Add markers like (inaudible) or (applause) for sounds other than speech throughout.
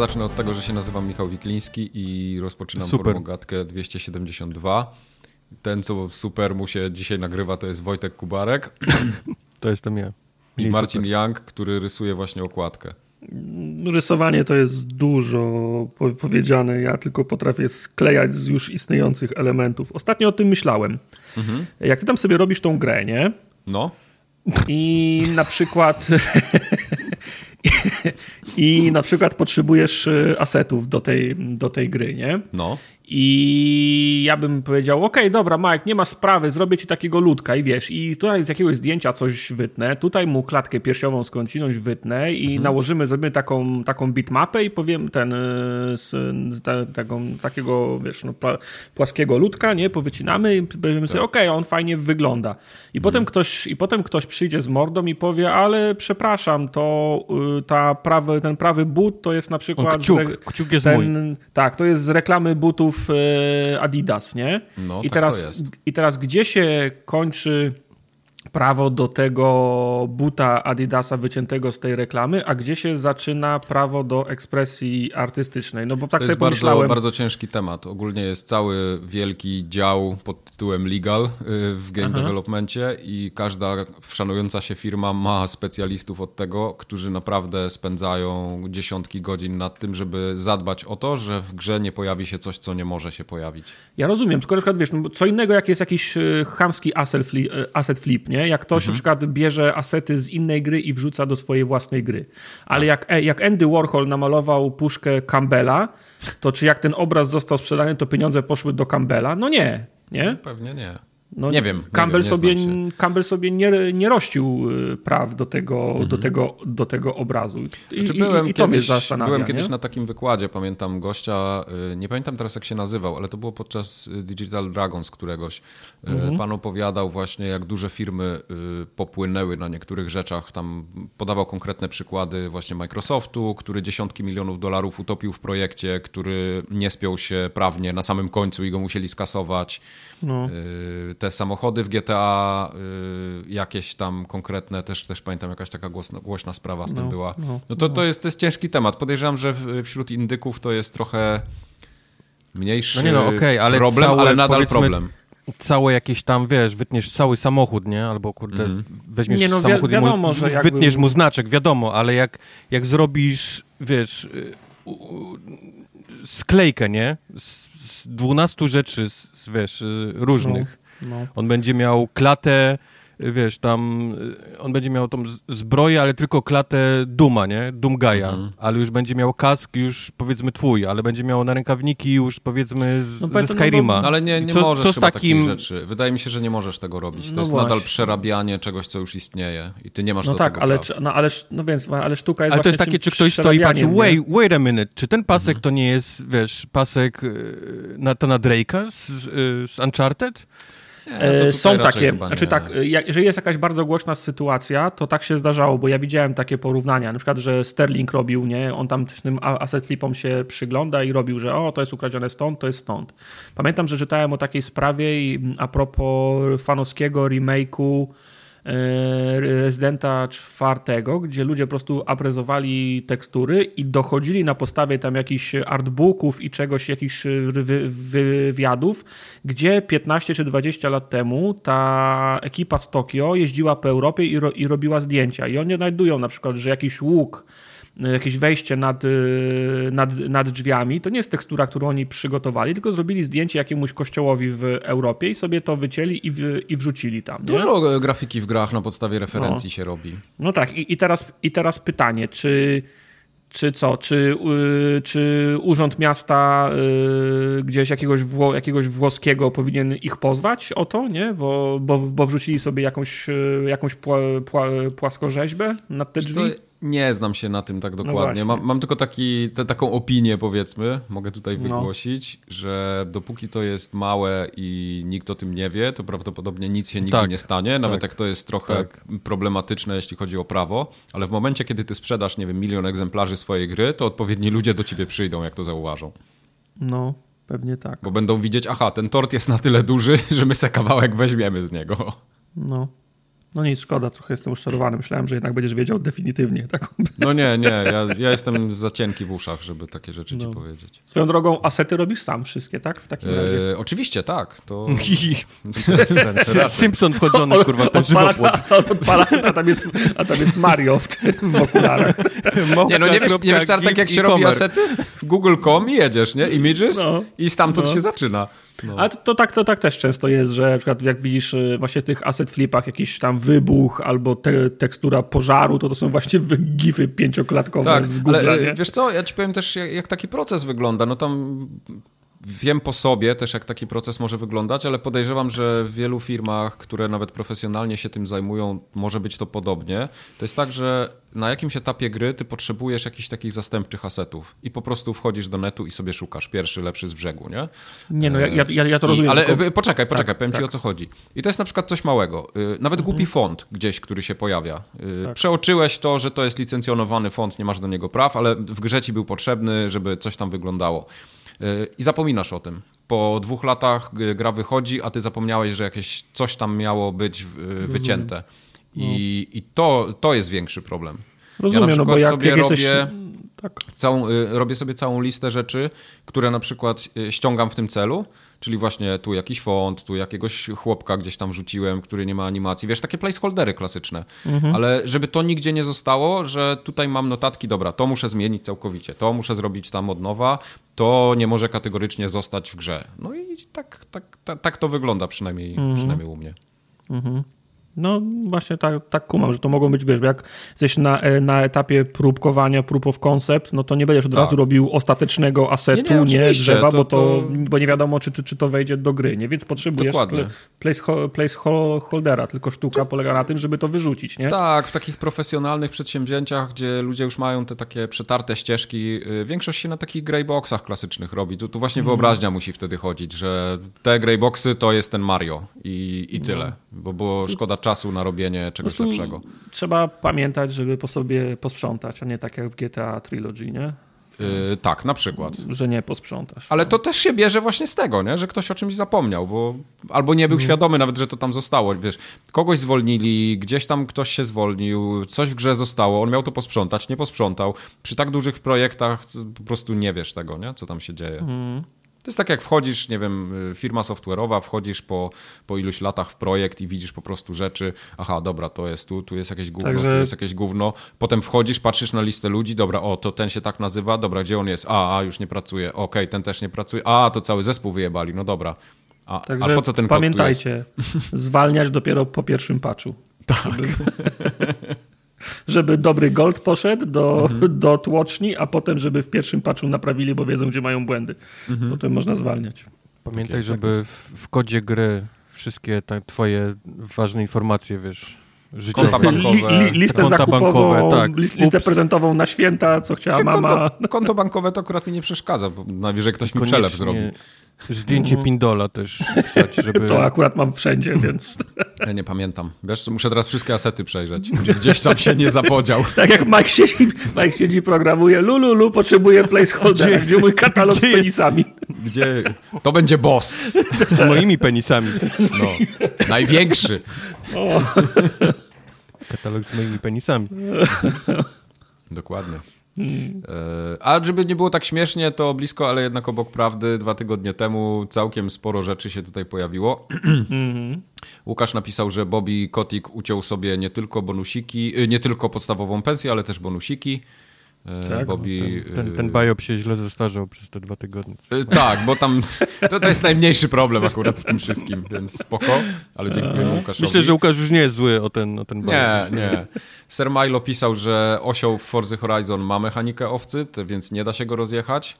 zacznę od tego, że się nazywam Michał Wikliński i rozpoczynam Super. formogatkę 272. Ten, co super mu się dzisiaj nagrywa, to jest Wojtek Kubarek To jestem ja. i Mniej Marcin super. Young, który rysuje właśnie okładkę. Rysowanie to jest dużo po- powiedziane. Ja tylko potrafię sklejać z już istniejących elementów. Ostatnio o tym myślałem. Jak ty tam sobie robisz tą grę, nie? No, I na przykład. (laughs) (laughs) I na przykład potrzebujesz y, asetów do tej, do tej gry, nie? no. I ja bym powiedział, okej, dobra, Mike, nie ma sprawy, zrobię ci takiego ludka i wiesz, i tutaj z jakiegoś zdjęcia coś wytnę, tutaj mu klatkę piersiową skądinąć wytnę i Mhm. nałożymy, zrobimy taką, taką bitmapę i powiem ten, z, z ta, taką, takiego, wiesz, no, płaskiego ludka, nie, powycinamy i powiemy Tak. sobie, okej, on fajnie wygląda. I Mhm. potem ktoś, i potem ktoś przyjdzie z mordą i powie, ale przepraszam, to y, ta prawy, ten prawy but to jest na O, przykład... kciuk, kciuk jest mój. ten, tak, to jest z reklamy butów e, Adidas, nie? No, I, tak teraz. I teraz gdzie się kończy prawo do tego buta Adidasa wyciętego z tej reklamy, a gdzie się zaczyna prawo do ekspresji artystycznej? No bo tak To sobie jest bardzo, pomyślałem... bardzo ciężki temat. Ogólnie jest cały wielki dział pod tytułem legal y, w game Aha. developmencie i każda szanująca się firma ma specjalistów od tego, którzy naprawdę spędzają dziesiątki godzin nad tym, żeby zadbać o to, że w grze nie pojawi się coś, co nie może się pojawić. Ja rozumiem, tylko na przykład wiesz, no co innego jak jest jakiś e, chamski asset flip, e, asset flip nie? Jak ktoś Mhm. na przykład bierze asety z innej gry i wrzuca do swojej własnej gry. Ale jak, e, jak Andy Warhol namalował puszkę Campbella, to czy jak ten obraz został sprzedany, to pieniądze poszły do Campbella? No nie, nie? Pewnie nie. No, Nie wiem, nie Campbell, wiem, nie sobie, się. Campbell sobie nie, nie rościł y, praw do tego, do tego, do tego obrazu. I, Mhm. Znaczy, i, byłem i to mnie kiedyś, byłem kiedyś nie? na takim wykładzie, pamiętam gościa, y, nie pamiętam teraz jak się nazywał, ale to było podczas y, Digital Dragons któregoś. Mhm. Pan opowiadał właśnie, jak duże firmy popłynęły na niektórych rzeczach. Tam podawał konkretne przykłady właśnie Microsoftu, który dziesiątki milionów dolarów utopił w projekcie, który nie spiął się prawnie na samym końcu i go musieli skasować. No. Te samochody w GTA, y, jakieś tam konkretne, też, też pamiętam jakaś taka głośna, głośna sprawa z tym No, była. no, No to, to, jest, to jest ciężki temat. Podejrzewam, że wśród indyków to jest trochę mniejszy No nie no, okej, ale problem, całe, ale nadal problem. Całe jakieś tam, wiesz, wytniesz cały samochód, nie? Albo kurde, Mhm. weźmiesz Nie, no, wi- samochód wiadomo, i mu, że jakby- wytniesz mu znaczek, wiadomo, ale jak, jak zrobisz, wiesz, y, sklejkę, nie? Z, z 12 rzeczy, z, z, wiesz, y, różnych. No. On będzie miał klatę, y, wiesz, tam, y, on będzie miał tą zbroję, ale tylko klatę Duma, nie? Dumgaja, Mhm. ale już będzie miał kask już, powiedzmy, twój, ale będzie miał na rękawniki już, powiedzmy, z, No, ze no bo- Skyrima. Ale nie, nie co, możesz co z chyba takim... takich rzeczy. Wydaje mi się, że nie możesz tego robić. To No jest właśnie. nadal przerabianie czegoś, co już istnieje i ty nie masz No do tak, tego ale, praw. czy- no, ale, no więc, ale sztuka jest Ale to jest takie, czy ktoś stoi i patrzy, wait, wait a minute, czy ten pasek to nie jest, wiesz, pasek y, Nathana Drake'a z, y, z Uncharted? E, tutaj Są takie, znaczy nie. tak, e, jeżeli jest jakaś bardzo głośna sytuacja, to tak się zdarzało, bo ja widziałem takie porównania, na przykład, że Sterling robił, nie, on tam tym asset flipom się przygląda i robił, że o, to jest ukradzione stąd, to jest stąd. Pamiętam, że czytałem o takiej sprawie i a propos fanowskiego remake'u e, Rezydenta czwartego, gdzie ludzie po prostu aprezowali tekstury i dochodzili na podstawie tam jakichś artbooków i czegoś, jakichś wy, wywiadów, gdzie 15 czy 20 lat temu ta ekipa z Tokio jeździła po Europie i, ro, i robiła zdjęcia. I oni znajdują na przykład, że jakiś łuk jakieś wejście nad, y, nad, nad drzwiami, to nie jest tekstura, którą oni przygotowali, tylko zrobili zdjęcie jakiemuś kościołowi w Europie i sobie to wycięli i, w, i wrzucili tam. Nie? Dużo e, grafiki w grach na podstawie referencji się robi. No tak, i, i, teraz, i teraz pytanie, czy, czy co, czy, y, czy Urząd Miasta y, gdzieś jakiegoś, wło, jakiegoś włoskiego powinien ich pozwać o to, nie? Bo, bo, bo wrzucili sobie jakąś, y, jakąś pła, pła, płaskorzeźbę nad te drzwi? Nie znam się na tym tak dokładnie. właśnie. mam, mam tylko taki, te, taką opinię, powiedzmy, mogę tutaj No. wygłosić, że dopóki to jest małe i nikt o tym nie wie, to prawdopodobnie nic się nigdy Tak, nie stanie, nawet tak, jak to jest trochę tak. problematyczne, jeśli chodzi o prawo, ale w momencie, kiedy ty sprzedasz, nie wiem, milion egzemplarzy swojej gry, to odpowiedni ludzie do ciebie przyjdą, jak to zauważą. No, pewnie tak. Bo będą widzieć, aha, ten tort jest na tyle duży, (laughs) że my se kawałek weźmiemy z niego. No. No nic, szkoda, trochę jestem uszczarowany. Myślałem, że jednak będziesz wiedział definitywnie. Taką... No nie, nie, ja, ja jestem za cienki w uszach, żeby takie rzeczy no. ci powiedzieć. Swoją drogą, asety robisz sam wszystkie, tak? W takim e, razie. oczywiście, tak. To... (laughs) Simpson wchodzony, kurwa, w ten żywopłot. (laughs) Odpala, a, tam jest, a tam jest Mario w, tym, w okularach. (laughs) nie, no nie wiesz, nie wiesz tak jak się robi asety? W google.com i jedziesz, nie? Images no. i stamtąd no. się zaczyna. No. Ale to, to, tak, to tak też często jest, że na przykład jak widzisz y, właśnie tych asset flipach jakiś tam wybuch albo te, tekstura pożaru, to to są właśnie (laughs) gify pięcioklatkowe tak, z Google. Ale nie? wiesz co, ja ci powiem też jak, jak taki proces wygląda. No tam wiem po sobie też, jak taki proces może wyglądać, ale podejrzewam, że w wielu firmach, które nawet profesjonalnie się tym zajmują, może być to podobnie. To jest tak, że na jakimś etapie gry ty potrzebujesz jakichś takich zastępczych asetów i po prostu wchodzisz do netu i sobie szukasz pierwszy, lepszy z brzegu, nie? Nie, no ja, ja, ja to rozumiem. I, ale tylko... poczekaj, poczekaj, tak, powiem tak. ci o co chodzi. I to jest na przykład coś małego. Y, nawet mhm. głupi font gdzieś, który się pojawia. Y, tak. Przeoczyłeś to, że to jest licencjonowany font, nie masz do niego praw, ale w grze ci był potrzebny, żeby coś tam wyglądało. Y, i zapominasz o tym. Po dwóch latach gra wychodzi, a ty zapomniałeś, że jakieś coś tam miało być wycięte. I, no. i to, to jest większy problem. Rozumiem, ja na przykład no bo jak, sobie jak robię, jesteś... tak. całą, y, robię sobie całą listę rzeczy, które na przykład y, ściągam w tym celu Czyli właśnie tu jakiś font, tu jakiegoś chłopka gdzieś tam rzuciłem, który nie ma animacji. Wiesz, takie placeholdery klasyczne. Mhm. Ale żeby to nigdzie nie zostało, że tutaj mam notatki, dobra, to muszę zmienić całkowicie, to muszę zrobić tam od nowa, to nie może kategorycznie zostać w grze. No i tak, tak, tak, tak to wygląda przynajmniej, mhm. przynajmniej u mnie. Mhm. No właśnie tak, tak kumam, że to mogą być, wiesz, jak jesteś na, e, na etapie próbkowania, proof of concept, no to nie będziesz od tak. razu robił ostatecznego asetu, nie, nie, nie drzewa, to, bo, to, to... bo nie wiadomo, czy, czy, czy to wejdzie do gry, nie? Więc potrzebujesz place, placeholdera, tylko sztuka polega na tym, żeby to wyrzucić, nie? Tak, w takich profesjonalnych przedsięwzięciach, gdzie ludzie już mają te takie przetarte ścieżki, y, większość się na takich greyboxach klasycznych robi. Tu, tu właśnie mm. wyobraźnia musi wtedy chodzić, że te greyboxy to jest ten Mario i, i tyle, no. bo, bo szkoda czasu na robienie czegoś lepszego. Trzeba pamiętać, żeby po sobie posprzątać, a nie tak jak w GTA Trilogy, nie? Yy, tak, na przykład. Że nie posprzątasz. Ale to też się bierze właśnie z tego, nie? że ktoś o czymś zapomniał, bo albo nie był świadomy nawet, że to tam zostało. Wiesz, kogoś zwolnili, gdzieś tam ktoś się zwolnił, coś w grze zostało, on miał to posprzątać, nie posprzątał. Przy tak dużych projektach po prostu nie wiesz tego, nie? co tam się dzieje. Mm. To jest tak jak wchodzisz, nie wiem, y, firma software'owa, wchodzisz po, po iluś latach w projekt i widzisz po prostu rzeczy, aha, dobra, to jest tu, tu jest jakieś gówno, Także... tu jest jakieś gówno, potem wchodzisz, patrzysz na listę ludzi, dobra, o, to ten się tak nazywa, dobra, gdzie on jest? A, a już nie pracuje, okej, okay, ten też nie pracuje, a, to cały zespół wyjebali, no dobra. A, Także a po co ten pamiętajcie, (laughs) zwalniać dopiero po pierwszym patchu. Tak. (laughs) żeby dobry gold poszedł do, mhm. do tłoczni, a potem, żeby w pierwszym patchu naprawili, bo wiedzą, gdzie mają błędy. Mhm. Potem można zwalniać. Pamiętaj, okay, żeby tak w, w, kodzie gry wszystkie twoje ważne informacje, wiesz, życiowe, konta bankowe, li, li, listę konta zakupową, bankowe, tak. listę prezentową na święta, co chciała mama. Konto, konto, bankowe to akurat mi nie przeszkadza, bo najwyżej ktoś mi przelew zrobi. Zdjęcie mhm. Pindola też wstać, żeby... To akurat mam wszędzie, więc... (laughs) Ja nie pamiętam. Wiesz, muszę teraz wszystkie asety przejrzeć. Gdzieś tam się nie zapodział. (laughs) tak jak Mike siedzi, Mike siedzi programuje Lululu, potrzebuje placeholder, gdzie mój katalog gdzie z penisami. Gdzie? To będzie boss. Z moimi penisami. No. Największy. O. Katalog z moimi penisami. Dokładnie. Hmm. A żeby nie było tak śmiesznie, to blisko, ale jednak obok prawdy, dwa tygodnie temu całkiem sporo rzeczy się tutaj pojawiło. Mhm. Łukasz napisał, że Bobby Kotick uciął sobie nie tylko bonusiki, y, nie tylko podstawową pensję, ale też bonusiki. E, tak, Bobby, ten, ten, ten biop się źle zestarzał przez te dwa tygodnie. E, tak, bo tam to, to jest najmniejszy problem akurat w tym wszystkim, więc spoko, ale dziękuję Łukaszowi. Myślę, że Łukasz już nie jest zły o ten, o ten biop. Nie, nie. Sir Milo pisał, że osioł w Forza Horizon ma mechanikę owcy, więc nie da się go rozjechać,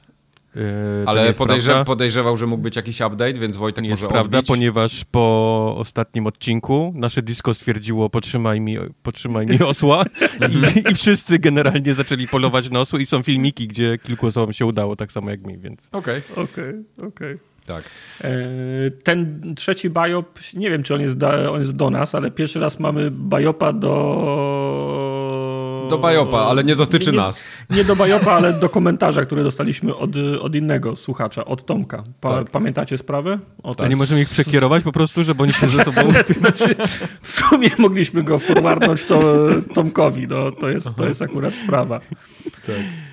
Ale podejrzew podejrzewał, że mógł być jakiś update, więc Wojtek nie może jest prawda, ponieważ po ostatnim odcinku nasze disco stwierdziło potrzymaj mi, potrzymaj mi osła i, i, wszyscy generalnie zaczęli polować na osły i są filmiki, gdzie kilku osobom się udało, tak samo jak mi, więc... Okej, okay. okej, okay, okej. Okay. Tak. E, ten trzeci biop, nie wiem, czy on jest, da, on jest do nas, ale pierwszy raz mamy biopa do Do Bajopa, ale nie dotyczy nie, nas. Nie do Bajopa, ale do komentarza, który dostaliśmy od, od innego słuchacza, od Tomka. Pa, tak. Pamiętacie sprawę? O, tak. nie możemy ich przekierować po prostu, żeby oni się ze sobą... (laughs) znaczy, w sumie mogliśmy go forwardnąć to Tomkowi, no, to, jest, to jest akurat sprawa. Tak.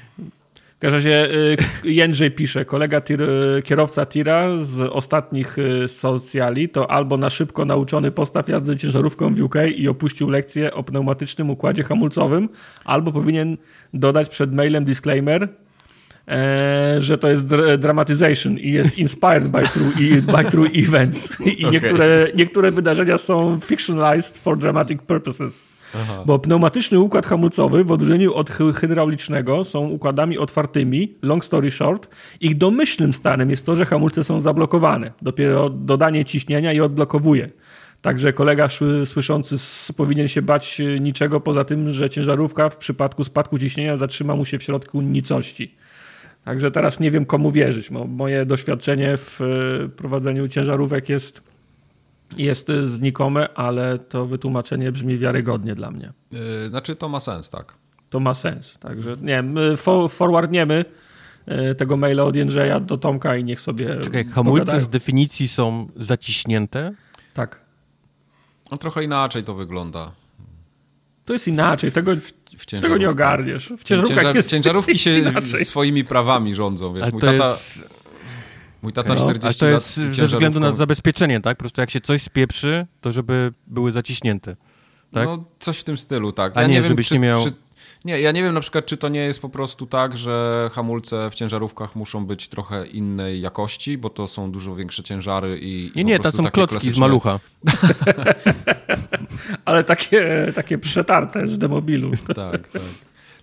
W każdym razie y, Jędrzej pisze, kolega tir, y, kierowca tira z ostatnich y, socjali to albo na szybko nauczony postaw jazdy ciężarówką w UK i opuścił lekcję o pneumatycznym układzie hamulcowym, albo powinien dodać przed mailem disclaimer, e, że to jest dramatization i jest inspired by true, by true events. I (laughs) okay. niektóre, niektóre wydarzenia są fictionalized for dramatic purposes. Aha. Bo pneumatyczny układ hamulcowy w odróżnieniu od hydraulicznego są układami otwartymi, long story short. Ich domyślnym stanem jest to, że hamulce są zablokowane. Dopiero dodanie ciśnienia je odblokowuje. Także kolega słyszący powinien się bać niczego poza tym, że ciężarówka w przypadku spadku ciśnienia zatrzyma mu się w środku nicości. Także teraz nie wiem komu wierzyć. Moje doświadczenie w e, prowadzeniu ciężarówek jest jest znikome, ale to wytłumaczenie brzmi wiarygodnie dla mnie. Yy, znaczy to ma sens, tak. To ma sens. Także nie wiem, forwardniemy yy, tego maila od Jędrzeja do Tomka i niech sobie. Czekaj, hamulce pogadają. z definicji są zaciśnięte? Tak. No trochę inaczej to wygląda. To jest inaczej, tego, w, w tego nie ogarniesz. W ciężarówkach Ciężar, jest Ciężarówki się inaczej. swoimi prawami rządzą. Wiesz, mój tata... Jest Mój tata no, 40 A to jest ze względu na zabezpieczenie, tak? Po prostu jak się coś spieprzy, to żeby były zaciśnięte. Tak? No, coś w tym stylu, tak. Ja A nie, nie wiem, żebyś czy, nie miał... Czy, nie, ja nie wiem na przykład, czy to nie jest po prostu tak, że hamulce w ciężarówkach muszą być trochę innej jakości, bo to są dużo większe ciężary i. Nie, nie, to są klocki klasyczne... z malucha. (laughs) Ale takie, takie przetarte z demobilu. tak, tak.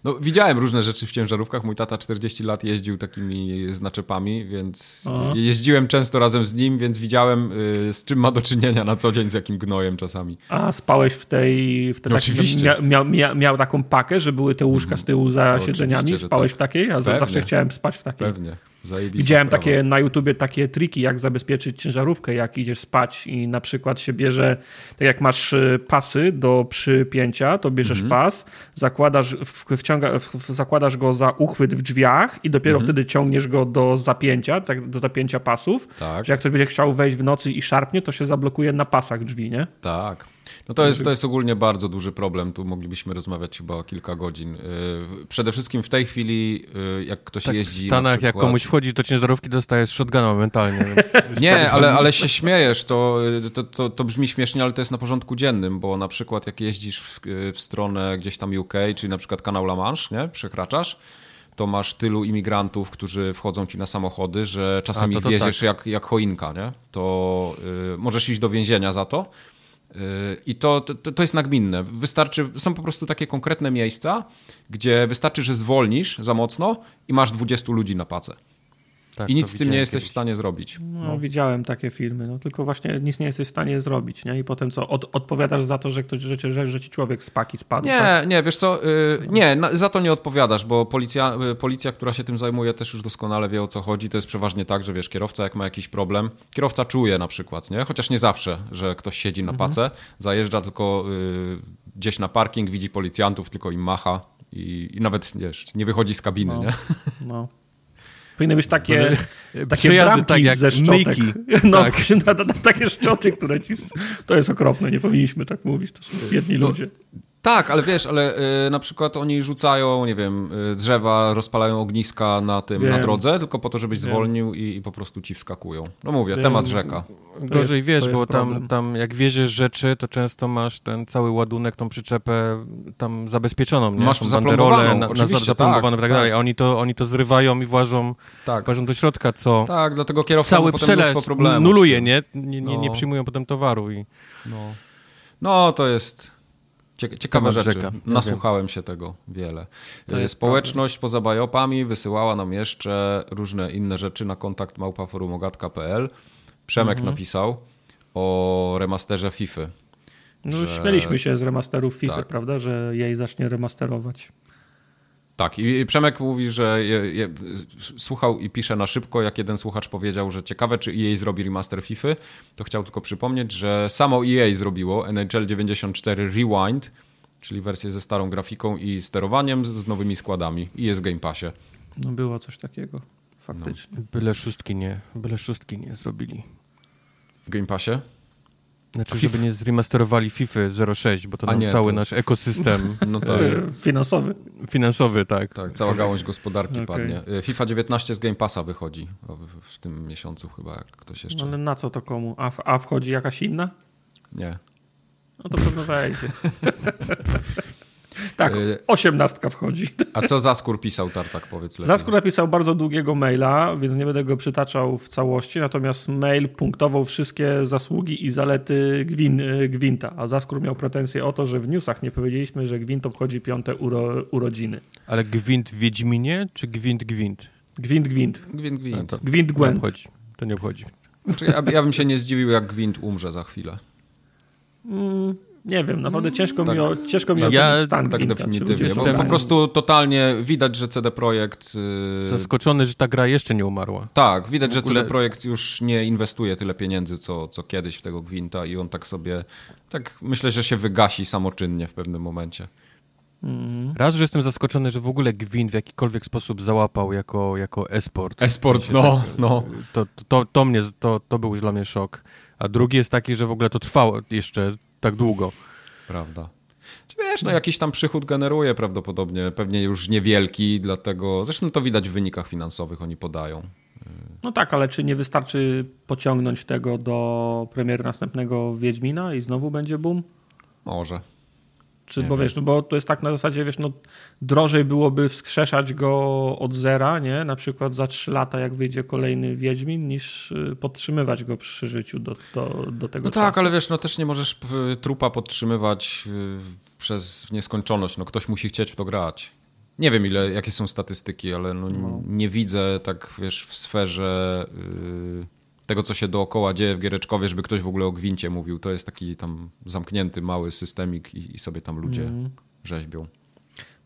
No, widziałem różne rzeczy w ciężarówkach. Mój tata 40 lat jeździł takimi znaczepami, więc Aha. jeździłem często razem z nim, więc widziałem y, z czym ma do czynienia na co dzień, z jakim gnojem czasami. A spałeś w tej... W tej no, oczywiście. Mia, mia, miał taką pakę, że były te łóżka z tyłu za no, siedzeniami? Spałeś tak. w takiej? Ja Pewnie. zawsze chciałem spać w takiej. Pewnie. Zajebista Widziałem sprawa. takie na YouTubie takie triki, jak zabezpieczyć ciężarówkę, jak idziesz spać i na przykład się bierze, tak jak masz y, pasy do przypięcia, to bierzesz mhm. pas, zakładasz, wciąga, zakładasz go za uchwyt w drzwiach i dopiero mhm. wtedy ciągniesz go do zapięcia, tak, do zapięcia pasów, tak. że jak ktoś będzie chciał wejść w nocy i szarpnie, to się zablokuje na pasach drzwi, nie? Tak. No to jest, to jest ogólnie bardzo duży problem. Tu moglibyśmy rozmawiać chyba kilka godzin. Y, przede wszystkim w tej chwili, y, jak ktoś tak jeździ. W Stanach, przykład... jak komuś wchodzisz do ciężarówki, dostajesz shotguna momentalnie. (laughs) Nie, ale, ale się śmiejesz. To, to, to, to, brzmi śmiesznie, ale to jest na porządku dziennym, bo na przykład jak jeździsz w, w stronę gdzieś tam UK, czyli na przykład kanał La Manche, nie? przekraczasz to masz tylu imigrantów, którzy wchodzą ci na samochody, że czasem A, to, to ich wieziesz tak. jak, jak choinka, nie? To y, możesz iść do więzienia za to. I to, to, to jest nagminne. Wystarczy, są po prostu takie konkretne miejsca, gdzie wystarczy, że zwolnisz za mocno i masz 20 ludzi na pacę. Tak, I nic z tym nie jesteś kiedyś. w stanie zrobić. No, no, widziałem takie filmy, no tylko właśnie nic nie jesteś w stanie zrobić, nie? I potem co, od, odpowiadasz za to, że ktoś, że, że, że ci człowiek z paki spadł? Nie, tak? nie, wiesz co, yy, nie, na, za to nie odpowiadasz, bo policja, yy, policja, która się tym zajmuje też już doskonale wie o co chodzi, to jest przeważnie tak, że wiesz, kierowca jak ma jakiś problem, kierowca czuje na przykład, nie? Chociaż nie zawsze, że ktoś siedzi na mhm. pace, zajeżdża tylko yy, gdzieś na parking, widzi policjantów, tylko im macha i, i nawet, wiesz, nie wychodzi z kabiny, no, nie? No. Powinny być takie, takie bramki tak jak ze szczotek. Myjki. No, tak. (laughs) na, na, na, takie szczoty, które ci... To jest okropne, nie powinniśmy tak mówić, to są biedni no, ludzie. Tak, ale wiesz, ale y, na przykład oni rzucają, nie wiem, y, drzewa, rozpalają ogniska na tym, wiem. na drodze, tylko po to, żebyś wiem. zwolnił i, i, po prostu ci wskakują. No mówię, wiem. temat rzeka. Gorzej jest, wiesz, bo tam, tam jak wieziesz rzeczy, to często masz ten cały ładunek, tą przyczepę tam zabezpieczoną, nie? Masz banderole na, na zaplombowane tak, i tak dalej. Tak. Oni to, oni to zrywają i włażą, tak. włażą do środka, co... Tak, dlatego kierowca cały przelew nuluje, nie? Nie, nie, nie no. przyjmują potem towaru i... No. no, to jest Ciekawe rzeczy. Rzeka. Nasłuchałem się tego wiele. E, społeczność poza bajopami wysyłała nam jeszcze różne inne rzeczy na kontakt małpaforumogat.pl. Przemek mhm. napisał o remasterze FIFA. No, że... Śmieliśmy się z remasterów FIFA, tak. prawda, że jej zacznie remasterować. Tak, i Przemek mówi, że je, je, słuchał i pisze na szybko, jak jeden słuchacz powiedział, że ciekawe, czy EA zrobi remaster FIFA, to chciał tylko przypomnieć, że samo EA zrobiło NHL 94 Rewind, czyli wersję ze starą grafiką i sterowaniem z nowymi składami i jest w Game Passie. No było coś takiego, faktycznie. No. Byle szóstki nie, byle szóstki nie zrobili. W Game Passie? Znaczy, żeby nie zremasterowali FIFA 06, bo to nam nie, cały to- nasz ekosystem (laughs) No to E, Finansowy. finansowy, tak. tak, cała gałąź gospodarki Okej. padnie. Y, FIFA 19 z Game Passa wychodzi w, w tym miesiącu chyba, jak ktoś No, jeszcze... ale na co to komu? A, a wchodzi jakaś inna? Nie. No to pewno wejdzie. (laughs) tak, Y, osiemnastka wchodzi. A co Zaskur pisał, Tartak, powiedz lepiej. Zaskur napisał bardzo długiego maila, więc nie będę go przytaczał w całości, natomiast mail punktował wszystkie zasługi i zalety Gwin, Gwinta, a Zaskur miał pretensje o to, że w newsach nie powiedzieliśmy, że Gwint obchodzi piąte uro, urodziny. Ale gwint w Wiedźminie, czy gwint gwint? Gwint, Gwint. Gwint, gwint. No to Gwint, nie Gwent. obchodzi. To nie obchodzi. Znaczy, ja, ja bym się nie zdziwił, jak Gwint umrze za chwilę. Mm, nie wiem, naprawdę ciężko mi, tak. o, ciężko mi Ja ocenić stan Tak Gwinta. Czy definitywnie. Jestem- po prostu totalnie widać, że CD Projekt. Yy, Zaskoczony, że ta gra jeszcze nie umarła. tak, widać, w że ogóle- CD Projekt już nie inwestuje tyle pieniędzy, co, co kiedyś w tego Gwinta i on tak sobie. Tak myślę, że się wygasi samoczynnie w pewnym momencie. Raz, że jestem zaskoczony, że w ogóle gwint w jakikolwiek sposób załapał jako, jako e-sport. Esport, no, no. To, to, to, to, mnie, to, to był dla mnie szok. A drugi jest taki, że w ogóle to trwało jeszcze tak długo. Prawda. Czy wiesz, no jakiś tam przychód generuje prawdopodobnie, pewnie już niewielki, dlatego. Zresztą to widać w wynikach finansowych, oni podają. No tak, ale czy nie wystarczy pociągnąć tego do premiery następnego Wiedźmina i znowu będzie boom? Może. Czy, Nie bo wiesz, no bo to jest tak na zasadzie, wiesz, no drożej byłoby wskrzeszać go od zera, nie? Na przykład za 3 lata, jak wyjdzie kolejny Wiedźmin, niż y, podtrzymywać go przy życiu do, do, do tego No czasu. tak, ale wiesz, no też nie możesz y, trupa podtrzymywać y, przez nieskończoność. No ktoś musi chcieć w to grać. Nie wiem, ile, jakie są statystyki, ale no, n- nie widzę tak, wiesz, w sferze y, tego, co się dookoła dzieje w Giereczkowie, żeby ktoś w ogóle o gwincie mówił. To jest taki tam zamknięty, mały systemik i, i sobie tam ludzie Mhm. rzeźbią.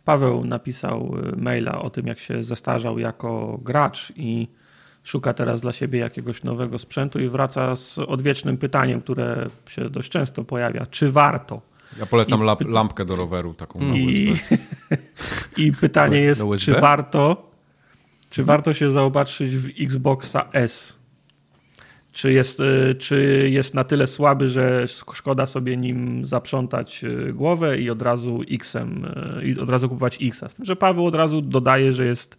Paweł napisał y, maila o tym, jak się zestarzał jako gracz i szuka teraz dla siebie jakiegoś nowego sprzętu i wraca z odwiecznym pytaniem, które się dość często pojawia. Czy warto? Ja polecam I- lampkę do roweru, taką na I, USB. (laughs) I pytanie jest, czy warto, czy warto się zaopatrzyć w Xboxa S? Czy jest, y, czy jest na tyle słaby, że szkoda sobie nim zaprzątać y, głowę i od razu X-em, y, i od razu kupować X-a? Z tym, że Paweł od razu dodaje, że jest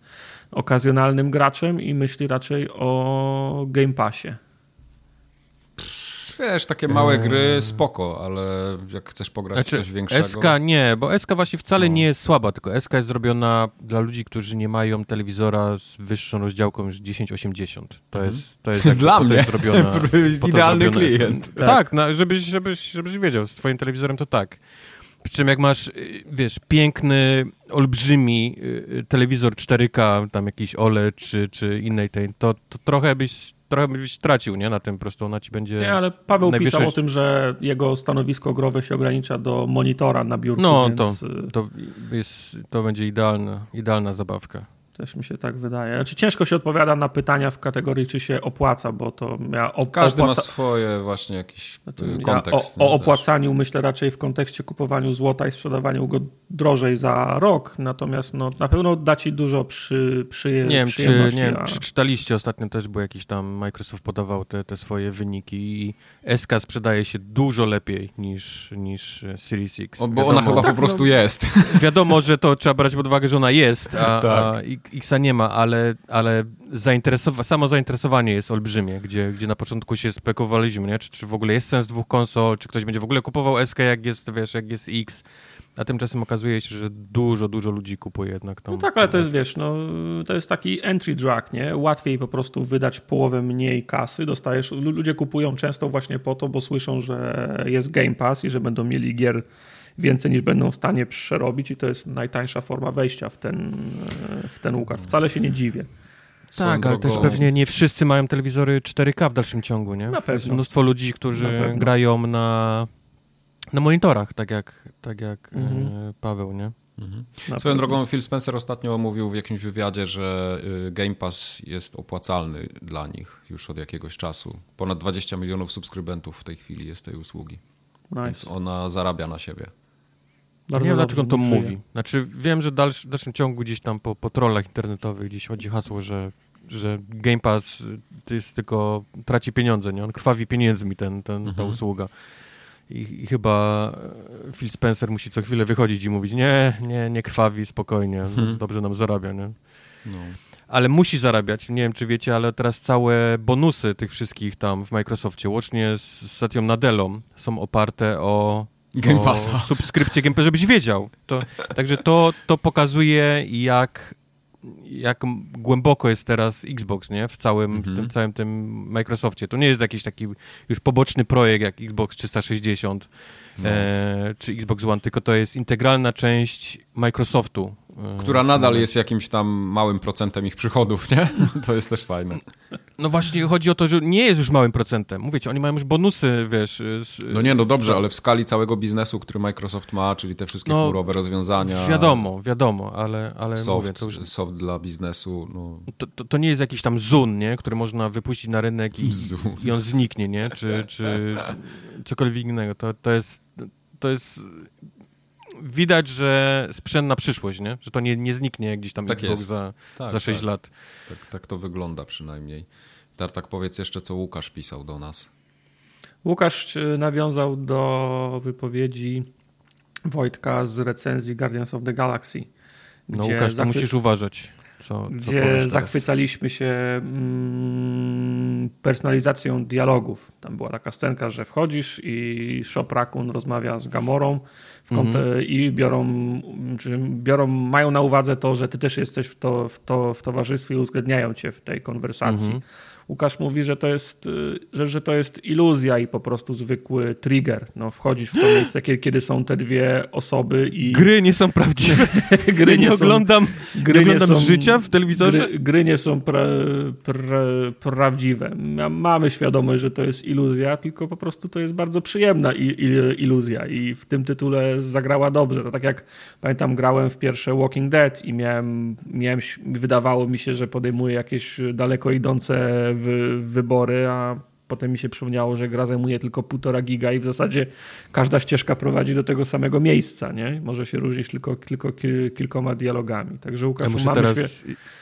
okazjonalnym graczem i myśli raczej o Game Passie. Wiesz, takie małe Eee. gry, spoko, ale jak chcesz pograć Znaczy, coś większego... SK nie, bo SK właśnie wcale No. nie jest słaba, tylko SK jest zrobiona dla ludzi, którzy nie mają telewizora z wyższą rozdziałką niż 1080. To Mhm. jest, to jest (laughs) Dla mnie. (laughs) jest zrobiona, Idealny zrobiona jest- klient. Tak, no, żebyś, żebyś, żebyś wiedział, z twoim telewizorem to tak. Przy czym jak masz, y, wiesz, piękny, olbrzymi y, y, telewizor 4K, tam jakiś OLED czy, czy innej tej, to, to trochę byś trochę byś tracił, nie? Na tym po prostu ona ci będzie... Nie, ale Paweł najwyższe- pisał o tym, że jego stanowisko growe się ogranicza do monitora na biurku, No, więc y, To, jest, to będzie idealna, idealna zabawka. Też mi się tak wydaje. Znaczy, ciężko się odpowiada na pytania w kategorii, czy się opłaca, bo to ja op- Każdy ma opłaca- swoje właśnie jakiś Znaczy, y, ja kontekst. o, o też. opłacaniu myślę raczej w kontekście kupowaniu złota i sprzedawaniu go drożej za rok, natomiast no, na pewno da ci dużo przy, przy, Nie wiem, czy, przyjemności. nie wiem, a- czy czytaliście ostatnio też, bo jakiś tam Microsoft podawał te, te swoje wyniki i SK sprzedaje się dużo lepiej niż, niż Series X. O, bo ona chyba tak, po prostu no. jest. Wiadomo, że to trzeba brać pod uwagę, że ona jest, a, Tak. a X-a nie ma, ale, ale zainteresowa- samo zainteresowanie jest olbrzymie, gdzie, gdzie na początku się spekulowaliśmy, nie? Czy, czy w ogóle jest sens dwóch konsol, czy ktoś będzie w ogóle kupował SK, jak jest, wiesz, jak jest X, a tymczasem okazuje się, że dużo, dużo ludzi kupuje jednak tą... No tak, ale to jest, wiesz, no, to jest taki entry drug, nie? Łatwiej po prostu wydać połowę mniej kasy. Dostajesz, lu- ludzie kupują często właśnie po to, bo słyszą, że jest Game Pass i że będą mieli gier więcej niż będą w stanie przerobić i to jest najtańsza forma wejścia w ten, w ten układ. Wcale się nie dziwię. Tak, ale też pewnie nie wszyscy mają telewizory 4K w dalszym ciągu, nie? Na Jest pewno. mnóstwo ludzi, Na którzy pewno. grają na, na monitorach, tak jak, tak jak Mhm. e, Paweł, nie? Mhm. Na Swoją pewno. drogą Phil Spencer ostatnio mówił w jakimś wywiadzie, że y, Game Pass jest opłacalny dla nich już od jakiegoś czasu. Ponad 20 milionów subskrybentów w tej chwili jest tej usługi, więc Nice. ona zarabia na siebie. Bardzo nie wiem, dlaczego on to mówi. Znaczy, wiem, że dalszy, w dalszym ciągu gdzieś tam po, po trollach internetowych gdzieś chodzi hasło, że, że Game Pass to jest tylko, traci pieniądze, nie? On krwawi pieniędzmi, ten, ten, mhm. ta usługa. I, I, chyba e, Phil Spencer musi co chwilę wychodzić i mówić, nie, nie, nie krwawi, spokojnie, hmm. dobrze nam zarabia, nie? No. Ale musi zarabiać, nie wiem czy wiecie, ale teraz całe bonusy tych wszystkich tam w Microsoftie, łącznie z Satyą Nadelą, są oparte o Game Passa. subskrypcję Game Pass, żebyś wiedział. To, także to, to pokazuje, jak, jak głęboko jest teraz Xbox, nie? W całym, w tym mhm. całym tym Microsoftie. To nie jest jakiś taki już poboczny projekt jak Xbox 360 no. e, czy Xbox One, tylko to jest integralna część Microsoftu. Która nadal jest jakimś tam małym procentem ich przychodów, nie? (laughs) To jest też fajne. No właśnie chodzi o to, że nie jest już małym procentem. Mówicie, oni mają już bonusy, wiesz. Z, no nie, no dobrze, ale w skali całego biznesu, który Microsoft ma, czyli te wszystkie no, chmurowe rozwiązania. Wiadomo, wiadomo, ale, ale soft, mówię, to już... soft dla biznesu. No. To, to, to, nie jest jakiś tam Zun, nie? Który można wypuścić na rynek i, i on zniknie, nie? Czy, czy (laughs) cokolwiek innego. To, to jest to jest widać, że sprzęt na przyszłość, nie? Że to nie, nie zniknie gdzieś tam tak Xbox za, tak, za 6 tak. lat. Tak, tak to wygląda przynajmniej. Tartak, powiedz jeszcze, co Łukasz pisał do nas. Łukasz e, nawiązał do wypowiedzi Wojtka z recenzji Guardians of the Galaxy. No Łukasz, to musisz uważać. Co, co gdzie zachwycaliśmy się mm, personalizacją dialogów. Tam była taka scenka, że wchodzisz i Shop Raccoon rozmawia z Gamorą mhm. i biorą, biorą, mają na uwadze to, że ty też jesteś w, to, w, to, w towarzystwie i uwzględniają cię w tej konwersacji. Mhm. Łukasz mówi, że to jest, y, że, że to jest iluzja i po prostu zwykły trigger. No, wchodzisz w to miejsce, kiedy, są te dwie osoby i... (laughs) Gry nie są prawdziwe. (laughs) gry nie, nie oglądam, gry nie oglądam są, życia w telewizorze. Gry, gry nie są pra, pra, prawdziwe. Mamy świadomość, że to jest iluzja, tylko po prostu to jest bardzo przyjemna iluzja i w tym tytule zagrała dobrze. To tak jak pamiętam, grałem w pierwsze Walking Dead i miałem, miałem wydawało mi się, że podejmuję jakieś daleko idące wy, wybory, a potem mi się przypomniało, że gra zajmuje tylko półtora giga i w zasadzie każda ścieżka prowadzi do tego samego miejsca, nie? Może się różnić tylko, tylko kilkoma dialogami. Także Łukasz, ja muszę, teraz,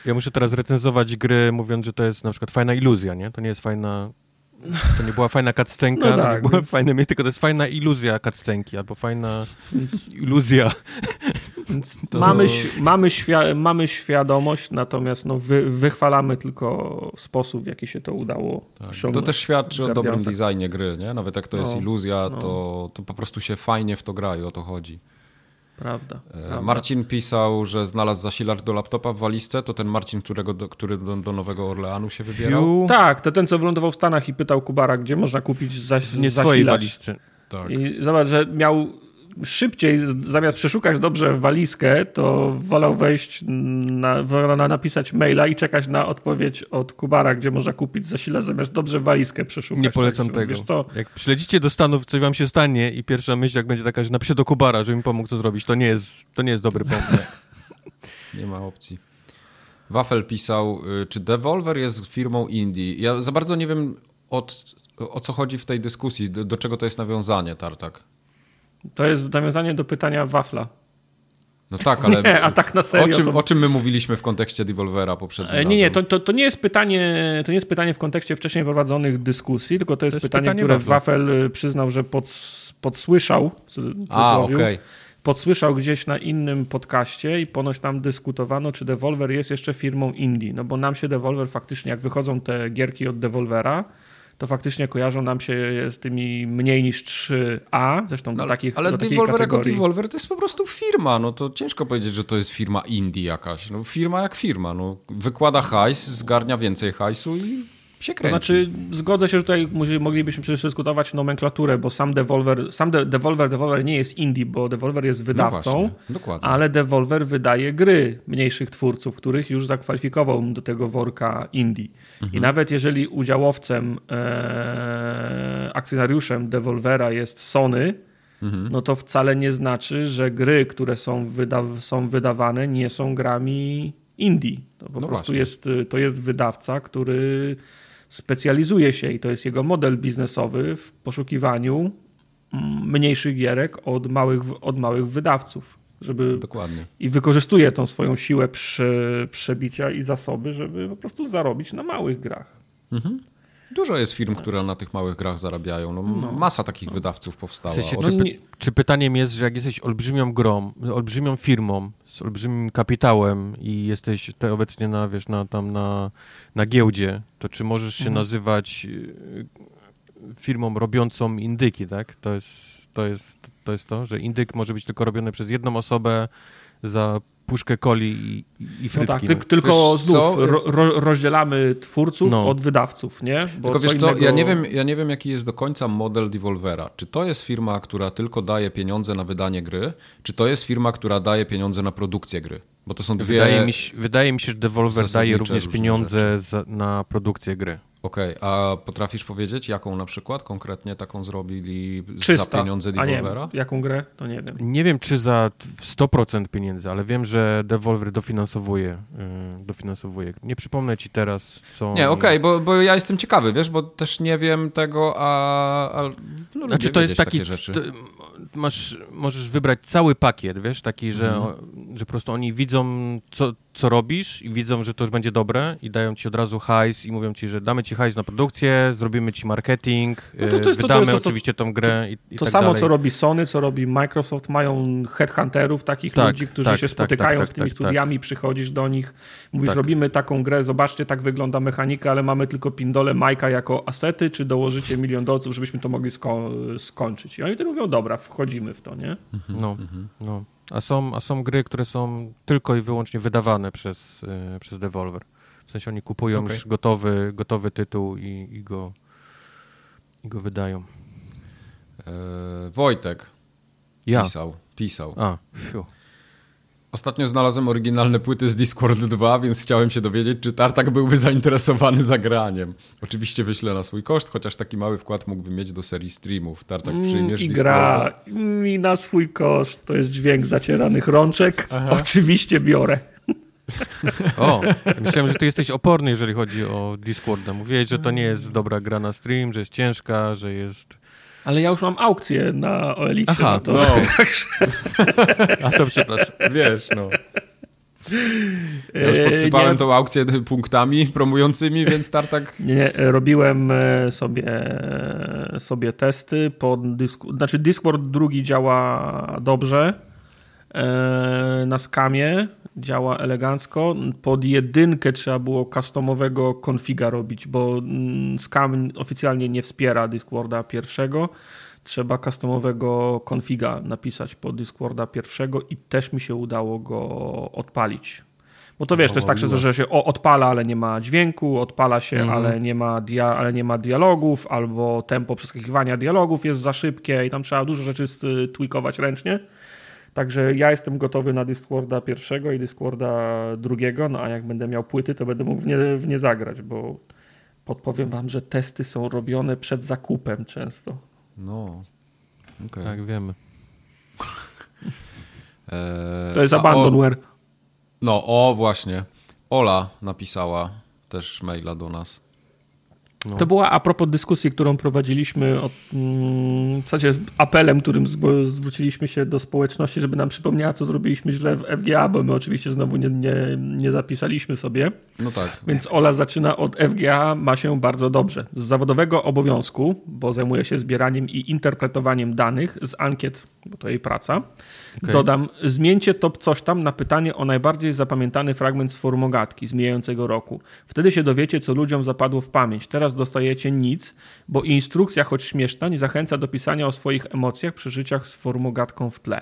ja muszę teraz recenzować gry mówiąc, że to jest na przykład fajna iluzja, nie? To nie jest fajna to nie była fajna cutscenka, no tak, nie było więc... fajne miejsce, tylko to jest fajna iluzja cutscenki, albo fajna iluzja. To... Mamy, mamy, świa mamy świadomość, natomiast no wy wychwalamy tylko sposób, w jaki się to udało tak. To też świadczy o dobrym designie gry, nie? Nawet jak to jest no, iluzja, no. To, to po prostu się fajnie w to gra i o to chodzi. Prawda, e, prawda, Marcin pisał, że znalazł zasilacz do laptopa w walizce. To ten Marcin, którego do, który do, do Nowego Orleanu się wybierał? Fiu. Tak, to ten, co wylądował w Stanach i pytał Kubara, gdzie można kupić zas, Nie zasilacz. Tak. I zobacz, że miał szybciej, zamiast przeszukać dobrze walizkę, to wolał wejść, na, na, napisać maila i czekać na odpowiedź od Kubara, gdzie można kupić zasilacz, zamiast dobrze walizkę przeszukać. Nie polecam tak, tego. Wiesz co? Jak śledzicie do Stanów, coś wam się stanie i pierwsza myśl, jak będzie taka, że napiszę do Kubara, żeby mi pomógł co zrobić, to nie jest, to nie jest dobry pomysł. (laughs) nie ma opcji. Wafel pisał, y, czy Devolver jest firmą indie? Ja za bardzo nie wiem od, o co chodzi w tej dyskusji, do, do czego to jest nawiązanie, Tartak. To jest nawiązanie do pytania Wafla. No tak, ale. (laughs) Nie, a tak na serio. O czym, to... o czym my mówiliśmy w kontekście Devolvera poprzednio? Nie, nie, to, to, to, nie jest pytanie, to nie jest pytanie w kontekście wcześniej prowadzonych dyskusji, tylko to jest, to jest pytanie, pytanie, które. Wafel y, przyznał, że pod, podsłyszał. A, okej. Okay. Podsłyszał gdzieś na innym podcaście i ponoć tam dyskutowano, czy Devolver jest jeszcze firmą indie. No bo nam się Devolver faktycznie, jak wychodzą te gierki od Devolvera, to faktycznie kojarzą nam się z tymi mniej niż 3A, zresztą do no, takich Ale do Devolver jako Devolver to jest po prostu firma, no to ciężko powiedzieć, że to jest firma indie jakaś. No firma jak firma, no wykłada hajs, zgarnia więcej hajsu i się kręci. To znaczy, zgodzę się, że tutaj moglibyśmy przedyskutować nomenklaturę, bo sam Devolver, sam De Devolver, Devolver nie jest indie, bo Devolver jest no wydawcą, no ale Devolver wydaje gry mniejszych twórców, których już zakwalifikował do tego worka indie. Mhm. I nawet jeżeli udziałowcem, e, akcjonariuszem Devolvera jest Sony, mhm. no to wcale nie znaczy, że gry, które są, wyda są wydawane, nie są grami indie. To po no prostu jest, to jest wydawca, który specjalizuje się i to jest jego model biznesowy w poszukiwaniu mm, mniejszych gierek od małych, od małych wydawców. Żeby, Dokładnie. I wykorzystuje tą swoją siłę prze, przebicia i zasoby, żeby po prostu zarobić na małych grach. Mhm. Dużo jest firm, które na tych małych grach zarabiają. No, masa takich wydawców powstała. W sensie, czy, No py, czy pytaniem jest, że jak jesteś olbrzymią grą, olbrzymią firmą, z olbrzymim kapitałem i jesteś te obecnie na, wiesz, na, tam na, na giełdzie, to czy możesz się Mhm. nazywać y, firmą robiącą indyki, tak? To jest, to jest to, jest to że indyk może być tylko robiony przez jedną osobę za puszkę coli i, i- No frytki. tak, no. tyk, tylko Wiesz znów co? ro, ro, rozdzielamy twórców No. od wydawców, nie? Bo Tylko wiesz co, innego- ja nie, wiem, ja nie wiem, jaki jest do końca model Devolvera. Czy to jest firma, która tylko daje pieniądze na wydanie gry, czy to jest firma, która daje pieniądze na produkcję gry? Bo to są dwie... Wydaje, mi się, wydaje mi się, że Devolver daje również pieniądze za, na produkcję gry. Okej, a potrafisz powiedzieć, jaką na przykład konkretnie taką zrobili za 300, pieniądze a nie Devolvera? jaką grę, to nie wiem. Nie wiem, czy za t- w 100% pieniędzy, ale wiem, że Devolver dofinansowuje. Yy, dofinansowuje. Nie przypomnę ci teraz, co... Nie, okej, bo, bo ja jestem ciekawy, wiesz, bo też nie wiem tego, a... a no, Znaczy to jest taki, takie rzeczy. t- masz, możesz wybrać cały pakiet, wiesz, taki, że, Mhm. że po prostu oni widzą, co, co robisz i widzą, że to już będzie dobre i dają ci od razu hajs i mówią ci, że damy ci hajs na produkcję, zrobimy ci marketing, No to- to jest- to- to wydamy to- to- oczywiście tą grę i, i To tak samo, dalej. co robi Sony, co robi Microsoft, mają headhunterów, takich Tak, ludzi, którzy tak, się tak, spotykają tak, z tymi tak, studiami, przychodzisz do nich, mówisz, Tak. robimy taką grę, zobaczcie, tak wygląda mechanika, ale mamy tylko pindole Majka jako asety, czy dołożycie milion dolców, żebyśmy to mogli sko skończyć. I oni wtedy mówią, dobra, wchodzimy w to, nie? No, no. A są, a są gry, które są tylko i wyłącznie wydawane przez, y, przez Devolver. W sensie oni kupują Okej. już gotowy, gotowy tytuł i, i, go, i go wydają. E, Wojtek Ja. pisał, pisał. A, fiu. Ostatnio znalazłem oryginalne płyty z Discord 2, więc chciałem się dowiedzieć, czy Tartak byłby zainteresowany zagraniem. Oczywiście wyślę na swój koszt, chociaż taki mały wkład mógłby mieć do serii streamów. Tartak, przyjmiesz I Discorda? gra, i na swój koszt, to jest dźwięk zacieranych rączek, oczywiście biorę. O, myślałem, że ty jesteś oporny, jeżeli chodzi o Discorda. Mówiłeś, że to nie jest dobra gra na stream, że jest ciężka, że jest... Ale ja już mam aukcję na OLX. Aha, na to. no. (laughs) (laughs) A to przepraszam. Wiesz, no. Ja już podsypałem E, nie, tą aukcję punktami promującymi, więc Tartak... (laughs) Nie, robiłem e, sobie, e, sobie testy pod dysku, znaczy Discord drugi działa dobrze na skamie, działa elegancko. Pod jedynkę trzeba było customowego konfiga robić, bo mm, skam oficjalnie nie wspiera Discorda pierwszego. Trzeba customowego konfiga napisać pod Discorda pierwszego i też mi się udało go odpalić. Bo to wiesz, to jest tak, że, się odpala, ale nie ma dźwięku, odpala się, Mhm. ale, nie ma dia, ale nie ma dialogów, albo tempo przeskakiwania dialogów jest za szybkie i tam trzeba dużo rzeczy st- tweakować ręcznie. Także ja jestem gotowy na Discorda pierwszego i Discorda drugiego, no a jak będę miał płyty, to będę mógł w nie, w nie zagrać, bo podpowiem wam, że testy są robione przed zakupem często. No, okej. Tak, wiemy. Eee, (laughs) To jest a o- abandonware. No, o właśnie. Ola napisała też maila do nas. No. To była a propos dyskusji, którą prowadziliśmy, o, mm, w apelem, którym zwróciliśmy się do społeczności, żeby nam przypomniała, co zrobiliśmy źle w FGA, bo my oczywiście znowu nie, nie, nie zapisaliśmy sobie. No tak. Więc Ola zaczyna od FGA, ma się bardzo dobrze. Z zawodowego obowiązku, bo zajmuje się zbieraniem i interpretowaniem danych z ankiet, bo to jej praca. Okej. Dodam, zmieńcie top coś tam na pytanie o najbardziej zapamiętany fragment z formogatki z mijającego roku. Wtedy się dowiecie, co ludziom zapadło w pamięć. Teraz dostajecie nic, bo instrukcja, choć śmieszna, nie zachęca do pisania o swoich emocjach, przeżyciach z formogatką w tle.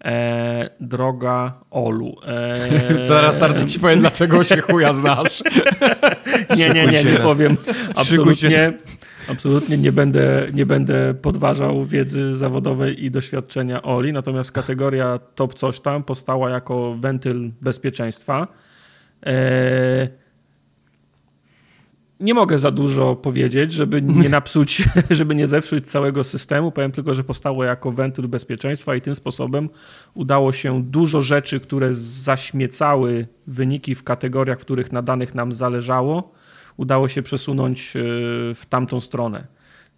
Eee, droga Olu. Eee, (laughs) Teraz Tartak ci powiem, dlaczego się chuja znasz. (laughs) Nie, nie, nie, nie powiem. Absolutnie, absolutnie nie, będę, nie będę podważał wiedzy zawodowej i doświadczenia Oli, natomiast kategoria top coś tam powstała jako wentyl bezpieczeństwa. Eee, nie mogę za dużo powiedzieć, żeby nie napsuć, (laughs) żeby nie zepsuć całego systemu. Powiem tylko, że powstało jako wentyl bezpieczeństwa i tym sposobem udało się dużo rzeczy, które zaśmiecały wyniki w kategoriach, w których na danych nam zależało, udało się przesunąć e, w tamtą stronę.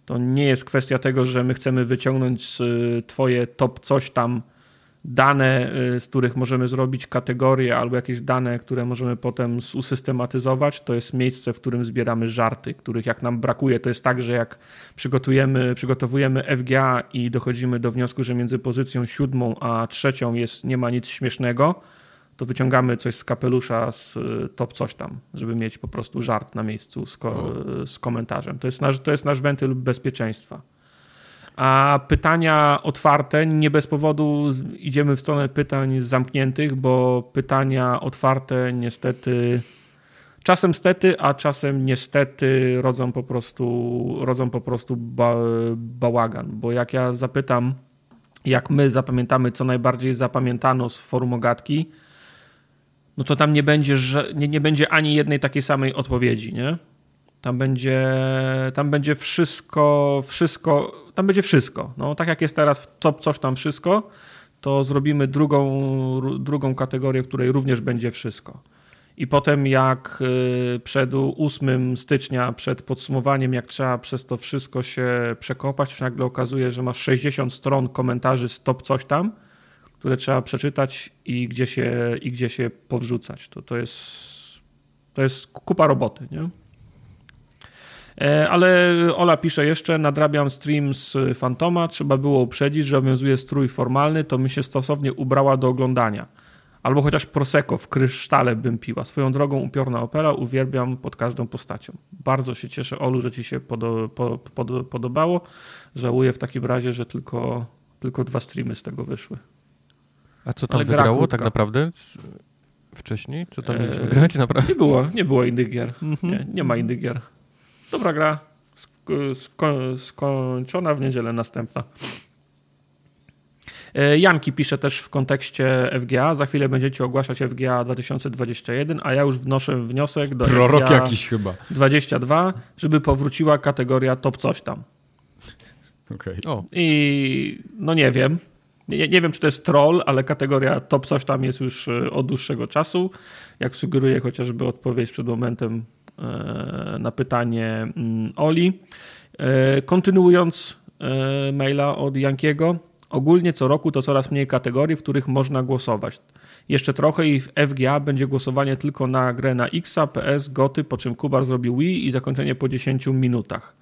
To nie jest kwestia tego, że my chcemy wyciągnąć y, twoje top coś tam dane, y, z których możemy zrobić kategorie albo jakieś dane, które możemy potem usystematyzować. To jest miejsce, w którym zbieramy żarty, których jak nam brakuje, to jest tak, że jak przygotujemy, przygotowujemy FGA i dochodzimy do wniosku, że między pozycją siódmą a trzecią jest, nie ma nic śmiesznego, to wyciągamy coś z kapelusza z y, top coś tam, żeby mieć po prostu żart na miejscu z, ko z komentarzem. To jest, nasz, to jest nasz wentyl bezpieczeństwa. A pytania otwarte, nie bez powodu idziemy w stronę pytań zamkniętych, bo pytania otwarte niestety czasem stety, a czasem niestety rodzą po prostu, rodzą po prostu ba bałagan. Bo jak ja zapytam, jak my zapamiętamy, co najbardziej zapamiętano z forum ogatki, no to tam nie będzie, nie, nie będzie ani jednej takiej samej odpowiedzi, nie? Tam będzie, tam będzie wszystko, wszystko, tam będzie wszystko. No, tak jak jest teraz w top coś tam wszystko, to zrobimy drugą, drugą kategorię, w której również będzie wszystko. I potem jak y, przed 8 stycznia, przed podsumowaniem, jak trzeba przez to wszystko się przekopać, to się nagle okazuje, że masz 60 stron komentarzy z top coś tam, które trzeba przeczytać i gdzie się, i gdzie się powrzucać. To, to, jest, to jest kupa roboty, nie? E, ale Ola pisze jeszcze, nadrabiam stream z Fantoma, trzeba było uprzedzić, że obowiązuje strój formalny, to mi się stosownie ubrała do oglądania. Albo chociaż Prosecco w krysztale bym piła. Swoją drogą upiorna opera uwielbiam pod każdą postacią. Bardzo się cieszę, Olu, że ci się podo, po, pod, podobało. Żałuję w takim razie, że tylko, tylko dwa streamy z tego wyszły. A co tam Ale wygrało tak naprawdę wcześniej? Co tam mieliśmy eee, grać naprawdę? Nie było, nie było innych gier. Mhm. Nie, nie ma innych gier. Dobra gra, sko skończona w niedzielę następna. E, Janki pisze też w kontekście FGA. Za chwilę będziecie ogłaszać FGA 2021, a ja już wnoszę wniosek do Prorok FGA jakiś chyba. 22, żeby powróciła kategoria top coś tam. Okay. I no nie wiem. Nie, nie, wiem, czy to jest troll, ale kategoria top coś tam jest już e, od dłuższego czasu. Jak sugeruje chociażby odpowiedź przed momentem E, na pytanie mm, Oli. E, kontynuując maila od Jankiego, ogólnie co roku to coraz mniej kategorii, w których można głosować. Jeszcze trochę i w FGA będzie głosowanie tylko na grę na X, PS, Goty, po czym Kubar zrobił Wii i zakończenie po 10 minutach.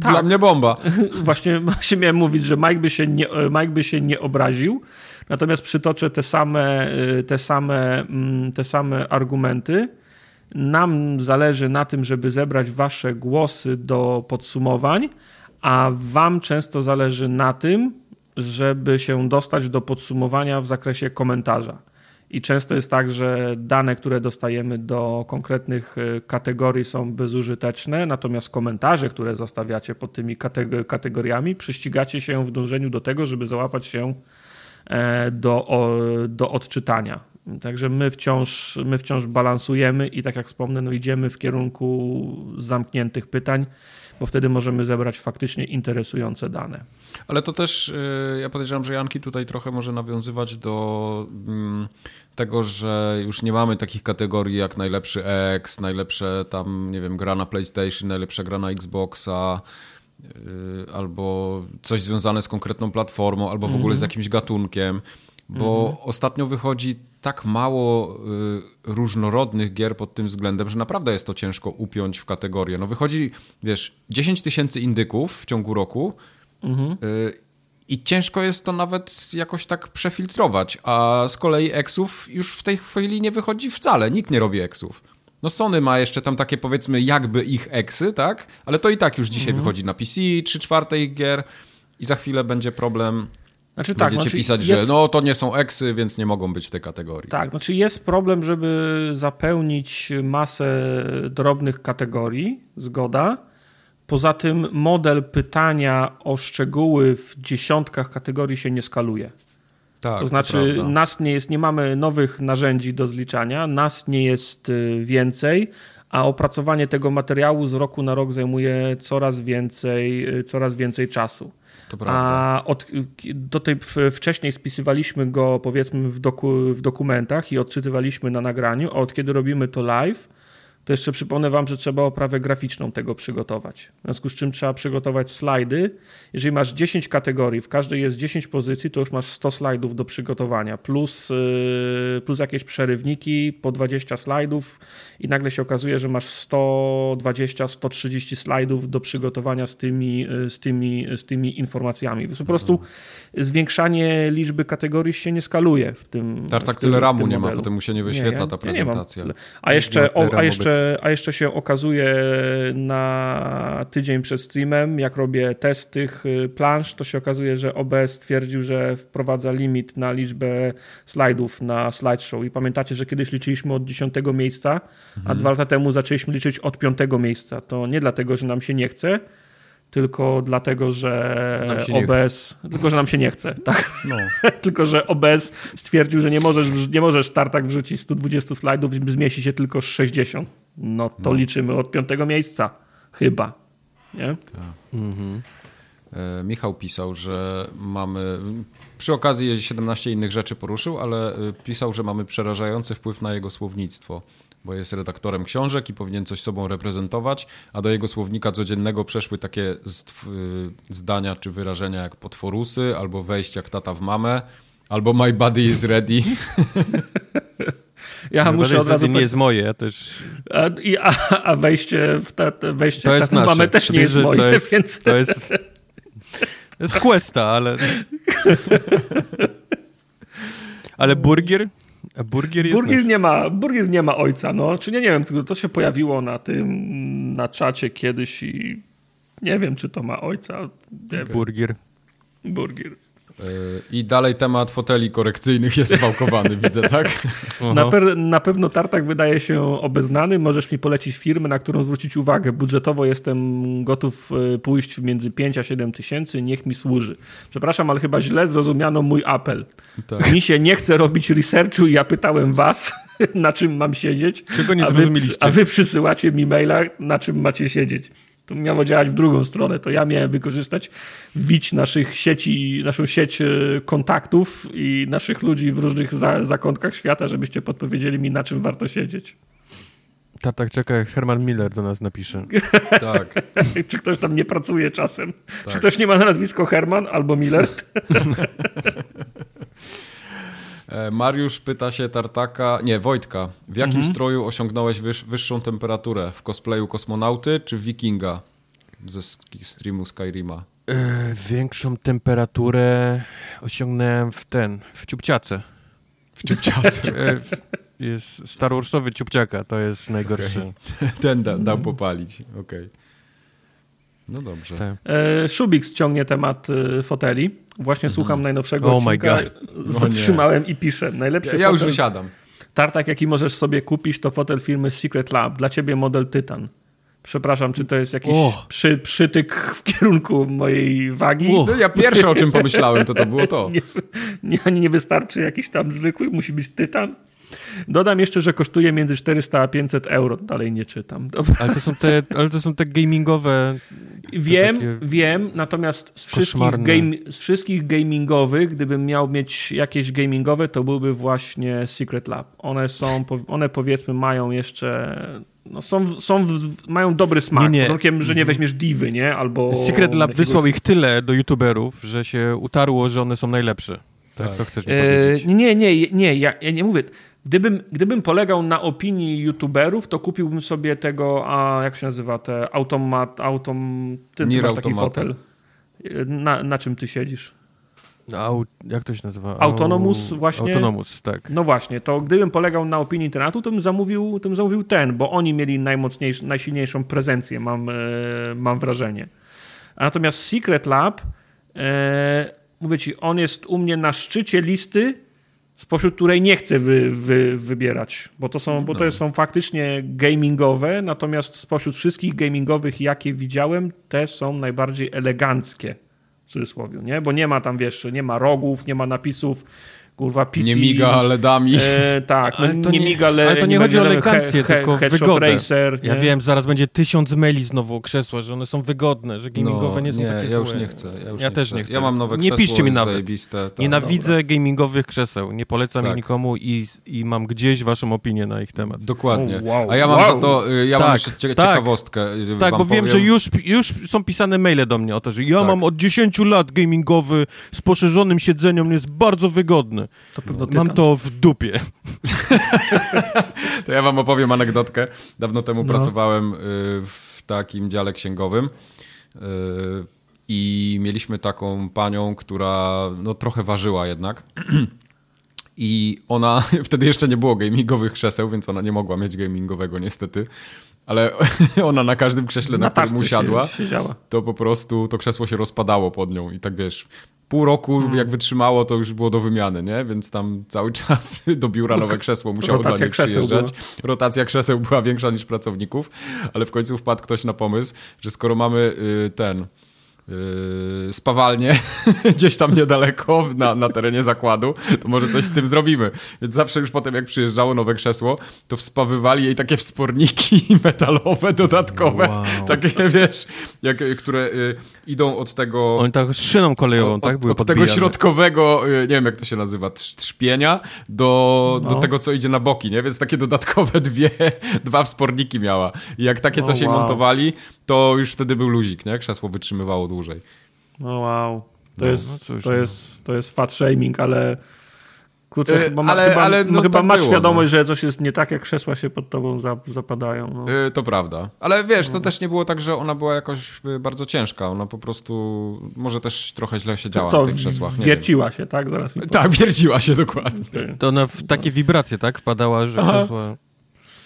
Tak. Dla mnie bomba. (laughs) Właśnie, właśnie miałem mówić, że Mike by, się nie, Mike by się nie obraził, natomiast przytoczę te same, te same, mm, te same argumenty. Nam zależy na tym, żeby zebrać Wasze głosy do podsumowań, a Wam często zależy na tym, żeby się dostać do podsumowania w zakresie komentarza. I często jest tak, że dane, które dostajemy do konkretnych e, kategorii są bezużyteczne, natomiast komentarze, które zostawiacie pod tymi kategoriami, przyścigacie się w dążeniu do tego, żeby załapać się e, do, do odczytania. Także my wciąż, my wciąż balansujemy i tak jak wspomnę, no idziemy w kierunku zamkniętych pytań, bo wtedy możemy zebrać faktycznie interesujące dane. Ale to też, y, ja podejrzewam, że Janki tutaj trochę może nawiązywać do mm, tego, że już nie mamy takich kategorii jak najlepszy X, najlepsze tam, nie wiem, gra na PlayStation, najlepsza gra na Xboxa, y, albo coś związane z konkretną platformą, albo w ogóle z mhm. jakimś gatunkiem, bo mhm. ostatnio wychodzi tak mało y, różnorodnych gier pod tym względem, że naprawdę jest to ciężko upiąć w kategorię. No wychodzi, wiesz, 10 tysięcy indyków w ciągu roku mhm. y, i ciężko jest to nawet jakoś tak przefiltrować, a z kolei eksów już w tej chwili nie wychodzi wcale, nikt nie robi eksów. No Sony ma jeszcze tam takie powiedzmy jakby ich eksy, tak? Ale to i tak już dzisiaj mhm. wychodzi na PC, 3 czwarte ich gier i za chwilę będzie problem znaczy, tak, Będziecie znaczy pisać, jest... że no to nie są eksy, więc nie mogą być w tej kategorii. Tak, znaczy jest problem, żeby zapełnić masę drobnych kategorii, zgoda. Poza tym model pytania o szczegóły w dziesiątkach kategorii się nie skaluje. Tak, to znaczy, to nas nie jest, nie mamy nowych narzędzi do zliczania, nas nie jest y, więcej, a opracowanie tego materiału z roku na rok zajmuje coraz więcej, y, coraz więcej czasu. A od, do tej, wcześniej spisywaliśmy go powiedzmy w, doku, w dokumentach i odczytywaliśmy na nagraniu, a od kiedy robimy to live, to jeszcze przypomnę wam, że trzeba oprawę graficzną tego przygotować. W związku z czym trzeba przygotować slajdy. Jeżeli masz 10 kategorii, w każdej jest 10 pozycji, to już masz 100 slajdów do przygotowania, plus, yy, plus jakieś przerywniki, po 20 slajdów i nagle się okazuje, że masz 120-130 slajdów do przygotowania z tymi, yy, z tymi, z tymi informacjami. Po prostu zwiększanie liczby kategorii się nie skaluje w tym Tartak w tym, tyle ramu nie ma, potem mu się nie wyświetla ja- ta ja nie mam prezentacja. A jeszcze, o, a, ramu jeszcze, a jeszcze się okazuje na tydzień przed streamem, jak robię test tych y, plansz, to się okazuje, że OBS stwierdził, że wprowadza limit na liczbę slajdów na slideshow. I pamiętacie, że kiedyś liczyliśmy od 10 miejsca, a dwa lata temu zaczęliśmy liczyć od 5 miejsca. To nie dlatego, że nam się nie chce, tylko dlatego, że Nam się nie OBS, tylko że nam się nie chce, (laughs) tak? No. (laughs) tylko że OBS stwierdził, że nie możesz, nie możesz tartak wrzucić 120 slajdów, zmieści się tylko 60. No to liczymy od piątego miejsca. Chyba. Nie? E, Michał pisał, że mamy. Przy okazji 17 innych rzeczy poruszył, ale e, pisał, że mamy przerażający wpływ na jego słownictwo, bo jest redaktorem książek i powinien coś sobą reprezentować, a do jego słownika codziennego przeszły takie zdw- y, zdania czy wyrażenia jak potworusy, albo wejść jak tata w mamę, albo my body is ready. Ja muszę od razu nie jest moje, ja też... a, i, a, a wejście w te wejście To jest w nasze. mamy też nie jest moje, to jest, więc To jest, to jest questa, ale... (laughs) Ale burgier? Burgier jest Burgier nie ma, burgier nie ma ojca, no. Czy nie, nie wiem, tylko to się pojawiło na tym, na czacie kiedyś i nie wiem, czy to ma ojca. Wiem. Burgier. Burgier. I dalej temat foteli korekcyjnych jest wałkowany, widzę, tak? Na, per, na pewno Tartak wydaje się obeznany. Możesz mi polecić firmę, na którą zwrócić uwagę. Budżetowo jestem gotów e, pójść między 5 a 7 tysięcy. Niech mi służy. Przepraszam, ale chyba źle zrozumiano mój apel. Tak. Mi się nie chce robić researchu i ja pytałem was, (laughs) na czym mam siedzieć. Czego nie a wy, zrozumieliście? a wy przysyłacie mi maila, na czym macie siedzieć. To miało działać w drugą stronę. To ja miałem wykorzystać wić naszych sieci, naszą sieć e, kontaktów i naszych ludzi w różnych za, zakątkach świata, żebyście podpowiedzieli mi, na czym warto siedzieć. Tak, tak, czekaj, jak Herman Miller do nas napisze. (laughs) tak. (laughs) Czy ktoś tam nie pracuje czasem? Czy Tak. ktoś nie ma na nazwisko Herman albo Miller? (laughs) E, Mariusz pyta się Tartaka, nie, Wojtka, w jakim Mhm. stroju osiągnąłeś wyż, wyższą temperaturę? W cosplayu kosmonauty czy wikinga ze streamu Skyrima? E, większą temperaturę osiągnąłem w ten, w ciupciace. W ciupciace. (laughs) E, w- jest Star Warsowy ciupciaka, to jest najgorszy. (laughs) Ten da, dał popalić, okej. No dobrze. Tak. E, Szubik ściągnie temat e, foteli. Właśnie słucham najnowszego Oh my odcinka. No (laughs) Zatrzymałem i piszę. Najlepszy Ja, ja już fotel, wysiadam. tartak, jaki możesz sobie kupić, to fotel firmy Secret Lab. Dla ciebie model Tytan. Przepraszam, czy to jest jakiś Och. przy, przytyk w kierunku mojej wagi? Och. No ja pierwsze o czym pomyślałem, to to było to. (laughs) Nie, nie, nie wystarczy jakiś tam zwykły, musi być Tytan. Dodam jeszcze, że kosztuje między 400 a 500 euro. Dalej nie czytam. Dobra. Ale to są te, ale to są te gamingowe... Wiem, wiem, natomiast z wszystkich, game, z wszystkich gamingowych, gdybym miał mieć jakieś gamingowe, to byłby właśnie Secret Lab. One są, one powiedzmy mają jeszcze, no są, są mają dobry smak, Nie, nie. pod warunkiem, że nie weźmiesz Divy, nie? Albo Secret Lab jakiegoś- wysłał ich tyle do youtuberów, że się utarło, że one są najlepsze. Tak, Tak. to chcesz mi E, powiedzieć. nie, nie, nie, ja, ja nie mówię. Gdybym, gdybym polegał na opinii youtuberów, to kupiłbym sobie tego, a jak się nazywa, te automat, autom, ty, ty masz taki Automata. fotel. Na, na czym ty siedzisz? Au, jak to się nazywa? Autonomus właśnie? Autonomus, tak. No właśnie, to gdybym polegał na opinii internatu, to bym zamówił, to bym zamówił ten, bo oni mieli najmocniejszą, najsilniejszą prezencję, mam, e, mam wrażenie. Natomiast Secret Lab, e, mówię ci, on jest u mnie na szczycie listy, spośród której nie chcę wy, wy, wybierać, bo to, są, bo to są faktycznie gamingowe, natomiast spośród wszystkich gamingowych, jakie widziałem, te są najbardziej eleganckie w cudzysłowie, nie? Bo nie ma tam, wiesz, nie ma rogów, nie ma napisów kurwa PC. Nie miga LEDami. E, tak, no, Ale to nie, nie- miga le, ale to nie chodzi o elegancję, he- he- tylko wygodę. Racer, Ja nie? wiem, zaraz będzie tysiąc maili znowu o krzesła, że one są wygodne, że gamingowe nie są No, nie, takie ja już złe. nie chcę. Ja, już Ja nie też chcę. nie chcę. Ja mam nowe Nie krzesło, piszcie mi nawet. zajebiste. Tak. Nienawidzę gamingowych krzeseł, nie polecam Tak. ich nikomu i, i mam gdzieś waszą opinię na ich temat. Dokładnie. O, wow. A ja mam Wow. za to, y, ja mam Tak, jeszcze cie- tak. ciekawostkę. y, Tak, bo wiem, że już, już są pisane maile do mnie o to, że ja Tak. mam od 10 lat gamingowy z poszerzonym siedzeniem, jest bardzo wygodny. To pewno ty Mam to w dupie. (laughs) To ja wam opowiem anegdotkę. Dawno temu No. pracowałem y, w takim dziale księgowym y, i mieliśmy taką panią, która no, trochę ważyła jednak. (clears throat) I ona, (laughs) wtedy jeszcze nie było gamingowych krzeseł, więc ona nie mogła mieć gamingowego niestety, ale (laughs) ona na każdym krześle, na, Na którym usiadła, się, to po prostu to krzesło się rozpadało pod nią i tak wiesz, pół roku Hmm. jak wytrzymało, to już było do wymiany, nie? Więc tam cały (laughs) czas do biura nowe krzesło musiało dla Rotacja niej krzeseł przyjeżdżać. Rotacja krzeseł była większa niż pracowników, ale w końcu wpadł ktoś na pomysł, że skoro mamy y, ten yy, spawalnię (laughs) gdzieś tam niedaleko na, na terenie zakładu, to może coś z tym zrobimy. Więc zawsze już potem jak przyjeżdżało nowe krzesło, to wspawywali jej takie wsporniki (laughs) metalowe dodatkowe, Wow. takie wiesz, jak, które y, idą od tego... Oni tak szyną kolejową, od, tak? Były od tego podbijane. środkowego, y, nie wiem jak to się nazywa, trz- trzpienia, do, No. do tego, co idzie na boki, nie? Więc takie dodatkowe (laughs) dwie, dwa wsporniki miała. I jak takie coś jej wow. montowali, to już wtedy był luzik, nie? Krzesło wytrzymywało dłużej. No wow. To No, jest, no cóż, to no. jest, to jest fat shaming, ale kurczę, E, chyba, ma, ale- chyba, ale no chyba tak masz było, świadomość, że coś jest nie tak, jak krzesła się pod tobą za, zapadają. No. Y, To prawda. Ale wiesz, to też nie było tak, że ona była jakoś y, bardzo ciężka. Ona po prostu może też trochę źle siedziała Co, na tych krzesłach. Nie wierciła się, tak? Zaraz mi wiem. Tak, wierciła się dokładnie. powiem. To ona w takie wibracje, tak? Wpadała, że Aha. krzesła...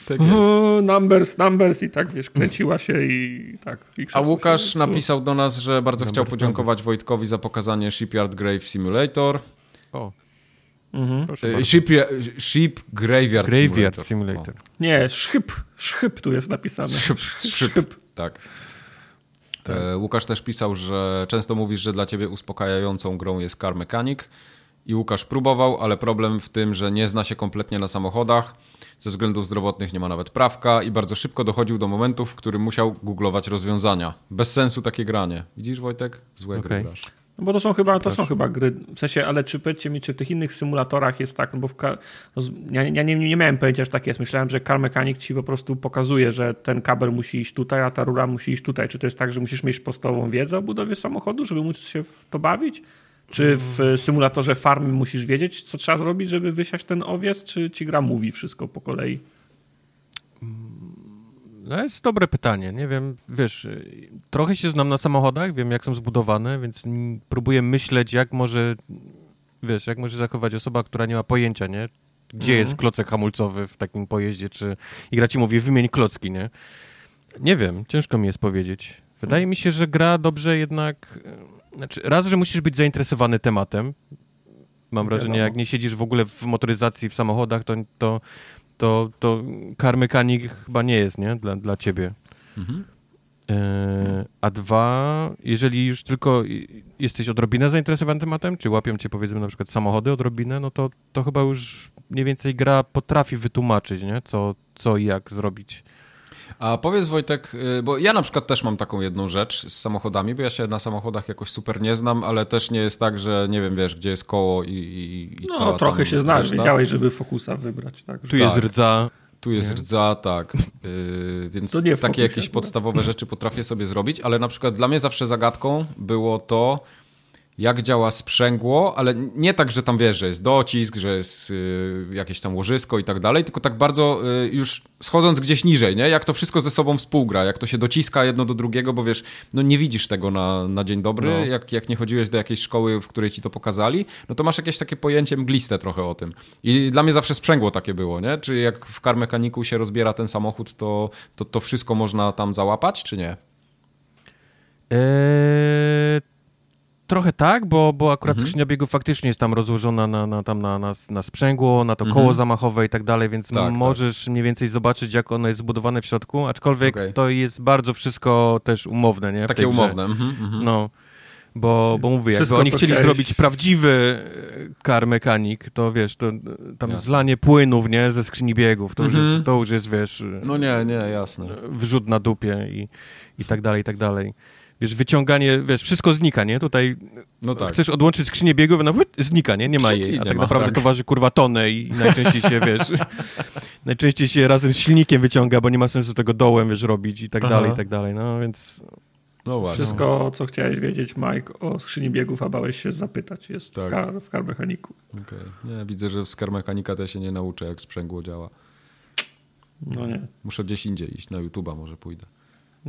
Tak. O, (laughs) numbers, numbers i tak, wiesz, kręciła się i tak. I A Łukasz się, napisał do nas, że bardzo chciał podziękować Wojtkowi za pokazanie Shipyard Grave Simulator. O, Mhm. Y. Ship, Ship Graveyard, Graveyard Simulator. Simulator. Nie, szchyp, szchyp tu jest napisane. Szyb, szyb. Tak. E, Łukasz też pisał, że często mówisz, że dla ciebie uspokajającą grą jest Car Mechanic i Łukasz próbował, ale problem w tym, że nie zna się kompletnie na samochodach, ze względów zdrowotnych nie ma nawet prawka i bardzo szybko dochodził do momentów, w którym musiał googlować rozwiązania. Bez sensu takie granie. Widzisz Wojtek? Złe Okej. gry grasz. No bo to są chyba, to są chyba gry, w sensie, ale czy powiedzcie mi, czy w tych innych symulatorach jest tak, no bo w, no ja, ja nie, nie miałem pojęcia, że tak jest. Myślałem, że Car Mechanic ci po prostu pokazuje, że ten kabel musi iść tutaj, a ta rura musi iść tutaj. Czy to jest tak, że musisz mieć podstawową wiedzę o budowie samochodu, żeby móc się w to bawić? Czy w e, symulatorze farmy musisz wiedzieć, co trzeba zrobić, żeby wysiać ten owiec, czy ci gra mówi wszystko po kolei? No jest dobre pytanie, nie wiem, wiesz, y, trochę się znam na samochodach, wiem jak są zbudowane, więc mm, próbuję myśleć jak może, wiesz, jak może zachować osoba, która nie ma pojęcia, nie? Gdzie Mhm. jest klocek hamulcowy w takim pojeździe, czy... I gra ci mówi, wymień klocki, nie? Nie wiem, ciężko mi jest powiedzieć. Wydaje mi się, że gra dobrze jednak... Znaczy, raz, że musisz być zainteresowany tematem. Mam wrażenie, Wiadomo. jak nie siedzisz w ogóle w motoryzacji, w samochodach, to, to, to, to car mechanic chyba nie jest, nie? Dla, dla ciebie. Mhm. E, a dwa, jeżeli już tylko jesteś odrobinę zainteresowany tematem, czy łapią cię powiedzmy na przykład samochody odrobinę, no to, to chyba już mniej więcej gra potrafi wytłumaczyć, nie? Co, co i jak zrobić. A powiedz Wojtek, y, bo ja na przykład też mam taką jedną rzecz z samochodami, bo ja się na samochodach jakoś super nie znam, ale też nie jest tak, że nie wiem, wiesz, gdzie jest koło i, i, i No, trochę się znasz, reszta. wiedziałeś, żeby fokusa wybrać. Tak, Tu że- jest Tak. rdza, Tu jest Nie? rdza, tak. Yy, więc takie fokusie jakieś podstawowe rzeczy potrafię sobie zrobić, ale na przykład dla mnie zawsze zagadką było to, jak działa sprzęgło, ale nie tak, że tam wiesz, że jest docisk, że jest yy, jakieś tam łożysko i tak dalej, tylko tak bardzo yy, już schodząc gdzieś niżej, nie? Jak to wszystko ze sobą współgra, jak to się dociska jedno do drugiego, bo wiesz, no nie widzisz tego na, na dzień dobry, No. jak, jak nie chodziłeś do jakiejś szkoły, w której ci to pokazali, no to masz jakieś takie pojęcie mgliste trochę o tym. I dla mnie zawsze sprzęgło takie było, nie? Czy jak w car mechaniku się rozbiera ten samochód, to, to, to wszystko można tam załapać, czy nie? Eee, trochę tak, bo, bo akurat Mhm. skrzynia biegów faktycznie jest tam rozłożona na, na, tam na, na, na sprzęgło, na to Mhm. koło zamachowe i tak dalej, więc Tak, możesz mniej więcej zobaczyć, jak ono jest zbudowane w środku, aczkolwiek Okej. to jest bardzo wszystko też umowne, nie? w Takie umowne. Mhm, mhm. No. Bo, bo mówię, jakby Wszystko, oni co chcieli chciałeś- zrobić prawdziwy e, car mechanic, to wiesz, to e, tam Jasne. zlanie płynów, nie, ze skrzyni biegów, to, już Mhm. jest, to już jest, wiesz, e, No nie, nie, jasne. wrzut na dupie i, i tak dalej, i tak dalej. Wiesz, wyciąganie, wiesz, wszystko znika, nie? Tutaj No tak. chcesz odłączyć skrzynię biegów, no znika, nie? Nie ma jej, a tak ma, naprawdę tak. to waży kurwa tonę i najczęściej się, wiesz, (laughs) najczęściej się razem z silnikiem wyciąga, bo nie ma sensu tego dołem, wiesz, robić i tak Aha. dalej, i tak dalej, no więc... No właśnie. Wszystko, co chciałeś wiedzieć, Mike, o skrzyni biegów, a bałeś się zapytać, jest Tak. w, kar, w karmechaniku. Okej. Nie, widzę, że z karmechanika to ja się nie nauczę, jak sprzęgło działa. No nie. Muszę gdzieś indziej iść, na YouTube'a może pójdę.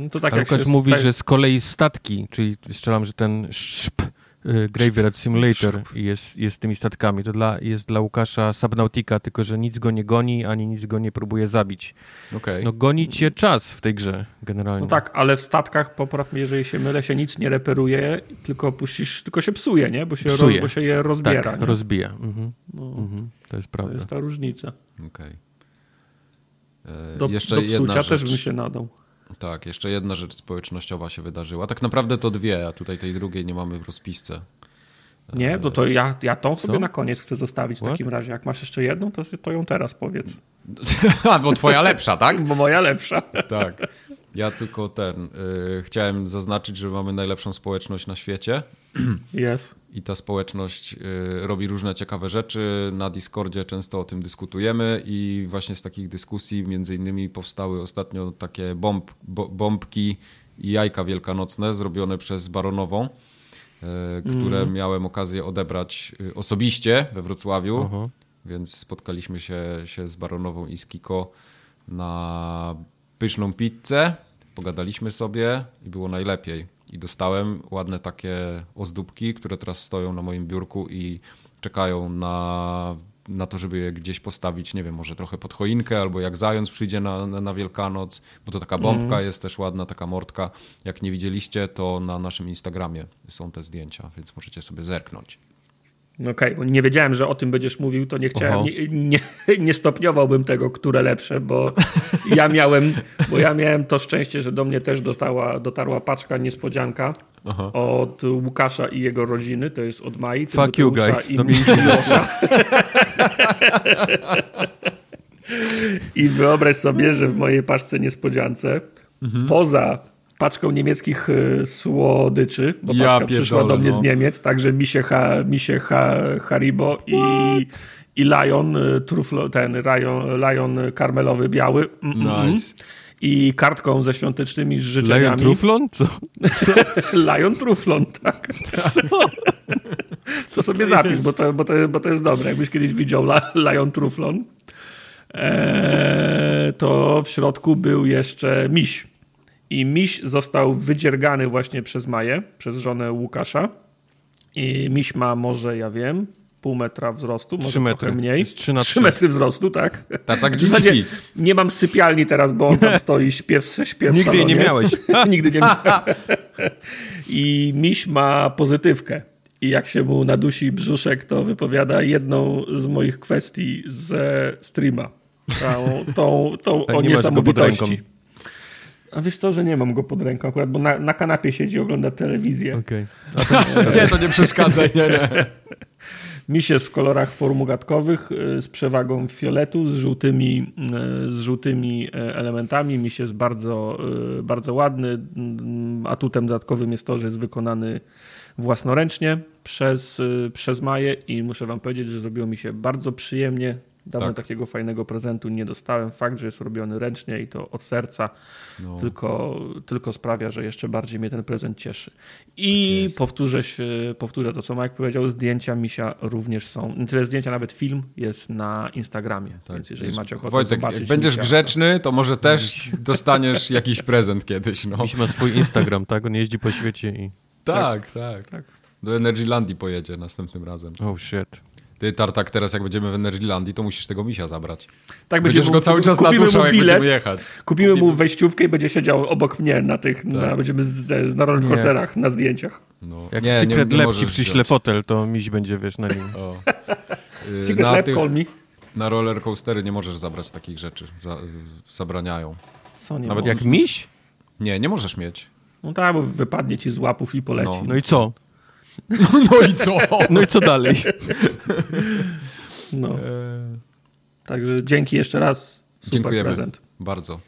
No to tak a jak Lukasz się mówi, sta- że z kolei statki, czyli strzelam, że ten szp, y, Graveyard Simulator jest, jest tymi statkami. To dla, jest dla Łukasza Subnautica, tylko że nic go nie goni, ani nic go nie próbuje zabić. Okej. No goni cię czas w tej grze, generalnie. No tak, ale w statkach, popraw mnie, jeżeli się mylę, się nic nie reperuje, tylko puścisz, tylko się psuje, nie? Bo się, Psuje. Roz, bo się je rozbiera. tak, nie? rozbija. Mhm, no, mhm, to jest to prawda. jest ta różnica. Okej. E, Do, jeszcze do jedna psucia też bym się nadał. Tak, jeszcze jedna rzecz społecznościowa się wydarzyła. Tak naprawdę to dwie, a tutaj tej drugiej nie mamy w rozpisce. Nie, no to ja, ja tą sobie Co? na koniec chcę zostawić w What? takim razie. Jak masz jeszcze jedną, to, to ją teraz powiedz. (laughs) a, bo twoja lepsza, tak? Bo moja lepsza. Tak. Ja tylko ten. y, chciałem zaznaczyć, że mamy najlepszą społeczność na świecie. (clears throat) Jest. I ta społeczność y, robi różne ciekawe rzeczy. Na Discordzie często o tym dyskutujemy i właśnie z takich dyskusji między innymi powstały ostatnio takie bomb, bo, bombki i jajka wielkanocne zrobione przez Baronową, y, które miałem okazję odebrać osobiście we Wrocławiu, Aha. więc spotkaliśmy się, się z Baronową i z Kiko na pyszną pizzę, pogadaliśmy sobie i było najlepiej. I dostałem ładne takie ozdóbki, które teraz stoją na moim biurku i czekają na, na to, żeby je gdzieś postawić, nie wiem, może trochę pod choinkę, albo jak zając przyjdzie na, na, na Wielkanoc, bo to taka bombka jest też ładna, taka mortka. Jak nie widzieliście, to na naszym Instagramie są te zdjęcia, więc możecie sobie zerknąć. No Okej, bo nie wiedziałem, że o tym będziesz mówił, to nie chciałem, nie, nie, nie stopniowałbym tego, które lepsze, bo ja miałem, bo ja miałem to szczęście, że do mnie też dostała, dotarła paczka niespodzianka Aha. od Łukasza i jego rodziny, to jest od Mai. Fuck you guys. I No. (laughs) I wyobraź sobie, że w mojej paczce niespodziance, Mhm. poza paczką niemieckich y, słodyczy, bo Ja paczka przyszła pierdolę, do mnie no. z Niemiec, także misie, ha, misie ha, Haribo i, i Lion, y, truflo, ten Lion, Lion karmelowy biały. Mm, mm, mm. Nice. I kartką ze świątecznymi życzeniami. Lion Truflon? Co? (laughs) Lion Truflon, tak. Co sobie zapisz, bo to, bo, to, bo to jest dobre. Jakbyś kiedyś widział La, Lion Truflon, eee, to w środku był jeszcze miś. I miś został wydziergany właśnie przez Maję, przez żonę Łukasza. I miś ma może, ja wiem, pół metra wzrostu, może metry. mniej. Jest trzy na Trzy trzy. metry wzrostu, tak. Tak, tak W zasadzie śpi. nie mam sypialni teraz, bo on tam stoi, śpiew, śpiew w Nigdy nie miałeś. (laughs) Nigdy nie miałem. (laughs) I miś ma pozytywkę. I jak się mu nadusi brzuszek, to wypowiada jedną z moich kwestii ze streama. Tą, tą, tą A o niesamowitości. A wiesz co, że nie mam go pod ręką akurat, bo na, na kanapie siedzi, ogląda telewizję. Okej. (laughs) Nie, to nie przeszkadzaj, nie, nie. Miś jest w kolorach formugatkowych y, z przewagą fioletu, z żółtymi, y, z żółtymi y, elementami. Miś jest bardzo, bardzo ładny. Mm, Atutem dodatkowym jest to, że jest wykonany własnoręcznie przez, przez Maję i muszę wam powiedzieć, że zrobiło mi się bardzo przyjemnie. Dawno Tak. takiego fajnego prezentu nie dostałem. Fakt, że jest robiony ręcznie i to od serca No. tylko, tylko sprawia, że jeszcze bardziej mnie ten prezent cieszy. I Tak powtórzę, się, powtórzę to, co Mike powiedział, zdjęcia misia również są. Nie tyle zdjęcia, nawet film jest na Instagramie. Tak, Więc jeżeli macie ochotę Wojtek, zobaczyć jak będziesz misia, grzeczny, to może (laughs) też dostaniesz jakiś prezent kiedyś. No. Miś ma swój Instagram, tak? On jeździ po świecie i... Tak, tak, Tak. Do Energylandii pojedzie następnym razem. Oh shit. Ty, Tartak, teraz jak będziemy w Energylandii, to musisz tego misia zabrać. tak Będziesz będziemy go mu- cały czas kupimy natuszał, mu jak będziemy jechać. Kupimy mu wejściówkę i będzie siedział obok mnie na tych, na, będziemy z, z, na rollercoasterach, na zdjęciach. No. Jak nie, Secret nie, nie Lab ci przyśle fotel, to miś będzie, wiesz, na nim. O. (laughs) Y, Secret na, Lab, tych, call me. na roller coastery nie możesz zabrać takich rzeczy. Za, zabraniają. Co nie Nawet Nawet Jak miś? Nie, nie możesz mieć. No tak, bo wypadnie ci z łapów i poleci. No. No i co? (laughs) No i co? (laughs) No i co dalej? No. Także dzięki jeszcze raz. Super Dziękujemy prezent. bardzo.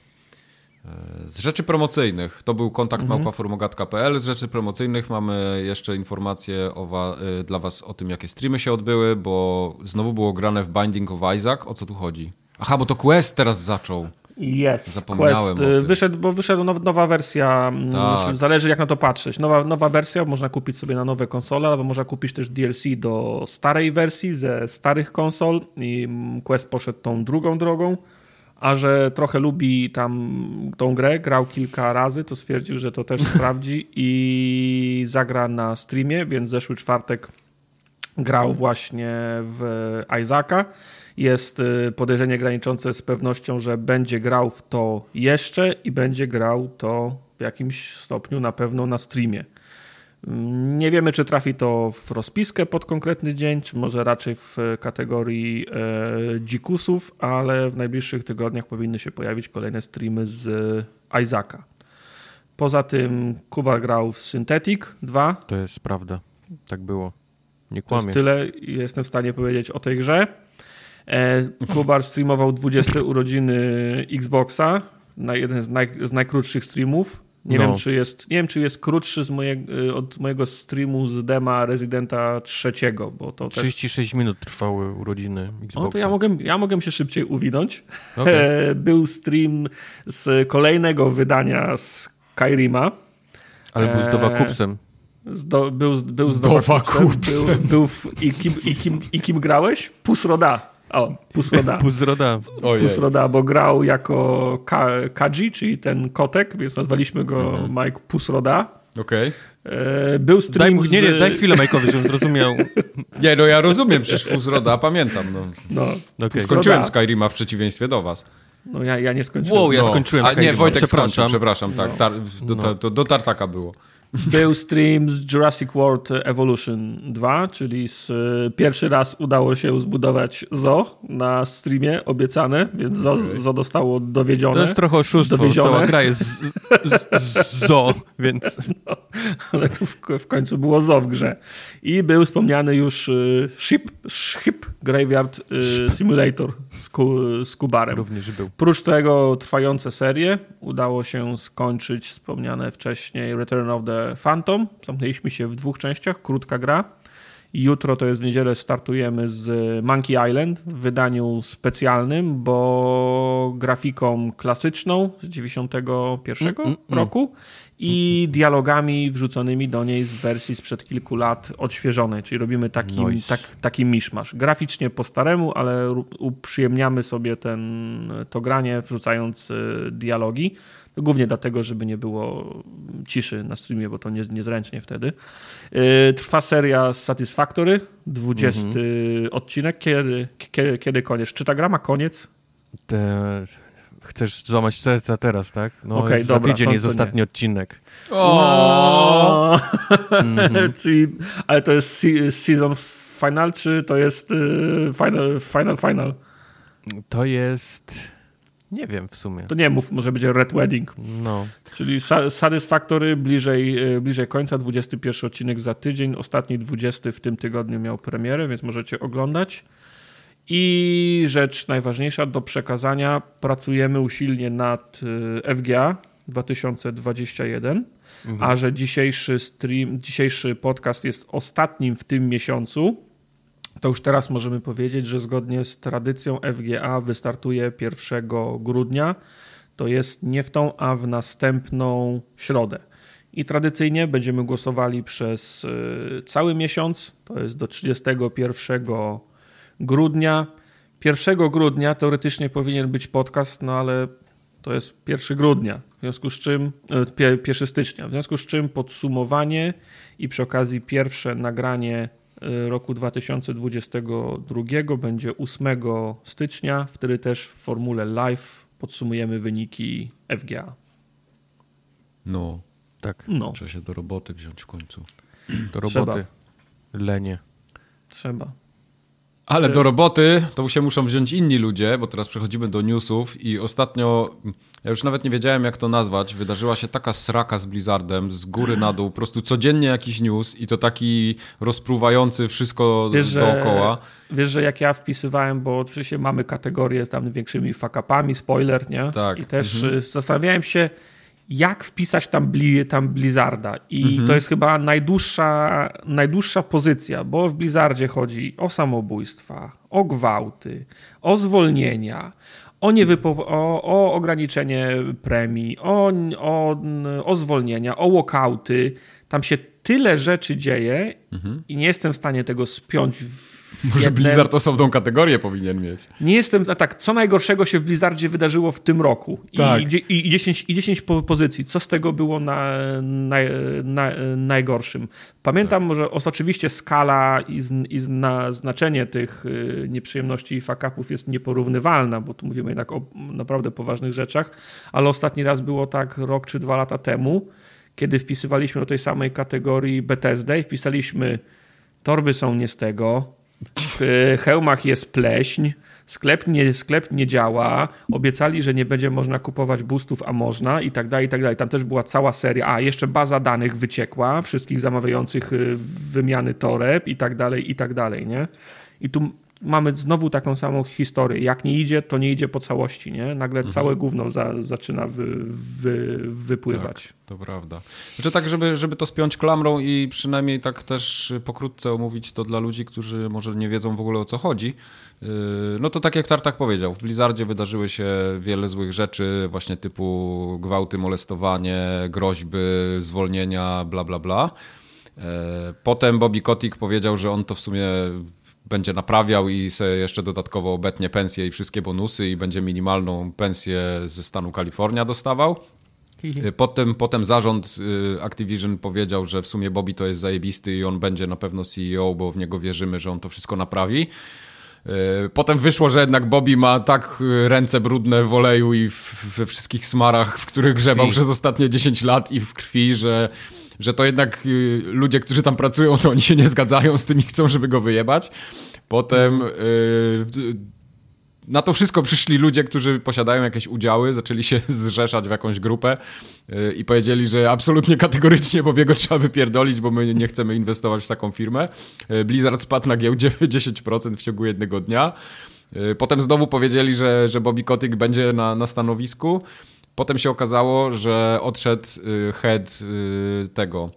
E, Z rzeczy promocyjnych to był kontakt Mhm. małpaformogatka.pl. Z rzeczy promocyjnych mamy jeszcze informacje o wa- y, dla Was o tym, jakie streamy się odbyły, bo znowu było grane w Binding of Isaac. O co tu chodzi? Aha, bo to Quest teraz zaczął. Jest. Zapomniałem Quest, y, wyszedł, bo wyszedł now, nowa wersja. mm, Tak. Zależy jak na to patrzeć. Nowa, nowa wersja, można kupić sobie na nowe konsole, albo można kupić też DLC do starej wersji ze starych konsol i mm, Quest poszedł tą drugą drogą. A że trochę lubi tam tą grę, grał kilka razy, to stwierdził, że to też (laughs) sprawdzi i zagra na streamie, więc zeszły czwartek grał właśnie w Isaaca. Jest y, podejrzenie graniczące z pewnością, że będzie grał w to jeszcze i będzie grał to w jakimś stopniu na pewno na streamie. Mm, Nie wiemy, czy trafi to w rozpiskę pod konkretny dzień, czy może raczej w kategorii e, dzikusów, ale w najbliższych tygodniach powinny się pojawić kolejne streamy z Isaaca. Poza tym Kuba grał w Synthetic 2, To jest prawda. Tak było. Nie to jest kłamie. tyle, jest w stanie powiedzieć o tej grze. E, Kubar streamował 20 urodziny Xboxa na jeden z, naj, z najkrótszych streamów. Nie, No. wiem, czy jest, nie wiem, czy jest krótszy z moje, y, od mojego streamu z dema Residenta trzeciego, bo to też... 36 minut trwały urodziny Xboxa. No to ja mogę, ja mogę się szybciej uwinąć. Okej. E, Był stream z kolejnego wydania Skyrima. Ale był z Dowakupsem. Z do, był, z- był z Dowakupsem. Dowakupsem, Był, był w, i, kim, i, kim, I kim grałeś? Pusroda. O, Pusroda. (laughs) Puzroda. Ojej. Pusroda, bo grał jako Ka Kaji, czyli ten kotek, więc nazwaliśmy go Mike Pusroda. Okej. E, Był stream Daj, mu, nie, nie, z- daj chwilę Majkowi, żebym zrozumiał. Nie, no ja rozumiem, przecież Fuzroda, pamiętam. No. No, Okej. Skończyłem Szkoda. Skyrima w przeciwieństwie do Was. no ja, ja nie skończyłem. Wow, ja no. skończyłem A nie, Wojtek przepraszam. skończył, przepraszam, tak. Tar, do, No. to, do Tartaka było. Był stream z Jurassic World Evolution 2, czyli z, e, pierwszy raz udało się zbudować zo na streamie, obiecane, więc zo, zo zostało dowiedzione. To jest trochę oszustwo. Dowiezione. Cała gra jest z, z, z zo, więc (laughs) ale tu w, w końcu było zo w grze. I był wspomniany już y, Ship, Ship Graveyard y, Simulator z, ku, z Kubarem. również był. Prócz tego trwające serie udało się skończyć wspomniane wcześniej Return of the Phantom. Zamknęliśmy się w dwóch częściach, krótka gra. I Jutro to jest w niedzielę startujemy z Monkey Island w wydaniu specjalnym, bo grafiką klasyczną z 91 Mm, mm, mm. roku i dialogami wrzuconymi do niej z wersji sprzed kilku lat odświeżonej, czyli robimy taki, Nice. tak, taki miszmasz. Graficznie po staremu, ale uprzyjemniamy sobie ten, to granie wrzucając y, dialogi. Głównie dlatego, żeby nie było ciszy na streamie, bo to nie, niezręcznie wtedy. Y, Trwa seria Satisfactory, 20 odcinek. Kiedy, kiedy, kiedy koniec? Czy ta gra ma koniec? Te... Chcesz złamać serca teraz, tak? No Okej, za dobra, tydzień to- jest to nie. ostatni odcinek. O! Mhm. (laughs) Czyli, ale to jest se- season final, czy to jest y, final, final, final? To jest... Nie wiem w sumie. To nie mów, może będzie Red Wedding. No. Czyli Sa- Satisfactory bliżej, y, bliżej końca, 21 odcinek za tydzień, ostatni 20 w tym tygodniu miał premierę, więc możecie oglądać. I rzecz najważniejsza do przekazania, pracujemy usilnie nad y, FGA 2021, a że dzisiejszy stream, dzisiejszy podcast jest ostatnim w tym miesiącu, to już teraz możemy powiedzieć, że zgodnie z tradycją FGA wystartuje 1 grudnia. To jest nie w tą, a w następną środę. I tradycyjnie będziemy głosowali przez y, cały miesiąc, to jest do 31 grudnia. 1 grudnia teoretycznie powinien być podcast, no ale to jest 1 grudnia, w związku z czym, e, pie- 1 stycznia, w związku z czym podsumowanie i przy okazji pierwsze nagranie e, roku 2022 będzie 8 stycznia, wtedy też w formule live podsumujemy wyniki FGA. No, Tak, No, trzeba się do roboty wziąć w końcu. (clears throat) do Trzeba. roboty. Lenie. trzeba. Ale do roboty to się muszą wziąć inni ludzie, bo teraz przechodzimy do newsów i ostatnio, ja już nawet nie wiedziałem jak to nazwać, wydarzyła się taka sraka z Blizzardem, z góry na dół, po prostu codziennie jakiś news i to taki rozpruwający wszystko wiesz, dookoła. Że, wiesz, że jak ja wpisywałem, bo oczywiście mamy kategorie z tam większymi fakapami, spoiler, nie? Tak. I też mhm. zastanawiałem się, jak wpisać tam, bli, tam Blizzarda. I mhm. to jest chyba najdłuższa, najdłuższa pozycja, bo w Blizzardzie chodzi o samobójstwa, o gwałty, o zwolnienia, o, niewypo- o, o ograniczenie premii, o, o, o zwolnienia, o walkouty. Tam się tyle rzeczy dzieje mhm. i nie jestem w stanie tego spiąć w może jednym... Blizzard osobną kategorię powinien mieć. Nie jestem, a tak, co najgorszego się w Blizzardzie wydarzyło w tym roku. Tak. I, i, i, 10, i 10 pozycji. Co z tego było na, na, na najgorszym? Pamiętam, tak. że oczywiście skala i, z, i zna, znaczenie tych y, nieprzyjemności i fakapów jest nieporównywalna, bo tu mówimy jednak o naprawdę poważnych rzeczach, ale ostatni raz było tak rok czy dwa lata temu, kiedy wpisywaliśmy do tej samej kategorii BTSD i wpisaliśmy torby są nie z tego, w hełmach jest pleśń, sklep nie, sklep nie działa, obiecali, że nie będzie można kupować boostów, a można i tak dalej, i tak dalej. Tam też była cała seria, a jeszcze baza danych wyciekła, wszystkich zamawiających y, wymiany toreb i tak dalej, i tak dalej, nie? I tu mamy znowu taką samą historię. Jak nie idzie, to nie idzie po całości, nie? Nagle mhm. całe gówno za, zaczyna wy, wy, wypływać. Tak, to prawda. Znaczy tak, żeby, żeby to spiąć klamrą i przynajmniej tak też pokrótce omówić to dla ludzi, którzy może nie wiedzą w ogóle o co chodzi. Yy, no to tak jak Tartak powiedział, w Blizzardzie wydarzyły się wiele złych rzeczy, właśnie typu gwałty, molestowanie, groźby, zwolnienia, bla, bla, bla. Yy, potem Bobby Kotick powiedział, że on to w sumie będzie naprawiał i sobie jeszcze dodatkowo obetnie pensję i wszystkie bonusy i będzie minimalną pensję ze stanu Kalifornia dostawał. Y, potem, potem zarząd y, Activision powiedział, że w sumie Bobby to jest zajebisty i on będzie na pewno CEO, bo w niego wierzymy, że on to wszystko naprawi. Y, potem wyszło, że jednak Bobby ma tak ręce brudne w oleju i we wszystkich smarach, w których grzebał przez ostatnie 10 lat i w krwi, że że to jednak y, ludzie, którzy tam pracują, to oni się nie zgadzają z tym i chcą, żeby go wyjebać. Potem y, na to wszystko przyszli ludzie, którzy posiadają jakieś udziały, zaczęli się (laughs) zrzeszać w jakąś grupę y, i powiedzieli, że absolutnie kategorycznie Bobiego trzeba wypierdolić, bo my nie chcemy inwestować w taką firmę. Blizzard spadł na giełdzie 10% w ciągu jednego dnia. Potem znowu powiedzieli, że, że Bobby Kotick będzie na, na stanowisku. Potem się okazało, że odszedł y, head y, tego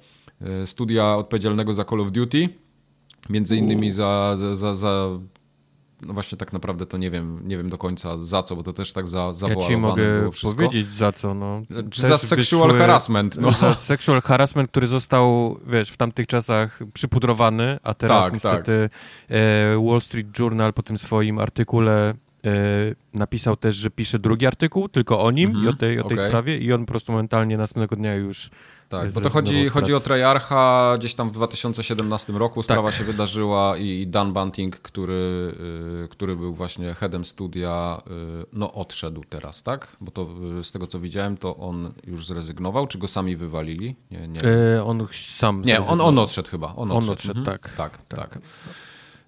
y, studia odpowiedzialnego za Call of Duty, między innymi za, za, za, za no właśnie tak naprawdę to nie wiem, nie wiem do końca za co, bo to też tak za, Ja ci mogę powiedzieć za co, no. za sexual wyszły, harassment, no. Za sexual harassment, który został, wiesz, w tamtych czasach przypudrowany, a teraz tak, niestety tak. Wall Street Journal po tym swoim artykule E, napisał też, że pisze drugi artykuł tylko o nim i o tej, o tej okay. sprawie i on po prostu momentalnie następnego dnia już tak, bo to chodzi, chodzi o Treyarcha gdzieś tam w 2017 roku sprawa tak. się wydarzyła i Dan Bunting, który, y, który był właśnie headem studia, y, no odszedł teraz, tak? Bo to y, z tego co widziałem, to on już zrezygnował, czy go sami wywalili? Nie, nie. E, on sam Nie, on, on odszedł chyba. On, on odszedł, odszedł mhm. tak. Tak, tak. tak.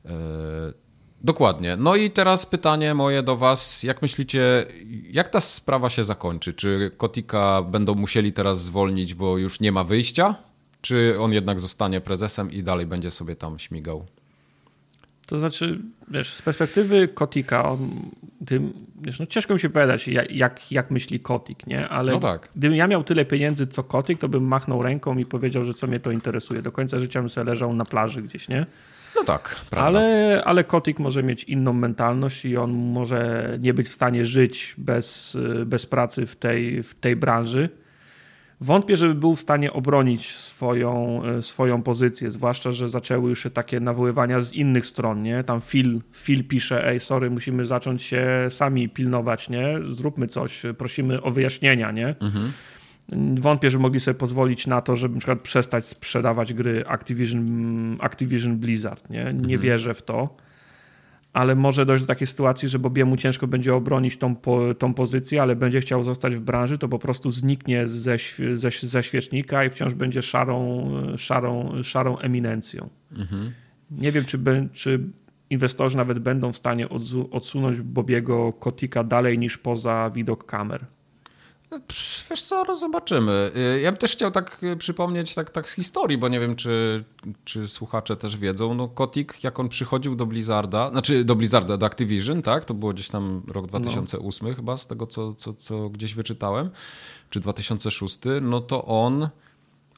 E, Dokładnie. No i teraz pytanie moje do Was. Jak myślicie, jak ta sprawa się zakończy? Czy Kotika będą musieli teraz zwolnić, bo już nie ma wyjścia? Czy on jednak zostanie prezesem i dalej będzie sobie tam śmigał? To znaczy, wiesz, z perspektywy Kotika, on, tym, wiesz, no ciężko mi się powiedzieć, jak, jak myśli Kotik, nie? Ale no tak. gdybym ja miał tyle pieniędzy co Kotik, to bym machnął ręką i powiedział, że co mnie to interesuje. Do końca życia bym sobie leżał na plaży gdzieś, nie? No tak, prawda. Ale, ale Kotik może mieć inną mentalność i on może nie być w stanie żyć bez, bez pracy w tej, w tej branży. Wątpię, żeby był w stanie obronić swoją, swoją pozycję, zwłaszcza, że zaczęły już się takie nawoływania z innych stron, nie? Tam Phil, Phil pisze, ej, sorry, musimy zacząć się sami pilnować, nie? Zróbmy coś, prosimy o wyjaśnienia, nie? Mhm. Wątpię, że mogli sobie pozwolić na to, żeby na przykład przestać sprzedawać gry Activision, Activision Blizzard. Nie, nie mhm. wierzę w to. Ale może dojść do takiej sytuacji, że Bobiemu ciężko będzie obronić tą, po, tą pozycję, ale będzie chciał zostać w branży, to po prostu zniknie ze, ze, ze świecznika i wciąż będzie szarą, szarą, szarą eminencją. Mhm. Nie wiem, czy, czy inwestorzy nawet będą w stanie odsunąć Bobiego Kotika dalej niż poza widok kamer. Wiesz co, no zobaczymy. Y, ja bym też chciał tak y, przypomnieć tak, tak z historii, bo nie wiem, czy, czy słuchacze też wiedzą. No Kotik, jak on przychodził do Blizzarda, znaczy do Blizzarda, do Activision, tak? To było gdzieś tam rok 2008 no. chyba, z tego co, co, co gdzieś wyczytałem, czy 2006, no to on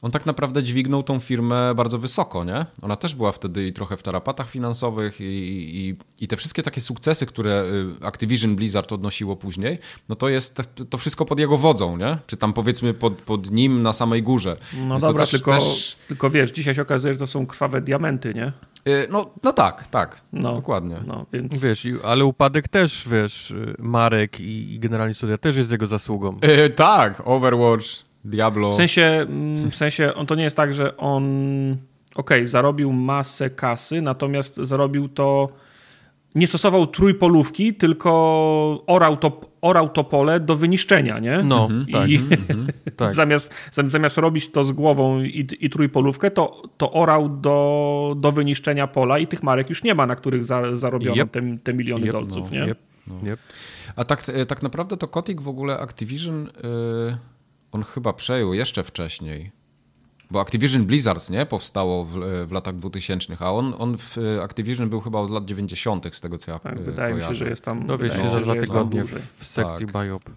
on tak naprawdę dźwignął tą firmę bardzo wysoko, nie? Ona też była wtedy i trochę w tarapatach finansowych i, i, i te wszystkie takie sukcesy, które y, Activision Blizzard odnosiło później, no to jest to wszystko pod jego wodzą, nie? Czy tam powiedzmy pod, pod nim na samej górze. No Więc dobra, też, tylko, też... tylko wiesz, dzisiaj się okazuje, że to są krwawe diamenty, nie? Y, no, no tak, tak, no, dokładnie. No, więc... Wiesz, ale upadek też, wiesz, Marek i, i generalnie studia też jest jego zasługą. Yy, tak, Overwatch, Diablo. W sensie, mm, w sensie on to nie jest tak, że on okej, okay, zarobił masę kasy, natomiast zarobił to nie stosował trójpolówki, tylko orał to, orał to pole do wyniszczenia, nie? No, mhm, I, tak. Mhm, (laughs) tak. zamiast, zamiast robić to z głową i, i trójpolówkę, to, to orał do, do wyniszczenia pola i tych marek już nie ma, na których za, zarobiono yep. te, te miliony yep, dolców, no, nie? Yep, no. A tak, tak naprawdę to Kotik w ogóle Activision... Yy on chyba przejął jeszcze wcześniej. Bo Activision Blizzard nie powstało w, w latach 2000, a on, on w Activision był chyba od lat 90., z tego co ja tak, Wydaje mi się, że jest tam. Dowie się za dwa tygodnie w, w sekcji tak, Biop.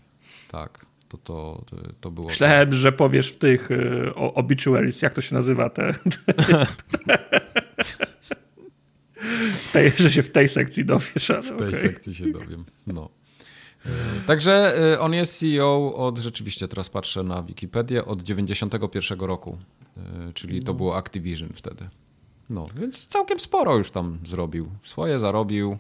Tak, to, to, to było. Myślałem, tak. że powiesz w tych y, obituaries, jak to się nazywa, te. (laughs) tej, (laughs) że się w tej sekcji dowiesz. w tej okay. sekcji się dowiem. No. Także y, on jest CEO od, rzeczywiście teraz patrzę na Wikipedię, od 91 roku, y, czyli to no. było Activision wtedy. No, więc całkiem sporo już tam zrobił. Swoje zarobił.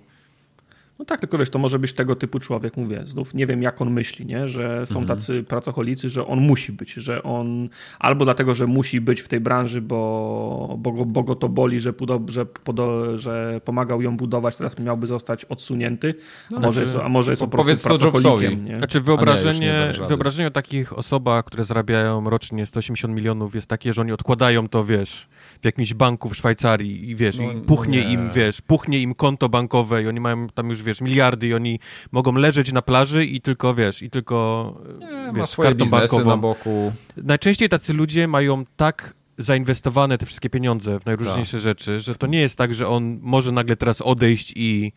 No tak, tylko wiesz, to może być tego typu człowiek, mówię, znów nie wiem jak on myśli, nie? że są mhm. tacy pracocholicy, że on musi być, że on albo dlatego, że musi być w tej branży, bo, bo, go, bo go to boli, że, pudo, że, podo, że pomagał ją budować, teraz miałby zostać odsunięty, a, no, może, znaczy, jest, a może jest po prostu pracocholikiem. Nie? Znaczy wyobrażenie, nie, wyobrażenie o takich osobach, które zarabiają rocznie 180 milionów jest takie, że oni odkładają to, wiesz, w jakimś banku w Szwajcarii i wiesz, no, i puchnie nie. im, wiesz, puchnie im konto bankowe i oni mają tam już, wiesz, miliardy i oni mogą leżeć na plaży i tylko, wiesz, i tylko, nie, wiesz, kartą bankową. na boku. Najczęściej tacy ludzie mają tak zainwestowane te wszystkie pieniądze w najróżniejsze tak. rzeczy, że to nie jest tak, że on może nagle teraz odejść i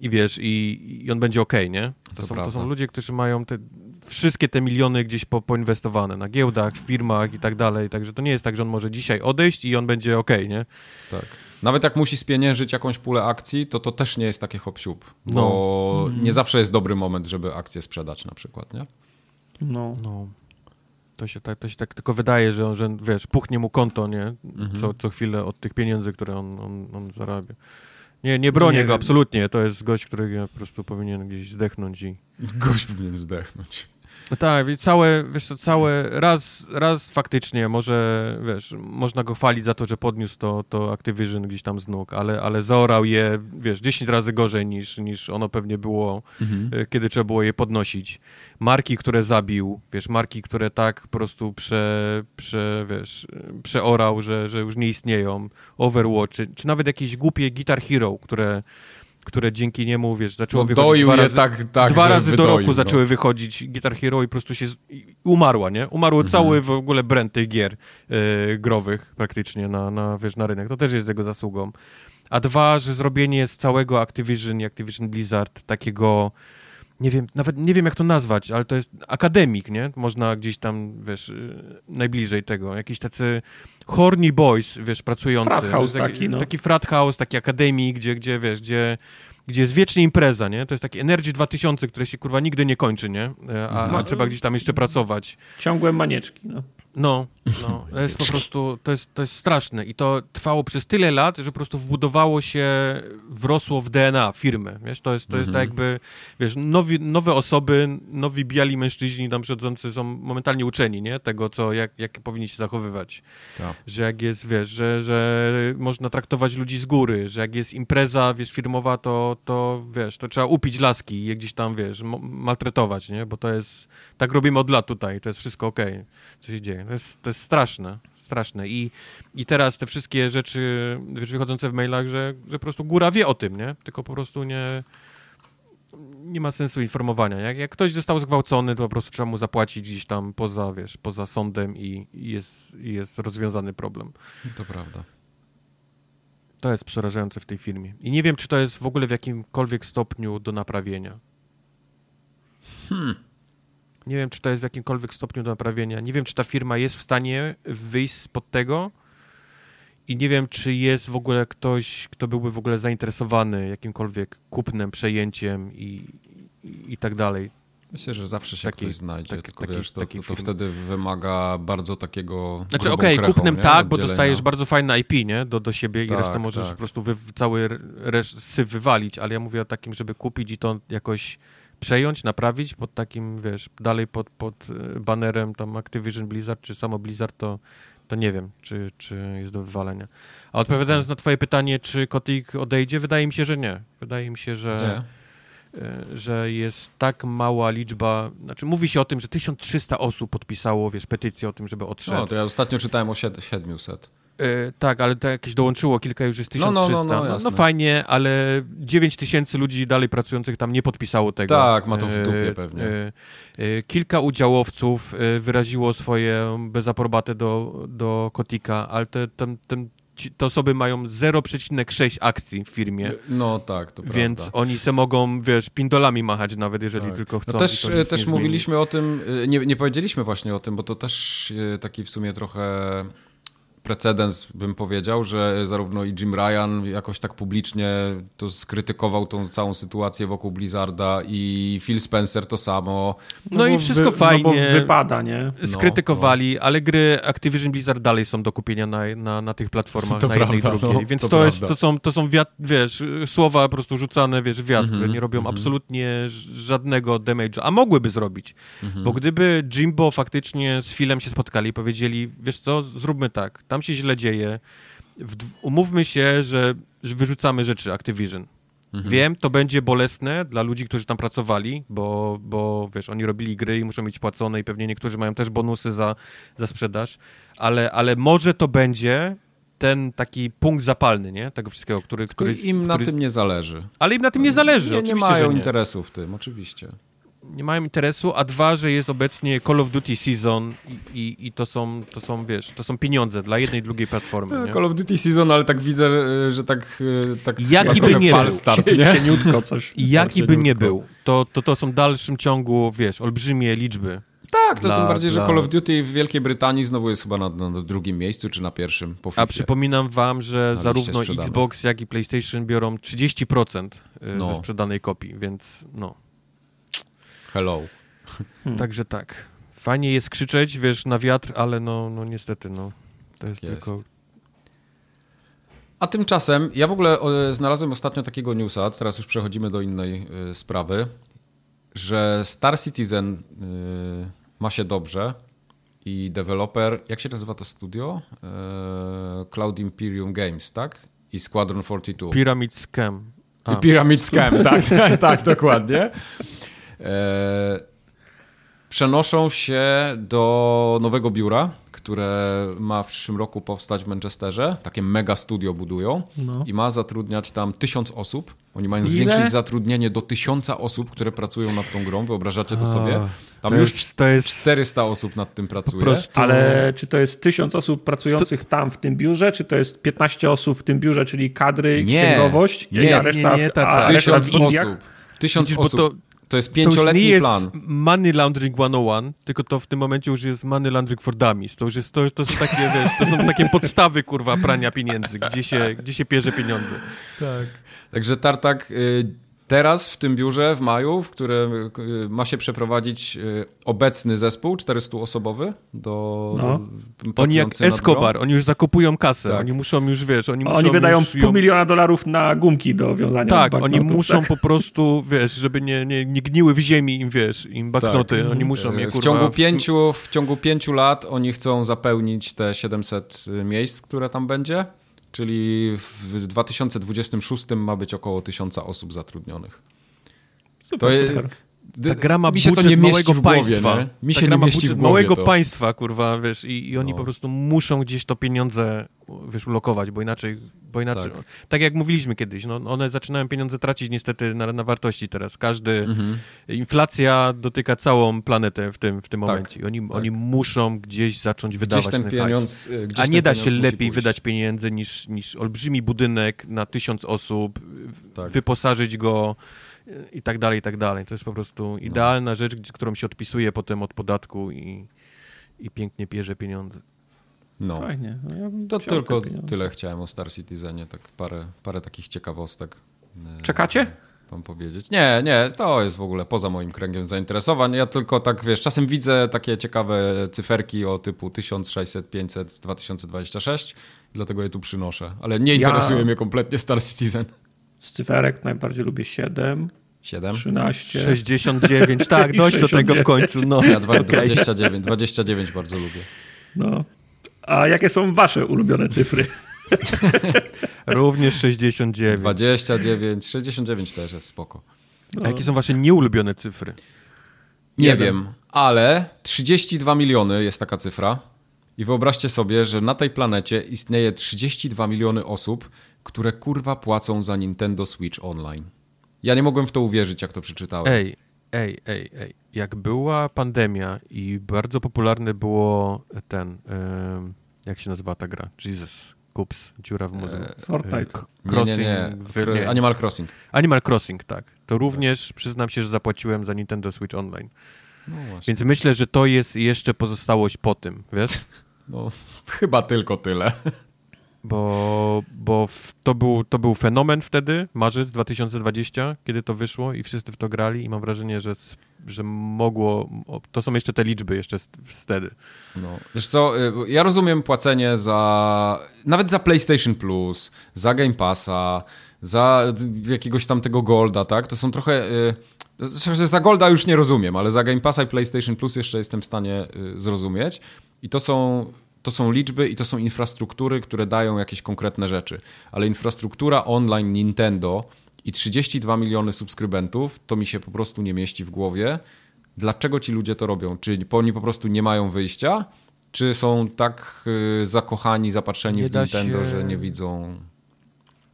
i wiesz, i, i on będzie okej, okay, nie? To, to są, to są ludzie, którzy mają te, wszystkie te miliony gdzieś po, poinwestowane na giełdach, firmach i tak dalej, także to nie jest tak, że on może dzisiaj odejść i on będzie okej, okay, nie? Tak. Nawet jak musi spieniężyć jakąś pulę akcji, to to też nie jest takie hop bo no. nie zawsze jest dobry moment, żeby akcję sprzedać na przykład, nie? No. no. To się, tak, to się tak tylko wydaje, że, on, że wiesz, puchnie mu konto, nie? Mhm. Co, co chwilę od tych pieniędzy, które on, on, on zarabia. Nie, nie bronię nie, go, absolutnie. To jest gość, którego po prostu powinien gdzieś zdechnąć i... Gość powinien zdechnąć. No tak, całe, wiesz co, całe, raz, raz faktycznie może, wiesz, można go chwalić za to, że podniósł to, to Activision gdzieś tam z nóg, ale, ale zaorał je, wiesz, 10 razy gorzej niż, niż ono pewnie było, mhm. E, kiedy trzeba było je podnosić. Marki, które zabił, wiesz, marki, które tak po prostu prze, prze wiesz, przeorał, że, że już nie istnieją, Overwatch, czy, czy nawet jakieś głupie Guitar Hero, które które dzięki niemu, wiesz, zaczęło no, wychodzić dwa razy, tak, tak, dwa razy do roku no. zaczęły wychodzić Guitar Hero i po prostu się z... umarła, nie? Umarł mhm. cały w ogóle brand tych gier yy, growych praktycznie na, na, wiesz, na rynek. To też jest jego zasługą. A dwa, że zrobienie z całego Activision i Activision Blizzard takiego nie wiem, nawet nie wiem jak to nazwać, ale to jest akademik, nie? Można gdzieś tam, wiesz, y, najbliżej tego. Jakiś tacy horny boys, wiesz, pracujący. Frat house taki, taki, no. Taki frat house, taki akademik, gdzie, gdzie wiesz, gdzie gdzie jest wiecznie impreza, nie? To jest taki Energy 2000, które się kurwa nigdy nie kończy, nie? E, a, a mhm. trzeba gdzieś tam jeszcze pracować. Ciągłe manieczki, no. No, no, (laughs) to jest po prostu, to jest, to jest straszne. I to trwało przez tyle lat, że po prostu wbudowało się, wrosło w DNA firmy, wiesz, to jest, to jest tak jakby, wiesz, nowi, nowe osoby, nowi biali mężczyźni tam przychodzący są momentalnie uczeni, nie, tego, co, jak, jak powinni się zachowywać, tak. że jak jest, wiesz, że, że można traktować ludzi z góry, że jak jest impreza, wiesz, firmowa, to, to, wiesz, to trzeba upić laski i je gdzieś tam, wiesz, maltretować, nie, bo to jest, tak robimy od lat tutaj, to jest wszystko okej, okay, co się dzieje. To jest, to jest straszne. straszne. I, i teraz te wszystkie rzeczy wiesz, wychodzące w mailach, że, że po prostu góra wie o tym, nie? Tylko po prostu nie nie ma sensu informowania. Jak, jak ktoś został zgwałcony, to po prostu trzeba mu zapłacić gdzieś tam poza, wiesz, poza sądem i, i jest, i jest rozwiązany problem. To prawda. To jest przerażające w tej firmie. I nie wiem, czy to jest w ogóle w jakimkolwiek stopniu do naprawienia. Hmm. Nie wiem, czy to jest w jakimkolwiek stopniu do naprawienia. Nie wiem, czy ta firma jest w stanie wyjść spod tego i nie wiem, czy jest w ogóle ktoś, kto byłby w ogóle zainteresowany jakimkolwiek kupnem, przejęciem i, i, i tak dalej. Myślę, że zawsze się Taki- ktoś znajdzie, taki- tylko taki- wiesz, to, to, to wtedy wymaga bardzo takiego Znaczy, okej, krechą, kupnem nie? tak, bo Oddzielenia. dostajesz bardzo fajne IP, nie? Do, do siebie i Tak, resztę możesz tak. po prostu wy, cały syf wywalić, ale ja mówię o takim, żeby kupić i to jakoś przejąć, naprawić pod takim, wiesz, dalej pod, pod e, banerem tam Activision Blizzard, czy samo Blizzard, to, to nie wiem, czy, czy jest do wywalenia. A odpowiadając na twoje pytanie, czy Kotik odejdzie, wydaje mi się, że nie. Wydaje mi się, że Nie. e, że jest tak mała liczba, znaczy mówi się o tym, że 1300 osób podpisało, wiesz, petycję o tym, żeby odszedł. No, to ja ostatnio czytałem o sied- 700. E, tak, ale to jakieś dołączyło, kilka już jest No, no, 1300. no, no, no, jasne. fajnie, ale 9 tysięcy ludzi dalej pracujących tam nie podpisało tego. Tak, ma to w E, dupie pewnie. e, e, kilka udziałowców e, wyraziło swoje bezaprobatę do, do Kotika, ale te, ten, ten, te osoby mają 0,6 akcji w firmie. No tak, to Więc prawda. oni se mogą, wiesz, pindolami machać nawet, jeżeli Tak. tylko chcą. No też, też nie zmieni. mówiliśmy o tym, y, nie, nie powiedzieliśmy właśnie o tym, bo to też y, taki w sumie trochę precedens, bym powiedział, że zarówno i Jim Ryan jakoś tak publicznie to skrytykował tą całą sytuację wokół Blizzarda i Phil Spencer to samo. No, i bo wszystko wy, fajnie. No bo wypada, nie? skrytykowali, ale gry Activision Blizzard dalej są do kupienia na, na, na tych platformach, To na jednej i prawda, drugiej. no, Więc to to, jest, to są, to są wiat, wiesz, słowa po prostu rzucane, wiesz, w wiatr, Mhm, które nie robią mhm. absolutnie żadnego damage'u, a mogłyby zrobić. Mhm. Bo gdyby Jimbo faktycznie z Philem się spotkali i powiedzieli, wiesz co, zróbmy tak, tam się źle dzieje, umówmy się, że, że wyrzucamy rzeczy Activision. Mhm. Wiem, to będzie bolesne dla ludzi, którzy tam pracowali, bo, bo wiesz, oni robili gry i muszą być płacone i pewnie niektórzy mają też bonusy za, za sprzedaż, ale, ale może to będzie ten taki punkt zapalny, nie? Tego wszystkiego, który... Który im na który, tym nie zależy. Ale im na tym nie zależy, Nie, nie oczywiście, mają nie. interesu w tym, oczywiście. Nie mają interesu, a dwa, że jest obecnie Call of Duty Season i, i, i to, są, to są, wiesz, to są pieniądze dla jednej i drugiej platformy, nie? Call of Duty Season, ale tak widzę, że tak... y, tak (laughs) Jaki by nie był. start, nie? Cieniutko coś. Jaki by nie był, to, to, to są w dalszym ciągu, wiesz, olbrzymie liczby. Tak, to Dla- tym bardziej, dla- że Call of Duty w Wielkiej Brytanii znowu jest chyba na, na drugim miejscu, czy na pierwszym po A przypominam wam, że liście zarówno. Xbox, jak i PlayStation biorą 30% y, No. ze sprzedanej kopii, więc no. Hello. Hmm. Także tak. Fajnie jest krzyczeć, wiesz, na wiatr, ale no, no niestety, no. To jest, jest. tylko... A tymczasem, ja w ogóle e, znalazłem ostatnio takiego newsa, teraz już przechodzimy do innej e, sprawy, że Star Citizen e, ma się dobrze i deweloper, jak się nazywa to studio? Cloud Imperium Games, tak? I Squadron 42. Pyramid Scam. A, I Pyramid Scam, tak, tak, (laughs) tak, dokładnie. E, przenoszą się do nowego biura, które ma w przyszłym roku powstać w Manchesterze. Takie mega studio budują No. i ma zatrudniać tam tysiąc osób. Oni mają Ile? zwiększyć zatrudnienie do tysiąca osób, które pracują nad tą grą. Wyobrażacie to A, sobie? Tam to już jest, to jest 400 osób nad tym pracuje. prostu... Ale czy to jest tysiąc osób pracujących tam w tym biurze, czy to jest 15 osób w tym biurze, czyli kadry, Nie. księgowość, Nie, a reszta, nie, nie, tak, a tak. Tysiąc osób. Tysiąc Widzisz, bo osób. to, To jest to już nie pięcioletni jest plan. money laundering 101, tylko to w tym momencie już jest money laundering for dummies. To już jest, to, to są takie, wiesz, to są takie podstawy, kurwa, prania pieniędzy, gdzie się, gdzie się pierze pieniądze. Tak. Także Tartak y, teraz w tym biurze w maju, w którym y, ma się przeprowadzić y, obecny zespół 400-osobowy do, No. do Oni jak Escobar, oni już zakupują kasę, Tak. oni muszą już, wiesz, oni muszą Oni wydają już pół ją- miliona dolarów na gumki do wiązania Tak, oni muszą tak? po prostu, wiesz, żeby nie, nie, nie gniły w ziemi im, wiesz, im banknoty, oni muszą je, kurwa... w, ciągu pięciu, w ciągu pięciu lat oni chcą zapełnić te 700 miejsc, które tam będzie, czyli w 2026 ma być około 1000 osób zatrudnionych. Super, to jest- super. Ta gra ma mi się budżet to nie małego głowie, państwa. nie? Mi ta się gra nie ma budżet głowie małego to. państwa, kurwa, wiesz, i, i oni No. po prostu muszą gdzieś to pieniądze, wiesz, ulokować, bo inaczej, bo inaczej, tak. Tak. jak mówiliśmy kiedyś, no, one zaczynają pieniądze tracić niestety na, na wartości teraz. Każdy, Mhm. inflacja dotyka całą planetę w tym, w tym Tak, momencie. Oni, oni muszą gdzieś zacząć wydawać Gdzieś ten pieniądz... y, Gdzieś A nie da się lepiej pójść. wydać pieniędzy niż, niż olbrzymi budynek na tysiąc osób, Tak. wyposażyć go i tak dalej, i tak dalej. To jest po prostu idealna rzecz, gdzie- którą się odpisuje potem od podatku i, i pięknie bierze pieniądze. No. Fajnie. No ja To tylko tyle chciałem o Star Citizenie, tak parę, parę takich ciekawostek. e, Czekacie? Wam powiedzieć. Nie, nie, to jest w ogóle poza moim kręgiem zainteresowań. Ja tylko tak, wiesz, czasem widzę takie ciekawe cyferki o typu 1600, 500, 2026, dlatego je tu przynoszę. Ale nie Ja- interesuje mnie kompletnie Star Citizen. Z cyferek najbardziej lubię 7, 7? 13. 69, tak, dość do tego w 69. końcu. No. Ja dwa- Okej. 29, 29 bardzo lubię. No. A jakie są wasze ulubione cyfry? (laughs) Również 69. 29, 69 też jest spoko. A jakie są wasze nieulubione cyfry? Nie Jeden. wiem, ale 32 miliony jest taka cyfra. I wyobraźcie sobie, że na tej planecie istnieje 32 miliony osób, które kurwa płacą za Nintendo Switch Online. Ja nie mogłem w to uwierzyć, jak to przeczytałem. Ej, ej, ej, ej. Jak była pandemia i bardzo popularny było ten, em, jak się nazywa ta gra? Jesus, kups, dziura w mózgu. Fortnite. E, k- nie, Crossing, nie, nie. w-. Animal Crossing. Animal Crossing, tak. To również przyznam się, że zapłaciłem za Nintendo Switch Online. No. Więc myślę, że to jest jeszcze pozostałość po tym, wiesz? No, (laughs) chyba tylko tyle. Bo, bo w, to, był, to był fenomen wtedy, marzec 2020, kiedy to wyszło i wszyscy w to grali i mam wrażenie, że, że mogło, to są jeszcze te liczby jeszcze wtedy. No. Wiesz co, y, ja rozumiem płacenie za, nawet za PlayStation Plus, za Game Passa, za jakiegoś tam tego Golda, tak? To są trochę... y, za Golda już nie rozumiem, ale za Game Passa i PlayStation Plus jeszcze jestem w stanie y, zrozumieć. I to są, to są liczby i to są infrastruktury, które dają jakieś konkretne rzeczy. Ale infrastruktura online Nintendo i 32 miliony subskrybentów, to mi się po prostu nie mieści w głowie. Dlaczego ci ludzie to robią? Czy oni po prostu nie mają wyjścia? Czy są tak y, zakochani, zapatrzeni Nie w Nintendo, się- że nie widzą...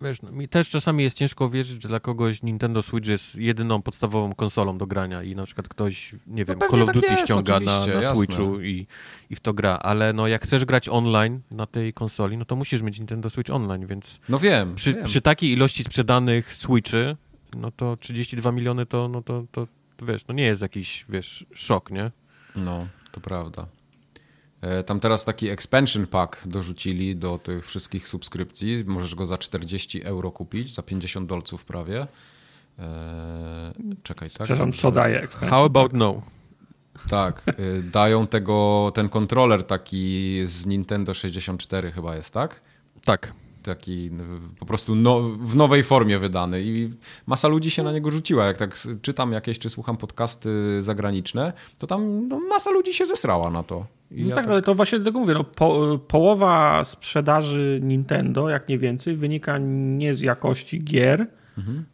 Wiesz, no, mi też czasami jest ciężko wierzyć, że dla kogoś Nintendo Switch jest jedyną podstawową konsolą do grania i na przykład ktoś, nie wiem, pewnie Call of tak Duty jest, ściąga na, na. Switchu i, i w to gra, ale no jak chcesz grać online na tej konsoli, no to musisz mieć Nintendo Switch Online, więc No wiem, przy, wiem. przy takiej ilości sprzedanych Switchy, no to 32 miliony to, no to, to, to wiesz, no nie jest jakiś, wiesz, szok, nie? No, to prawda. E, Tam teraz taki expansion pack dorzucili do tych wszystkich subskrypcji. Możesz go za 40 euro kupić, za 50 dolców prawie. E, Czekaj, tak? Przepraszam, co daje eksperyment? How about no? Tak, y, dają tego, ten kontroler taki z Nintendo 64 chyba jest, tak? Tak. Taki po prostu no, w nowej formie wydany i masa ludzi się na niego rzuciła. Jak tak czytam jakieś, czy słucham podcasty zagraniczne, to tam no, masa ludzi się zesrała na to. I No ja tak, ale to właśnie tego mówię. No, po, połowa sprzedaży Nintendo, jak nie więcej, wynika nie z jakości gier,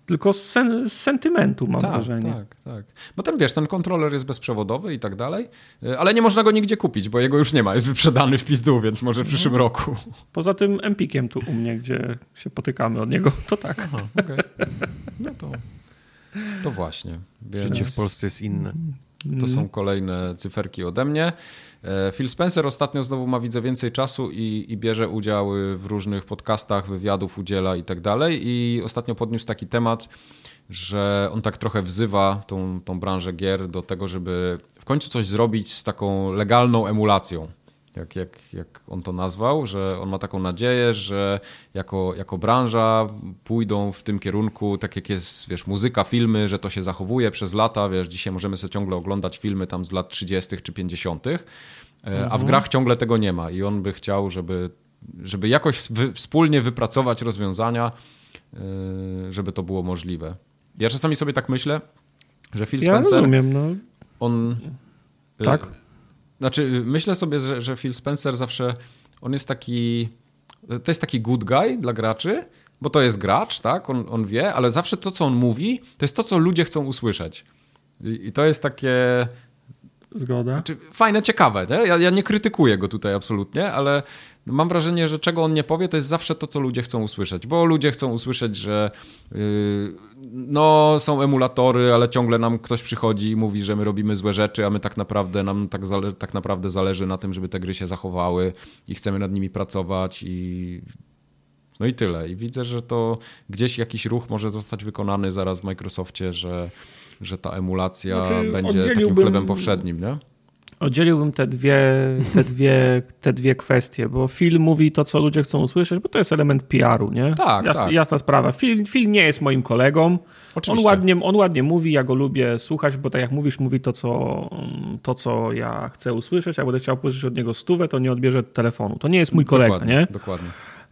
tylko z, sen, z sentymentu, mam Mhm. tak, wrażenie. tak, tak. Bo ten wiesz, ten kontroler jest bezprzewodowy i tak dalej, y, ale nie można go nigdzie kupić, bo jego już nie ma. Jest wyprzedany w pizdu, więc może w przyszłym roku. Poza tym Empikiem tu u mnie, gdzie się potykamy od niego, to tak. Aha, okej. No to, to właśnie. Więc... Życie w Polsce jest inne. To są kolejne cyferki ode mnie. E, Phil Spencer ostatnio znowu ma widzę więcej czasu i, i bierze udział w różnych podcastach, wywiadów udziela i tak dalej. I ostatnio podniósł taki temat, że on tak trochę wzywa tą, tą branżę gier do tego, żeby w końcu coś zrobić z taką legalną emulacją. Jak, jak, jak on to nazwał, że on ma taką nadzieję, że jako, jako branża pójdą w tym kierunku, tak jak jest, wiesz, muzyka, filmy, że to się zachowuje przez lata, wiesz, dzisiaj możemy sobie ciągle oglądać filmy tam z lat 30. czy 50., e, a w grach ciągle tego nie ma i on by chciał, żeby, żeby jakoś wspólnie wypracować rozwiązania, e, żeby to było możliwe. Ja czasami sobie tak myślę, że Phil Ja Spencer, rozumiem, no. on... Tak. Znaczy, myślę sobie, że, że Phil Spencer zawsze, on jest taki, to jest taki good guy dla graczy, bo to jest gracz, tak, on, on wie, ale zawsze to, co on mówi, to jest to, co ludzie chcą usłyszeć. I, i to jest takie... Zgoda. Znaczy, fajne, ciekawe. Nie? Ja, ja nie krytykuję go tutaj absolutnie, ale mam wrażenie, że czego on nie powie, to jest zawsze to, co ludzie chcą usłyszeć. Bo ludzie chcą usłyszeć, że yy, no, są emulatory, ale ciągle nam ktoś przychodzi i mówi, że my robimy złe rzeczy, a my tak naprawdę, nam tak, zale tak naprawdę zależy na tym, żeby te gry się zachowały i chcemy nad nimi pracować i no i tyle. I widzę, że to gdzieś jakiś ruch może zostać wykonany zaraz w Microsoftie, że, że ta emulacja znaczy, będzie takim chlebem powszednim, nie? Oddzieliłbym te dwie, te, dwie, te dwie kwestie, bo film mówi to, co ludzie chcą usłyszeć, bo to jest element PR-u, nie? Tak, jasna, tak. jasna sprawa. Film, film nie jest moim kolegą. On ładnie, on ładnie mówi, ja go lubię słuchać, bo tak jak mówisz, mówi to co, to, co ja chcę usłyszeć, a będę chciał usłyszeć od niego stówę, to nie odbierze telefonu. To nie jest mój kolega, dokładnie, nie? Dokładnie.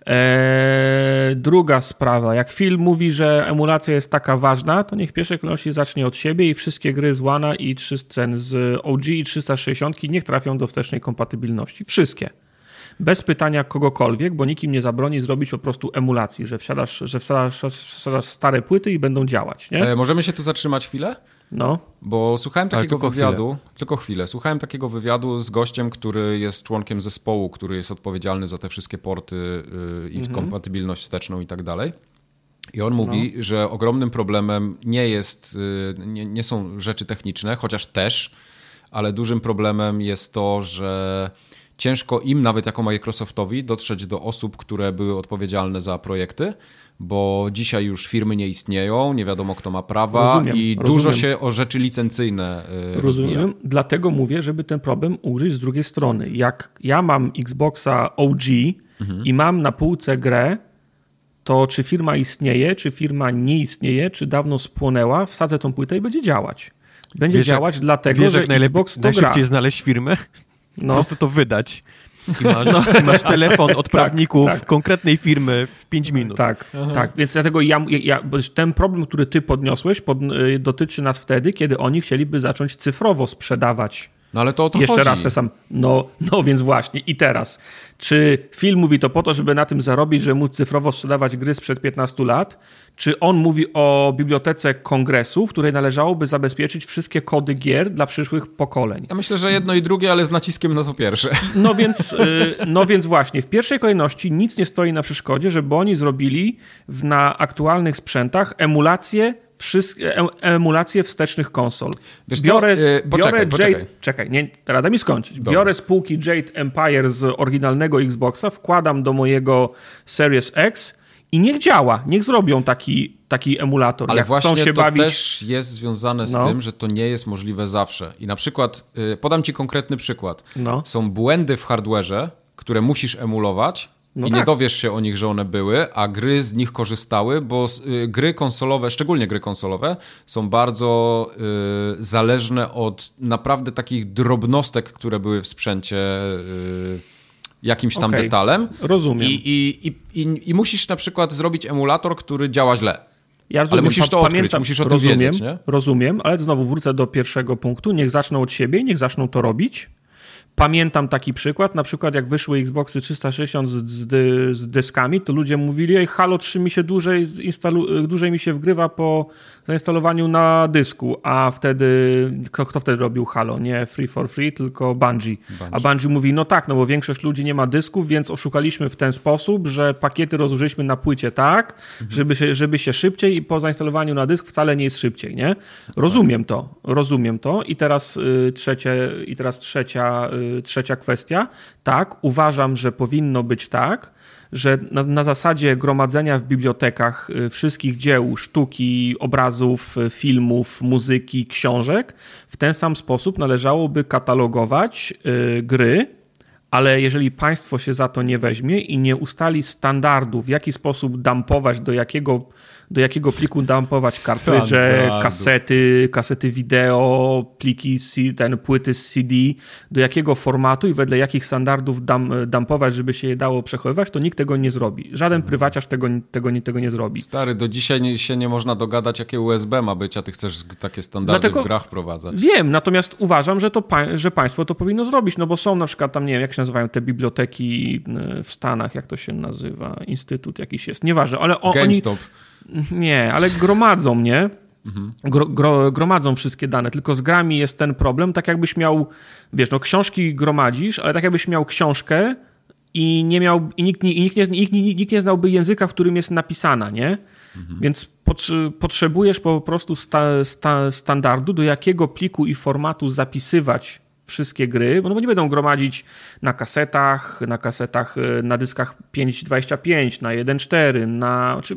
Eee, druga sprawa, jak film mówi, że emulacja jest taka ważna, to niech w pierwszej kolejności zacznie od siebie i wszystkie gry z One i 300 z OG i 360 niech trafią do wstecznej kompatybilności. Wszystkie. Bez pytania kogokolwiek, bo nikim nie zabroni zrobić po prostu emulacji, że wsiadasz, że stare płyty i będą działać. Nie? E, możemy się tu zatrzymać chwilę? No. Bo słuchałem takiego tylko wywiadu, chwilę. tylko chwilę, słuchałem takiego wywiadu z gościem, który jest członkiem zespołu, który jest odpowiedzialny za te wszystkie porty yy, i mhm. kompatybilność wsteczną i tak dalej. I on mówi, no. że ogromnym problemem nie jest, yy, nie, nie są rzeczy techniczne, chociaż też, ale dużym problemem jest to, że ciężko im, nawet jako Microsoftowi, dotrzeć do osób, które były odpowiedzialne za projekty, bo dzisiaj już firmy nie istnieją, nie wiadomo kto ma prawa rozumiem, i rozumiem. dużo się o rzeczy licencyjne yy, Rozumiem, rozwija. dlatego mówię, żeby ten problem ugryźć z drugiej strony. Jak ja mam Xboxa OG mhm. i mam na półce grę, to czy firma istnieje, czy firma nie istnieje, czy dawno spłonęła, wsadzę tą płytę i będzie działać. Będzie wiesz, działać jak, dlatego, wiesz, że Xbox to najszybciej gra. znaleźć firmę? No. Po prostu to wydać. I masz, no, masz telefon od (laughs) tak, prawników tak, tak. konkretnej firmy w 5 minut. Tak, Aha. tak. Więc dlatego ja, ja ten problem, który ty podniosłeś, pod, y, dotyczy nas wtedy, kiedy oni chcieliby zacząć cyfrowo sprzedawać no ale to o to Jeszcze chodzi. raz te sam. No, no więc właśnie. I teraz. Czy film mówi to po to, żeby na tym zarobić, że móc cyfrowo sprzedawać gry sprzed 15 lat? Czy on mówi o bibliotece kongresu, w której należałoby zabezpieczyć wszystkie kody gier dla przyszłych pokoleń? Ja myślę, że jedno i drugie, ale z naciskiem na to pierwsze. No (laughs) więc, y, no więc właśnie, w pierwszej kolejności nic nie stoi na przeszkodzie, żeby oni zrobili na aktualnych sprzętach emulację wszystkie, emulację wstecznych konsol. Wiesz biorę, co? Yy, poczekaj, biorę poczekaj. Jade, czekaj, nie, rada mi skończyć. Dobra. Biorę spółki Jade Empire z oryginalnego Xboxa, wkładam do mojego Series X i niech działa, niech zrobią taki, taki emulator. Ale Jak właśnie chcą się to bawić... też jest związane z no. tym, że to nie jest możliwe zawsze. I na przykład, yy, podam ci konkretny przykład. No. Są błędy w hardwareze, które musisz emulować, no I tak. nie dowiesz się o nich, że one były, a gry z nich korzystały, bo y, gry konsolowe, szczególnie gry konsolowe, są bardzo y, zależne od naprawdę takich drobnostek, które były w sprzęcie. Y, jakimś tam okay. detalem. Rozumiem. I, i, i, I, musisz na przykład zrobić emulator, który działa źle. Ja rozumiem, ale musisz to odkryć, pamiętam, musisz o tym rozumiem, wiedzieć, nie? Rozumiem, ale znowu wrócę do pierwszego punktu. Niech zaczną od siebie, niech zaczną to robić. Pamiętam taki przykład, na przykład jak wyszły Xboxy 360 z, z, z dyskami, to ludzie mówili, ej, Halo 3 mi się dłużej, dłużej mi się wgrywa po zainstalowaniu na dysku, a wtedy, kto, kto wtedy robił Halo? Nie Free for Free, tylko Bungie. Bungie. A Bungie mówi, no tak, no bo większość ludzi nie ma dysków, więc oszukaliśmy w ten sposób, że pakiety rozłożyliśmy na płycie tak, mhm. żeby, się, żeby się szybciej i po zainstalowaniu na dysk wcale nie jest szybciej, nie? Rozumiem to, rozumiem to i teraz y, trzecie, i teraz trzecia, y, trzecia kwestia. Tak, uważam, że powinno być tak, że na, na, zasadzie gromadzenia w bibliotekach y, wszystkich dzieł, sztuki, obrazów, y, filmów, muzyki, książek, w ten sam sposób należałoby katalogować y, gry, ale jeżeli państwo się za to nie weźmie i nie ustali standardu, w jaki sposób dumpować do jakiego do jakiego pliku dumpować kartridże, kasety, kasety wideo, pliki, ten, płyty z CD, do jakiego formatu i wedle jakich standardów dam, dumpować, żeby się je dało przechowywać, to nikt tego nie zrobi. Żaden mhm. prywaciarz tego, tego, tego nie zrobi. Stary, do dzisiaj nie, się nie można dogadać, jakie USB ma być, a ty chcesz takie standardy Dlatego, w grach wprowadzać. Wiem, natomiast uważam, że, to, że państwo to powinno zrobić, no bo są na przykład tam, nie wiem, jak się nazywają te biblioteki w Stanach, jak to się nazywa, instytut jakiś jest, nieważne, ale o, GameStop. Oni, nie, ale gromadzą, mnie. Gro, gro, gromadzą wszystkie dane, tylko z grami jest ten problem, tak jakbyś miał, wiesz, no książki gromadzisz, ale tak jakbyś miał książkę i nie miał, i nikt, i nikt, nie, nikt, nikt nie znałby języka, w którym jest napisana, nie? Mhm. Więc potrzebujesz po prostu sta, sta, standardu, do jakiego pliku i formatu zapisywać wszystkie gry, no bo nie będą gromadzić na kasetach, na kasetach, e, na dyskach 5.25, na 1.4, na, znaczy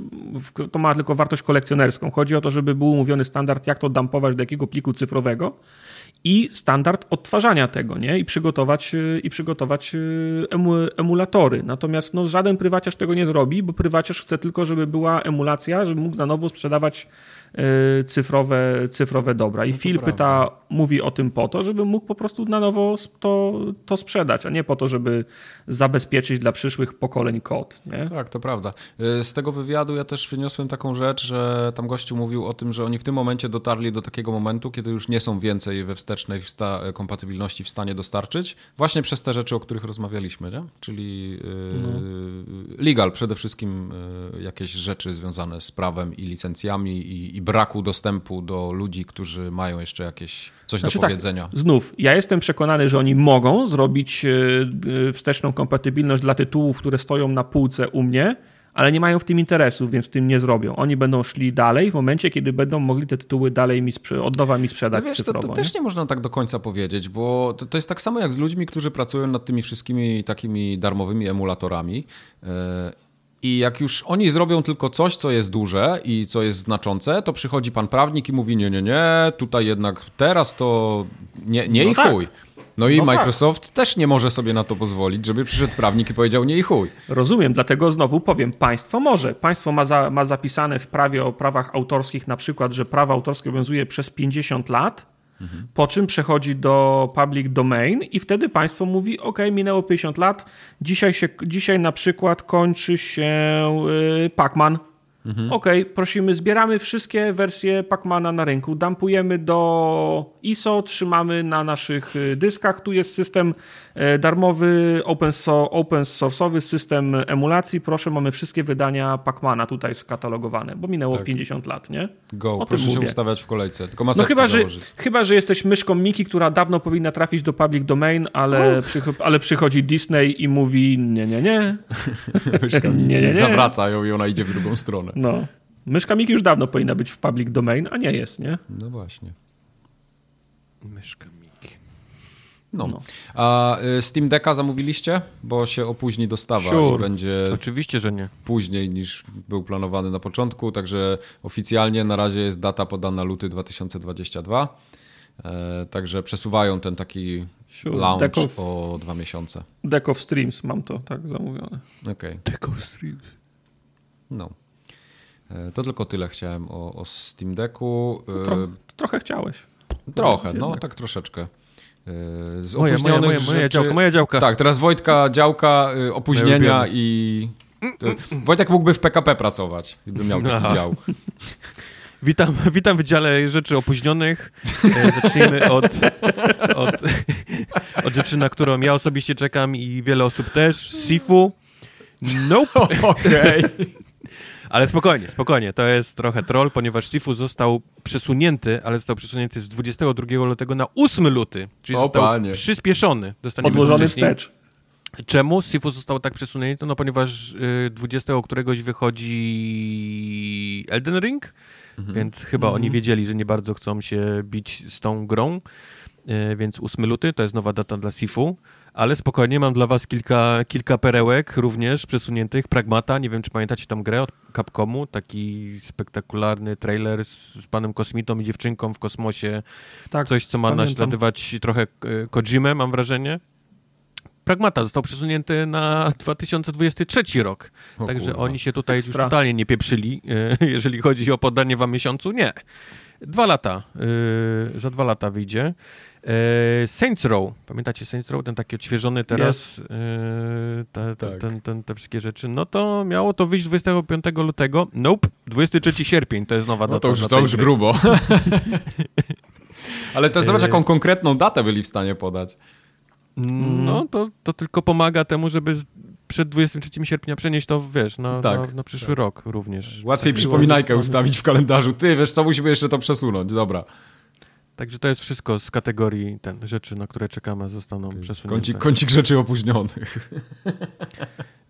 to ma tylko wartość kolekcjonerską. Chodzi o to, żeby był umówiony standard, jak to dumpować do jakiego pliku cyfrowego i standard odtwarzania tego, nie? I przygotować, e, i przygotować e, emulatory. Natomiast no, żaden prywaciarz tego nie zrobi, bo prywaciarz chce tylko, żeby była emulacja, żeby mógł na nowo sprzedawać Y, cyfrowe, cyfrowe dobra. I no Phil pyta, mówi o tym po to, żeby mógł po prostu na nowo to, to sprzedać, a nie po to, żeby zabezpieczyć dla przyszłych pokoleń kod. Nie? Tak, to prawda. Y, z tego wywiadu ja też wyniosłem taką rzecz, że tam gościu mówił o tym, że oni w tym momencie dotarli do takiego momentu, kiedy już nie są więcej we wstecznej wsta kompatybilności w stanie dostarczyć, właśnie przez te rzeczy, o których rozmawialiśmy, nie? czyli yy, no. legal przede wszystkim jakieś rzeczy związane z prawem i licencjami i, i braku dostępu do ludzi, którzy mają jeszcze jakieś coś znaczy do tak, powiedzenia. Tak, znów, ja jestem przekonany, że oni mogą zrobić e, e, wsteczną kompatybilność dla tytułów, które stoją na półce u mnie, ale nie mają w tym interesu, więc tym nie zrobią. Oni będą szli dalej w momencie, kiedy będą mogli te tytuły dalej mi od nowa mi sprzedać no wiesz, cyfrowo. To, to też nie można tak do końca powiedzieć, bo to, to, jest tak samo jak z ludźmi, którzy pracują nad tymi wszystkimi takimi darmowymi emulatorami. I jak już oni zrobią tylko coś, co jest duże i co jest znaczące, to przychodzi pan prawnik i mówi: Nie, nie, nie, tutaj jednak teraz to nie, nie no i tak. chuj. No i no tak. Microsoft tak. też nie może sobie na to pozwolić, żeby przyszedł prawnik i powiedział nie i chuj. Rozumiem, dlatego znowu powiem, państwo może. Państwo ma, za, ma zapisane w prawie o prawach autorskich na przykład, że prawo autorskie obowiązuje przez 50 lat, Po czym przechodzi do public domain i wtedy państwo mówi, ok, minęło 50 lat, dzisiaj, się, dzisiaj na przykład kończy się y, Pacman. Mhm. Ok, prosimy, zbieramy wszystkie wersje Pacmana na rynku, dumpujemy do ISO, trzymamy na naszych y, dyskach. Tu jest system darmowy, open, so, open source'owy system emulacji. Proszę, mamy wszystkie wydania Pacmana tutaj skatalogowane, bo minęło tak. 50 lat, nie? Go, o proszę się ustawiać w kolejce, tylko no chyba, że, chyba, że jesteś myszką Miki, która dawno powinna trafić do public domain, ale, ale przychodzi Disney i mówi nie, nie, nie. (laughs) Myszka Miki nie, nie, nie. zawraca ją i ona idzie w drugą stronę. No. Myszka Miki już dawno powinna być w public domain, a nie jest, nie? No właśnie. Myszka. No. no. A y, Steam Decka zamówiliście? Bo się opóźni dostawa sure. i będzie. Oczywiście, że nie. Później niż był planowany na początku, także oficjalnie na razie jest data podana luty 2022. E, także przesuwają ten taki sure. launch of, o dwa miesiące. Deck of Streams mam to tak zamówione. Okay. Deck of Streams. No. E, to tylko tyle chciałem o, o Steam Decku. Tro, trochę chciałeś. Trochę, no tak troszeczkę. E, z moja, moja, moja, moja działka, moja działka. Tak, teraz Wojtka działka y, opóźnienia i... Wojtek mógłby w PKP pracować, gdyby miał taki Aha. dział. (laughs) Witam, witam w dziale rzeczy opóźnionych. E, zacznijmy od, od, od rzeczy, na którą ja osobiście czekam i wiele osób też. Sifu. Nope. (laughs) Okej. Okay. Ale spokojnie, spokojnie, to jest trochę troll, ponieważ Sifu został przesunięty, ale został przesunięty z 22 lutego na 8 luty, czyli o, został panie. przyspieszony. Odłożony wstecz. Czemu Sifu został tak przesunięty? No ponieważ y, 20 któregoś wychodzi Elden Ring, mhm. więc chyba mhm. oni wiedzieli, że nie bardzo chcą się bić z tą grą, y, więc 8 luty to jest nowa data dla Sifu. Ale spokojnie, mam dla was kilka, kilka perełek również przesuniętych. Pragmata, nie wiem czy pamiętacie tam grę od Capcomu, taki spektakularny trailer z, z panem kosmitą i dziewczynką w kosmosie. Tak, Coś, co ma pamiętam. naśladować trochę e, Kojimę, mam wrażenie. Pragmata został przesunięty na 2023 rok. O Także kurwa. oni się tutaj Ekstra. już totalnie nie pieprzyli, e, (laughs) jeżeli chodzi o podanie wam miesiącu. Nie. Dwa lata. Yy, za dwa lata wyjdzie. E, Saints Row, pamiętacie Saints Row, ten taki odświeżony teraz, yes. te, te, tak. ten, ten, te wszystkie rzeczy, no to miało to wyjść 25 lutego, nope, 23 sierpień to jest nowa data. No to już, to już grubo. (laughs) Ale to zobacz, jaką konkretną datę byli w stanie podać. No, to, to tylko pomaga temu, żeby przed 23 sierpnia przenieść to, wiesz, na, Tak, na, na przyszły tak. rok również. Łatwiej Tak, przypominajkę ustawić w kalendarzu. Ty, wiesz co, musimy jeszcze to przesunąć. Dobra. Także to jest wszystko z kategorii ten, rzeczy, na które czekamy, zostaną przesunięte. Kącik, kącik rzeczy opóźnionych. (laughs)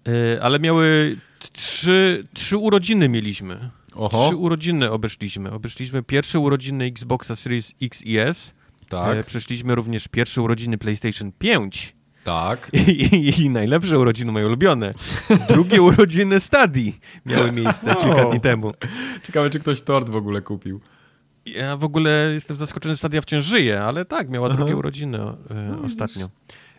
Y, ale miały trzy, trzy urodziny mieliśmy. Oho, Trzy urodziny obeszliśmy. Obeszliśmy pierwsze urodziny Xboxa Series X i S. tak, E, przeszliśmy również pierwsze urodziny PlayStation 5. tak. (laughs) I, i, I najlepsze urodziny, moje ulubione. Drugie urodziny Stadii miały miejsce (laughs) kilka dni temu. Ciekawe, czy ktoś tort w ogóle kupił. Ja w ogóle jestem zaskoczony, że Stadia wciąż żyje, ale tak, miała Aha. drugie urodziny e, ostatnio.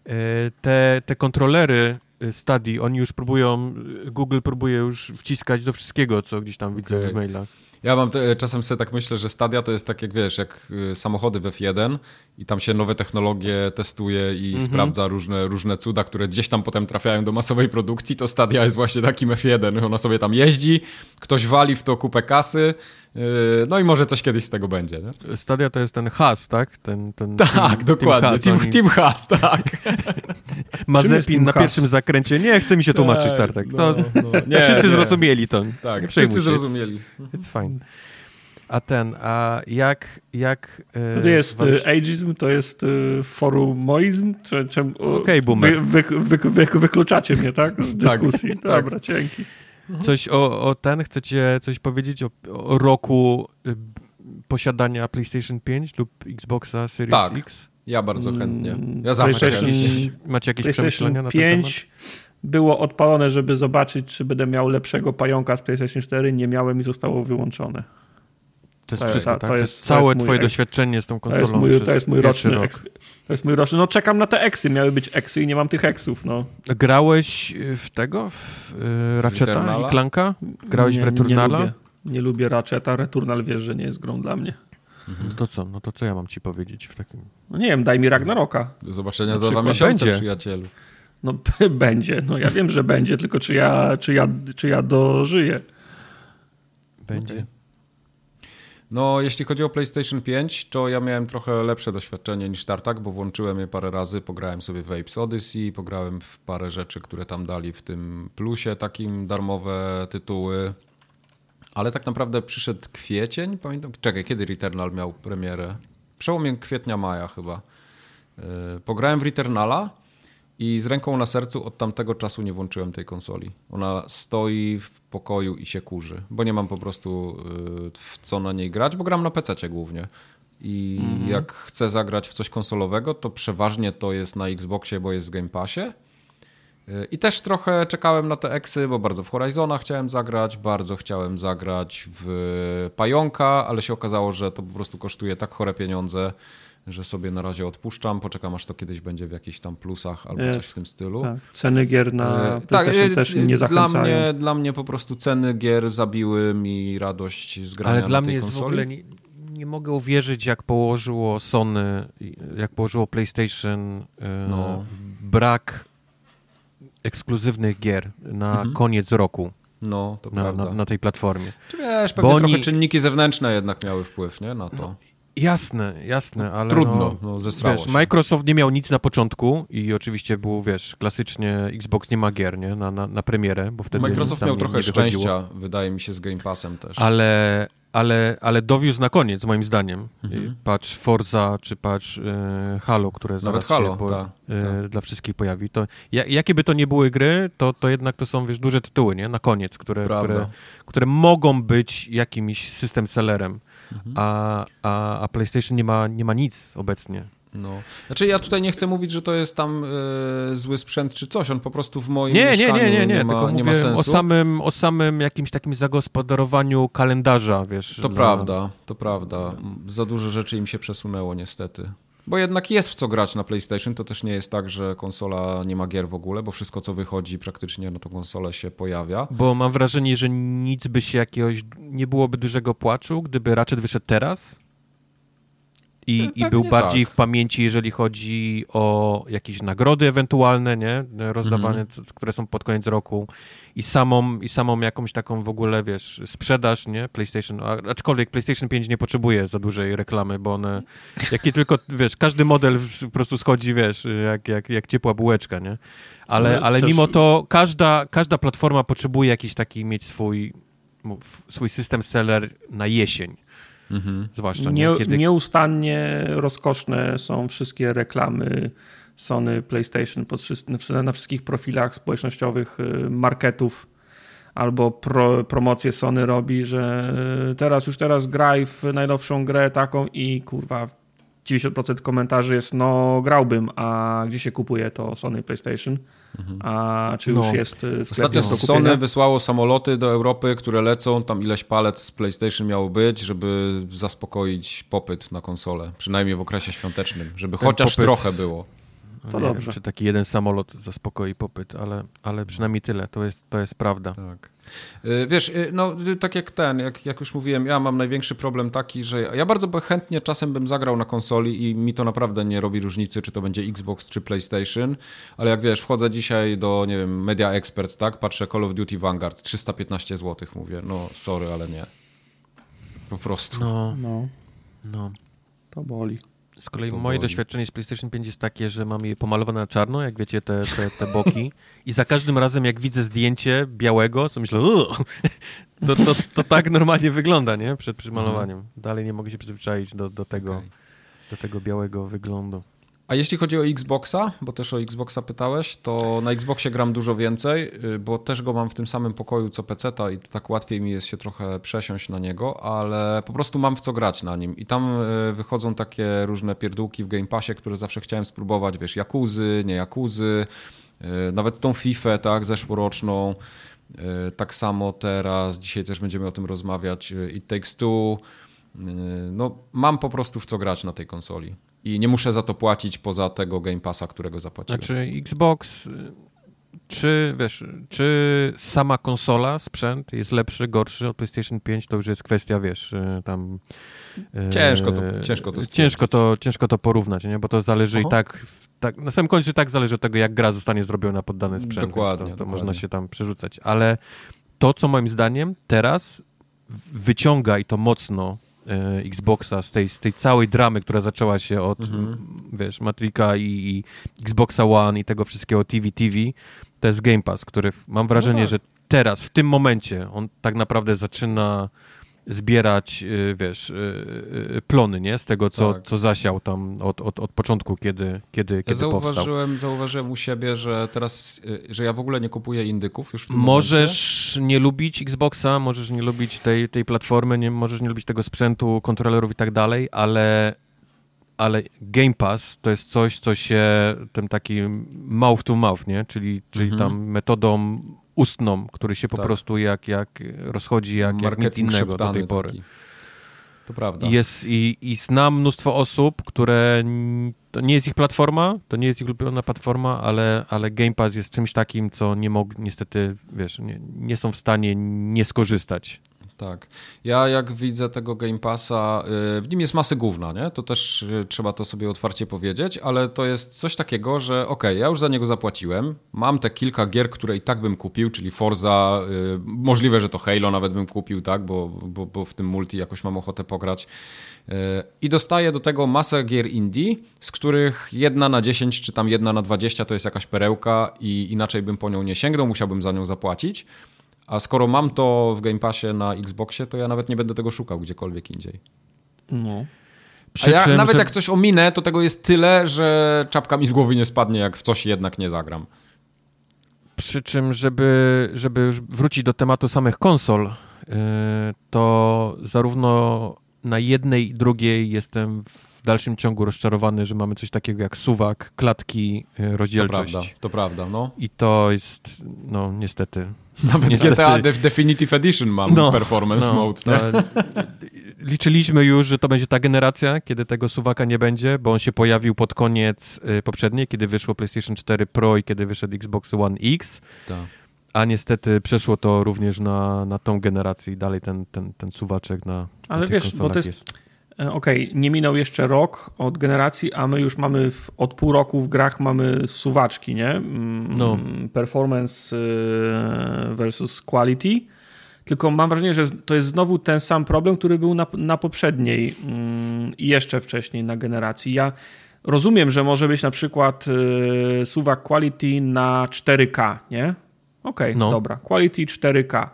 E, te, te kontrolery e, Stadii, oni już próbują, e, Google próbuje już wciskać do wszystkiego, co gdzieś tam widzę Okej. w mailach. Ja mam te, czasem sobie tak myślę, że Stadia to jest tak jak wiesz, jak y, samochody w F1 i tam się nowe technologie testuje i Mhm. sprawdza różne, różne cuda, które gdzieś tam potem trafiają do masowej produkcji, to Stadia jest właśnie takim F1. Ona sobie tam jeździ, ktoś wali w to kupę kasy, y, no i może coś kiedyś z tego będzie. Nie? Stadia to jest ten has, tak? Ten, ten Tak, team, dokładnie. Has, Team, oni- team Has, tak. (laughs) Mazepin Team na Has? pierwszym zakręcie. Nie, chce mi się tłumaczyć, Tartek. No, To, no. (laughs) Nie, wszyscy nie. zrozumieli to. Tak, wszyscy się. zrozumieli. It's fine. A ten, a jak... jak e, To nie jest wam- y, ageism, to jest y, forumoizm? Czy, czy, Okej, boomer. wy, wy, wy, wy, wykluczacie mnie, tak? Z (laughs) Tak, dyskusji. (laughs) tak. Dobra, dzięki. Coś o, o ten, chcecie coś powiedzieć o, o roku y, posiadania PlayStation 5 lub Xboxa Series Tak. X? Ja bardzo chętnie. Mm, Ja zawsze chętnie. Macie jakieś przemyślenia na ten temat? 5 było odpalone, żeby zobaczyć, czy będę miał lepszego pająka z PlayStation 4. Nie miałem i zostało wyłączone. To jest To- wszystko, to- tak? to To jest- jest to całe jest twoje doświadczenie z tą To konsolą jest mój, to jest mój roczny rok. eks, To jest mój roczny. No czekam na te eksy. Miały być eksy i nie mam tych eksów, no. Grałeś y, w tego? W y, Ratcheta i Clanka? Grałeś nie, w Returnala? Nie lubię, nie lubię Ratcheta. Returnal wiesz, że nie jest grą dla mnie. No to co? No to co ja mam ci powiedzieć w takim... No nie wiem, daj mi Ragnaroka. Do zobaczenia za dwa miesiące, Będzie. przyjacielu. No (laughs) będzie, no ja wiem, że będzie, tylko czy ja, czy ja, czy ja dożyję. Będzie. Okej. No, jeśli chodzi o PlayStation 5, to ja miałem trochę lepsze doświadczenie niż Tartak, bo włączyłem je parę razy, pograłem sobie w Apes Odyssey, pograłem w parę rzeczy, które tam dali w tym plusie, takim darmowe tytuły. Ale tak naprawdę przyszedł kwiecień, pamiętam, czekaj, kiedy Returnal miał premierę? Przełomie kwietnia, maja chyba. Yy, Pograłem w Returnala i z ręką na sercu od tamtego czasu nie włączyłem tej konsoli. Ona stoi w pokoju i się kurzy, bo nie mam po prostu yy, w co na niej grać, bo gram na PC głównie. I jak chcę zagrać w coś konsolowego, to przeważnie to jest na Xboxie, bo jest w Game Passie. Yy, I też trochę czekałem na te eksy, bo bardzo w Horizona chciałem zagrać, bardzo chciałem zagrać w Pająka, ale się okazało, że to po prostu kosztuje tak chore pieniądze, że sobie na razie odpuszczam, poczekam aż to kiedyś będzie w jakichś tam plusach albo Jest. coś w tym stylu. Tak. Ceny gier na E, PlayStation e, też e, nie dla zachęcają. mnie, dla mnie po prostu ceny gier zabiły mi radość z grania Ale na dla tej mnie jest konsoli. w ogóle... Nie, nie mogę uwierzyć, jak położyło Sony, jak położyło PlayStation e, No. brak ekskluzywnych gier na Mhm. koniec roku No, to na, prawda. na, na tej platformie. Czy wiesz, bo pewnie oni- trochę czynniki zewnętrzne jednak miały wpływ, nie, na to. Jasne, jasne, ale Trudno, no, no, zesrało wiesz, się. Microsoft nie miał nic na początku i oczywiście był, wiesz, klasycznie Xbox nie ma gier, nie, na, na, na premierę, bo wtedy Microsoft miał nie, trochę nie szczęścia, wydaje mi się, z Game Passem też. Ale, ale, ale dowiózł na koniec, moim zdaniem. Mhm. Patrz Forza, czy patrz e, Halo, które zaraz Halo, się po, tak, e, tak. dla wszystkich pojawi. To, ja, jakie by to nie były gry, to, to jednak to są, wiesz, duże tytuły, nie? Na koniec, które, Prawda. które, które mogą być jakimś system sellerem. Mhm. A, a, a PlayStation nie ma, nie ma nic obecnie. No. Znaczy ja tutaj nie chcę mówić, że to jest tam e, zły sprzęt czy coś, on po prostu w moim Nie, nie, mieszkaniu nie, nie, nie, ma, tylko nie ma mówię sensu. o samym, o samym jakimś takim zagospodarowaniu kalendarza, wiesz. To dla- prawda, to prawda. Za dużo rzeczy im się przesunęło niestety. Bo jednak jest w co grać na PlayStation, to też nie jest tak, że konsola nie ma gier w ogóle, bo wszystko co wychodzi praktycznie na tą konsolę się pojawia. Bo mam wrażenie, że nic by się jakiegoś, nie byłoby dużego płaczu, gdyby Ratchet wyszedł teraz i, i Pewnie był bardziej tak. w pamięci, jeżeli chodzi o jakieś nagrody ewentualne, nie? Rozdawane, Mhm. które są pod koniec roku i samą, i samą jakąś taką w ogóle, wiesz, sprzedaż, nie? PlayStation, aczkolwiek PlayStation 5 nie potrzebuje za dużej reklamy, bo one, jakie tylko, wiesz, każdy model po prostu schodzi, wiesz, jak, jak, jak ciepła bułeczka, nie? Ale, Ale ale też- mimo to każda, każda platforma potrzebuje jakiś taki mieć swój, swój system seller na jesień, Mhm. zwłaszcza, nie? Nie, Kiedy, Nieustannie rozkoszne są wszystkie reklamy Sony PlayStation pod, na wszystkich profilach społecznościowych y, marketów albo pro, promocję Sony robi, że teraz już teraz graj w najnowszą grę taką i kurwa 90% komentarzy jest no grałbym, a gdzie się kupuje to Sony PlayStation? A czy już No. jest y, w sklepie Ostatnio? Sony wysłało samoloty do Europy, które lecą, tam ileś palet z PlayStation miało być, żeby zaspokoić popyt na konsolę, przynajmniej w okresie świątecznym, żeby Ten chociaż popyt- trochę było. No To nie dobrze. Wiem, czy taki jeden samolot zaspokoi popyt, ale, ale przynajmniej tyle, to jest, to jest prawda. Tak. Y, Wiesz, y, no y, tak jak ten, jak, jak już mówiłem, ja mam największy problem taki, że ja bardzo chętnie czasem bym zagrał na konsoli i mi to naprawdę nie robi różnicy, czy to będzie Xbox, czy PlayStation, ale jak wiesz, wchodzę dzisiaj do, nie wiem, Media Expert, tak, patrzę Call of Duty Vanguard, 315 zł, mówię, no sorry, ale nie. Po prostu. No, No, no. to boli. Z kolei To moje doświadczenie z PlayStation 5 jest takie, że mam je pomalowane na czarno, jak wiecie, te, te, te boki. I za każdym razem, jak widzę zdjęcie białego, to myślę, to, to, to tak normalnie wygląda, nie? Przed przymalowaniem. Dalej nie mogę się przyzwyczaić do, do, tego, Okej. do tego białego wyglądu. A jeśli chodzi o Xboxa, bo też o Xboxa pytałeś, to na Xboxie gram dużo więcej, y, bo też go mam w tym samym pokoju co PC-ta i tak łatwiej mi jest się trochę przesiąść na niego, ale po prostu mam w co grać na nim. I tam y, wychodzą takie różne pierdółki w Game Passie, które zawsze chciałem spróbować, wiesz, Jakuzy, nie Jakuzy, y, nawet tą FIFA, tak, zeszłoroczną. Tak samo teraz, dzisiaj też będziemy o tym rozmawiać, It Takes Two. No, mam po prostu w co grać na tej konsoli. I nie muszę za to płacić poza tego Game Passa, którego zapłaciłem. Znaczy Xbox, y, czy wiesz, czy sama konsola, sprzęt jest lepszy, gorszy od PlayStation 5, to już jest kwestia, wiesz, y, tam... y, Ciężko to- ciężko to ciężko to, ciężko to porównać, nie? Bo to zależy i Aha. tak, tak, na samym końcu i tak zależy od tego, jak gra zostanie zrobiona pod dany sprzęt. Dokładnie, to, to dokładnie. można się tam przerzucać. Ale to, co moim zdaniem teraz wyciąga i to mocno e, Xboxa z tej, z tej całej dramy, która zaczęła się od, Mhm. wiesz, Matrika i, i Xboxa One i tego wszystkiego TV TV, to jest Game Pass, który mam wrażenie, tak. że teraz, w tym momencie, on tak naprawdę zaczyna zbierać, y, wiesz, y, y, plony, nie? Z tego, co, Tak. co zasiał tam od, od, od początku, kiedy, kiedy, Ja kiedy powstał. zauważyłem, zauważyłem u siebie, że teraz, że ja w ogóle nie kupuję indyków już w tym momencie. Możesz nie lubić Xboxa, możesz nie lubić tej, tej platformy, nie, możesz nie lubić tego sprzętu, kontrolerów i tak dalej, ale, ale Game Pass to jest coś, co się tym takim mouth to mouth, nie? Czyli, czyli Mhm. tam metodą ustną, który się po Tak. prostu jak, jak rozchodzi jak, jak nic Marketing innego do tej pory. taki. To prawda. I, jest, i, I znam mnóstwo osób, które to nie jest ich platforma, to nie jest ich ulubiona platforma, ale, ale Game Pass jest czymś takim, co nie mogli, niestety, wiesz, nie, nie są w stanie nie skorzystać. Tak. Ja jak widzę tego Game Passa, y, w nim jest masy gówna, nie? To też y, trzeba to sobie otwarcie powiedzieć, ale to jest coś takiego, że okej, ja już za niego zapłaciłem, mam te kilka gier, które i tak bym kupił, czyli Forza, y, możliwe, że to Halo nawet bym kupił, tak? Bo, bo, bo w tym multi jakoś mam ochotę pograć. I dostaję do tego masę gier indie, z których jedna na 10 czy tam jedna na 20 to jest jakaś perełka i inaczej bym po nią nie sięgnął, musiałbym za nią zapłacić. A skoro mam to w Game Passie na Xboxie, to ja nawet nie będę tego szukał gdziekolwiek indziej. No. A ja, czym, nawet że- jak coś ominę, to tego jest tyle, że czapka mi z głowy nie spadnie, jak w coś jednak nie zagram. Przy czym, żeby, żeby już wrócić do tematu samych konsol, yy, to zarówno na jednej i drugiej jestem w dalszym ciągu rozczarowany, że mamy coś takiego jak suwak, klatki, To rozdzielczość. prawda, to prawda, no. I to jest, no niestety. (laughs) Nawet Niestety- GTA Def- Definitive Edition mam No, performance no, mode. to- nie? Liczyliśmy już, że to będzie ta generacja, kiedy tego suwaka nie będzie, bo on się pojawił pod koniec y, poprzedniej, kiedy wyszło PlayStation 4 Pro i kiedy wyszedł Xbox One X, Tak. a niestety przeszło to również na, na tą generację i dalej ten, ten, ten suwaczek na, Ale wiesz, bo to jest- E, okej, okay, nie minął jeszcze rok od generacji, a my już mamy w, od pół roku w grach mamy suwaczki, nie? Mm, no. Performance e, versus quality. Tylko mam wrażenie, że to jest znowu ten sam problem, który był na, na poprzedniej mm, i jeszcze wcześniej na generacji. Ja rozumiem, że może być na przykład y, suwak quality na 4K, nie? Okej, okay, no. dobra. Quality 4K.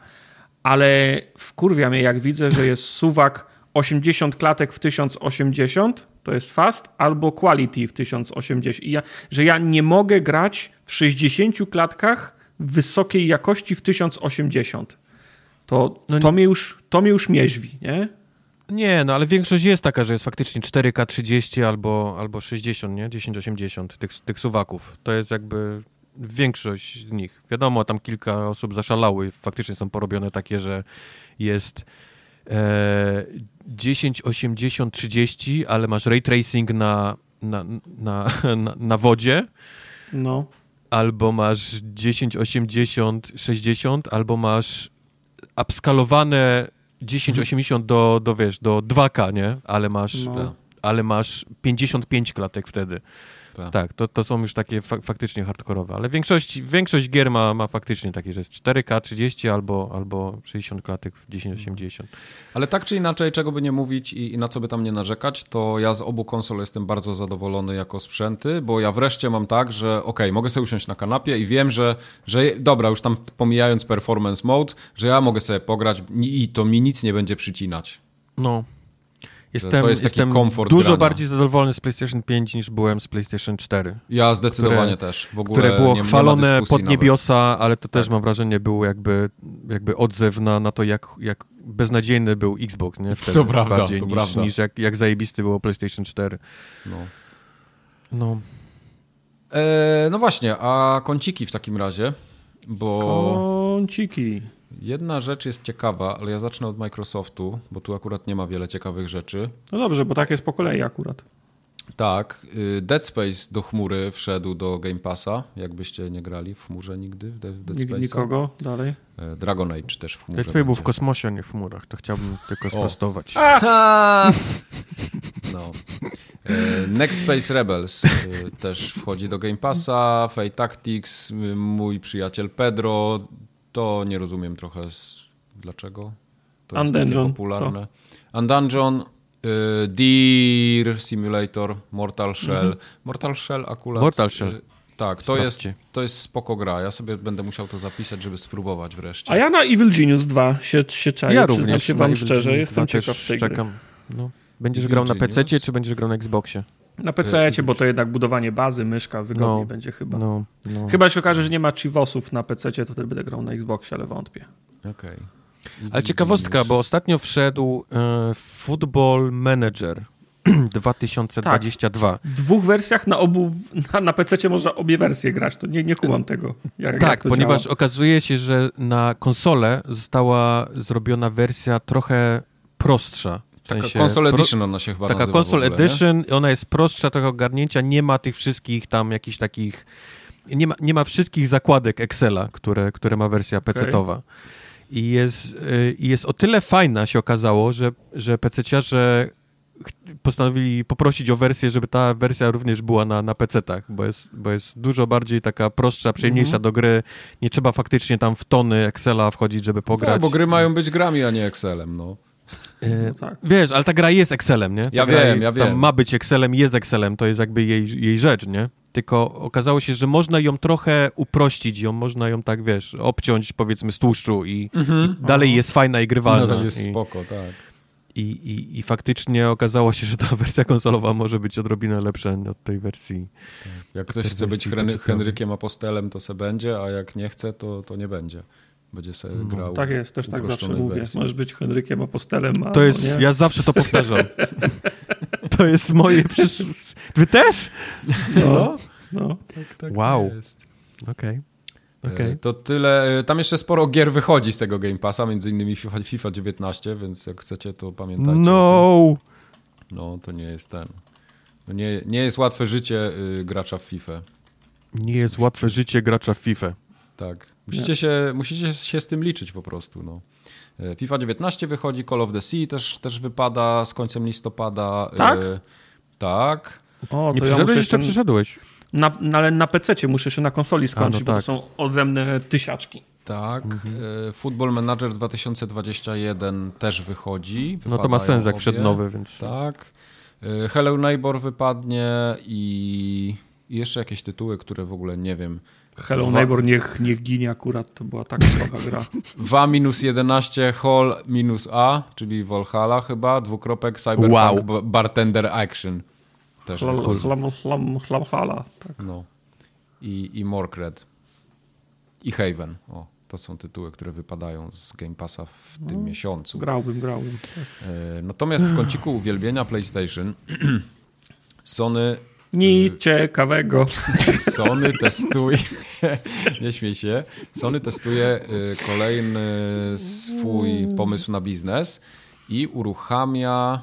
Ale wkurwia mnie, jak widzę, że jest suwak 80 klatek w 1080, to jest fast, albo quality w 1080. I ja, że ja nie mogę grać w 60 klatkach wysokiej jakości w 1080. To, no to, mnie, już, to mnie już mieźwi, nie? Nie, no ale większość jest taka, że jest faktycznie 4K 30 albo, albo 60, nie? 1080 tych, tych suwaków. To jest jakby większość z nich. Wiadomo, tam kilka osób zaszalały. Faktycznie są porobione takie, że jest e, 10, 80, 30, ale masz ray tracing na, na, na, na, na wodzie. No. Albo masz 10, 80, 60, albo masz upskalowane 1080 do, do, wiesz, do 2K, nie? Ale masz, no. ale masz 55 klatek wtedy. Tak, tak to, to są już takie fa faktycznie hardkorowe, ale większość, większość gier ma, ma faktycznie takie, że jest 4K 30 albo, albo 60 klatek w 1080. Ale tak czy inaczej, czego by nie mówić i, i, na co by tam nie narzekać, to ja z obu konsol jestem bardzo zadowolony jako sprzęty, bo ja wreszcie mam tak, że ok, mogę sobie usiąść na kanapie i wiem, że, że dobra, już tam pomijając performance mode, że ja mogę sobie pograć i to mi nic nie będzie przycinać. No, Jestem, jest jestem dużo grania. bardziej zadowolony z PlayStation 5 niż byłem z PlayStation 4. Ja zdecydowanie które, też. W ogóle które było nie, chwalone nie pod niebiosa, nawet. ale to też tak. mam wrażenie był jakby, jakby odzew na, na to, jak, jak beznadziejny był Xbox, nie? Wtedy to prawda, bardziej to niż, prawda. niż jak, jak zajebisty było PlayStation 4. No. No. E, no właśnie, a kąciki w takim razie, bo... Kąciki. Jedna rzecz jest ciekawa, ale ja zacznę od Microsoftu, bo tu akurat nie ma wiele ciekawych rzeczy. No dobrze, bo tak jest po kolei akurat. Tak, y, Dead Space do chmury wszedł do Game Passa, jakbyście nie grali w chmurze nigdy w Dead Space. Nikogo, dalej. E, Dragon Age też w chmurze. Dead Space był w kosmosie, a nie w chmurach, to chciałbym (laughs) tylko sprostować. no. E, Next Space Rebels e, też wchodzi do Game Passa, Fate Tactics, mój przyjaciel Pedro to nie rozumiem trochę z... dlaczego. To Undungeon, jest takie popularne. Co? Undungeon, y, Deer Simulator, Mortal Shell. Mhm. Mortal Shell akurat... Mortal Shell. Y, tak, to jest, to jest spoko gra. Ja sobie będę musiał to zapisać, żeby spróbować wreszcie. A ja na Evil Genius 2 się, się czaję. Ja również się wam szczerze, jestem ciekaw tej czekam. Gry. No. Będziesz Evil grał na PC czy będziesz grał na Xboxie? Na PC, bo to jednak budowanie bazy, myszka wygodniej no, będzie chyba. No, no. Chyba się okaże, że nie ma chivosów na PC, to wtedy będę grał na Xboxie, ale wątpię. Okej. Okay. Ale ciekawostka, bo ostatnio wszedł e, Football Manager (clears throat) 2022. Tak. W dwóch wersjach na obu, na, na PC można obie wersje grać, to nie, nie kumam tego. Jak, tak, jak ponieważ działa. okazuje się, że na konsolę została zrobiona wersja trochę prostsza Taka console edition ona się chyba Taka console ogóle, edition, nie? ona jest prostsza trochę ogarnięcia, nie ma tych wszystkich tam jakichś takich, nie ma, nie ma wszystkich zakładek Excela, które, które ma wersja PC-towa. I jest, y, jest o tyle fajna się okazało, że, że PC-ciarze postanowili poprosić o wersję, żeby ta wersja również była na, na PC-tach, bo jest, bo jest dużo bardziej taka prostsza, przyjemniejsza mm -hmm. do gry. Nie trzeba faktycznie tam w tony Excela wchodzić, żeby pograć. Tak, bo gry mają być grami, a nie Excelem, no. E, no tak. Wiesz, ale ta gra jest Excelem, nie? Ta ja wiem, ja wiem. ma być Excelem, jest Excelem, to jest jakby jej, jej rzecz, nie? Tylko okazało się, że można ją trochę uprościć, ją można ją tak, wiesz, obciąć powiedzmy z tłuszczu i, mhm. i dalej jest fajna i grywalna. No, jest I, spoko, tak. I, i, I faktycznie okazało się, że ta (laughs) wersja konsolowa może być odrobinę lepsza od tej wersji. Tak. Jak ktoś chce być Henrykiem Apostelem, to se będzie, a jak nie chce, to, to nie będzie będzie sobie no, grał. Tak jest, też tak zawsze mówię. Wersji. Możesz być Henrykiem Apostelem. A to jest, nie? ja zawsze to powtarzam. (laughs) to jest moje przyszłość. Wy też? No, no. Tak, tak wow. Okej. Okay. Okay. E, to tyle. E, tam jeszcze sporo gier wychodzi z tego Game Passa, między innymi FIFA, FIFA 19, więc jak chcecie, to pamiętajcie. No! No, to nie jest ten. Nie, nie jest łatwe życie y, gracza w FIFA. Nie jest łatwe życie gracza w FIFA. Tak. Musicie się, musicie się z tym liczyć po prostu. No. E, FIFA 19 wychodzi, Call of the Sea też, też wypada z końcem listopada. Tak? E, tak. O, Nie to ja przyszedłeś jeszcze? ten- Przyszedłeś. Na, na, ale na PC muszę się na konsoli skończyć, no bo to tak. są odrębne tysiaczki. Tak. E, Football Manager 2021 też wychodzi. No to ma sens, jak wszedł nowy, więc... Tak. Hello Neighbor wypadnie i i jeszcze jakieś tytuły, które w ogóle nie wiem. Hello Dwa- Neighbor niech, niech ginie akurat, to była tak słaba (laughs) gra. WA minus 11, Hall minus A, czyli Valhalla chyba, dwukropek Cyberpunk Wow. ba- Bartender Action. Też Chlam, chlam, chlam, chlam, hala. Tak. No. I, i Morkred. I Haven. O, to są tytuły, które wypadają z Game Passa w tym No. miesiącu. Grałbym, grałbym. E, Natomiast w kąciku uwielbienia PlayStation (clears throat) Sony Nic ciekawego. (laughs) Sony testuje, (laughs) nie śmiej się, Sony testuje y, kolejny swój pomysł na biznes i uruchamia,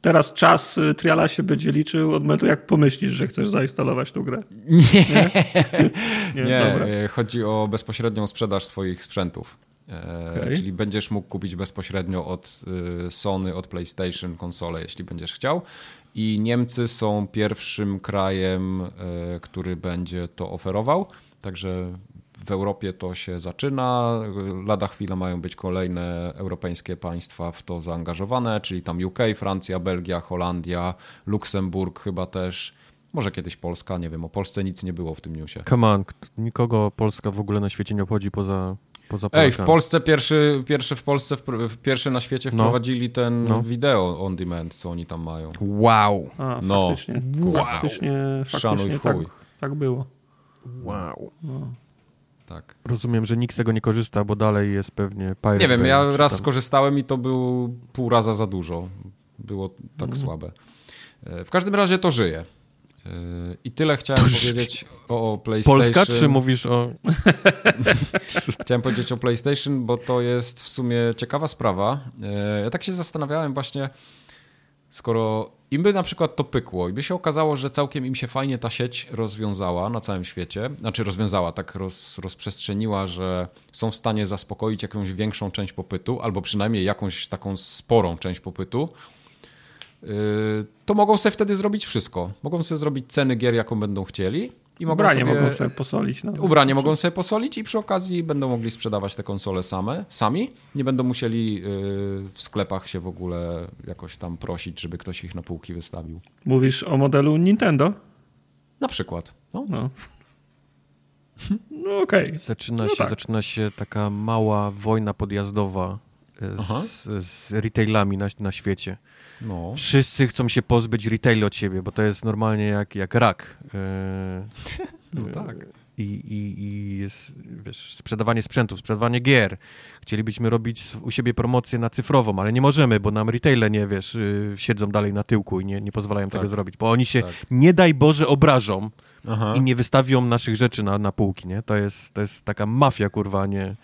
Teraz czas y, triala się będzie liczył od momentu, jak pomyślisz, że chcesz zainstalować tą grę. nie, Nie, (laughs) nie, dobra. y, chodzi o bezpośrednią sprzedaż swoich sprzętów. Okej. Czyli będziesz mógł kupić bezpośrednio od y, Sony, od PlayStation konsolę, jeśli będziesz chciał. I Niemcy są pierwszym krajem, e, który będzie to oferował. Także w Europie to się zaczyna. Lada chwila mają być kolejne europejskie państwa w to zaangażowane, czyli tam UK, Francja, Belgia, Holandia, Luksemburg chyba też. Może kiedyś Polska, nie wiem, o Polsce nic nie było w tym newsie. Come on, nikogo Polska w ogóle na świecie nie obchodzi poza, poza Ej, w. Polsce pierwszy, pierwszy w Polsce, pierwszy na świecie No. wprowadzili ten No. wideo on demand, co oni tam mają. Wow, A, No. faktycznie. Wow. Faktycznie, Szanuj faktycznie w tak, chuj. tak było. wow. No. Tak. Rozumiem, że nikt z tego nie korzysta, bo dalej jest pewnie Pirate Nie wiem, Bay, ja raz tam- skorzystałem i to był pół raza za dużo. Było tak Mhm. słabe. E, W każdym razie to żyje. E, I tyle chciałem powiedzieć o PlayStation. Polska, czy mówisz o... (laughs) Chciałem powiedzieć o PlayStation, bo to jest w sumie ciekawa sprawa. E, Ja tak się zastanawiałem właśnie, skoro im by na przykład to pykło i by się okazało, że całkiem im się fajnie ta sieć rozwiązała na całym świecie, znaczy rozwiązała, tak roz, rozprzestrzeniła, że są w stanie zaspokoić jakąś większą część popytu, albo przynajmniej jakąś taką sporą część popytu, yy, to mogą sobie wtedy zrobić wszystko. Mogą sobie zrobić ceny gier, jaką będą chcieli i mogą Ubranie sobie... mogą sobie posolić. No. Ubranie mogą sobie posolić i przy okazji będą mogli sprzedawać te konsole same, sami. Nie będą musieli yy, w sklepach się w ogóle jakoś tam prosić, żeby ktoś ich na półki wystawił. Mówisz o modelu Nintendo? Na przykład. No. No. No okej. Zaczyna, No się, tak. zaczyna się taka mała wojna podjazdowa Aha. z, z retailami na, na świecie. No. Wszyscy chcą się pozbyć retailu od siebie, bo to jest normalnie jak, jak rak. E, (laughs) No tak. I, i, I jest, wiesz, sprzedawanie sprzętów, sprzedawanie gier. Chcielibyśmy robić u siebie promocję na cyfrową, ale nie możemy, bo nam retaile nie, wiesz, y, siedzą dalej na tyłku i nie, nie pozwalają Tak. tego zrobić, bo oni się, Tak. nie daj Boże, obrażą Aha. i nie wystawią naszych rzeczy na, na półki, nie? To jest, to jest taka mafia, kurwa, nie...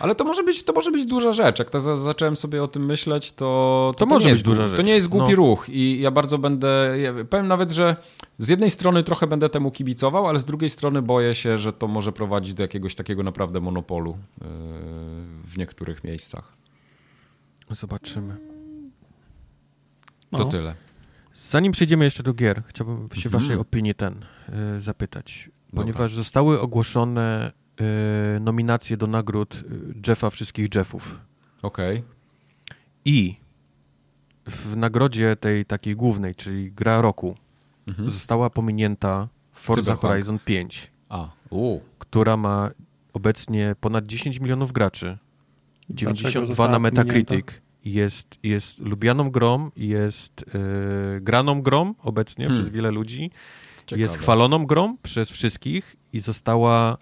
Ale to może być, to może być duża rzecz. Jak to za, zacząłem sobie o tym myśleć, to To nie może jest być duża głupi- To rzecz. nie jest głupi No. ruch i ja bardzo będę, ja powiem nawet, że z jednej strony trochę będę temu kibicował, ale z drugiej strony boję się, że to może prowadzić do jakiegoś takiego naprawdę monopolu yy, w niektórych miejscach. Zobaczymy. No. To tyle. Zanim przejdziemy jeszcze do gier, chciałbym się Mhm. waszej opinii ten zapytać. Dobra. Ponieważ zostały ogłoszone y, nominacje do nagród y, Jeffa wszystkich Jeffów. Okej. I w nagrodzie tej takiej głównej, czyli gra roku, Mhm. została pominięta Forza Cyberpunk. Horizon 5, A, u. która ma obecnie ponad 10 milionów graczy. Dlaczego 92 została na Metacritic. pominięta? Jest, jest lubianą grą, jest y, graną grą obecnie Hmm. przez wiele ludzi. Ciekawe. Jest chwaloną grą przez wszystkich i została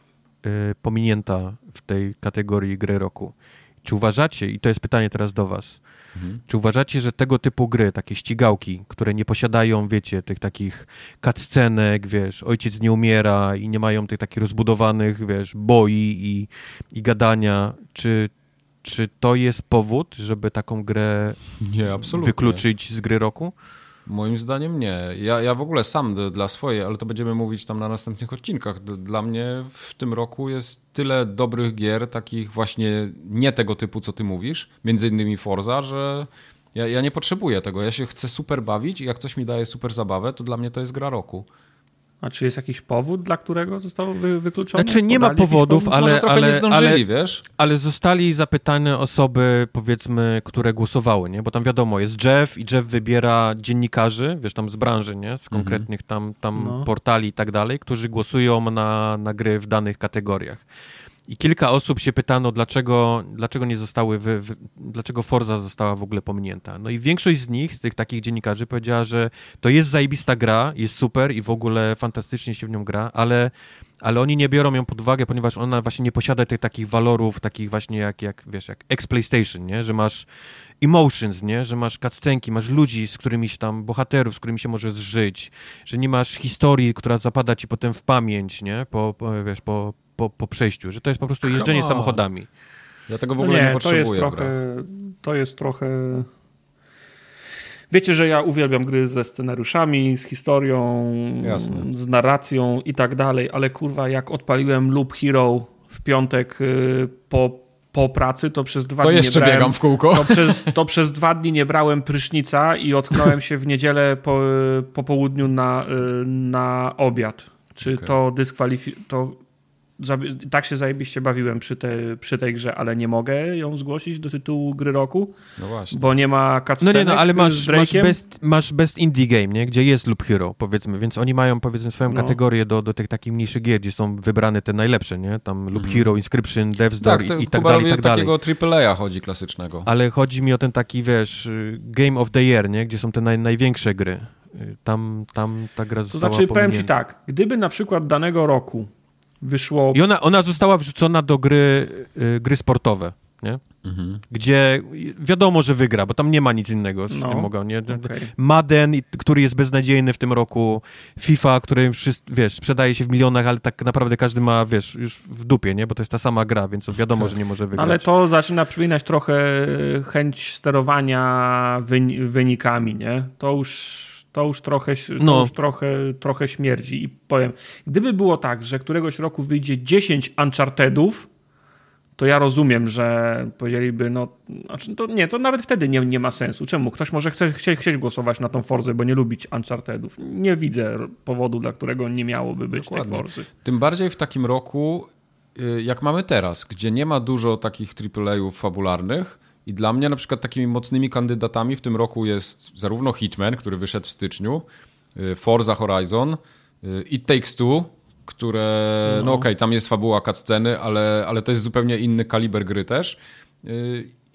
y, pominięta w tej kategorii gry roku. Czy uważacie, i to jest pytanie teraz do was, Mhm. czy uważacie, że tego typu gry, takie ścigałki, które nie posiadają, wiecie, tych takich cutscenek, wiesz, ojciec nie umiera i nie mają tych takich rozbudowanych, wiesz, boi i, i gadania, czy, czy to jest powód, żeby taką grę Nie, wykluczyć z gry roku? Moim zdaniem nie. Ja, ja w ogóle sam dla swojej, ale to będziemy mówić tam na następnych odcinkach. Dla mnie w tym roku jest tyle dobrych gier, takich właśnie nie tego typu, co ty mówisz, między innymi Forza, że ja, ja nie potrzebuję tego. Ja się chcę super bawić i jak coś mi daje super zabawę, to dla mnie to jest gra roku. A czy jest jakiś powód, dla którego zostało wy, wykluczone? Znaczy nie Podali ma powodów, powód? ale, Może trochę ale, nie zdążyli, ale, wiesz? Ale zostali zapytane osoby, powiedzmy, które głosowały, nie? Bo tam wiadomo, jest Jeff i Jeff wybiera dziennikarzy, wiesz, tam z branży, nie? Z mhm. konkretnych tam, tam no. portali i tak dalej, którzy głosują na, na gry w danych kategoriach. I kilka osób się pytano, dlaczego, dlaczego nie zostały, wy, wy, dlaczego Forza została w ogóle pominięta. No i większość z nich, z tych takich dziennikarzy, powiedziała, że to jest zajebista gra, jest super i w ogóle fantastycznie się w nią gra, ale, ale oni nie biorą ją pod uwagę, ponieważ ona właśnie nie posiada tych takich walorów, takich właśnie jak, jak wiesz, jak X-PlayStation, nie? Że masz emotions, nie? Że masz cutscenki, masz ludzi, z którymi się tam, bohaterów, z którymi się możesz żyć, że nie masz historii, która zapada ci potem w pamięć, nie? Po, po wiesz, po, po, po przejściu, że to jest po prostu jeżdżenie samochodami. Ja tego w ogóle no nie, nie potrzebuję. To jest trochę, to jest trochę... Wiecie, że ja uwielbiam gry ze scenariuszami, z historią, Jasne. z narracją i tak dalej, ale kurwa, jak odpaliłem Loop Hero w piątek y, po, po pracy, to przez dwa to dni. To jeszcze brałem, biegam w kółko. To przez, to przez dwa dni nie brałem prysznica i ocknąłem się w niedzielę po, po południu na, y, na obiad. Czy okay. to dyskwalifikuje tak się zajebiście bawiłem przy, te, przy tej grze, ale nie mogę ją zgłosić do tytułu gry roku, no właśnie. bo nie ma cutscenek No nie, no ale masz, masz, best, masz best indie game, nie? gdzie jest lub hero, powiedzmy, więc oni mają powiedzmy swoją no. kategorię do, do tych takich mniejszych gier, gdzie są wybrane te najlepsze, nie? Tam lub mm. hero, Inscription, Death's Door tak, i, i tak dalej, i tak dalej. takiego AAA chodzi klasycznego. Ale chodzi mi o ten taki, wiesz, Game of the Year, nie? Gdzie są te naj, największe gry. Tam, tam ta gra została To znaczy, powinien... powiem ci tak, gdyby na przykład danego roku wyszło... I ona, ona została wrzucona do gry, y, gry sportowe, nie? Mhm. Gdzie wiadomo, że wygra, bo tam nie ma nic innego, z no, tym mogą, nie? Okay. Madden, który jest beznadziejny w tym roku, FIFA, który wiesz, sprzedaje się w milionach, ale tak naprawdę każdy ma, wiesz, już w dupie, nie? Bo to jest ta sama gra, więc wiadomo, tak. że nie może wygrać. Ale to zaczyna przypominać trochę chęć sterowania wynikami, nie? To już to już trochę, to no. już trochę, trochę śmierdzi. I powiem, gdyby było tak, że któregoś roku wyjdzie 10 Unchartedów, to ja rozumiem, że powiedzieliby, no, znaczy, to nie, to nawet wtedy nie, nie ma sensu. Czemu? Ktoś może chce, chce, chcieć głosować na tą Forzę, bo nie lubić Unchartedów. Nie widzę powodu, dla którego nie miałoby być Dokładnie. tej Forzy. Tym bardziej w takim roku, y, jak mamy teraz, gdzie nie ma dużo takich AAA-ów fabularnych, i dla mnie na przykład takimi mocnymi kandydatami w tym roku jest zarówno Hitman, który wyszedł w styczniu, y, Forza Horizon, y, It Takes Two, które, no, no okej, okay, tam jest fabuła cutsceny, ale, ale to jest zupełnie inny kaliber gry też.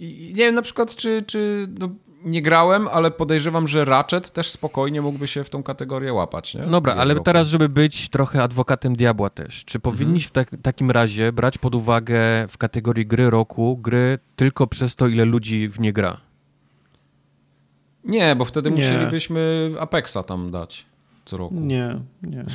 I nie wiem na przykład, czy, czy no, nie grałem, ale podejrzewam, że Ratchet też spokojnie mógłby się w tą kategorię łapać. Nie? Dobra, ale roku. teraz, żeby być trochę adwokatem diabła też, czy powinniś mhm. w tak, takim razie brać pod uwagę w kategorii gry roku gry tylko przez to, ile ludzi w nie gra? Nie, bo wtedy nie. musielibyśmy Apexa tam dać co roku. Nie, nie.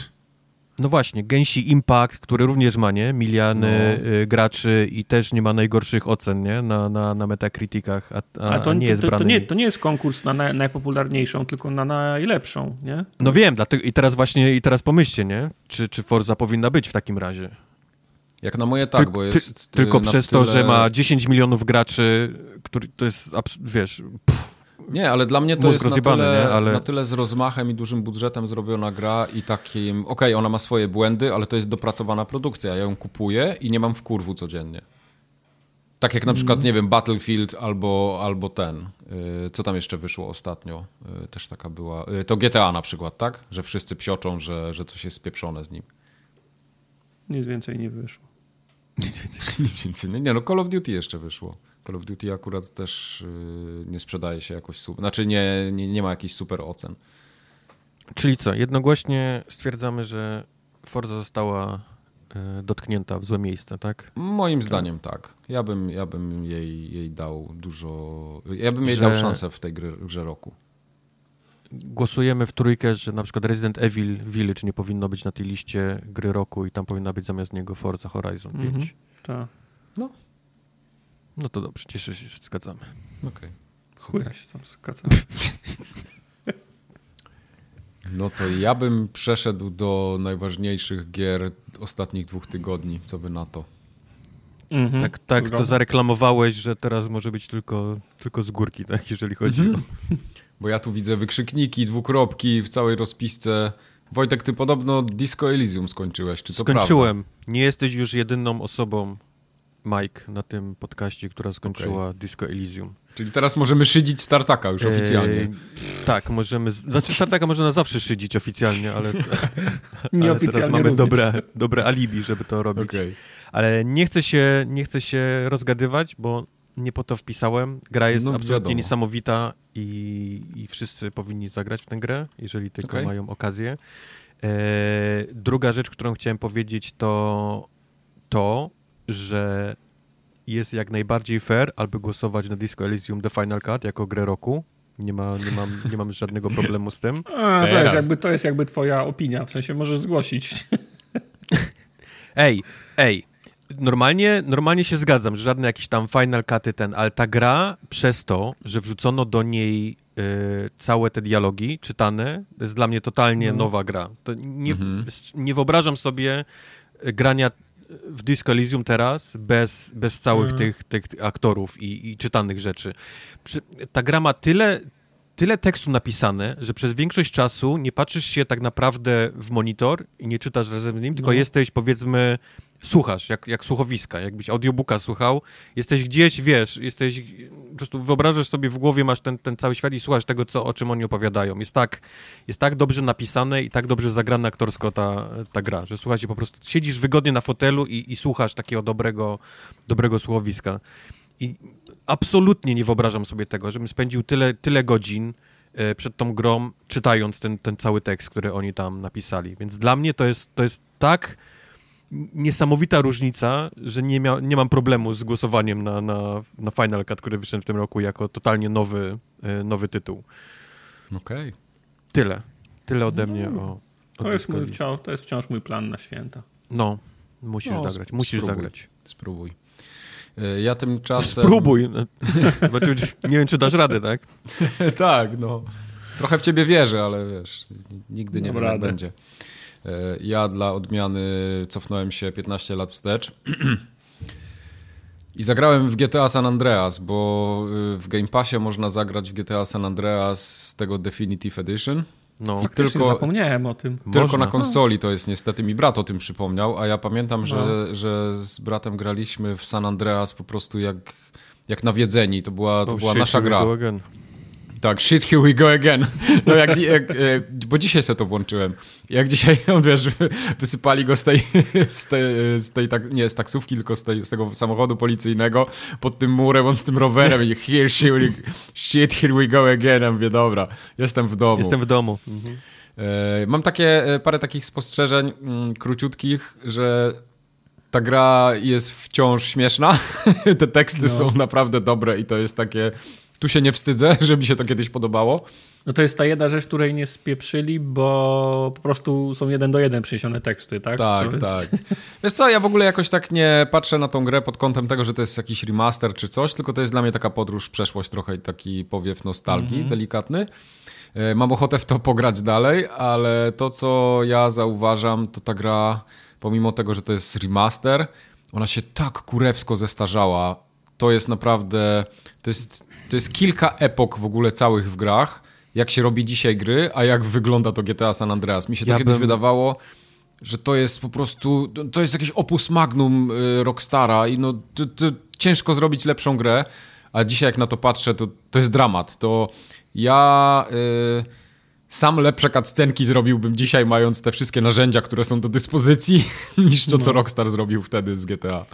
No właśnie, Gęsi Impact, który również ma, nie? Miliony no. Y, graczy i też nie ma najgorszych ocen, nie? Na, na, na Metacriticach, a, a, a to, nie jest to, to, nie, to nie jest konkurs na naj, najpopularniejszą, tylko na najlepszą, nie? No wiem, dlatego, i teraz właśnie, i teraz pomyślcie, nie? Czy, czy Forza powinna być w takim razie? Jak na moje tak, ty, bo jest... Ty, tylko przez tyle... to, że ma 10 milionów graczy, który to jest, wiesz... Pff nie, ale dla mnie to jest na tyle, ale... na tyle z rozmachem i dużym budżetem zrobiona gra i takim, okej, okay, ona ma swoje błędy, ale to jest dopracowana produkcja, ja ją kupuję i nie mam w kurwu codziennie. Tak jak na przykład, nie wiem, Battlefield albo, albo ten, yy, co tam jeszcze wyszło ostatnio, yy, też taka była, yy, to GTA na przykład, tak? Że wszyscy psioczą, że, że coś jest spieprzone z nim. Nic więcej nie wyszło. (laughs) Nic więcej, nic więcej. Nie, no Call of Duty jeszcze wyszło. Call of Duty akurat też y, nie sprzedaje się jakoś super. Znaczy nie, nie, nie ma jakichś super ocen. Czyli co, jednogłośnie stwierdzamy, że Forza została y, dotknięta w złe miejsce, tak? Moim tak. zdaniem tak. Ja bym, ja bym jej, jej dał dużo. Ja bym jej że... dał szansę w tej grze, grze roku. Głosujemy w trójkę, że na przykład Resident Evil Village nie powinno być na tej liście gry roku i tam powinna być zamiast niego Forza Horizon 5. Mhm, tak. No, no to dobrze, cieszę się, że zgadzamy. Okej. Okay. Chuja się tam zgadzamy. (laughs) No to ja bym przeszedł do najważniejszych gier ostatnich dwóch tygodni. Co by na to? Mhm. Tak, tak to zareklamowałeś, że teraz może być tylko, tylko z górki, tak, jeżeli chodzi mhm. o... Bo ja tu widzę wykrzykniki, dwukropki w całej rozpisce. Wojtek, ty podobno Disco Elysium skończyłeś, czy to Skończyłem. Prawda? Nie jesteś już jedyną osobą, Mike, na tym podcaście, która skończyła okay. Disco Elysium. Czyli teraz możemy szydzić Startaka już oficjalnie. Eee, tak, możemy. Znaczy, Startaka można zawsze szydzić oficjalnie, ale, (laughs) ale teraz mamy dobre, dobre alibi, żeby to robić. Okay. Ale nie chcę, się, nie chcę się rozgadywać, bo nie po to wpisałem. Gra jest no, absolutnie wiadomo. niesamowita i, i wszyscy powinni zagrać w tę grę, jeżeli tylko okay. mają okazję. Eee, druga rzecz, którą chciałem powiedzieć, to to, że jest jak najbardziej fair, aby głosować na Disco Elysium The Final Cut jako grę roku. Nie, ma, nie, mam, nie mam żadnego problemu z tym. (laughs) A, to, jest jakby, to jest jakby twoja opinia, w sensie możesz zgłosić. (laughs) Ej, ej, normalnie, normalnie się zgadzam, że żadne jakieś tam Final Cuty ten, ale ta gra przez to, że wrzucono do niej y, całe te dialogi czytane, to jest dla mnie totalnie no. nowa gra. To nie, mhm. nie wyobrażam sobie grania w Disco Elysium teraz bez, bez całych mm. tych, tych aktorów i, i czytanych rzeczy. Ta gra ma tyle, tyle tekstu napisane, że przez większość czasu nie patrzysz się tak naprawdę w monitor i nie czytasz razem z nim, tylko no. jesteś powiedzmy słuchasz, jak, jak słuchowiska, jakbyś audiobooka słuchał, jesteś gdzieś, wiesz, jesteś, po prostu wyobrażasz sobie w głowie, masz ten, ten cały świat i słuchasz tego, co, o czym oni opowiadają. Jest tak, jest tak dobrze napisane i tak dobrze zagrana aktorsko ta, ta gra, że słuchajcie, po prostu siedzisz wygodnie na fotelu i, i słuchasz takiego dobrego, dobrego słuchowiska. I absolutnie nie wyobrażam sobie tego, żebym spędził tyle, tyle godzin e, przed tą grą, czytając ten, ten cały tekst, który oni tam napisali. Więc dla mnie to jest, to jest tak niesamowita różnica, że nie, mia, nie mam problemu z głosowaniem na, na, na Final Cut, który wyszedł w tym roku jako totalnie nowy, e, nowy tytuł. Okej. Okay. Tyle. Tyle ode mnie no, o, o to, jest mój, to jest wciąż mój plan na święta. No, musisz no, zagrać. Musisz spróbuj, zagrać. Spróbuj. E, ja tymczasem... (laughs) Spróbuj. (laughs) nie wiem, czy dasz radę, tak? (laughs) tak, no. Trochę w ciebie wierzę, ale wiesz, nigdy nie wiem, jak będzie. E, ja dla odmiany cofnąłem się 15 lat wstecz (clears throat) i zagrałem w GTA San Andreas, bo y, w Game Passie można zagrać w GTA San Andreas z tego Definitive Edition. No, I tylko, zapomniałem o tym. Tylko Można. na konsoli to jest niestety, mi brat o tym przypomniał, a ja pamiętam, że, no. że z bratem graliśmy w San Andreas po prostu jak, jak nawiedzeni. To była, to oh, była nasza gra. Tak, shit, here we go again. (laughs) No jak, jak, e, bo dzisiaj sobie to włączyłem. Jak dzisiaj, (laughs) on wiesz, wysypali go z tej, (laughs) z tej, z tej tak, nie z taksówki, tylko z, tej, z tego samochodu policyjnego pod tym murem, on z tym rowerem i here, shit, here we go again. Ja mówię, dobra, jestem w domu. Jestem w domu. Mhm. E, mam takie, e, parę takich spostrzeżeń mm, króciutkich, że ta gra jest wciąż śmieszna. Te teksty no. są naprawdę dobre i to jest takie tu się nie wstydzę, (laughs) że mi się to kiedyś podobało. No to jest ta jedna rzecz, której nie spieprzyli, bo po prostu są jeden do jeden przyniesione teksty, tak? Tak, jest... tak. Wiesz co, ja w ogóle jakoś tak nie patrzę na tą grę pod kątem tego, że to jest jakiś remaster czy coś, tylko to jest dla mnie taka podróż w przeszłość, trochę i taki powiew nostalgii mm -hmm. delikatny. E, mam ochotę w to pograć dalej, ale to, co ja zauważam, to ta gra, pomimo tego, że to jest remaster, ona się tak kurewsko zestarzała. To jest naprawdę, to jest to jest kilka epok w ogóle całych w grach, jak się robi dzisiaj gry, a jak wygląda to GTA San Andreas. Mi się to ja kiedyś bym... wydawało, że to jest po prostu, to jest jakieś opus magnum y, Rockstara i no to, to ciężko zrobić lepszą grę, a dzisiaj jak na to patrzę, to, to jest dramat. To ja... Y sam lepsze cutscenki zrobiłbym dzisiaj, mając te wszystkie narzędzia, które są do dyspozycji, (laughs) niż to, co no. Rockstar zrobił wtedy z GTA.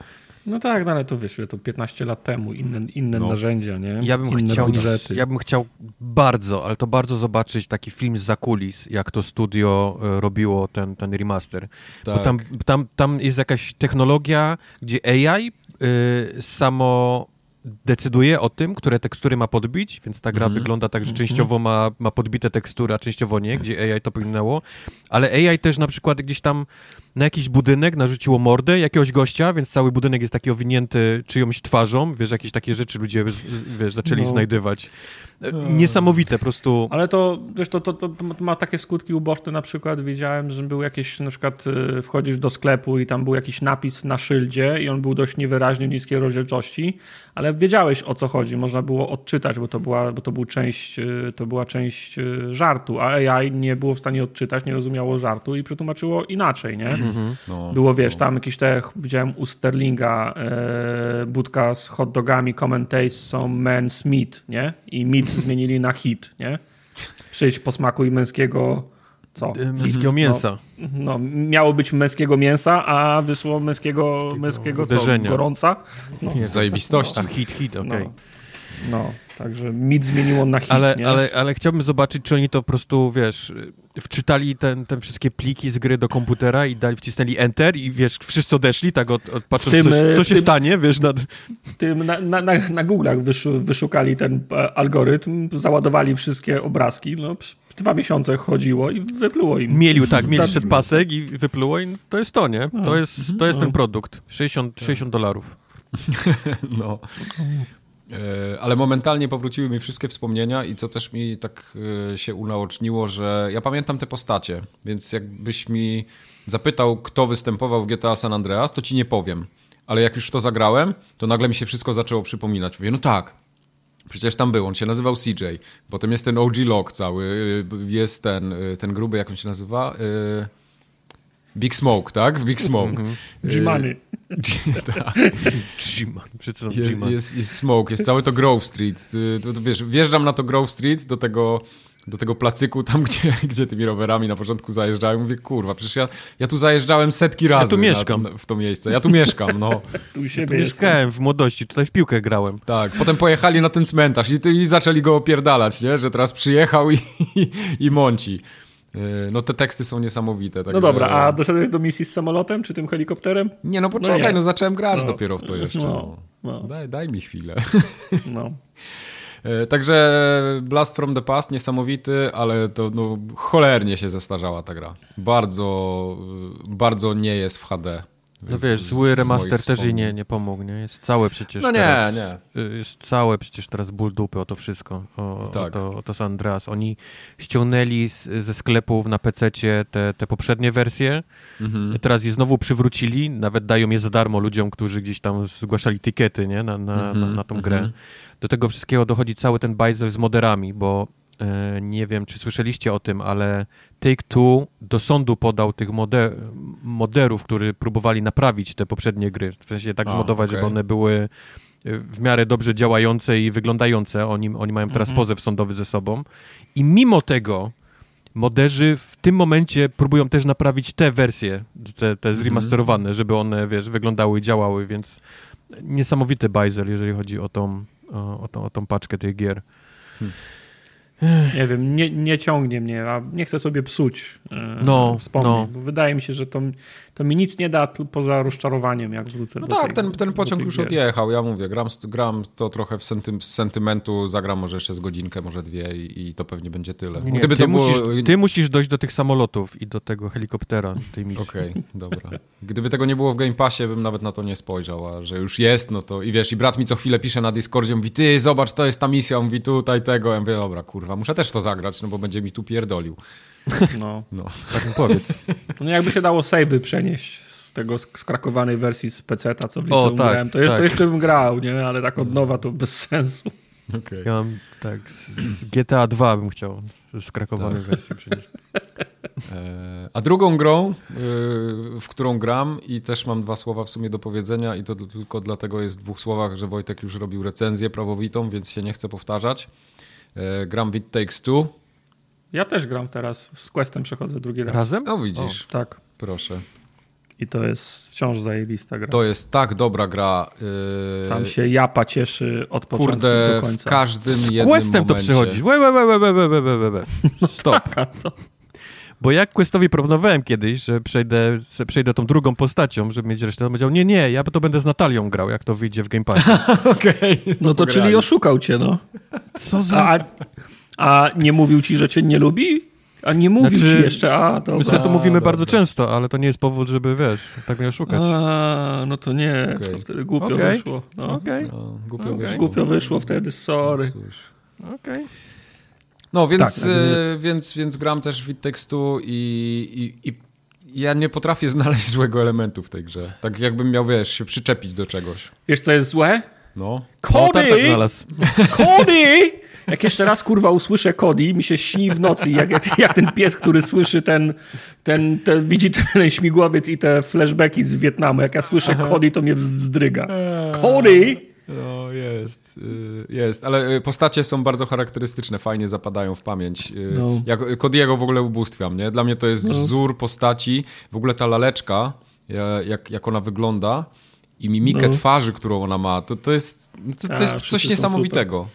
No tak, no ale to wiesz, to 15 lat temu, inne, inne no. narzędzia, nie? Ja bym, inne chciał, budżety. ja bym chciał bardzo, ale to bardzo zobaczyć taki film z zakulis, jak to studio e, robiło ten, ten remaster. Tak. Bo tam, tam, tam jest jakaś technologia, gdzie AI y, samo decyduje o tym, które tekstury ma podbić, więc ta gra mm -hmm. wygląda tak, że mhm. częściowo ma, ma podbite tekstury, a częściowo nie, gdzie AI to powinnało, ale AI też na przykład gdzieś tam na jakiś budynek narzuciło mordę jakiegoś gościa, więc cały budynek jest taki owinięty czyjąś twarzą, wiesz, jakieś takie rzeczy ludzie, wiesz, zaczęli No. znajdywać. E, Niesamowite, po prostu... Ale to, wiesz, to, to, to ma takie skutki uboczne, na przykład widziałem, że był jakieś, na przykład y, wchodzisz do sklepu i tam był jakiś napis na szyldzie i on był dość niewyraźny, niskiej rozdzielczości, ale wiedziałeś o co chodzi, można było odczytać, bo to była, bo to był część, y, to była część żartu, a AI nie było w stanie odczytać, nie rozumiało żartu i przetłumaczyło inaczej, nie? No, Było, wiesz, no. tam jakieś te, widziałem u Sterlinga e, budka z hot dogami, common taste są men's meat, nie? I meat (laughs) zmienili na hit, nie? Przyjdź po smaku i męskiego, co? e, Męskiego mięsa. No, no, miało być męskiego mięsa, a wyszło męskiego, męskiego co? uderzenia. Gorąca? No, Z zajebistości. A hit, hit, okej. no, no, także meat zmieniło na hit, Ale, nie? ale, ale chciałbym zobaczyć, czy oni to po prostu, wiesz, wczytali ten, ten wszystkie pliki z gry do komputera i dali, wcisnęli enter i wiesz, wszyscy odeszli, tak od, od patrząc, Tym, co, co się tym- stanie, wiesz, nad... tym na, na, na, na Google'ach wyszu, wyszukali ten e, algorytm, załadowali wszystkie obrazki, no dwa miesiące chodziło i wypluło im. Mieli, tak, mieli Tak. szedł pasek i wypluło i to jest to, nie? To jest, to jest No. ten produkt. 60, 60 dolarów. (laughs) No. E, Ale momentalnie powróciły mi wszystkie wspomnienia i co też mi tak e, się unaoczniło, że ja pamiętam te postacie, więc jakbyś mi zapytał, kto występował w GTA San Andreas, to ci nie powiem. Ale jak już w to zagrałem, to nagle mi się wszystko zaczęło przypominać. Mówię, no tak, przecież tam był, on się nazywał CJ. Potem jest ten OG Lock cały, y, jest ten, y, ten gruby, jak on się nazywa? Y, Big Smoke, tak? Big Smoke. G-Money. (laughs) tak. Przeczytam Jest, jest, jest smoke, jest całe to Grove Street. To, to wiesz, wjeżdżam na to Grove Street, do tego, do tego placyku tam, (laughs) gdzie, gdzie tymi rowerami na początku zajeżdżają. Mówię, kurwa, przecież ja, ja tu zajeżdżałem setki razy tu mieszkam. Na, w to miejsce. Ja tu mieszkam, no. (laughs) Tu u Tu siebie jest. mieszkałem w młodości, tutaj w piłkę grałem. Tak, potem pojechali na ten cmentarz i, i zaczęli go opierdalać, nie? Że teraz przyjechał i, i, i mąci. Y, No te teksty są niesamowite. No także- dobra, a doszedłeś do misji z samolotem, czy tym helikopterem? Nie, no poczekaj, nie. no, zacząłem grać No. dopiero w to jeszcze. No, No. no. Daj, daj mi chwilę. No. E, (laughs) Także Blast from the Past niesamowity, ale to no, cholernie się zestarzała ta gra. Bardzo, y, bardzo nie jest w HD. No wiesz, zły remaster też wspomnień. nie, nie pomógł, nie? Jest całe przecież No nie, teraz, nie. y, Jest całe przecież teraz ból dupy o to wszystko, o, Tak. o, to, o to San Andreas. Oni ściągnęli z, ze sklepów na PC-cie te, te poprzednie wersje, Mhm. teraz je znowu przywrócili, nawet dają je za darmo ludziom, którzy gdzieś tam zgłaszali tickety, nie? Na, na, Mhm, na, na tą grę. mhm. Do tego wszystkiego dochodzi cały ten bajzel z moderami, bo e, nie wiem, czy słyszeliście o tym, ale Take-Two do sądu podał tych mode, moderów, którzy próbowali naprawić te poprzednie gry. W sensie tak A, zmodować, okej. żeby one były e, w miarę dobrze działające i wyglądające. Oni, oni mają teraz Mhm. pozew sądowy ze sobą. I mimo tego moderzy w tym momencie próbują też naprawić te wersje, te, te zremasterowane, żeby one, wiesz, wyglądały i działały, więc niesamowity bajzel, jeżeli chodzi o tą, o, o, tą, o tą paczkę tych gier. Nie wiem, nie, nie ciągnie mnie, a nie chcę sobie psuć e, No, wspomnień, no. bo wydaje mi się, że to, to mi nic nie da poza rozczarowaniem, jak wrócę No do tak, tej- ten, ten pociąg już gier. odjechał, ja mówię, gram, gram to trochę w sentym, z sentymentu, zagram może jeszcze z godzinkę, może dwie i, i to pewnie będzie tyle. Nie, Gdyby ty, to było... musisz, ty musisz dojść do tych samolotów i do tego helikoptera tej misji. Okej, dobra. Gdyby tego nie było w Game Passie, bym nawet na to nie spojrzał, a że już jest, no to i wiesz, i brat mi co chwilę pisze na Discordzie, mówi, ty zobacz, to jest ta misja, on mówi tutaj tego, ja mówię, dobra, kurwa, muszę też to zagrać, no bo będzie mi tu pierdolił. No. No. Tak mi powiedz. (laughs) no jakby się dało save'y przenieść z tego sk- skrakowanej wersji z PC-ta, co w O, liceum tak, grałem, to, jeszcze, tak. to jeszcze bym grał, nie? Ale tak od nowa to bez sensu. Okej. Ja mam tak, z, z GTA 2 bym chciał z krakowanej Tak. wersji przynieść. (laughs) E, A drugą grą, y, w którą gram i też mam dwa słowa w sumie do powiedzenia i to tylko dlatego jest w dwóch słowach, że Wojtek już robił recenzję prawowitą, więc się nie chcę powtarzać. E, Gram w It Takes Two. Ja też gram teraz, z Questem przechodzę drugi raz. Razem? No widzisz. O, tak. Proszę. I to jest wciąż zajebista gra. To jest tak dobra gra. Yy... Tam się japa cieszy od początku Kurde, do końca. w każdym z jednym Questem momencie. to przychodzisz. Łe, łe, łe, łe, łe, łe, łe. (laughs) No Stop. No Bo jak Questowi proponowałem kiedyś, że przejdę, przejdę tą drugą postacią, żeby mieć resztę, to powiedział, nie, nie, ja to będę z Natalią grał, jak to wyjdzie w Game Passie. (laughs) Okej. Okay, no, no to pograli. czyli oszukał cię, no. Co za... A, a nie mówił ci, że cię nie lubi? A nie mówił Znaczy, ci jeszcze, a dobra. My sobie to A, mówimy dobra. bardzo często, ale to nie jest powód, żeby, wiesz, tak mnie oszukać. A, no to nie, Okej. to wtedy głupio Okej. wyszło. No. Okej, No, głupio Okej. wyszło. Głupio wyszło wtedy, sorry. Cóż. okej. No, więc, Tak, e, więc, więc gram też w tekstu i, i, i ja nie potrafię (laughs) znaleźć złego elementu w tej grze. Tak jakbym miał, wiesz, się przyczepić do czegoś. Wiesz, co jest złe? No. Tak, tak Cody! znalazł. Cody! Jak jeszcze raz kurwa usłyszę Cody, mi się śni w nocy, jak, jak, ten pies, który słyszy ten, ten, ten, widzi ten śmigłowiec i te flashbacki z Wietnamu. Jak ja słyszę Cody, to mnie wzdryga. Cody! No, jest, y, jest, ale y, postacie są bardzo charakterystyczne, fajnie zapadają w pamięć. Y, No. Jak Cody'ego w ogóle ubóstwiam, nie? Dla mnie to jest wzór postaci, w ogóle ta laleczka, ja- jak, jak ona wygląda i mimikę No. twarzy, którą ona ma, to, to jest, no to, to A, jest coś niesamowitego.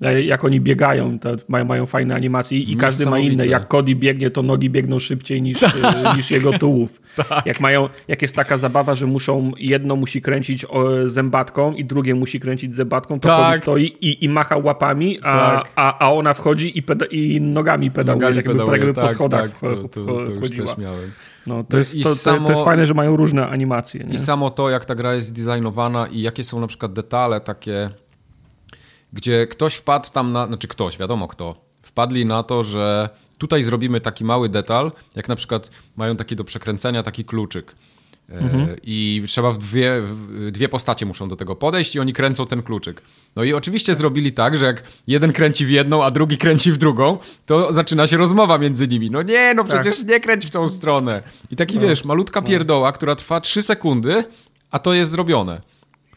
Jak oni biegają, mają, mają fajne animacje i każdy ma inne. Jak Cody biegnie, to nogi biegną szybciej niż, e, niż jego tułów. (laughs) Jak, mają, jak jest taka zabawa, że muszą, jedno musi kręcić zębatką i drugie musi kręcić zębatką, to Tak. Cody stoi i, i macha łapami, a, Tak. a, a ona wchodzi i, peda, i nogami pedałuje, Nogami tak jakby, pedałuje, jakby po tak, schodach tak, to, to, to, to już wchodziła. No, to, No jest, to, samo- to jest fajne, że mają różne animacje. Nie? I samo to, jak ta gra jest zdesignowana i jakie są na przykład detale takie, gdzie ktoś wpadł tam na, znaczy ktoś, wiadomo kto, wpadli na to, że tutaj zrobimy taki mały detal, jak na przykład mają taki do przekręcenia taki kluczyk. E, I trzeba w dwie, w dwie postacie muszą do tego podejść i oni kręcą ten kluczyk. No i oczywiście zrobili tak, że jak jeden kręci w jedną, a drugi kręci w drugą, to zaczyna się rozmowa między nimi. No nie, no przecież nie kręć w tą stronę. I taki wiesz, malutka pierdoła, która trwa trzy sekundy, a to jest zrobione.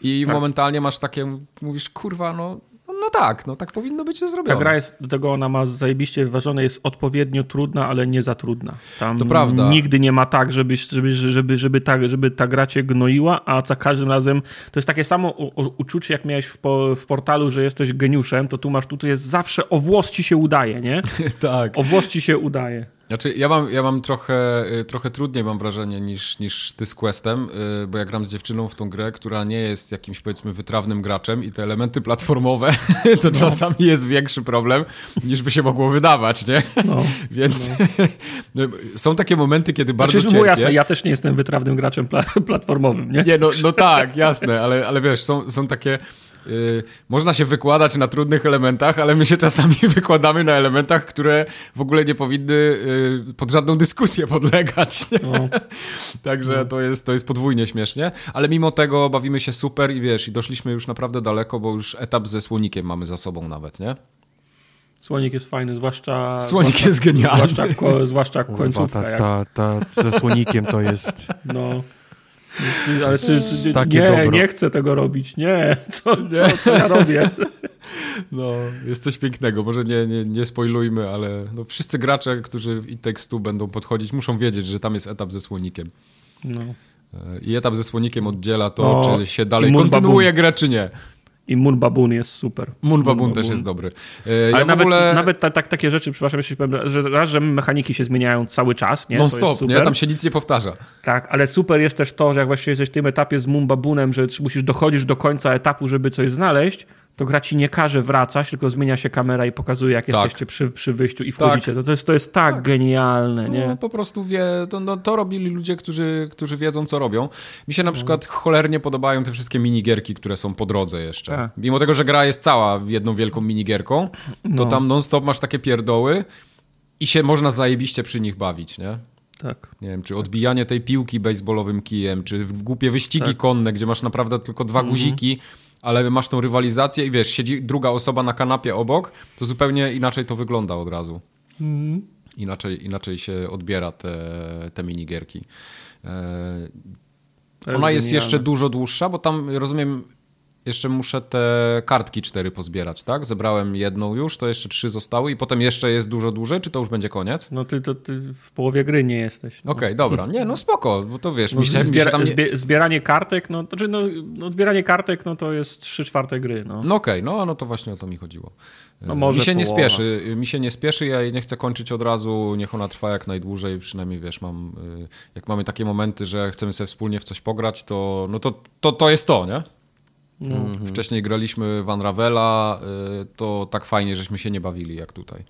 I Tak. momentalnie masz takie, mówisz, kurwa, no, no, no tak, no tak powinno być zrobione. Ta gra jest, do tego ona ma zajebiście wyważone, jest odpowiednio trudna, ale nie za trudna. Tam To prawda. Nigdy nie ma tak, żeby, żeby, żeby, żeby, ta, żeby ta gra cię gnoiła, a za każdym razem to jest takie samo u, u, uczucie, jak miałeś w, po, w portalu, że jesteś geniuszem, to tu masz, tu jest zawsze o włos ci się udaje, nie? (laughs) tak. O włos ci się udaje. Znaczy, ja mam, ja mam trochę, y, trochę trudniej, mam wrażenie, niż, niż ty z Questem, y, bo ja gram z dziewczyną w tą grę, która nie jest jakimś, powiedzmy, wytrawnym graczem i te elementy platformowe (laughs) to czasami jest większy problem, niż by się mogło wydawać, nie? No. (laughs) Więc (laughs) są takie momenty, kiedy bardzo Znaczy, było cierpię. jasne, ja też nie jestem wytrawnym graczem pla platformowym, nie? Nie, no, no tak, jasne, ale, ale wiesz, są, są takie. Y, można się wykładać na trudnych elementach, ale my się czasami (laughs) wykładamy na elementach, które w ogóle nie powinny y, pod żadną dyskusję podlegać. Nie? No. (laughs) Także to jest, to jest podwójnie śmiesznie, ale mimo tego bawimy się super i wiesz, i doszliśmy już naprawdę daleko, bo już etap ze słonikiem mamy za sobą nawet, nie? Słonik jest fajny, zwłaszcza... Słonik zwłaszcza, jest genialny. Zwłaszcza, ko, zwłaszcza końcówka. ta, jak, ta, ta ze słonikiem to jest... No. (laughs) Ale ty, ty, Takie nie, dobro. nie chcę tego robić. Nie, (laughs) co, co, co ja robię? (laughs) No, jest coś pięknego. Może nie, nie, nie spoilujmy, ale no, wszyscy gracze, którzy i tekstu będą podchodzić, muszą wiedzieć, że tam jest etap ze słonikiem. No. E, I etap ze słonikiem oddziela to, No, czy się dalej kontynuuje grę, czy nie. I Moon Baboon jest super. Moon Baboon Moon też Baboon. jest dobry. E, Ale Ja w nawet, ogóle nawet ta, tak, takie rzeczy, przepraszam, jeszcze powiem, że raz, że mechaniki się zmieniają cały czas, nie? non To stop, nie? Tam się nic nie powtarza. Tak, ale super jest też to, że jak właśnie jesteś w tym etapie z Moon Baboonem, że musisz dochodzić do końca etapu, żeby coś znaleźć, to gra ci nie każe wracać, tylko zmienia się kamera i pokazuje, jak Tak. jesteście przy, przy wyjściu i wchodzicie. To, to, jest, to jest tak, genialne, nie? No, po prostu wie, to, no, to robili ludzie, którzy, którzy wiedzą, co robią. Mi się na przykład cholernie podobają te wszystkie minigierki, które są po drodze jeszcze. Tak. Mimo tego, że gra jest cała jedną wielką minigierką, to No. tam non-stop masz takie pierdoły i się można zajebiście przy nich bawić, nie? Tak. Nie wiem, czy odbijanie tej piłki baseballowym kijem, czy w głupie wyścigi Tak. konne, gdzie masz naprawdę tylko dwa guziki, ale masz tą rywalizację i wiesz, siedzi druga osoba na kanapie obok, to zupełnie inaczej to wygląda od razu. Inaczej, inaczej się odbiera te, te minigierki. E, Ona jest jeszcze dużo dłuższa, bo tam rozumiem, jeszcze muszę te kartki cztery pozbierać, tak? Zebrałem jedną już, to jeszcze trzy zostały i potem jeszcze jest dużo dłużej, czy to już będzie koniec? No ty, to, ty w połowie gry nie jesteś. No. Okej, dobra. Nie, no spoko, bo to wiesz, No, mi się, mi się zbiera, tam nie... zbie, zbieranie kartek, no, to, znaczy, no, no zbieranie kartek, no to jest 3 czwarte gry, no. No okej, no, no to właśnie o to mi chodziło. No może mi się nie połowa. spieszy, mi się nie spieszy, ja jej nie chcę kończyć od razu, niech ona trwa jak najdłużej, przynajmniej wiesz, mam, y, jak mamy takie momenty, że chcemy sobie wspólnie w coś pograć, to, no to, to, to jest to, nie? No. Mhm. Wcześniej graliśmy Van Ravela, y, to tak fajnie, żeśmy się nie bawili jak tutaj.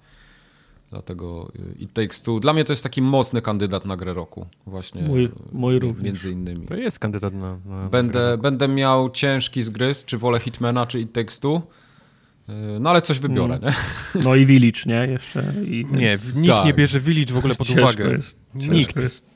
Dlatego y, It Takes Two. Dla mnie to jest taki mocny kandydat na grę roku. Właśnie. Mój- mój również. Między innymi. To jest kandydat na... na Będę, będę miał ciężki zgryz, czy wolę Hitmana, czy It Takes Two. Y, No ale coś wybiorę, Mm. nie? No i Village, nie? Jeszcze. I Nie, jest- nikt tak. nie bierze Village w ogóle pod ciężko uwagę. Jest, Nikt. Jest.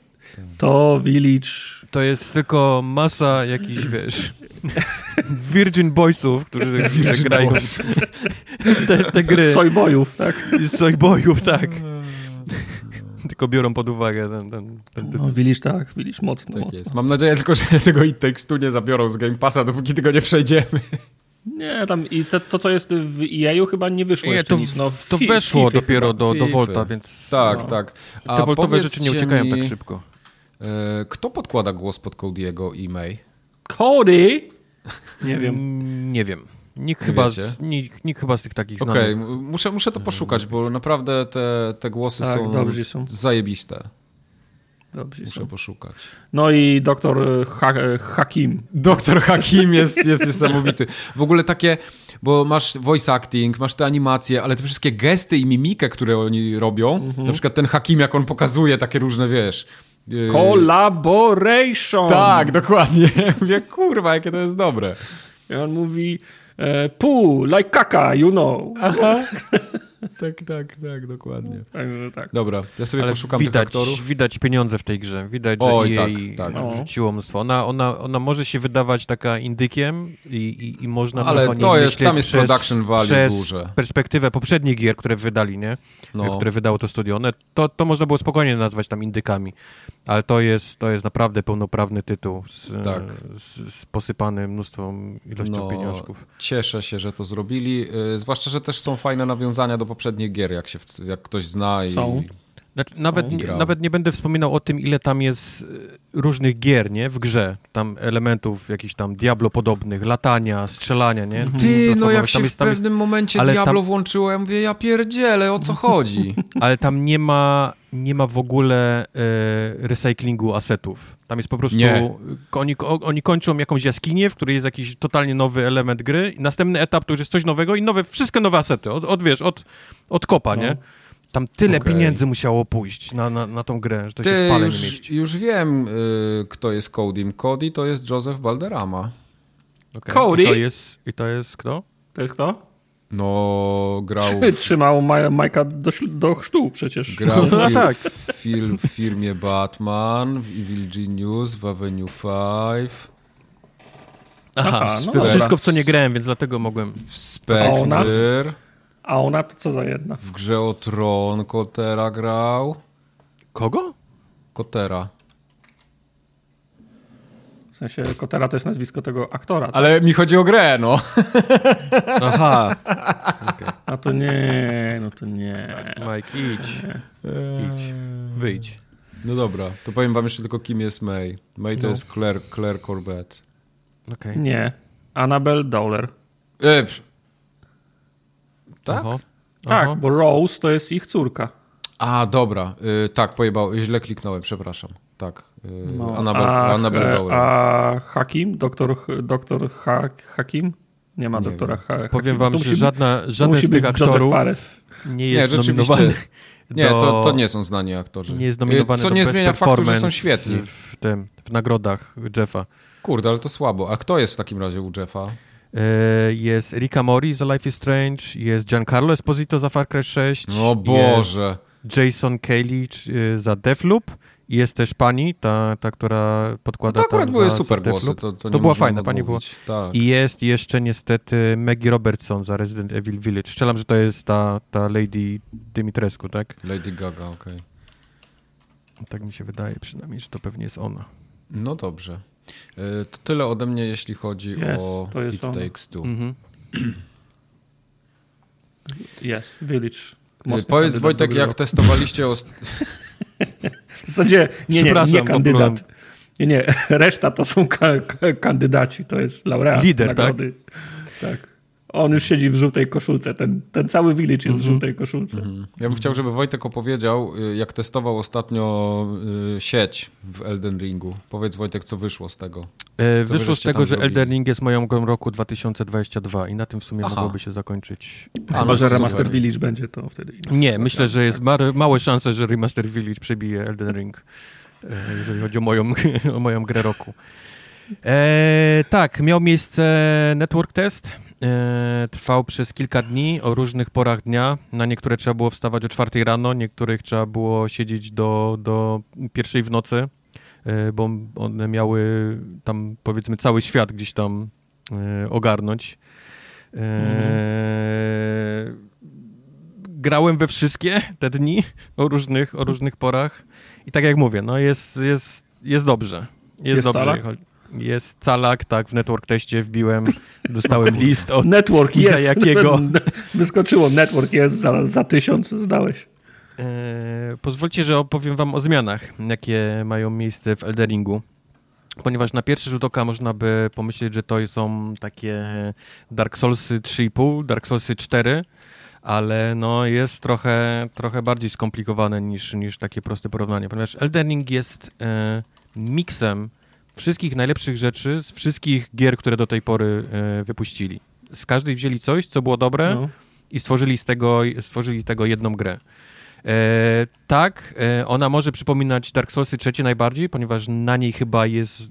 To Village. To jest tylko masa jakichś, wiesz, (laughs) Virgin Boysów, którzy (laughs) grają w (laughs) te, te gry. Sojbojów, tak? Sojbojów, tak. (laughs) tylko biorą pod uwagę ten... ten, ten, ten. No, Village tak, Village mocno, Tak mocno. jest. Mam nadzieję tylko, że tego It Takes Two nie zabiorą z Game Passa, dopóki tego nie przejdziemy. Nie, tam i te, to, co jest w EA-u chyba nie wyszło Nie, jeszcze to, nic. No, to fi- weszło Fify dopiero do, do. Volta, więc Tak, No. tak. te voltowe rzeczy nie powiedzcie uciekają mi, tak szybko. e, Kto podkłada głos pod Cody'ego i May? Cody! Nie wiem. Mm, Nie wiem. Nikt Nie chyba, wiecie? z, nikt, nikt chyba z tych takich Okej, znanych. m- muszę, muszę to poszukać, bo naprawdę te, te głosy Tak, są, dobrzy są. zajebiste. Dobrze Muszę są. poszukać. No i doktor e, ha e, Hakim. Doktor Hakim jest, jest (laughs) niesamowity. W ogóle takie, bo masz voice acting, masz te animacje, ale te wszystkie gesty i mimikę, które oni robią, Mhm. na przykład ten Hakim, jak on pokazuje takie różne, wiesz... yy, Collaboration! Tak, dokładnie. (laughs) Mówię, kurwa, jakie to jest dobre. I on mówi e, pu, like kaka, you know. (laughs) (laughs) Tak, tak, tak, dokładnie. Także tak. Dobra, ja sobie Ale poszukam tych widać, aktorów. widać pieniądze w tej grze. Widać, że Oj, EA tak, tak. No. wrzuciło mnóstwo. Ona, ona, ona może się wydawać taka indykiem i, i, i można Ale to jest- myśleć tam jest przez, production value przez duże. perspektywę poprzednich gier, które wydali, nie? No. które wydało to studio. One, to, to można było spokojnie nazwać tam indykami, ale to jest, to jest naprawdę pełnoprawny tytuł z, Tak. z, z posypany mnóstwą ilością No, pieniążków. Cieszę się, że to zrobili. Yy, zwłaszcza, że też są fajne nawiązania do poprzednich gier, jak, się, jak ktoś zna. I... Znaczy, nawet, nie, nawet nie będę wspominał o tym, ile tam jest y, różnych gier, nie? W grze. Tam elementów jakichś tam Diablo-podobnych, latania, strzelania, nie? Ty, no jak Tam się jest- w tam jest- pewnym momencie ale Diablo tam- włączyło, ja mówię, ja pierdzielę, o co (laughs) chodzi? Ale tam nie ma, nie ma w ogóle e, recyklingu asetów. Tam jest po prostu... Nie. Oni, oni kończą jakąś jaskinię, w której jest jakiś totalnie nowy element gry i następny etap to już jest coś nowego i nowe, wszystkie nowe asety. Od, od wiesz, od, od kopa, No. nie? Tam tyle Okej. pieniędzy musiało pójść na, na, na tą grę, że to się Ty, w pale nie już, mieści. już wiem, y, kto jest Codym. Cody to jest Joseph Balderrama. Okay. Cody? I to jest, I to jest kto? To jest kto? No, grał, Trzymał Ma- Majka do, do chrztu przecież. grał (laughs) w, No tak. w, film, w firmie Batman, w Evil Genius, w Avenue 5, Aha, w- no wszystko w co nie grałem, więc dlatego mogłem... w? Spectre, A ona to co za jedna? w grze o Tron Kotera grał. Kogo? Kotera. W sensie Kotera to jest nazwisko tego aktora. tak? Ale mi chodzi o grę, no. Aha, A (laughs) to nie, no to nie. Mike, idź. Idź. Wyjdź. No dobra, to powiem wam jeszcze tylko, kim jest May. May to No. jest Claire, Claire Corbett. Okej. Nie. Annabelle Dowler. E. tak? Aha. Tak, Aha. bo Rose to jest ich córka. A, dobra. Y, tak, pojebał. Źle kliknąłem, przepraszam. Tak. Y, No, Annabelle, a, a Hakim? Doktor, doktor ha, Hakim? Nie ma Nie doktora ha, Hakim. Powiem wam, To że żadna, żaden z tych aktorów nie jest rzeczywiście. nominowany. (laughs) Nie, do, to, to nie są znani aktorzy. nie jest nominowany Co do nie Best zmienia faktu, że są świetni. W, tym, w nagrodach Jeffa. Kurde, ale to słabo. A kto jest w takim razie u Jeffa? E, Jest Rika Mori za Life is Strange, jest Giancarlo Esposito za Far Cry 6. O Boże. Jest Jason Cayley za Deathloop. Jest też pani, ta, ta która podkłada To akurat były super głosy. To, to, To była fajna, pani odmówić. Tak. I jest jeszcze niestety Maggie Robertson za Resident Evil Village. Strzelam, że to jest ta, ta Lady Dimitrescu, tak? Lady Gaga, okej. Tak mi się wydaje przynajmniej, że to pewnie jest ona. No dobrze. Y, To tyle ode mnie, jeśli chodzi Jest, o to jest It. Takes Two. Mhm. Jest, Village. Y, Mocny Powiedz Wojtek, jak roku. testowaliście (laughs) ost... W zasadzie nie, nie, nie kandydat. Nie, nie, (laughs) reszta to są ka ka kandydaci, to jest laureat Lider, nagrody. Tak. On już siedzi w żółtej koszulce, ten, ten cały village jest w żółtej koszulce. Ja bym chciał, żeby Wojtek opowiedział, y, jak testował ostatnio y, sieć w Elden Ringu. Powiedz Wojtek, co wyszło z tego. E, wyszło z tego, że Elden Ring jest moją grą roku 2022 i na tym w sumie Aha. mogłoby się zakończyć. A, Chyba, że Remaster Village będzie to wtedy. Nie, myślę, że jest ma małe szanse, że Remaster Village przebije Elden Ring, e, jeżeli chodzi o moją, (laughs) o moją grę roku. E, tak, miał miejsce network test. E, trwał przez kilka dni o różnych porach dnia. Na niektóre trzeba było wstawać o czwartej rano, niektórych trzeba było siedzieć do, do pierwszej w nocy, e, bo one miały tam powiedzmy cały świat gdzieś tam e, ogarnąć. Mm. Grałem we wszystkie te dni o różnych, o różnych porach i tak jak mówię, no jest, jest, jest dobrze. Jest, jest dobrze. Jest calak, tak, w network teście wbiłem, dostałem (laughs) list od Network jest. jakiego. (laughs) Wyskoczyło, network jest, za, za tysiąc zdałeś. E, pozwólcie, że opowiem wam o zmianach, jakie mają miejsce w Elderingu. Ponieważ na pierwszy rzut oka można by pomyśleć, że to są takie Dark Soulsy 3,5, Dark Soulsy 4, ale no jest trochę, trochę bardziej skomplikowane niż, niż takie proste porównanie, ponieważ Elden Ring jest e, miksem wszystkich najlepszych rzeczy z wszystkich gier, które do tej pory e, wypuścili. Z każdej wzięli coś, co było dobre no. i stworzyli z tego, stworzyli tego jedną grę. E, tak, e, ona może przypominać Dark Soulsy trzecie najbardziej, ponieważ na niej chyba jest,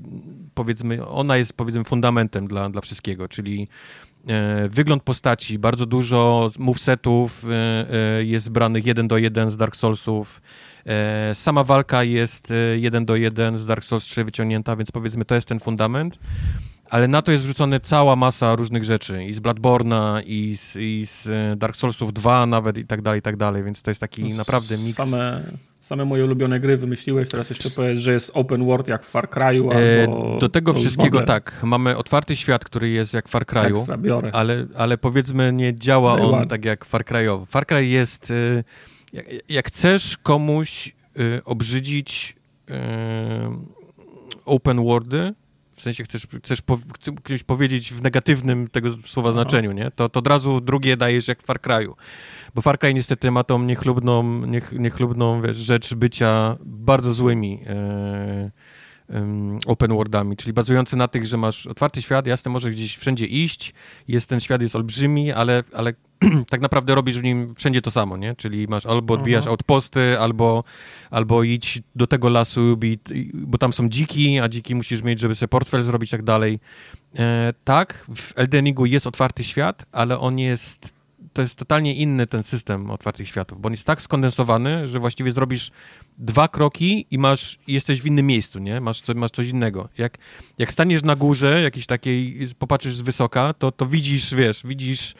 powiedzmy, ona jest powiedzmy fundamentem dla, dla wszystkiego, czyli e, wygląd postaci, bardzo dużo movesetów e, e, jest zbranych jeden do jeden z Dark Soulsów, sama walka jest e, jeden do jeden z Dark Souls 3 wyciągnięta, więc powiedzmy to jest ten fundament. Ale na to jest wrzucona cała masa różnych rzeczy. I z Bloodborne'a, i z, i z e, Dark Soulsów 2 nawet, i tak dalej, i tak dalej. Więc to jest taki naprawdę miks. Same, same moje ulubione gry wymyśliłeś. Teraz jeszcze powiedz, że jest open world jak w Far Cry'u albo... do tego wszystkiego tak. Mamy otwarty świat, który jest jak w Far Cry'u. Ale, ale powiedzmy nie działa on one. tak jak Far Cry'owo. Far Cry jest... Y jak, jak chcesz komuś y, obrzydzić y, open worldy, w sensie chcesz, chcesz po, chcesz powiedzieć w negatywnym tego słowa znaczeniu, nie? To, to od razu drugie dajesz jak w Far Cry'u. Bo Far Cry niestety ma tą niechlubną, niech, niechlubną wiesz, rzecz bycia bardzo złymi e, open worldami, czyli bazujący na tych, że masz otwarty świat, jasne, może gdzieś wszędzie iść, jest ten świat jest olbrzymi, ale, ale (clears throat) tak naprawdę robisz w nim wszędzie to samo, nie? Czyli masz albo odbijasz Aha. outposty, albo, albo idź do tego lasu, bo tam są dziki, a dziki musisz mieć, żeby sobie portfel zrobić i tak dalej. E, tak, w Elden Ringu jest otwarty świat, ale on jest to jest totalnie inny ten system otwartych światów, bo on jest tak skondensowany, że właściwie zrobisz dwa kroki i masz, jesteś w innym miejscu, nie? Masz, co, masz coś innego. Jak, jak staniesz na górze jakiejś takiej, popatrzysz z wysoka, to, to widzisz, wiesz, widzisz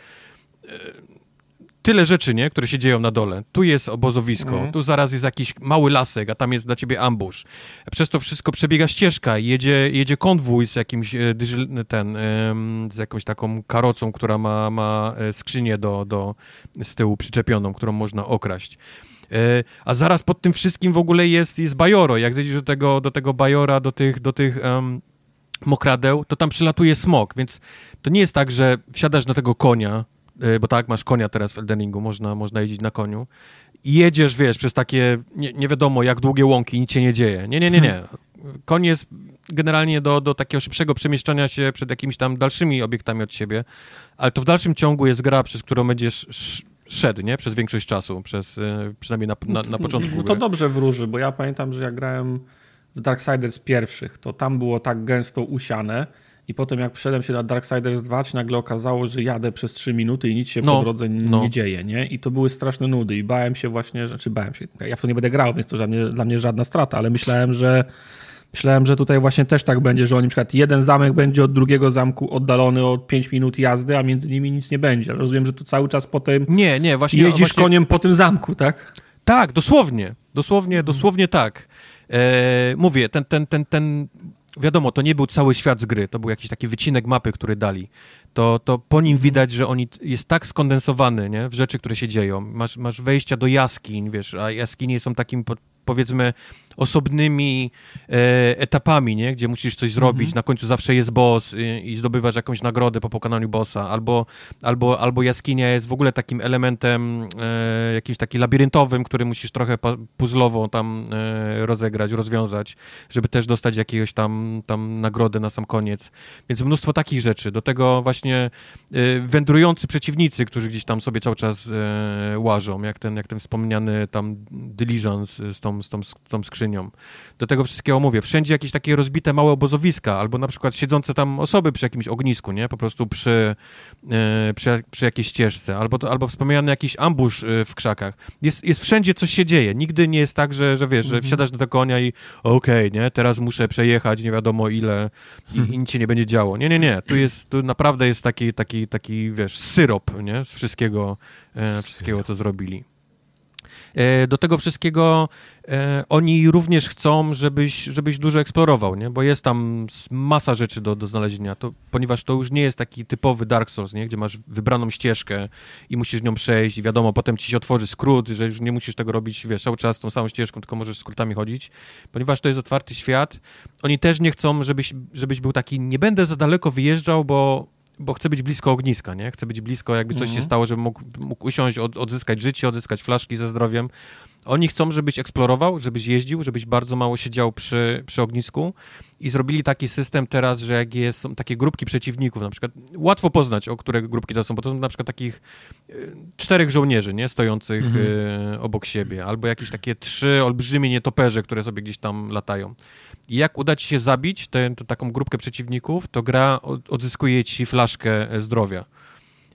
tyle rzeczy, nie? Które się dzieją na dole. Tu jest obozowisko, mhm. tu zaraz jest jakiś mały lasek, a tam jest dla ciebie ambush. Przez to wszystko przebiega ścieżka, jedzie, jedzie konwój z jakimś, e, ten, z jakąś taką karocą, która ma, ma e, skrzynię do, do, z tyłu przyczepioną, którą można okraść. E, a zaraz pod tym wszystkim w ogóle jest, jest bajoro. Jak zejdziesz do tego, do tego bajora, do tych, do tych um, mokradeł, to tam przylatuje smok, więc to nie jest tak, że wsiadasz na tego konia, bo tak, masz konia teraz w Eldeningu, można, można jeździć na koniu i jedziesz, wiesz, przez takie nie, nie wiadomo jak długie łąki, nic się nie dzieje. Nie, nie, nie, nie. Koń jest generalnie do, do takiego szybszego przemieszczania się przed jakimiś tam dalszymi obiektami od siebie, ale to w dalszym ciągu jest gra, przez którą będziesz szedł, nie? Przez większość czasu, przez, e, przynajmniej na, na, na początku. No to dobrze wróży, bo ja pamiętam, że jak grałem w Darksiders pierwszych, to tam było tak gęsto usiane i potem jak przeszedłem się na Darksiders 2, to nagle okazało, że jadę przez 3 minuty i nic się no, po drodze no. nie dzieje, nie? I to były straszne nudy i bałem się właśnie, znaczy bałem się, ja w to nie będę grał, więc to dla mnie, dla mnie żadna strata, ale myślałem, że Myślałem, że tutaj właśnie też tak będzie, że on na przykład jeden zamek będzie od drugiego zamku oddalony o 5 minut jazdy, a między nimi nic nie będzie. Rozumiem, że to cały czas potem nie, nie, właśnie, jeździsz właśnie... koniem po tym zamku, tak? Tak, dosłownie. Dosłownie, dosłownie tak. E, mówię, ten, ten, ten, ten, wiadomo, to nie był cały świat z gry, to był jakiś taki wycinek mapy, który dali. To, to po nim widać, że on jest tak skondensowany, nie, w rzeczy, które się dzieją. Masz, masz wejścia do jaskiń, wiesz, a jaskinie są takim powiedzmy osobnymi e, etapami, nie? gdzie musisz coś zrobić, na końcu zawsze jest boss i, i zdobywasz jakąś nagrodę po pokonaniu bossa, albo, albo, albo jaskinia jest w ogóle takim elementem e, jakimś takim labiryntowym, który musisz trochę puzzlowo tam e, rozegrać, rozwiązać, żeby też dostać jakiegoś tam, tam nagrodę na sam koniec. Więc mnóstwo takich rzeczy. Do tego właśnie e, wędrujący przeciwnicy, którzy gdzieś tam sobie cały czas e, łażą, jak ten, jak ten wspomniany tam Diligence z tą, z tą, z tą skrzynią. Do tego wszystkiego mówię, wszędzie jakieś takie rozbite małe obozowiska, albo na przykład siedzące tam osoby przy jakimś ognisku, nie? Po prostu przy, e, przy, przy jakiejś ścieżce, albo, to, albo wspomniany jakiś ambush e, w krzakach. Jest, jest wszędzie coś się dzieje. Nigdy nie jest tak, że, że wiesz, że wsiadasz do tego konia i okej, nie? Teraz muszę przejechać nie wiadomo ile i, i nic się nie będzie działo. Nie, nie, nie. Tu jest, tu naprawdę jest taki, taki, taki wiesz, syrop, nie? Z wszystkiego, e, wszystkiego, co zrobili. E, Do tego wszystkiego e, oni również chcą, żebyś, żebyś dużo eksplorował, nie? bo jest tam masa rzeczy do, do znalezienia, to, ponieważ to już nie jest taki typowy Dark Souls, nie? gdzie masz wybraną ścieżkę i musisz nią przejść i wiadomo, potem ci się otworzy skrót, że już nie musisz tego robić, wiesz, cały czas tą samą ścieżką, tylko możesz skrótami chodzić, ponieważ to jest otwarty świat. Oni też nie chcą, żebyś, żebyś był taki, nie będę za daleko wyjeżdżał, bo bo chcę być blisko ogniska, nie? Chcę być blisko, jakby coś się stało, żebym mógł, mógł usiąść, od, odzyskać życie, odzyskać flaszki ze zdrowiem. Oni chcą, żebyś eksplorował, żebyś jeździł, żebyś bardzo mało siedział przy, przy ognisku i zrobili taki system teraz, że jak jest, są takie grupki przeciwników, na przykład łatwo poznać, o które grupki to są, bo to są na przykład takich e, czterech żołnierzy, nie? Stojących e, obok siebie, albo jakieś takie trzy olbrzymie nietoperze, które sobie gdzieś tam latają. Jak uda ci się zabić tę taką grupkę przeciwników, to gra od- odzyskuje ci flaszkę e, zdrowia.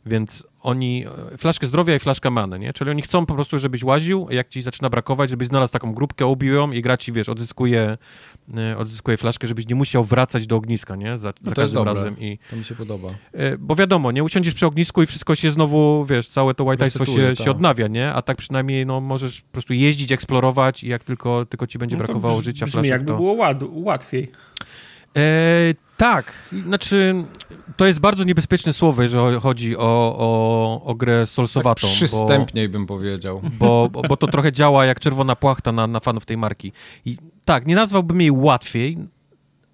Więc oni, flaszkę zdrowia i flaszkę many, nie? Czyli oni chcą po prostu, żebyś łaził, jak ci zaczyna brakować, żebyś znalazł taką grupkę, ubił ją i gra ci, wiesz, odzyskuje, e, odzyskuje flaszkę, żebyś nie musiał wracać do ogniska, nie? Za, No za każdym razem. I, To mi się podoba. e, bo wiadomo, nie usiądziesz przy ognisku i wszystko się znowu, wiesz, całe to łajtajstwo się, się tak. odnawia, nie? A tak przynajmniej, no, możesz po prostu jeździć, eksplorować i jak tylko, tylko ci będzie No brakowało brz- życia, brzmi flaszek, jakby to... było ład, łatwiej. E, tak, znaczy to jest bardzo niebezpieczne słowo, jeżeli chodzi o, o, o grę solsowatą. Tak przystępniej bym powiedział. Bo, bo, bo to trochę działa jak czerwona płachta na, na fanów tej marki. I tak, nie nazwałbym jej łatwiej,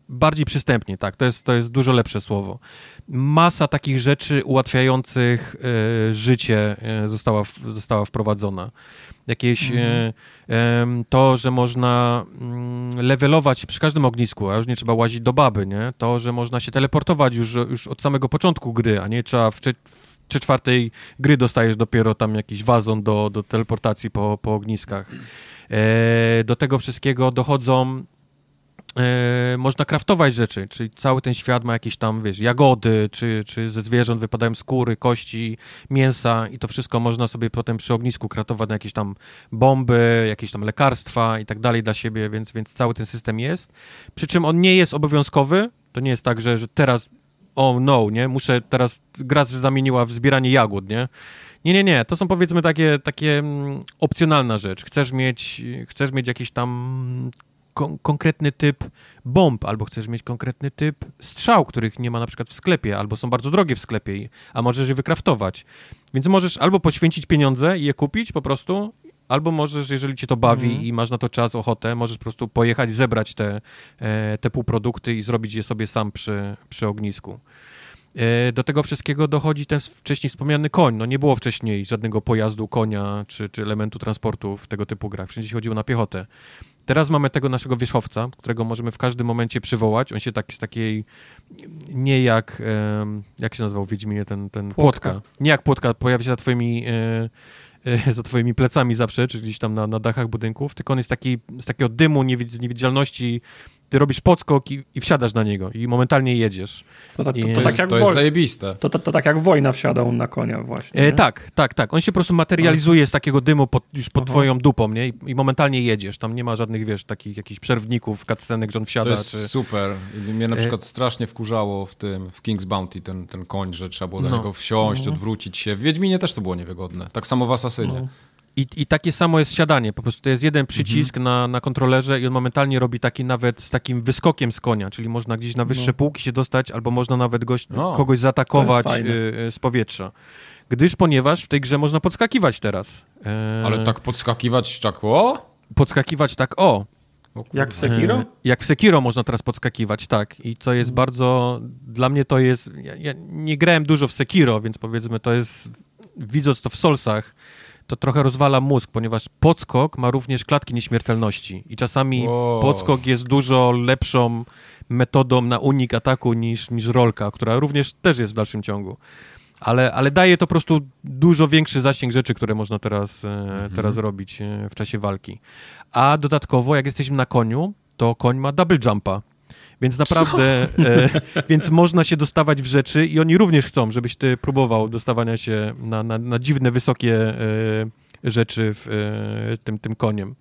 bardziej przystępnie, tak, to jest, to jest dużo lepsze słowo. Masa takich rzeczy ułatwiających e, życie e, została, w- została wprowadzona. Jakieś e, em, to, że można mm, levelować przy każdym ognisku, a już nie trzeba łazić do baby, nie? To, że można się teleportować już, już od samego początku gry, a nie trzeba w, w trzy czwartej gry dostajesz dopiero tam jakiś wazon do, do teleportacji po, po ogniskach. E, do tego wszystkiego dochodzą e, można kraftować rzeczy, czyli cały ten świat ma jakieś tam, wiesz, jagody, czy, czy ze zwierząt wypadają skóry, kości, mięsa i to wszystko można sobie potem przy ognisku kraftować na jakieś tam bomby, jakieś tam lekarstwa i tak dalej dla siebie, więc, więc cały ten system jest. Przy czym on nie jest obowiązkowy, to nie jest tak, że, że teraz oh no, nie, muszę teraz, gra zamieniła w zbieranie jagód, nie? Nie, nie, nie, to są powiedzmy takie, takie mm, opcjonalna rzecz. Chcesz mieć, chcesz mieć jakiś tam kon- konkretny typ bomb, albo chcesz mieć konkretny typ strzał, których nie ma na przykład w sklepie, albo są bardzo drogie w sklepie, a możesz je wykraftować. Więc możesz albo poświęcić pieniądze i je kupić po prostu, albo możesz, jeżeli cię to bawi Mhm. i masz na to czas, ochotę, możesz po prostu pojechać, zebrać te, e, te półprodukty i zrobić je sobie sam przy, przy ognisku. E, Do tego wszystkiego dochodzi ten wcześniej wspomniany koń. No nie było wcześniej żadnego pojazdu, konia czy, czy elementu transportu w tego typu grach. Wszędzie się chodziło na piechotę. Teraz mamy tego naszego wierzchowca, którego możemy w każdym momencie przywołać. On się tak z takiej, nie jak, jak się nazywał w Wiedźminie ten, ten Płotka. płotka. Nie jak płotka, pojawia się za twoimi, e, e, (laughs) za twoimi plecami zawsze, czy gdzieś tam na, na dachach budynków, tylko on jest taki, z takiego dymu, niewidzialności, ty robisz podskok i, i wsiadasz na niego i momentalnie jedziesz. To, to, to, to, To, tak jest, jak to jest zajebiste. to, to, to tak jak wojna wsiadał na konia właśnie. E, tak, tak, tak. On się po prostu materializuje z takiego dymu pod, już pod Aha. twoją dupą, nie? I, I momentalnie jedziesz. Tam nie ma żadnych, wiesz, takich jakichś przerwników, cutscenek, że on To wsiada, jest czy... super. I Mnie na E- przykład strasznie wkurzało w tym, w King's Bounty, ten, ten koń, że trzeba było do No. niego wsiąść, Mhm. odwrócić się. W Wiedźminie też to było niewygodne. Tak samo w Asasynie. No. I, I takie samo jest siadanie. Po prostu to jest jeden przycisk na, na kontrolerze i on momentalnie robi taki nawet z takim wyskokiem z konia, czyli można gdzieś na wyższe No. półki się dostać, albo można nawet goś, O, kogoś zaatakować y, y, z powietrza. Gdyż ponieważ w tej grze można podskakiwać teraz. E, Ale tak podskakiwać tak o? podskakiwać tak o. Jak w Sekiro? E, jak w Sekiro można teraz podskakiwać, tak. I co jest Mhm. bardzo, dla mnie to jest, ja, ja nie grałem dużo w Sekiro, więc powiedzmy to jest, widząc to w Solsach, to trochę rozwala mózg, ponieważ podskok ma również klatki nieśmiertelności i czasami Wow. podskok jest dużo lepszą metodą na unik ataku niż, niż rolka, która również też jest w dalszym ciągu. Ale, ale daje to po prostu dużo większy zasięg rzeczy, które można teraz, e, teraz robić e, w czasie walki. A dodatkowo, jak jesteśmy na koniu, to koń ma double jumpa. Więc naprawdę, e, więc można się dostawać w rzeczy i oni również chcą, żebyś ty próbował dostawania się na, na, na dziwne, wysokie e, rzeczy w, e, tym, tym koniem.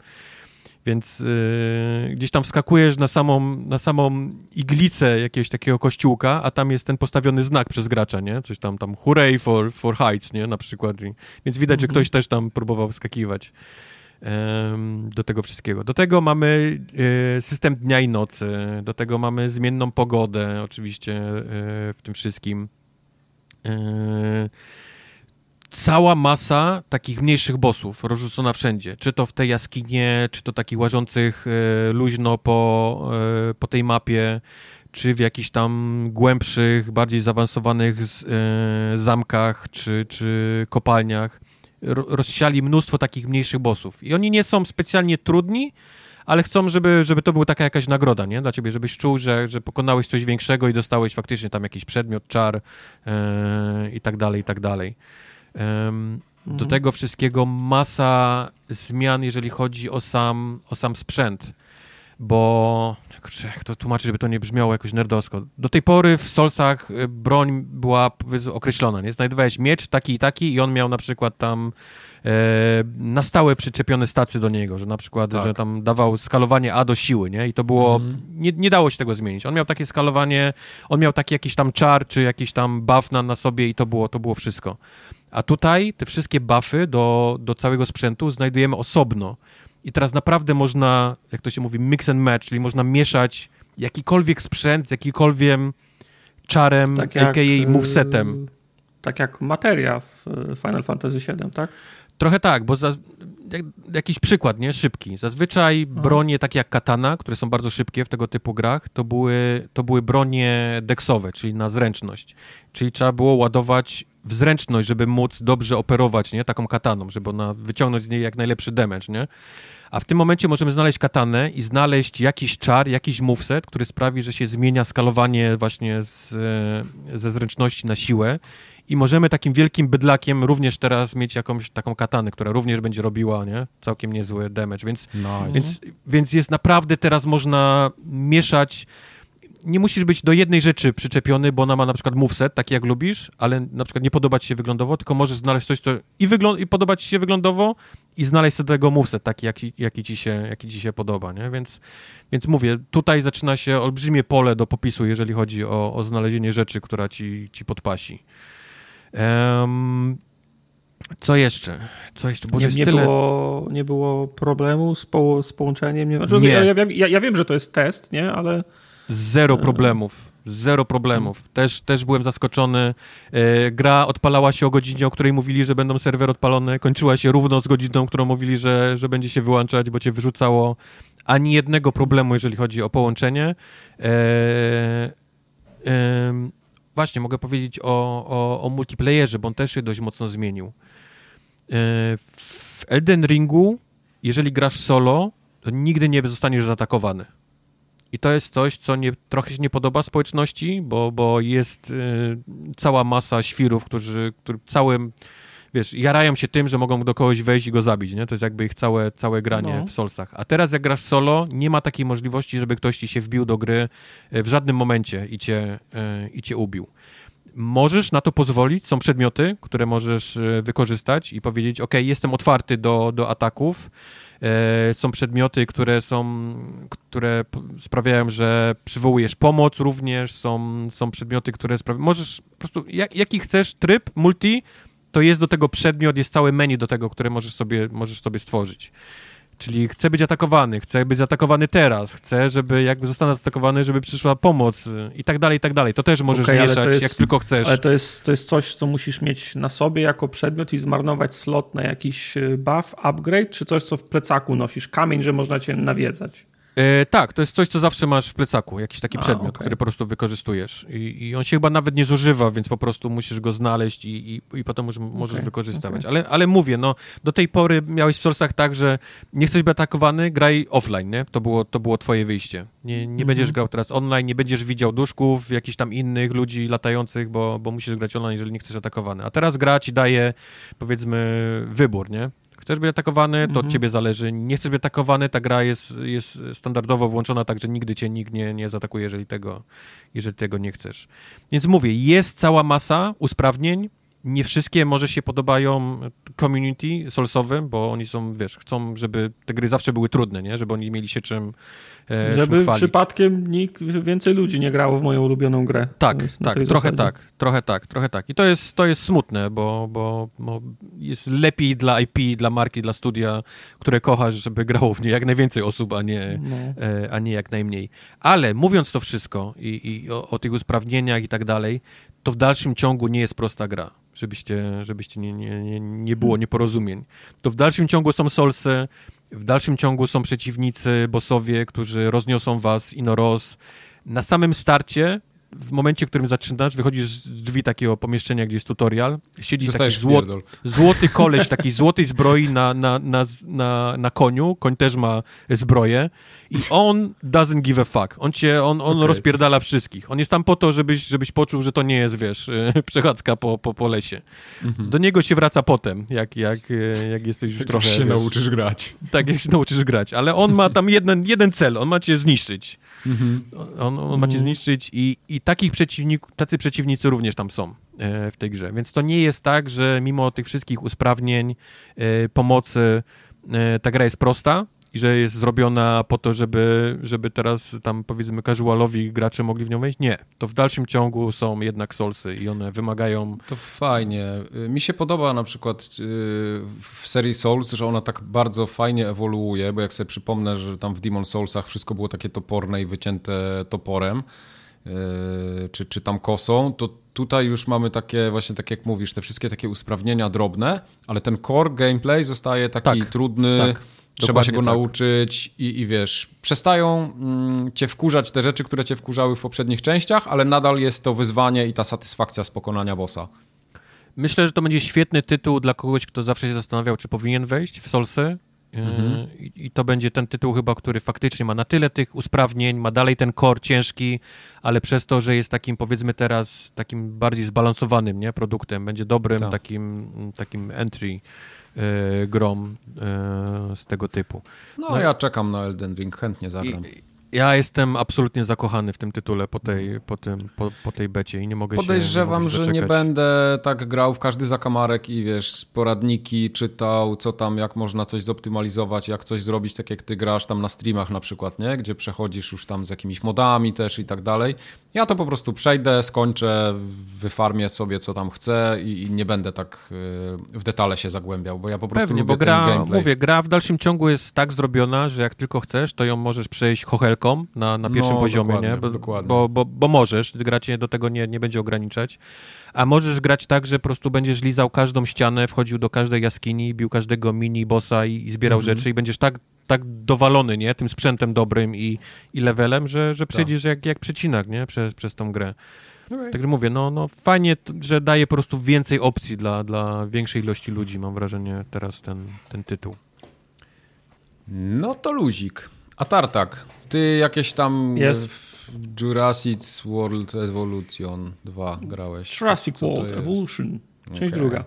Więc e, gdzieś tam wskakujesz na samą, na samą iglicę jakiegoś takiego kościółka, a tam jest ten postawiony znak przez gracza, nie? Coś tam, tam hooray for, for heights, nie? Na przykład. Więc widać, że ktoś też tam próbował wskakiwać em, do tego wszystkiego. Do tego mamy e, system dnia i nocy, do tego mamy zmienną pogodę oczywiście e, w tym wszystkim. E, Cała masa takich mniejszych bossów rozrzucona wszędzie. Czy to w tej jaskinie, czy to takich łażących luźno po, po tej mapie, czy w jakichś tam głębszych, bardziej zaawansowanych zamkach, czy, czy kopalniach rozsiali mnóstwo takich mniejszych bossów. I oni nie są specjalnie trudni, ale chcą, żeby, żeby to była taka jakaś nagroda, nie? Dla ciebie, żebyś czuł, że, że pokonałeś coś większego i dostałeś faktycznie tam jakiś przedmiot, czar e, i tak dalej, i tak dalej. Do tego wszystkiego masa zmian, jeżeli chodzi o sam, o sam sprzęt, bo kurczę, jak to tłumaczyć, żeby to nie brzmiało jakoś nerdowsko. Do tej pory w Solsach y, broń była określona, nie? Znajdowałeś miecz taki i taki i on miał na przykład tam e, na stałe przyczepione stacje do niego, że na przykład, Tak. że tam dawał skalowanie A do siły, nie? I to było, nie, nie dało się tego zmienić. On miał takie skalowanie, on miał taki jakiś tam czar, czy jakiś tam buff na, na sobie i to było, to było wszystko. A tutaj te wszystkie buffy do, do całego sprzętu znajdujemy osobno. I teraz naprawdę można, jak to się mówi, mix and match, czyli można mieszać jakikolwiek sprzęt z jakikolwiek czarem, aka y, movesetem. Tak jak materia w Final Fantasy VII, tak? Trochę tak, bo za, jak, jakiś przykład, nie? Szybki. Zazwyczaj bronie takie jak katana, które są bardzo szybkie w tego typu grach, to były, to były bronie deksowe, czyli na zręczność. Czyli trzeba było ładować w zręczność, żeby móc dobrze operować, nie? Taką kataną, żeby ona wyciągnąć z niej jak najlepszy damage, nie? A w tym momencie możemy znaleźć katanę i znaleźć jakiś czar, jakiś moveset, który sprawi, że się zmienia skalowanie właśnie z, e, ze zręczności na siłę i możemy takim wielkim bydlakiem również teraz mieć jakąś taką katanę, która również będzie robiła, nie? Całkiem niezły damage, więc, Nice. więc, więc jest naprawdę teraz można mieszać nie musisz być do jednej rzeczy przyczepiony, bo ona ma na przykład moveset, taki jak lubisz, ale na przykład nie podoba ci się wyglądowo, tylko możesz znaleźć coś, co i, wyglą- i podoba ci się wyglądowo i znaleźć sobie do tego moveset taki, jaki, jaki, ci się, jaki ci się podoba, nie? Więc, więc mówię, tutaj zaczyna się olbrzymie pole do popisu, jeżeli chodzi o, o znalezienie rzeczy, która ci, ci podpasi. Em, co jeszcze? Co jeszcze? Boże, nie, nie, tyle... było, nie było problemu z, po, z połączeniem. Nie, znaczy, Nie. Ja, ja, ja, ja wiem, że to jest test, nie? Ale Zero problemów. Zero problemów. Też, też byłem zaskoczony. E, gra odpalała się o godzinie, o której mówili, że będą serwer odpalone. Kończyła się równo z godziną, którą mówili, że, że będzie się wyłączać, bo cię wyrzucało. Ani jednego problemu, jeżeli chodzi o połączenie. E, właśnie, mogę powiedzieć o, o, o multiplayerze, bo on też się dość mocno zmienił. E, w Elden Ringu, jeżeli grasz solo, to nigdy nie zostaniesz zaatakowany. I to jest coś, co nie, trochę się nie podoba społeczności, bo, bo jest y, cała masa świrów, którzy, którzy całym, wiesz, jarają się tym, że mogą do kogoś wejść i go zabić, nie? To jest jakby ich całe, całe granie No. w Solsach. A teraz jak grasz solo, nie ma takiej możliwości, żeby ktoś ci się wbił do gry y, w żadnym momencie i cię, y, i cię ubił. Możesz na to pozwolić, są przedmioty, które możesz y, wykorzystać i powiedzieć, ok, jestem otwarty do, do ataków, E, są przedmioty, które są, które sprawiają, że przywołujesz pomoc również, są, są przedmioty, które sprawiają, możesz po prostu, jak, jaki chcesz tryb multi, to jest do tego przedmiot, jest całe menu do tego, które możesz sobie, możesz sobie stworzyć. Czyli chcę być atakowany, chcę być zaatakowany teraz, chcę, żeby jakby zostanę zaatakowany, żeby przyszła pomoc y, i tak dalej, i tak dalej. To też możesz ale mieszać jest- jak tylko chcesz. Ale to jest, to jest coś, co musisz mieć na sobie jako przedmiot i zmarnować slot na jakiś y, buff, upgrade, czy coś, co w plecaku nosisz? Kamień, że można cię nawiedzać. E, tak, to jest coś, co zawsze masz w plecaku, jakiś taki A, przedmiot, okej. który po prostu wykorzystujesz. I, I on się chyba nawet nie zużywa, więc po prostu musisz go znaleźć i, i, i potem już możesz Okej, wykorzystywać. Ale, ale mówię, no do tej pory miałeś w Soulsach tak, że nie chcesz być atakowany, graj offline, nie? To było, to było twoje wyjście. Nie, nie Mhm. będziesz grał teraz online, nie będziesz widział duszków, jakichś tam innych ludzi latających, bo, bo musisz grać online, jeżeli nie chcesz atakowany. A teraz gra ci daje, powiedzmy, wybór, nie? Chcesz być atakowany, to Mhm. od ciebie zależy. Nie chcesz być atakowany, ta gra jest, jest standardowo włączona, tak że nigdy cię nikt nie, nie zaatakuje, jeżeli tego, jeżeli tego nie chcesz. Więc mówię, jest cała masa usprawnień. Nie wszystkie może się podobają community solsowym, bo oni są, wiesz, chcą, żeby te gry zawsze były trudne, nie? Żeby oni mieli się czym, e, czym Żeby chwalić. przypadkiem nikt, więcej ludzi nie grało w moją ulubioną grę. Tak, jest tak, trochę zasadzie. tak, trochę tak, trochę tak. I to jest, to jest smutne, bo, bo, bo jest lepiej dla IP, dla marki, dla studia, które kochasz, żeby grało w nie jak najwięcej osób, a nie, No. e, a nie jak najmniej. Ale mówiąc to wszystko i, i o, o tych usprawnieniach i tak dalej, to w dalszym ciągu nie jest prosta gra, żebyście, żebyście nie, nie, nie, nie było nieporozumień. To w dalszym ciągu są solsy, w dalszym ciągu są przeciwnicy, bossowie, którzy rozniosą was, inoros. Na samym starcie, w momencie, w którym zaczynasz, wychodzisz z drzwi takiego pomieszczenia, gdzie jest tutorial, siedzi taki pierdol. złoty (laughs) koleś w takiej złotej zbroi na, na, na, na, na koniu, koń też ma zbroję i on doesn't give a fuck. On cię, on, on Okej. rozpierdala wszystkich. On jest tam po to, żebyś, żebyś poczuł, że to nie jest, wiesz, e, (laughs) przechadzka po, po, po lesie. Mhm. Do niego się wraca potem, jak, jak, e, jak jesteś już Jak trochę, się wiesz, nauczysz grać. tak, jak się nauczysz grać, ale on ma tam jeden, jeden cel, on ma cię zniszczyć. Mhm. On, on ma cię zniszczyć i, i takich przeciwników, tacy przeciwnicy również tam są e, w tej grze. Więc to nie jest tak, że mimo tych wszystkich usprawnień, e, pomocy, e, ta gra jest prosta i że jest zrobiona po to, żeby, żeby teraz tam powiedzmy casualowi gracze mogli w nią wejść. Nie. To w dalszym ciągu są jednak solsy i one wymagają To fajnie. Mi się podoba na przykład y, w serii Souls, że ona tak bardzo fajnie ewoluuje, bo jak sobie przypomnę, że tam w Demon Soulsach wszystko było takie toporne i wycięte toporem, y, czy, czy tam kosą, to tutaj już mamy takie, właśnie tak jak mówisz, te wszystkie takie usprawnienia drobne, ale ten core gameplay zostaje taki Tak, trudny, tak. Trzeba się go tak. nauczyć i, i wiesz, przestają mm, cię wkurzać te rzeczy, które cię wkurzały w poprzednich częściach, ale nadal jest to wyzwanie i ta satysfakcja z pokonania bossa. Myślę, że to będzie świetny tytuł dla kogoś, kto zawsze się zastanawiał, czy powinien wejść w Solsy. Yy, I, I to będzie ten tytuł chyba, który faktycznie ma na tyle tych usprawnień, ma dalej ten core ciężki, ale przez to, że jest takim powiedzmy teraz takim bardziej zbalansowanym nie, produktem, będzie dobrym Tak. takim, takim entry grom yy, z tego typu. No, No i- ja czekam na Elden Ring, chętnie zagram. I, ja jestem absolutnie zakochany w tym tytule po tej, po tym, po, po tej becie i nie mogę się nie Podejrzewam, się że nie doczekać. będę tak grał w każdy zakamarek i wiesz, poradniki czytał, co tam, jak można coś zoptymalizować, jak coś zrobić, tak jak ty grasz tam na streamach na przykład, nie? Gdzie przechodzisz już tam z jakimiś modami też i tak dalej. Ja to po prostu przejdę, skończę, wyfarmię sobie co tam chcę i, i nie będę tak y, w detale się zagłębiał, bo ja po prostu Pewnie, lubię bo gra, gameplay. mówię, gra w dalszym ciągu jest tak zrobiona, że jak tylko chcesz, to ją możesz przejść chochelką na, na pierwszym No, poziomie, dokładnie, nie? Bo, dokładnie. Bo, bo, bo możesz, gra cię do tego nie, nie będzie ograniczać. A możesz grać tak, że po prostu będziesz lizał każdą ścianę, wchodził do każdej jaskini, bił każdego mini-bossa i, i zbierał Mhm. rzeczy i będziesz tak, tak dowalony, nie? Tym sprzętem dobrym i, i levelem, że, Tak. że przejdziesz jak, jak przecinak, nie? Przez, przez tą grę. Okej. Także mówię, no, no fajnie, że daje po prostu więcej opcji dla, dla większej ilości ludzi, mam wrażenie, teraz ten, ten tytuł. No to luzik. A Tartak, ty jakieś tam Jest. w Jurassic World Evolution 2 grałeś. Jurassic Co World jest? Evolution. Część Okej. druga.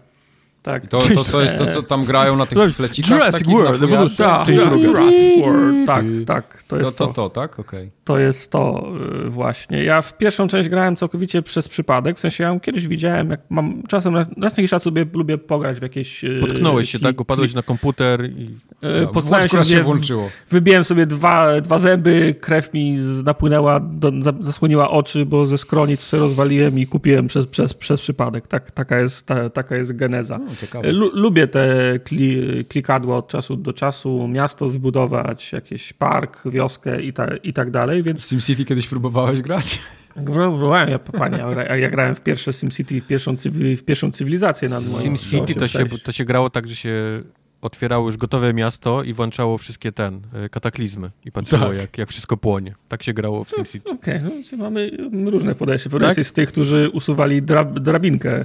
Tak. To, to, to jest to, co tam grają na tych flecikach Jurassic takich World? Evolution. Tak, Część druga. Jurassic World. Tak, tak. To jest to, to. to, tak? Okej. To jest to y, właśnie. Ja w pierwszą część grałem całkowicie przez przypadek, w sensie ja ją kiedyś widziałem, jak mam czasem, raz na jakiś czas lubię, lubię pograć w jakieś... Y, Potknąłeś się, tak? Upadłeś na komputer i... No, Potknąłem się, się włączyło. Wybiłem sobie dwa, dwa zęby, krew mi napłynęła, do, zasłoniła oczy, bo ze skroni to sobie rozwaliłem i kupiłem przez, przez, przez przypadek. Tak, taka, jest, ta, taka jest geneza. No, lubię te kli, klikadła od czasu do czasu, miasto zbudować, jakiś park, wioskę i, ta, i tak dalej, więc... W SimCity kiedyś próbowałeś grać? Próbowałem, ja, panie, ja grałem w pierwsze SimCity, w pierwszą, w pierwszą cywilizację. Na SimCity to się, to się grało tak, że się otwierało już gotowe miasto i włączało wszystkie ten, e, kataklizmy i patrzyło tak. jak, jak wszystko płonie. Tak się grało w SimCity. Okej, okay, no, mamy różne podejście. Podejście tak? jest tych, którzy usuwali drab, drabinkę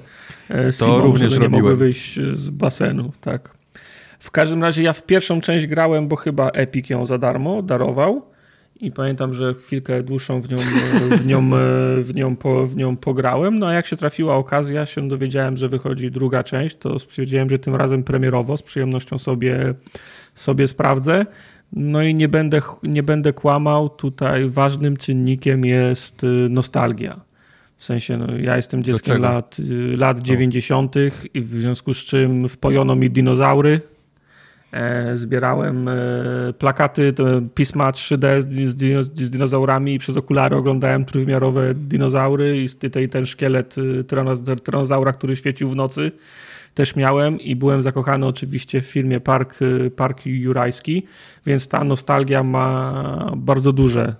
e, to również żeby nie mogły wyjść z basenu, tak. W każdym razie ja w pierwszą część grałem, bo chyba Epic ją za darmo darował i pamiętam, że chwilkę dłuższą w nią, (laughs) w nią, w nią, po, w nią pograłem. No a jak się trafiła okazja, się dowiedziałem, że wychodzi druga część, to stwierdziłem, że tym razem premierowo z przyjemnością sobie, sobie sprawdzę. No i nie będę, nie będę kłamał, tutaj ważnym czynnikiem jest y, nostalgia. W sensie, no, ja jestem dzieckiem lat, y, lat 90. i w związku z czym wpojono mi dinozaury E, zbierałem e, plakaty, pisma 3D z, z, dinozaurami i przez okulary oglądałem trójwymiarowe dinozaury i ten, ten szkielet y, tyranozaura, który świecił w nocy też miałem i byłem zakochany oczywiście w filmie Park, Park Jurajski, więc ta nostalgia ma bardzo duże,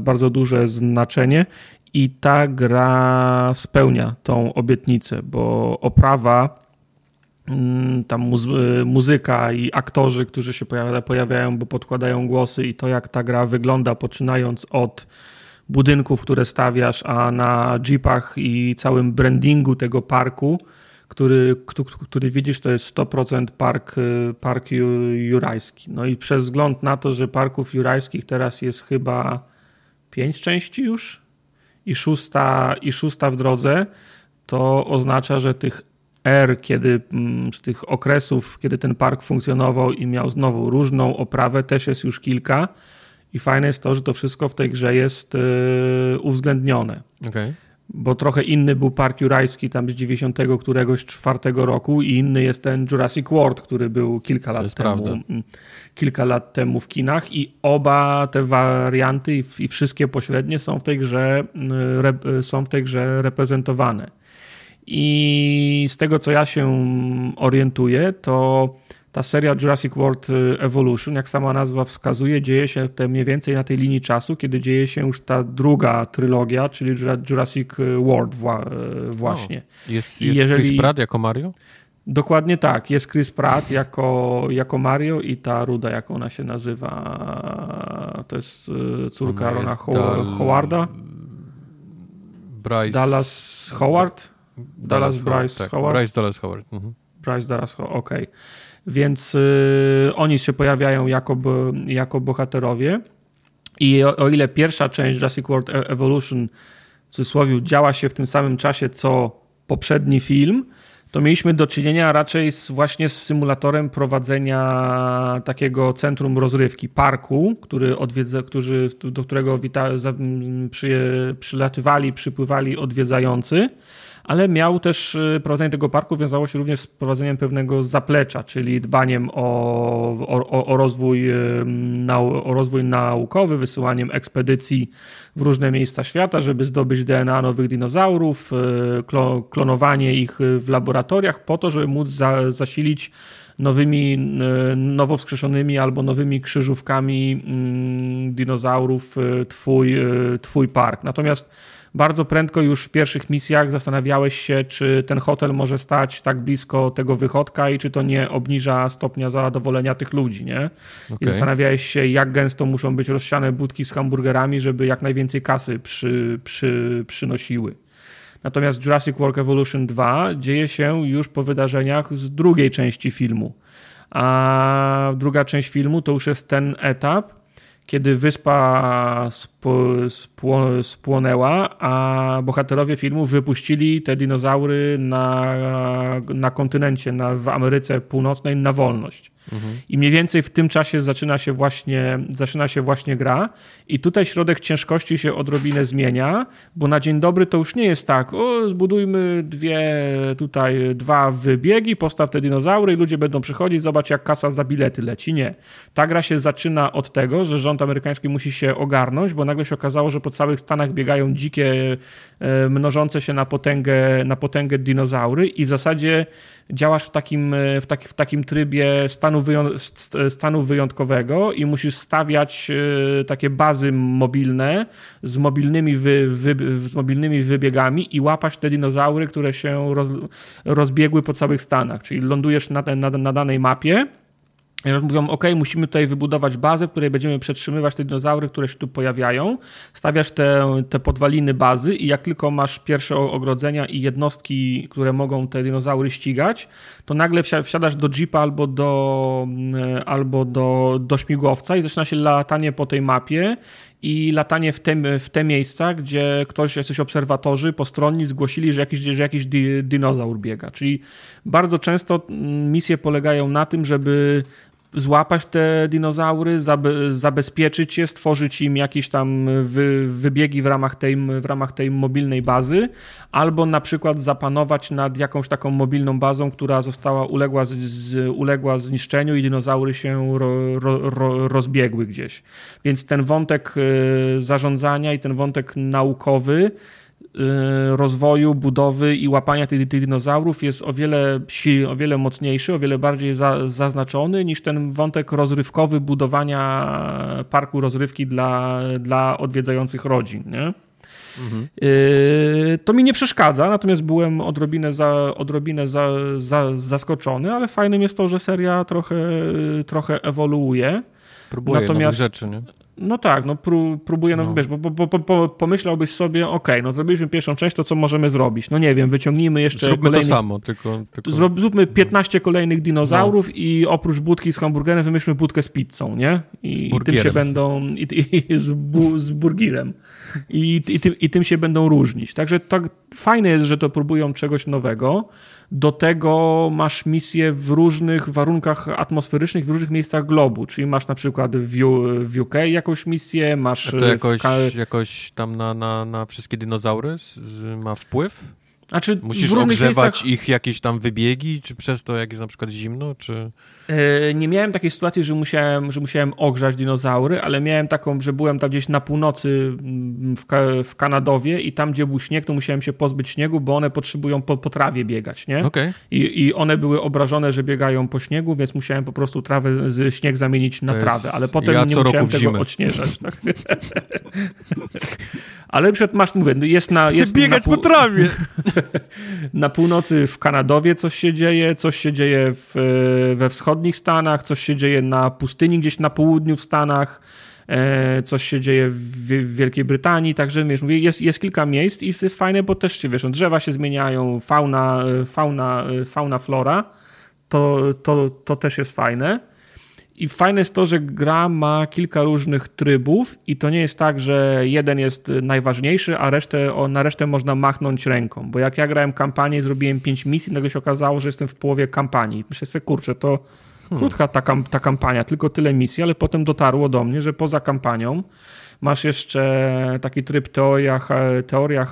bardzo duże znaczenie i ta gra spełnia tą obietnicę, bo oprawa tam muzy muzyka i aktorzy, którzy się pojawiają, bo podkładają głosy i to jak ta gra wygląda, poczynając od budynków, które stawiasz, a na jeepach i całym brandingu tego parku, który, który widzisz, to jest 100% park, park jurajski. No i przez wzgląd na to, że parków jurajskich teraz jest chyba pięć części już i szósta, i szósta w drodze, to oznacza, że tych R, kiedy mm, z tych okresów, kiedy ten park funkcjonował i miał znowu różną oprawę, też jest już kilka. I fajne jest to, że to wszystko w tej grze jest yy, uwzględnione. Okay. Bo trochę inny był park jurajski tam z 90 któregoś czwartego roku i inny jest ten Jurassic World, który był kilka lat temu. Mm, kilka lat temu w kinach i oba te warianty i, i wszystkie pośrednie są w tej grze, yy, re, są w tej grze reprezentowane. I z tego, co ja się orientuję, to ta seria Jurassic World y, Evolution, jak sama nazwa wskazuje, dzieje się te mniej więcej na tej linii czasu, kiedy dzieje się już ta druga trylogia, czyli Jurassic World y, właśnie. O, jest jest jeżeli... Chris Pratt jako Mario? Dokładnie tak. Jest Chris Pratt jako, jako Mario i ta Ruda, jak ona się nazywa. To jest y, córka Rona. Howarda. Bryce... Dallas Howard? Dallas, Dallas Bryce tak, Howard? Bryce Dallas Howard. Mhm. Bryce Dallas Howard, okej. Okay. Więc y, oni się pojawiają jako, jako bohaterowie. I o, o, ile pierwsza część Jurassic World e- Evolution w cudzysłowie działa się w tym samym czasie co poprzedni film, to mieliśmy do czynienia raczej z, właśnie z symulatorem prowadzenia takiego centrum rozrywki, parku, który odwiedza, którzy, do którego wita, przy, przylatywali, przypływali odwiedzający ale miał też y, prowadzenie tego parku wiązało się również z prowadzeniem pewnego zaplecza, czyli dbaniem o, o, o, rozwój, y, o rozwój naukowy, wysyłaniem ekspedycji w różne miejsca świata, żeby zdobyć DNA nowych dinozaurów, y, klonowanie ich w laboratoriach po to, żeby móc za, zasilić nowymi, nowo wskrzeszonymi albo nowymi krzyżówkami mm, dinozaurów twój, twój park. Natomiast bardzo prędko już w pierwszych misjach zastanawiałeś się, czy ten hotel może stać tak blisko tego wychodka i czy to nie obniża stopnia zadowolenia tych ludzi, nie? Okay. I zastanawiałeś się, jak gęsto muszą być rozsiane budki z hamburgerami, żeby jak najwięcej kasy przy, przy, przynosiły. Natomiast Jurassic World Evolution 2 dzieje się już po wydarzeniach z drugiej części filmu. A druga część filmu to już jest ten etap, kiedy wyspa spło, spłonęła, a bohaterowie filmu wypuścili te dinozaury na, na kontynencie, na, w Ameryce Północnej na wolność. Mhm. I mniej więcej w tym czasie zaczyna się, właśnie, zaczyna się właśnie gra. I tutaj środek ciężkości się odrobinę zmienia, bo na dzień dobry to już nie jest tak, o, zbudujmy dwie, tutaj dwa wybiegi, postaw te dinozaury i ludzie będą przychodzić, zobacz jak kasa za bilety leci. Nie. Ta gra się zaczyna od tego, że rząd amerykański musi się ogarnąć, bo nagle się okazało, że po całych Stanach biegają dzikie, e, mnożące się na potęgę, na potęgę dinozaury i w zasadzie działasz w takim, e, w, taki, w takim trybie stanu, wyjąt, stanu wyjątkowego i musisz stawiać e, takie bazy mobilne z mobilnymi, wy, wy, z mobilnymi wybiegami i łapać te dinozaury, które się roz, rozbiegły po całych Stanach. Czyli lądujesz na, na, na danej mapie Mówią, ok, musimy tutaj wybudować bazę, w której będziemy przetrzymywać te dinozaury, które się tu pojawiają. Stawiasz te, te podwaliny bazy i jak tylko masz pierwsze ogrodzenia i jednostki, które mogą te dinozaury ścigać, to nagle wsiadasz do jeepa albo do, mm, albo do, do śmigłowca i zaczyna się latanie po tej mapie i latanie w te, w te miejsca, gdzie ktoś, jacyś obserwatorzy postronni zgłosili, że jakiś, że jakiś di, dinozaur biega. Czyli bardzo często mm, misje polegają na tym, żeby złapać te dinozaury, zabezpieczyć je, stworzyć im jakieś tam wy, wybiegi w ramach, tej, w ramach tej mobilnej bazy, albo na przykład zapanować nad jakąś taką mobilną bazą, która została uległa, z, uległa zniszczeniu i dinozaury się ro, ro, ro, rozbiegły gdzieś. Więc ten wątek y, zarządzania i ten wątek naukowy rozwoju, budowy i łapania tych, tych dinozaurów jest o wiele, o wiele mocniejszy, o wiele bardziej za, zaznaczony niż ten wątek rozrywkowy budowania parku rozrywki dla, dla odwiedzających rodzin. Nie? Mhm. Y, to mi nie przeszkadza, natomiast byłem odrobinę, za, odrobinę za, za, zaskoczony, ale fajnym jest to, że seria trochę, trochę ewoluuje. Próbuje natomiast, rzeczy, nie? No tak, no pró próbuję, no, no. wiesz, bo, bo, bo, bo, pomyślałbyś sobie, okej, okay, no zrobiliśmy pierwszą część, to co możemy zrobić? No nie wiem, wyciągnijmy jeszcze Zróbmy kolejny... to samo, tylko... tylko... Zróbmy 15 kolejnych dinozaurów no. i oprócz budki z hamburgerem wymyślmy budkę z pizzą, nie? I, i tym się będą... I, i z, bu, z burgirem. I, i, tym, I tym się będą różnić. Także tak fajne jest, że to próbują czegoś nowego. Do tego masz misje w różnych warunkach atmosferycznych, w różnych miejscach globu, czyli masz na przykład w, w UK jakąś misję, masz... A to jakoś, jakoś tam na, na, na wszystkie dinozaury ma wpływ? Znaczy, Musisz ogrzewać miejscach... ich jakieś tam wybiegi, czy przez to jak jest na przykład zimno, czy... E, nie miałem takiej sytuacji, że musiałem, że musiałem ogrzać dinozaury, ale miałem taką, że byłem tam gdzieś na północy mm, w, w Kanadowie i tam, gdzie był śnieg, to musiałem się pozbyć śniegu, bo one potrzebują po, po trawie biegać, nie? Okay. I, I one były obrażone, że biegają po śniegu, więc musiałem po prostu trawę z śnieg zamienić na trawę, ale potem ja nie musiałem tego zimę. odśnieżać. Tak? (laughs) ale przed masz, mówię, jest na... Chcę jest biegać na po trawie! (laughs) (laughs) na północy w Kanadowie coś się dzieje, coś się dzieje w, we wschodnich Stanach, coś się dzieje na pustyni gdzieś na południu w Stanach, e, coś się dzieje w, Wielkiej Brytanii, także wiesz, mówię, jest, jest kilka miejsc i jest fajne, bo też się, wiesz, no, drzewa się zmieniają, fauna, fauna, fauna flora, to, to, to też jest fajne. I fajne jest to, że gra ma kilka różnych trybów i to nie jest tak, że jeden jest najważniejszy, a resztę, o, na resztę można machnąć ręką. Bo jak ja grałem kampanię i zrobiłem pięć misji, nagle się okazało, że jestem w połowie kampanii. Myślę sobie, kurczę, to hmm. krótka ta, ta kampania, tylko tyle misji, ale potem dotarło do mnie, że poza kampanią masz jeszcze taki tryb teoria, teoria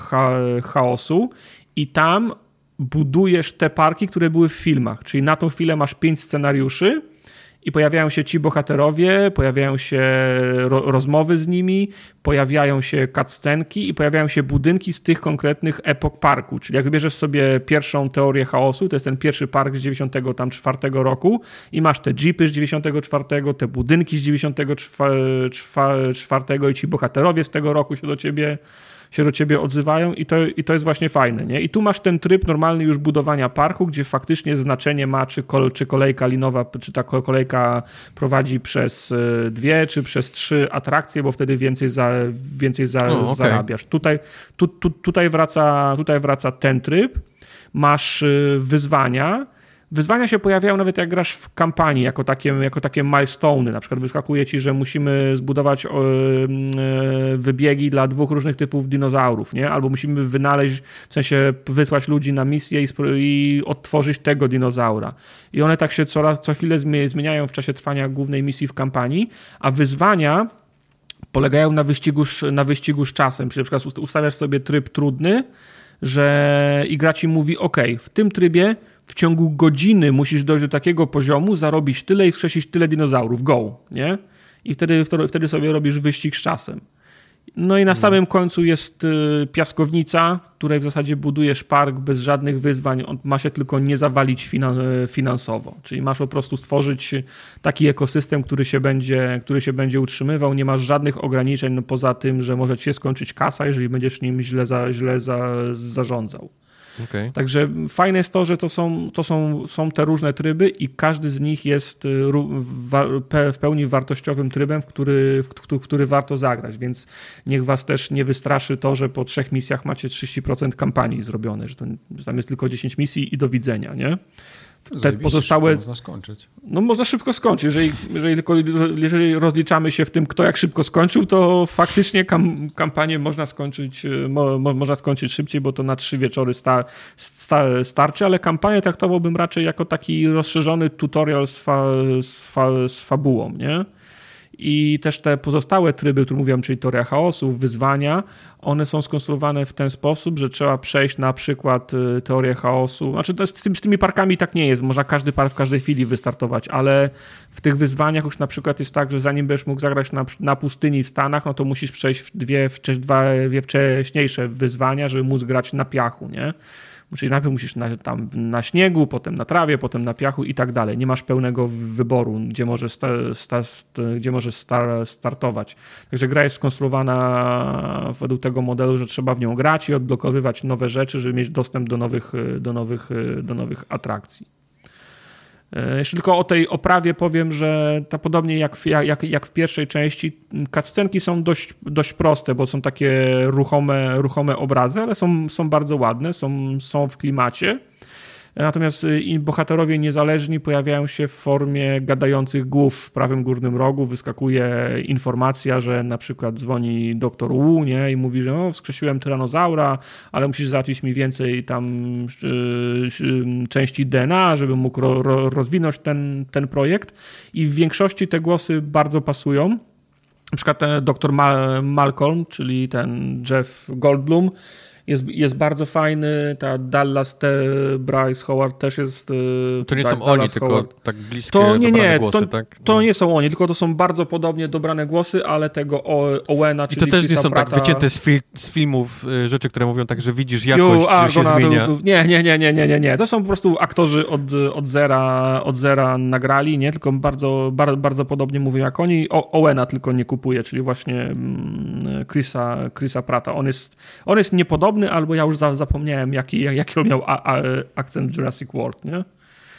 chaosu i tam budujesz te parki, które były w filmach. Czyli na tą chwilę masz pięć scenariuszy i pojawiają się ci bohaterowie, pojawiają się ro rozmowy z nimi, pojawiają się cutscenki i pojawiają się budynki z tych konkretnych epok parku. Czyli jak wybierzesz sobie pierwszą teorię chaosu, to jest ten pierwszy park z 94 roku i masz te jeepy z 94, te budynki z 94 i ci bohaterowie z tego roku się do ciebie się do ciebie odzywają i to, i to jest właśnie fajne. Nie? I tu masz ten tryb normalny już budowania parku, gdzie faktycznie znaczenie ma, czy, kol, czy kolejka linowa, czy ta kolejka prowadzi przez e, dwie, czy przez trzy atrakcje, bo wtedy więcej, za, więcej za, o, okay. zarabiasz. Tutaj, tu, tu, tutaj, wraca, tutaj wraca ten tryb. Masz e, wyzwania, Wyzwania się pojawiają nawet jak grasz w kampanii, jako takie, jako takie milestone'y. Na przykład wyskakuje ci, że musimy zbudować e, wybiegi dla dwóch różnych typów dinozaurów, nie? Albo musimy wynaleźć, w sensie wysłać ludzi na misję i, i odtworzyć tego dinozaura. I one tak się coraz, co chwilę zmieniają w czasie trwania głównej misji w kampanii, a wyzwania polegają na wyścigu, na wyścigu z czasem. Czyli na przykład ustawiasz sobie tryb trudny, że i gra ci mówi, ok, w tym trybie w ciągu godziny musisz dojść do takiego poziomu, zarobić tyle i wskrzesić tyle dinozaurów, go, nie? I wtedy, wtedy sobie robisz wyścig z czasem. No i na samym końcu jest y, piaskownica, w której w zasadzie budujesz park bez żadnych wyzwań. On ma się tylko nie zawalić finansowo. Czyli masz po prostu stworzyć taki ekosystem, który się będzie, który się będzie utrzymywał. Nie masz żadnych ograniczeń no poza tym, że może ci się skończyć kasa, jeżeli będziesz nim źle, za, źle za, zarządzał. Okay. Także fajne jest to, że to, są, to są, są te różne tryby i każdy z nich jest y, w pełni wartościowym trybem, w który, w który warto zagrać, więc niech was też nie wystraszy to, że po trzech misjach macie 30% kampanii zrobione, że, to, że tam jest tylko 10 misji i do widzenia, nie? Te pozostałe. Można skończyć. No można szybko skończyć. Jeżeli, jeżeli, tylko, jeżeli rozliczamy się w tym, kto jak szybko skończył, to faktycznie kam, kampanię można skończyć, e, mo, można skończyć szybciej, bo to na trzy wieczory sta, sta, starczy, ale kampanię traktowałbym raczej jako taki rozszerzony tutorial z, fa, z, fa, z fabułą, nie? I też te pozostałe tryby, które mówiłem, czyli teoria chaosu, wyzwania, one są skonstruowane w ten sposób, że trzeba przejść na przykład y, teorię chaosu. Znaczy, to z, tymi, z tymi parkami tak nie jest, można każdy park w każdej chwili wystartować, ale w tych wyzwaniach już na przykład jest tak, że zanim będziesz mógł zagrać na, na pustyni w Stanach, no to musisz przejść dwie, dwa, dwie wcześniejsze wyzwania, żeby móc grać na piachu, nie? Czyli najpierw musisz na, tam na śniegu, potem na trawie, potem na piachu i tak dalej. Nie masz pełnego wyboru, gdzie możesz, sta, sta, gdzie możesz star, startować. Także gra jest skonstruowana według tego modelu, że trzeba w nią grać i odblokowywać nowe rzeczy, żeby mieć dostęp do nowych, do nowych, do nowych atrakcji. E, jeszcze tylko o tej oprawie powiem, że to podobnie jak w, jak, jak w pierwszej części, cutscenki są dość, dość proste, bo są takie ruchome, ruchome obrazy, ale są, są bardzo ładne, są, są w klimacie. Natomiast y, bohaterowie niezależni pojawiają się w formie gadających głów w prawym górnym rogu. Wyskakuje informacja, że na przykład dzwoni doktor Wu nie? i mówi, że o, wskrzesiłem tyranozaura, ale musisz załatwić mi więcej tam y, części DNA, żeby mógł ro, ro, rozwinąć ten, ten projekt. I w większości te głosy bardzo pasują. Na przykład ten doktor Malcolm, czyli ten Jeff Goldblum, jest, jest bardzo fajny, ta Dallas, te Bryce Howard też jest... Y, to nie są oni, tylko tak bliskie to, nie, nie, głosy, to, tak? To no. nie są oni, tylko to są bardzo podobnie dobrane głosy, ale tego Owena, czyli I to też Chrisa nie są Prata... tak wycięte z, fi z, filmów y, rzeczy, które mówią tak, że widzisz jakość, Ju, że się zmienia. Nie, nie, nie, nie, nie, nie, nie. To są po prostu aktorzy od, od, zera, od zera nagrali, nie? Tylko bardzo, bardzo, bardzo podobnie mówią jak oni. O, Owena tylko nie kupuje, czyli właśnie mm, Chrisa, Chrisa Prata. On jest, on jest niepodobny podobny, albo ja już zapomniałem, jaki, jaki on miał a, a, akcent Jurassic World, nie?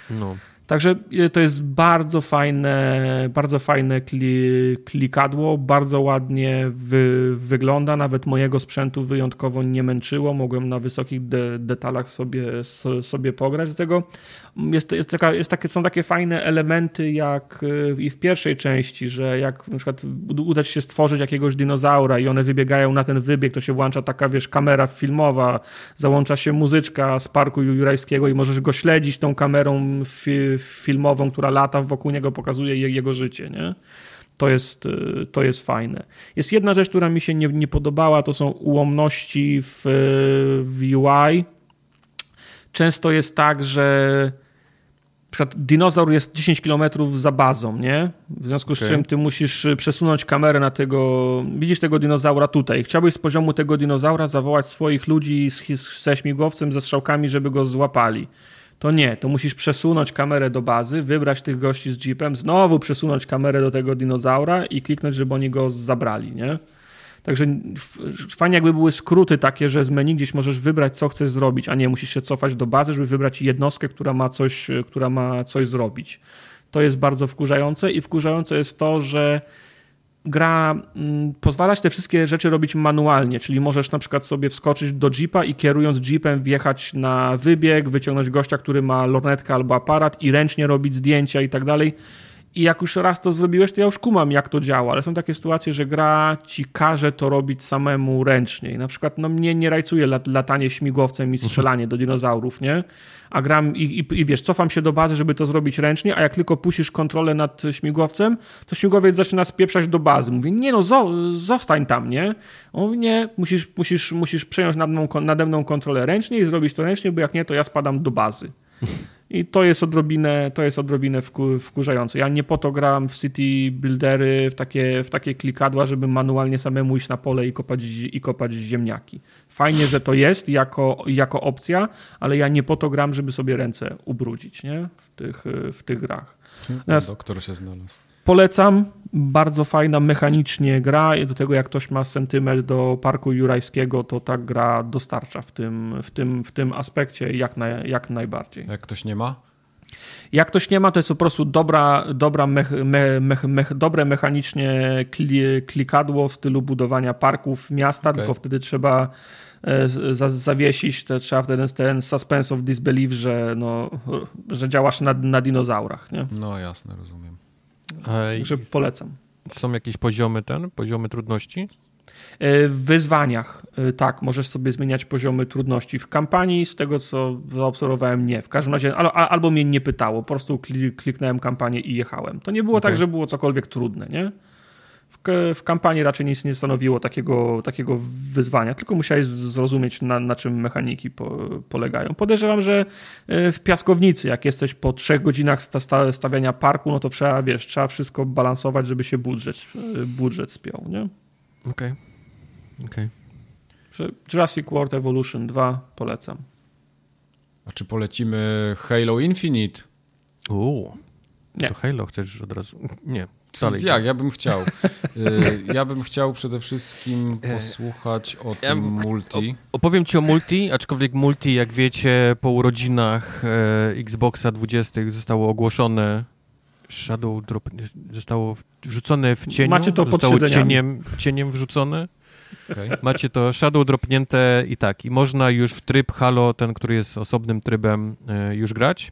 No. Także e, to jest bardzo fajne, bardzo fajne kli, klikadło, bardzo ładnie wy, wygląda, nawet mojego sprzętu wyjątkowo nie męczyło, mogłem na wysokich de, detalach sobie, so, sobie pograć, z tego jest, jest, taka, jest takie, są takie fajne elementy jak e, i w pierwszej części, że jak na przykład uda ci się stworzyć jakiegoś dinozaura i one wybiegają na ten wybieg, to się włącza taka, wiesz, kamera filmowa, załącza się muzyczka z Parku Jurajskiego i możesz go śledzić tą kamerą filmową, która lata wokół niego, pokazuje jego życie, nie? To jest, e, to jest fajne. Jest jedna rzecz, która mi się nie, nie podobała, to są ułomności w, w UI. Często jest tak, że dinozaur jest 10 km za bazą, nie? W związku okay. z czym ty musisz y, przesunąć kamerę na tego, widzisz tego dinozaura tutaj. Chciałbyś z poziomu tego dinozaura zawołać swoich ludzi z, ze śmigłowcem, ze strzałkami, żeby go złapali. To nie, to musisz przesunąć kamerę do bazy, wybrać tych gości z jeepem, znowu przesunąć kamerę do tego dinozaura i kliknąć, żeby oni go zabrali, nie? Także fajnie jakby były skróty takie, że z menu gdzieś możesz wybrać, co chcesz zrobić, a nie musisz się cofać do bazy, żeby wybrać jednostkę, która ma coś, która ma coś zrobić. To jest bardzo wkurzające i wkurzające jest to, że gra mm, pozwala te wszystkie rzeczy robić manualnie, czyli możesz na przykład sobie wskoczyć do jeepa i kierując jeepem wjechać na wybieg, wyciągnąć gościa, który ma lornetkę albo aparat i ręcznie robić zdjęcia i tak dalej. I jak już raz to zrobiłeś, to ja już kumam, jak to działa, ale są takie sytuacje, że gra ci każe to robić samemu ręcznie. I na przykład no, mnie nie rajcuje lat, latanie śmigłowcem i strzelanie do dinozaurów, nie? A gram i, i, i, wiesz, cofam się do bazy, żeby to zrobić ręcznie, a jak tylko puścisz kontrolę nad śmigłowcem, to śmigłowiec zaczyna spieprzać do bazy. Mówię, nie no, zo, zostań tam, nie? On mówi, nie, musisz, musisz, musisz przejąć nade mną, nade mną kontrolę ręcznie i zrobić to ręcznie, bo jak nie, to ja spadam do bazy. I to jest odrobinę, to jest odrobinę wku, wkurzające. Ja nie po to gram w City Buildery, w takie, w takie klikadła, żeby manualnie samemu iść na pole i kopać, i kopać ziemniaki. Fajnie, że to jest jako, jako opcja, ale ja nie po to gram, żeby sobie ręce ubrudzić nie? W, tych, w tych grach. Natomiast Doktor się znalazł. Polecam, bardzo fajna mechanicznie gra i do tego jak ktoś ma sentyment do Parku Jurajskiego, to ta gra dostarcza w tym, w tym, w tym aspekcie jak, na, jak najbardziej. Jak ktoś nie ma? Jak ktoś nie ma, to jest po prostu dobra, dobra mech, mech, mech, dobre mechanicznie klikadło w stylu budowania parków miasta, okay. tylko wtedy trzeba e, zawiesić, to trzeba wtedy ten suspense of disbelief, że, no, że działasz na, na dinozaurach. Nie? No jasne, rozumiem. Także polecam. Są jakieś poziomy ten, poziomy trudności? E, w wyzwaniach, e, tak, możesz sobie zmieniać poziomy trudności. W kampanii, z tego co zaobserwowałem, nie. W każdym razie, albo, albo mnie nie pytało, po prostu kliknąłem kampanię i jechałem. To nie było okay. tak, że było cokolwiek trudne, nie? W, w kampanii raczej nic nie stanowiło takiego, takiego wyzwania, tylko musiałeś zrozumieć, na, na czym mechaniki po, polegają. Podejrzewam, że e, w piaskownicy, jak jesteś po trzech godzinach stawiania parku, no to trzeba, wiesz, trzeba wszystko balansować, żeby się budżet, e, budżet spiął, nie? Okej. Okay. Okay. Jurassic World Evolution 2 polecam. A czy polecimy Halo Infinite? Uuu. Nie. To Halo chcesz od razu? Nie. Dalej. Jak? Ja bym chciał. (laughs) Y, ja bym chciał przede wszystkim e, posłuchać o tym multi. Opowiem ci o multi, aczkolwiek multi, jak wiecie, po urodzinach e, Xboxa 20 zostało ogłoszone Shadow Drop zostało wrzucone w cieniu. Macie to zostało cieniem, cieniem wrzucone. Okay. Macie to Shadow dropnięte i tak. I można już w tryb Halo, ten, który jest osobnym trybem, e, już grać.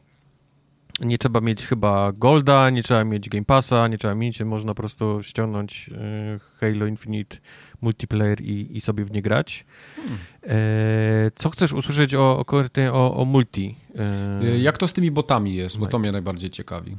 Nie trzeba mieć chyba Golda, nie trzeba mieć Game Passa, nie trzeba mieć, można po prostu ściągnąć e, Halo Infinite multiplayer i, i sobie w nie grać. Hmm. E, co chcesz usłyszeć o, o, o, o multi? E, Jak to z tymi botami jest, bo to mnie najbardziej ciekawi.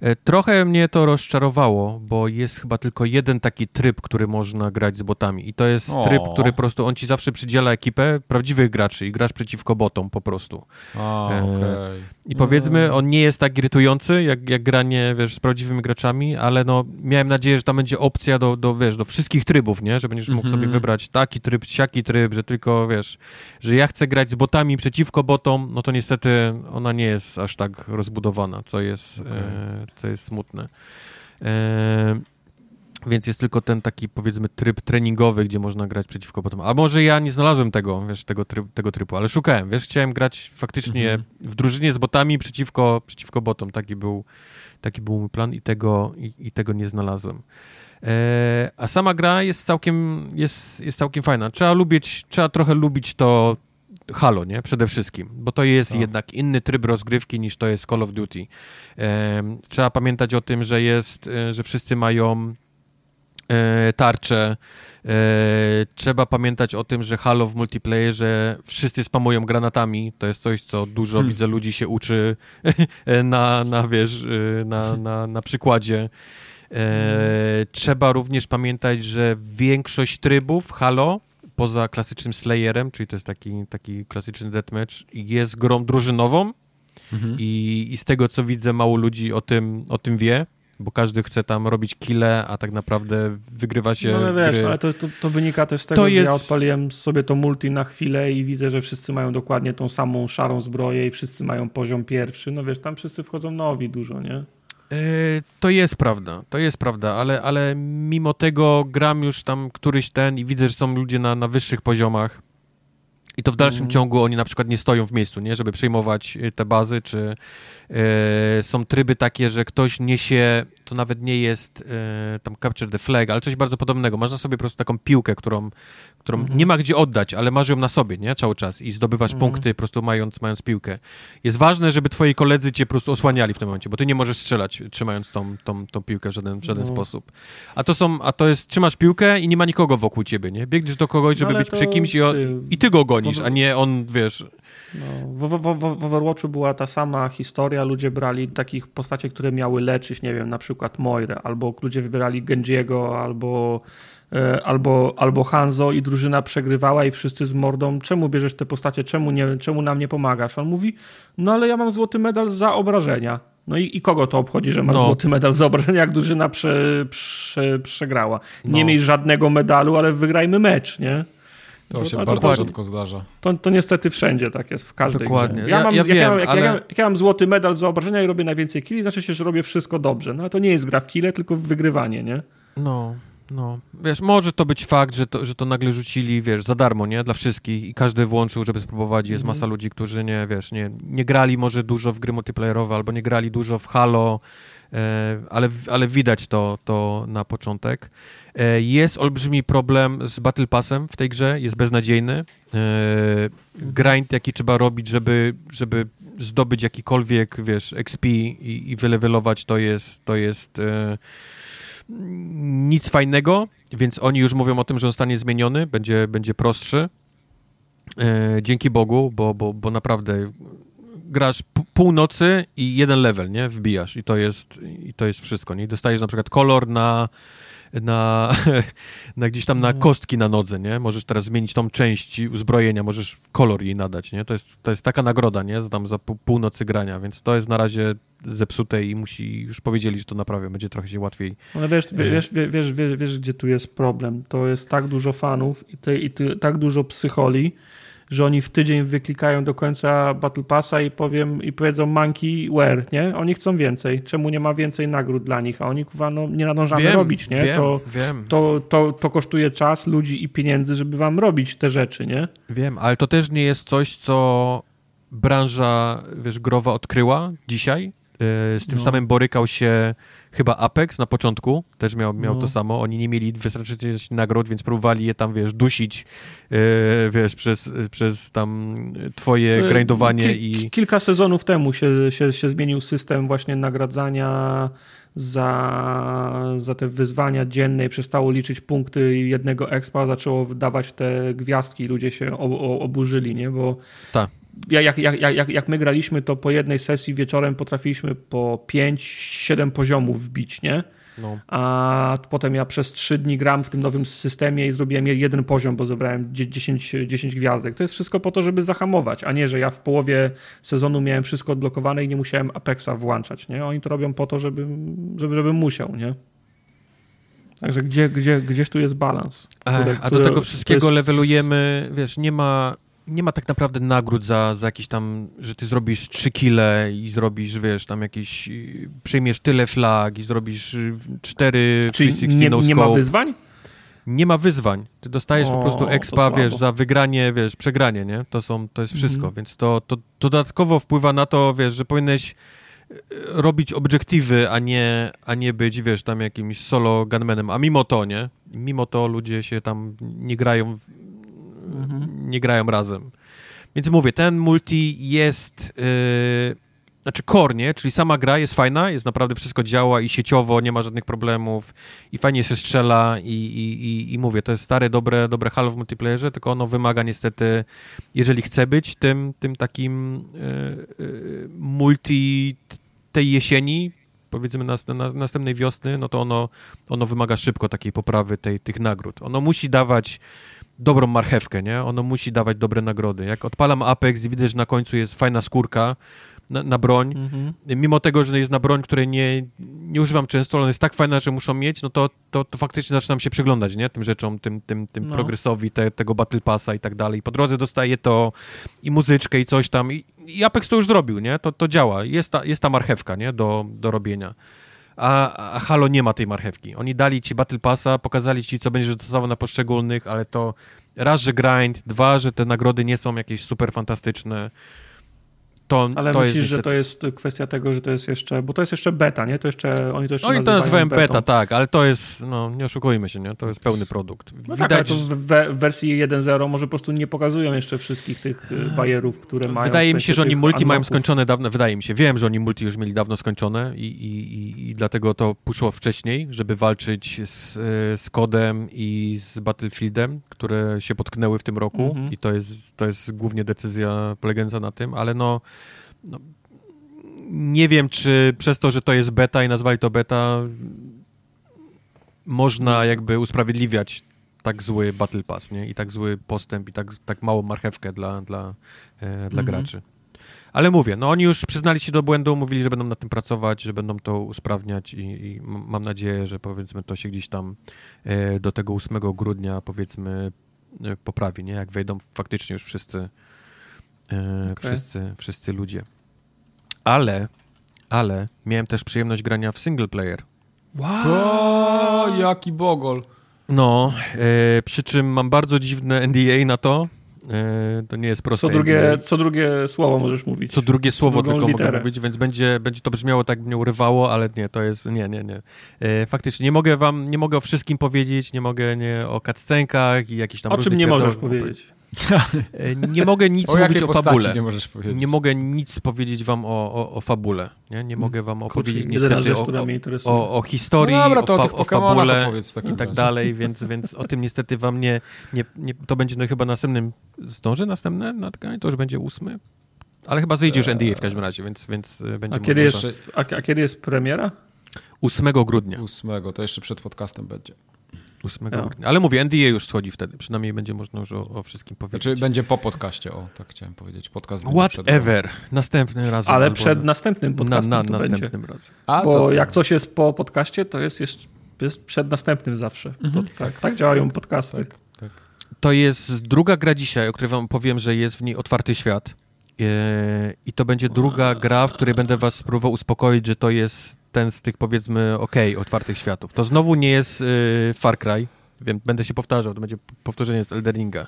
E, trochę mnie to rozczarowało, bo jest chyba tylko jeden taki tryb, który można grać z botami. I to jest o. tryb, który po prostu on ci zawsze przydziela ekipę prawdziwych graczy i grasz przeciwko botom po prostu. A, e, okay. I powiedzmy, mm. on nie jest tak irytujący, jak, jak granie, wiesz, z prawdziwymi graczami, ale no, miałem nadzieję, że tam będzie opcja do, do wiesz, do wszystkich trybów, nie? Że będziesz mógł mm -hmm. sobie wybrać taki tryb, siaki tryb, że tylko, wiesz, że ja chcę grać z botami przeciwko botom, no to niestety ona nie jest aż tak rozbudowana, co jest, okay. e, co jest smutne. E, więc jest tylko ten taki, powiedzmy, tryb treningowy, gdzie można grać przeciwko botom. A może ja nie znalazłem tego, wiesz, tego, tryb, tego trybu, ale szukałem, wiesz, chciałem grać faktycznie mhm. w drużynie z botami przeciwko, przeciwko botom. Taki był, taki był mój plan i tego, i, i tego nie znalazłem. E, a sama gra jest całkiem, jest, jest całkiem fajna. Trzeba lubić, trzeba trochę lubić to, Halo, nie? Przede wszystkim, bo to jest tak. jednak inny tryb rozgrywki niż to jest Call of Duty. Trzeba pamiętać o tym, że jest, e, że wszyscy mają e, tarcze. E, trzeba pamiętać o tym, że Halo w multiplayerze wszyscy spamują granatami. To jest coś, co dużo hmm. widzę ludzi się uczy (laughs) na, na wiesz, e, na, na, na przykładzie. E, trzeba również pamiętać, że większość trybów Halo poza klasycznym Slayerem, czyli to jest taki, taki klasyczny deathmatch, jest grą drużynową mhm. i, i z tego, co widzę, mało ludzi o tym, o tym wie, bo każdy chce tam robić kile, a tak naprawdę wygrywa się. No ale wiesz, gry. ale to, to, to, wynika też z tego, to że jest... ja odpaliłem sobie to multi na chwilę i widzę, że wszyscy mają dokładnie tą samą szarą zbroję i wszyscy mają poziom pierwszy. No wiesz, tam wszyscy wchodzą nowi dużo, nie? E, to jest prawda, to jest prawda, ale, ale mimo tego gram już tam któryś ten i widzę, że są ludzie na, na wyższych poziomach i to w dalszym mm. ciągu oni na przykład nie stoją w miejscu, nie, żeby przejmować e, te bazy, czy e, są tryby takie, że ktoś niesie to nawet nie jest e, tam Capture the Flag, ale coś bardzo podobnego. Masz na sobie po prostu taką piłkę, którą, którą Mhm. nie ma gdzie oddać, ale masz ją na sobie, nie? Cały czas i zdobywasz Mhm. punkty po prostu mając, mając piłkę. Jest ważne, żeby twoi koledzy cię po prostu osłaniali w tym momencie, bo ty nie możesz strzelać trzymając tą, tą, tą piłkę w żaden, w żaden No. sposób. A to są, a to jest, trzymasz piłkę i nie ma nikogo wokół ciebie, nie? Biegniesz do kogoś, żeby No być przy kimś i, o, ty- i ty go gonisz, a nie on, wiesz... No, w, w, w, w Overwatchu była ta sama historia. Ludzie brali takich postaci, które miały leczyć, nie wiem, na przykład Moirę, albo ludzie wybierali Genjiego, albo, albo, albo Hanzo i drużyna przegrywała i wszyscy z mordą, czemu bierzesz te postacie, czemu, nie, czemu nam nie pomagasz? On mówi, no ale ja mam złoty medal za obrażenia. No i, i kogo to obchodzi, że masz No. złoty medal za obrażenia, jak drużyna prze, prze, przegrała? Nie No. miej żadnego medalu, ale wygrajmy mecz, nie? To To- się to- to bardzo tak. rzadko zdarza. To, to niestety wszędzie tak jest, w każdej Dokładnie. grze. Ja- mam, ja jak, ja, wiem, jak, ale- ja, jak ja mam złoty medal za obrażenia i robię najwięcej killi, znaczy się, że robię wszystko dobrze. No ale to nie jest gra w kile, tylko w wygrywanie, nie? No, no. Wiesz, może to być fakt, że to, że to nagle rzucili, wiesz, za darmo, nie? Dla wszystkich i każdy włączył, żeby spróbować. Jest Mhm. masa ludzi, którzy nie, wiesz, nie, nie grali może dużo w gry multiplayerowe albo nie grali dużo w Halo, e, ale, ale widać to, to na początek. E, jest olbrzymi problem z Battle Passem w tej grze, jest beznadziejny. E, grind, jaki trzeba robić, żeby, żeby zdobyć jakikolwiek, wiesz, XP i, i wylewelować, to jest, to jest e, nic fajnego, więc oni już mówią o tym, że zostanie zmieniony, będzie, będzie prostszy. E, dzięki Bogu, bo, bo, bo naprawdę grasz p- pół nocy i jeden level, nie? Wbijasz i to jest, i to jest wszystko, nie? Dostajesz na przykład kolor na, na, (laughs) na gdzieś tam na kostki na nodze, nie? Możesz teraz zmienić tą część uzbrojenia, możesz kolor jej nadać, nie? To jest, to jest taka nagroda, nie? Za, tam za pół, północy grania, więc to jest na razie zepsute i musi, już powiedzieli, że to naprawią, będzie trochę się łatwiej. Ale wiesz, E. wiesz, wiesz, wiesz, wiesz, gdzie tu jest problem. To jest tak dużo fanów i, te, i tak dużo psycholi, że oni w tydzień wyklikają do końca Battle Passa i powiem i powiedzą monkey where, nie? Oni chcą więcej. Czemu nie ma więcej nagród dla nich? A oni kurwa, no, nie nadążamy robić, nie? Wiem, to, wiem, to, to, to kosztuje czas, ludzi i pieniędzy, żeby wam robić te rzeczy, nie? wiem, ale to też nie jest coś, co branża, wiesz, growa odkryła dzisiaj. Yy, Z tym No. samym borykał się chyba Apex na początku, też miał, miał No. to samo. Oni nie mieli wystarczającej nagród, więc próbowali je tam, wiesz, dusić, yy, wiesz, przez, przez tam twoje grindowanie E, ki- i... Kilka sezonów temu się, się, się zmienił system właśnie nagradzania za, za te wyzwania dzienne i przestało liczyć punkty jednego expa, zaczęło wydawać te gwiazdki i ludzie się oburzyli, nie? Bo Tak. Ja- jak, jak, jak, jak, my graliśmy, to po jednej sesji wieczorem potrafiliśmy po 5-7 poziomów wbić, nie? No. A potem ja przez 3 dni gram w tym nowym systemie i zrobiłem je- jeden poziom, bo zebrałem dzie- 10, 10 gwiazdek. To jest wszystko po to, żeby zahamować, a nie, że ja w połowie sezonu miałem wszystko odblokowane i nie musiałem Apexa włączać, nie? Oni to robią po to, żeby, żeby, żebym musiał, nie? Także gdzie, gdzie, gdzieś tu jest balans. A do tego wszystkiego jest- levelujemy, wiesz, nie ma, nie ma tak naprawdę nagród za, za jakieś tam, że ty zrobisz 3 kile i zrobisz, wiesz, tam jakieś, y, przyjmiesz tyle flag i zrobisz 4 Czyli 360 nie, no nie ma wyzwań? Nie ma wyzwań. Ty dostajesz po O, prostu to expa, wiesz, za wygranie, wiesz, przegranie, nie? To są, to jest wszystko, Mhm. więc to, to, to dodatkowo wpływa na to, wiesz, że powinieneś e, robić obiektywy, a nie, a nie być, wiesz, tam jakimś solo gunmanem, a mimo to, nie? Mimo to ludzie się tam nie grają, w- Mhm. nie grają razem. Więc mówię, ten multi jest, yy, znaczy core, nie? Czyli sama gra jest fajna, jest naprawdę wszystko działa i sieciowo, nie ma żadnych problemów i fajnie się strzela i, i, i, i mówię, to jest stare, dobre, dobre Halo w multiplayerze, tylko ono wymaga niestety, jeżeli chce być tym, tym takim yy, yy, multi tej jesieni, powiedzmy nas, na, następnej wiosny, no to ono, ono wymaga szybko takiej poprawy tej, tych nagród. Ono musi dawać dobrą marchewkę, nie? Ono musi dawać dobre nagrody. Jak odpalam Apex i widzę, że na końcu jest fajna skórka na, na broń, Mhm. mimo tego, że jest na broń, której nie, nie używam często, ale ona jest tak fajna, że muszą mieć, no to, to, to faktycznie zaczynam się przyglądać, nie? Tym rzeczom, tym, tym, tym No. progresowi, te, tego Battle Passa i tak dalej. Po drodze dostaję to i muzyczkę i coś tam i, i Apex to już zrobił, nie? To, to działa. Jest ta, jest ta marchewka, nie? Do, do robienia. A, a Halo nie ma tej marchewki. Oni dali ci Battle Passa, pokazali ci, co będziesz dostawał na poszczególnych, ale to raz, że grind, dwa, że te nagrody nie są jakieś super fantastyczne. To, Ale to myślisz, jest że to jest kwestia tego, że to jest jeszcze, bo to jest jeszcze beta, nie? To jeszcze, oni to jeszcze Oni to nazywają betą. beta, tak, ale to jest, no nie oszukujmy się, nie? to jest pełny produkt. No tak, Widać, to w, we- w wersji 1.0 może po prostu nie pokazują jeszcze wszystkich tych y, bajerów, które mają. Wydaje mi się, że oni multi mają unlocków. skończone dawno, wydaje mi się, wiem, że oni multi już mieli dawno skończone i, i, i, dlatego to poszło wcześniej, żeby walczyć z, z Kodem i z Battlefieldem, które się potknęły w tym roku Mhm. i to jest, to jest głównie decyzja polegająca na tym, ale no, no nie wiem, czy przez to, że to jest beta i nazwali to beta, można jakby usprawiedliwiać tak zły Battle Pass, nie? I tak zły postęp i tak, tak małą marchewkę dla, dla, e, dla Mhm. graczy. Ale mówię, no oni już przyznali się do błędu, mówili, że będą nad tym pracować, że będą to usprawniać i, i mam nadzieję, że powiedzmy to się gdzieś tam e, do tego 8 grudnia powiedzmy e, poprawi, nie? Jak wejdą faktycznie już wszyscy e, wszyscy, wszyscy ludzie. Ale, ale miałem też przyjemność grania w single player. O, jaki bogol. No, e, przy czym mam bardzo dziwne NDA na to. E, to nie jest proste. Co drugie, NDA. co drugie słowo możesz mówić. Co drugie słowo drugą tylko mogę literę. mówić, więc będzie, będzie to brzmiało tak, mnie urywało, ale nie, to jest, nie, nie, nie. E, faktycznie, nie mogę wam, nie mogę o wszystkim powiedzieć, nie mogę nie o cutscenkach i jakichś tam O czym nie możesz powiedzieć? E, Nie mogę nic O mówić o fabule. nie możesz powiedzieć? Nie mogę nic powiedzieć wam o, o, o fabule. Nie, nie mogę wam Kurczę, opowiedzieć jedyna niestety rzecz, o, o, o, o historii, No dobra, to o fa- o fabule i tak razie. dalej, więc, więc o tym niestety wam nie, nie, nie to będzie no chyba następnym, zdąży następne natkanie, to już będzie ósmy, ale chyba zejdzie już NDA w każdym razie, więc, więc y, będzie A kiedy, można- jest, a, a kiedy jest premiera? 8 grudnia. Ósmego, to jeszcze przed podcastem będzie. 8 Ja. grudnia. Ale mówię, NDA już schodzi wtedy, przynajmniej będzie można już o, o wszystkim powiedzieć. Znaczy będzie po podcaście, o, tak chciałem powiedzieć. Podcast Whatever. Następnym razem. Ale przed następnym na, podcastem na, to następnym będzie. razem. A, Bo to- jak coś jest po podcaście, to jest jeszcze jest przed następnym zawsze. To, tak, tak działają podcasty. tak. To jest druga gra dzisiaj, o której wam powiem, że jest w niej otwarty świat. E, I to będzie druga gra, w której będę was spróbował uspokoić, że to jest ten z tych powiedzmy okej, otwartych światów. To znowu nie jest e, Far Cry, wiem, będę się powtarzał, to będzie powtórzenie z Elderinga.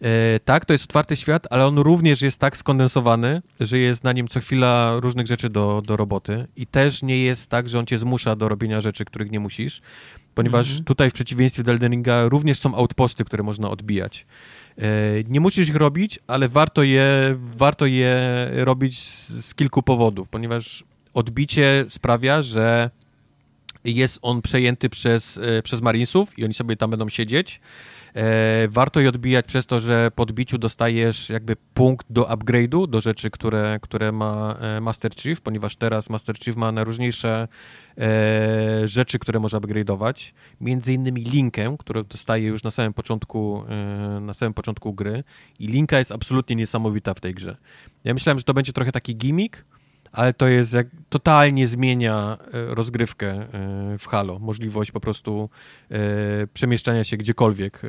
E, tak, to jest otwarty świat, ale on również jest tak skondensowany, że jest na nim co chwila różnych rzeczy do, do roboty i też nie jest tak, że on cię zmusza do robienia rzeczy, których nie musisz, ponieważ Mhm. tutaj w przeciwieństwie do Elden Ringa również są outposty, które można odbijać. E, Nie musisz ich robić, ale warto je, warto je robić z, z kilku powodów, ponieważ odbicie sprawia, że jest on przejęty przez, e, przez Marinesów i oni sobie tam będą siedzieć. E, warto je odbijać przez to, że po odbiciu dostajesz jakby punkt do upgrade'u, do rzeczy, które, które ma e, Master Chief, ponieważ teraz Master Chief ma najróżniejsze e, rzeczy, które może upgrade'ować. Między innymi linkę, którą dostaje już na samym początku, na samym początku gry. I linka jest absolutnie niesamowita w tej grze. Ja myślałem, że to będzie trochę taki gimmick, ale to jest jak totalnie zmienia e, rozgrywkę e, w Halo. Możliwość po prostu e, przemieszczania się gdziekolwiek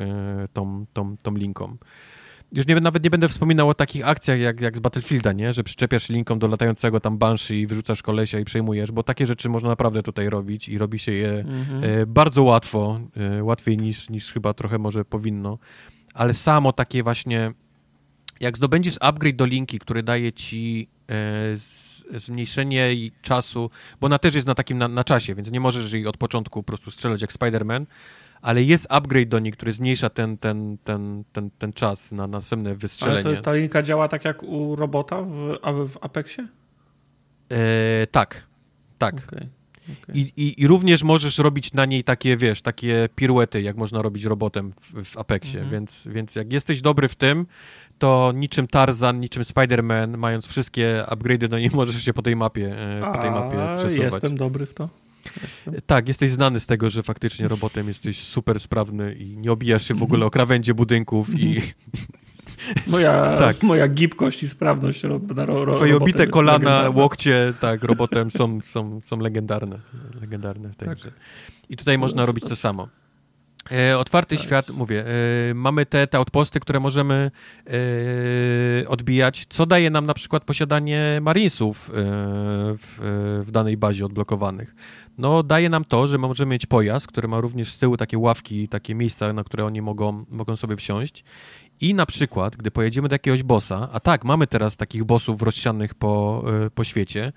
tą, tą, tą linką. Już nie, nawet nie będę wspominał o takich akcjach jak, jak z Battlefielda, nie? Że przyczepiasz linką do latającego tam Banshee i wyrzucasz kolesia i przejmujesz, bo takie rzeczy można naprawdę tutaj robić i robi się je Mhm. bardzo łatwo, łatwiej niż, niż chyba trochę może powinno, ale samo takie właśnie, jak zdobędziesz upgrade do linki, który daje ci e, zmniejszenie czasu, bo ona też jest na takim na, na czasie, więc nie możesz jej od początku po prostu strzelać jak Spider-Man, ale jest upgrade do niej, który zmniejsza ten, ten, ten, ten, ten czas na następne Ale wystrzelenie. to, ta linka działa tak jak u robota w, w Apexie? E, tak, tak. Okej. I, i, I również możesz robić na niej takie, wiesz, takie piruety, jak można robić robotem w, w Apexie, Mhm. więc, więc jak jesteś dobry w tym, to niczym Tarzan, niczym Spider-Man, mając wszystkie upgrade'y, no nie możesz się po tej mapie, e, po tej mapie przesuwać. Jestem dobry w to. Jestem. Tak, jesteś znany z tego, że faktycznie robotem jesteś super sprawny i nie obijasz się w ogóle o krawędzie budynków i (laughs) Moja, Tak. moja gibkość i sprawność ro, ro, ro, twoje obite kolana, legendarna. łokcie, tak, robotem są, są, są legendarne. Legendarne w tej Tak. I tutaj można robić to samo. E, otwarty nice. świat, mówię, e, mamy te, te outposty, które możemy e, odbijać, co daje nam na przykład posiadanie Marinesów w, w, danej bazie odblokowanych. No, daje nam to, że możemy mieć pojazd, który ma również z tyłu takie ławki, takie miejsca, na które oni mogą, mogą sobie wsiąść. I na przykład, gdy pojedziemy do jakiegoś bossa, a tak, mamy teraz takich bossów rozsianych po, po świecie,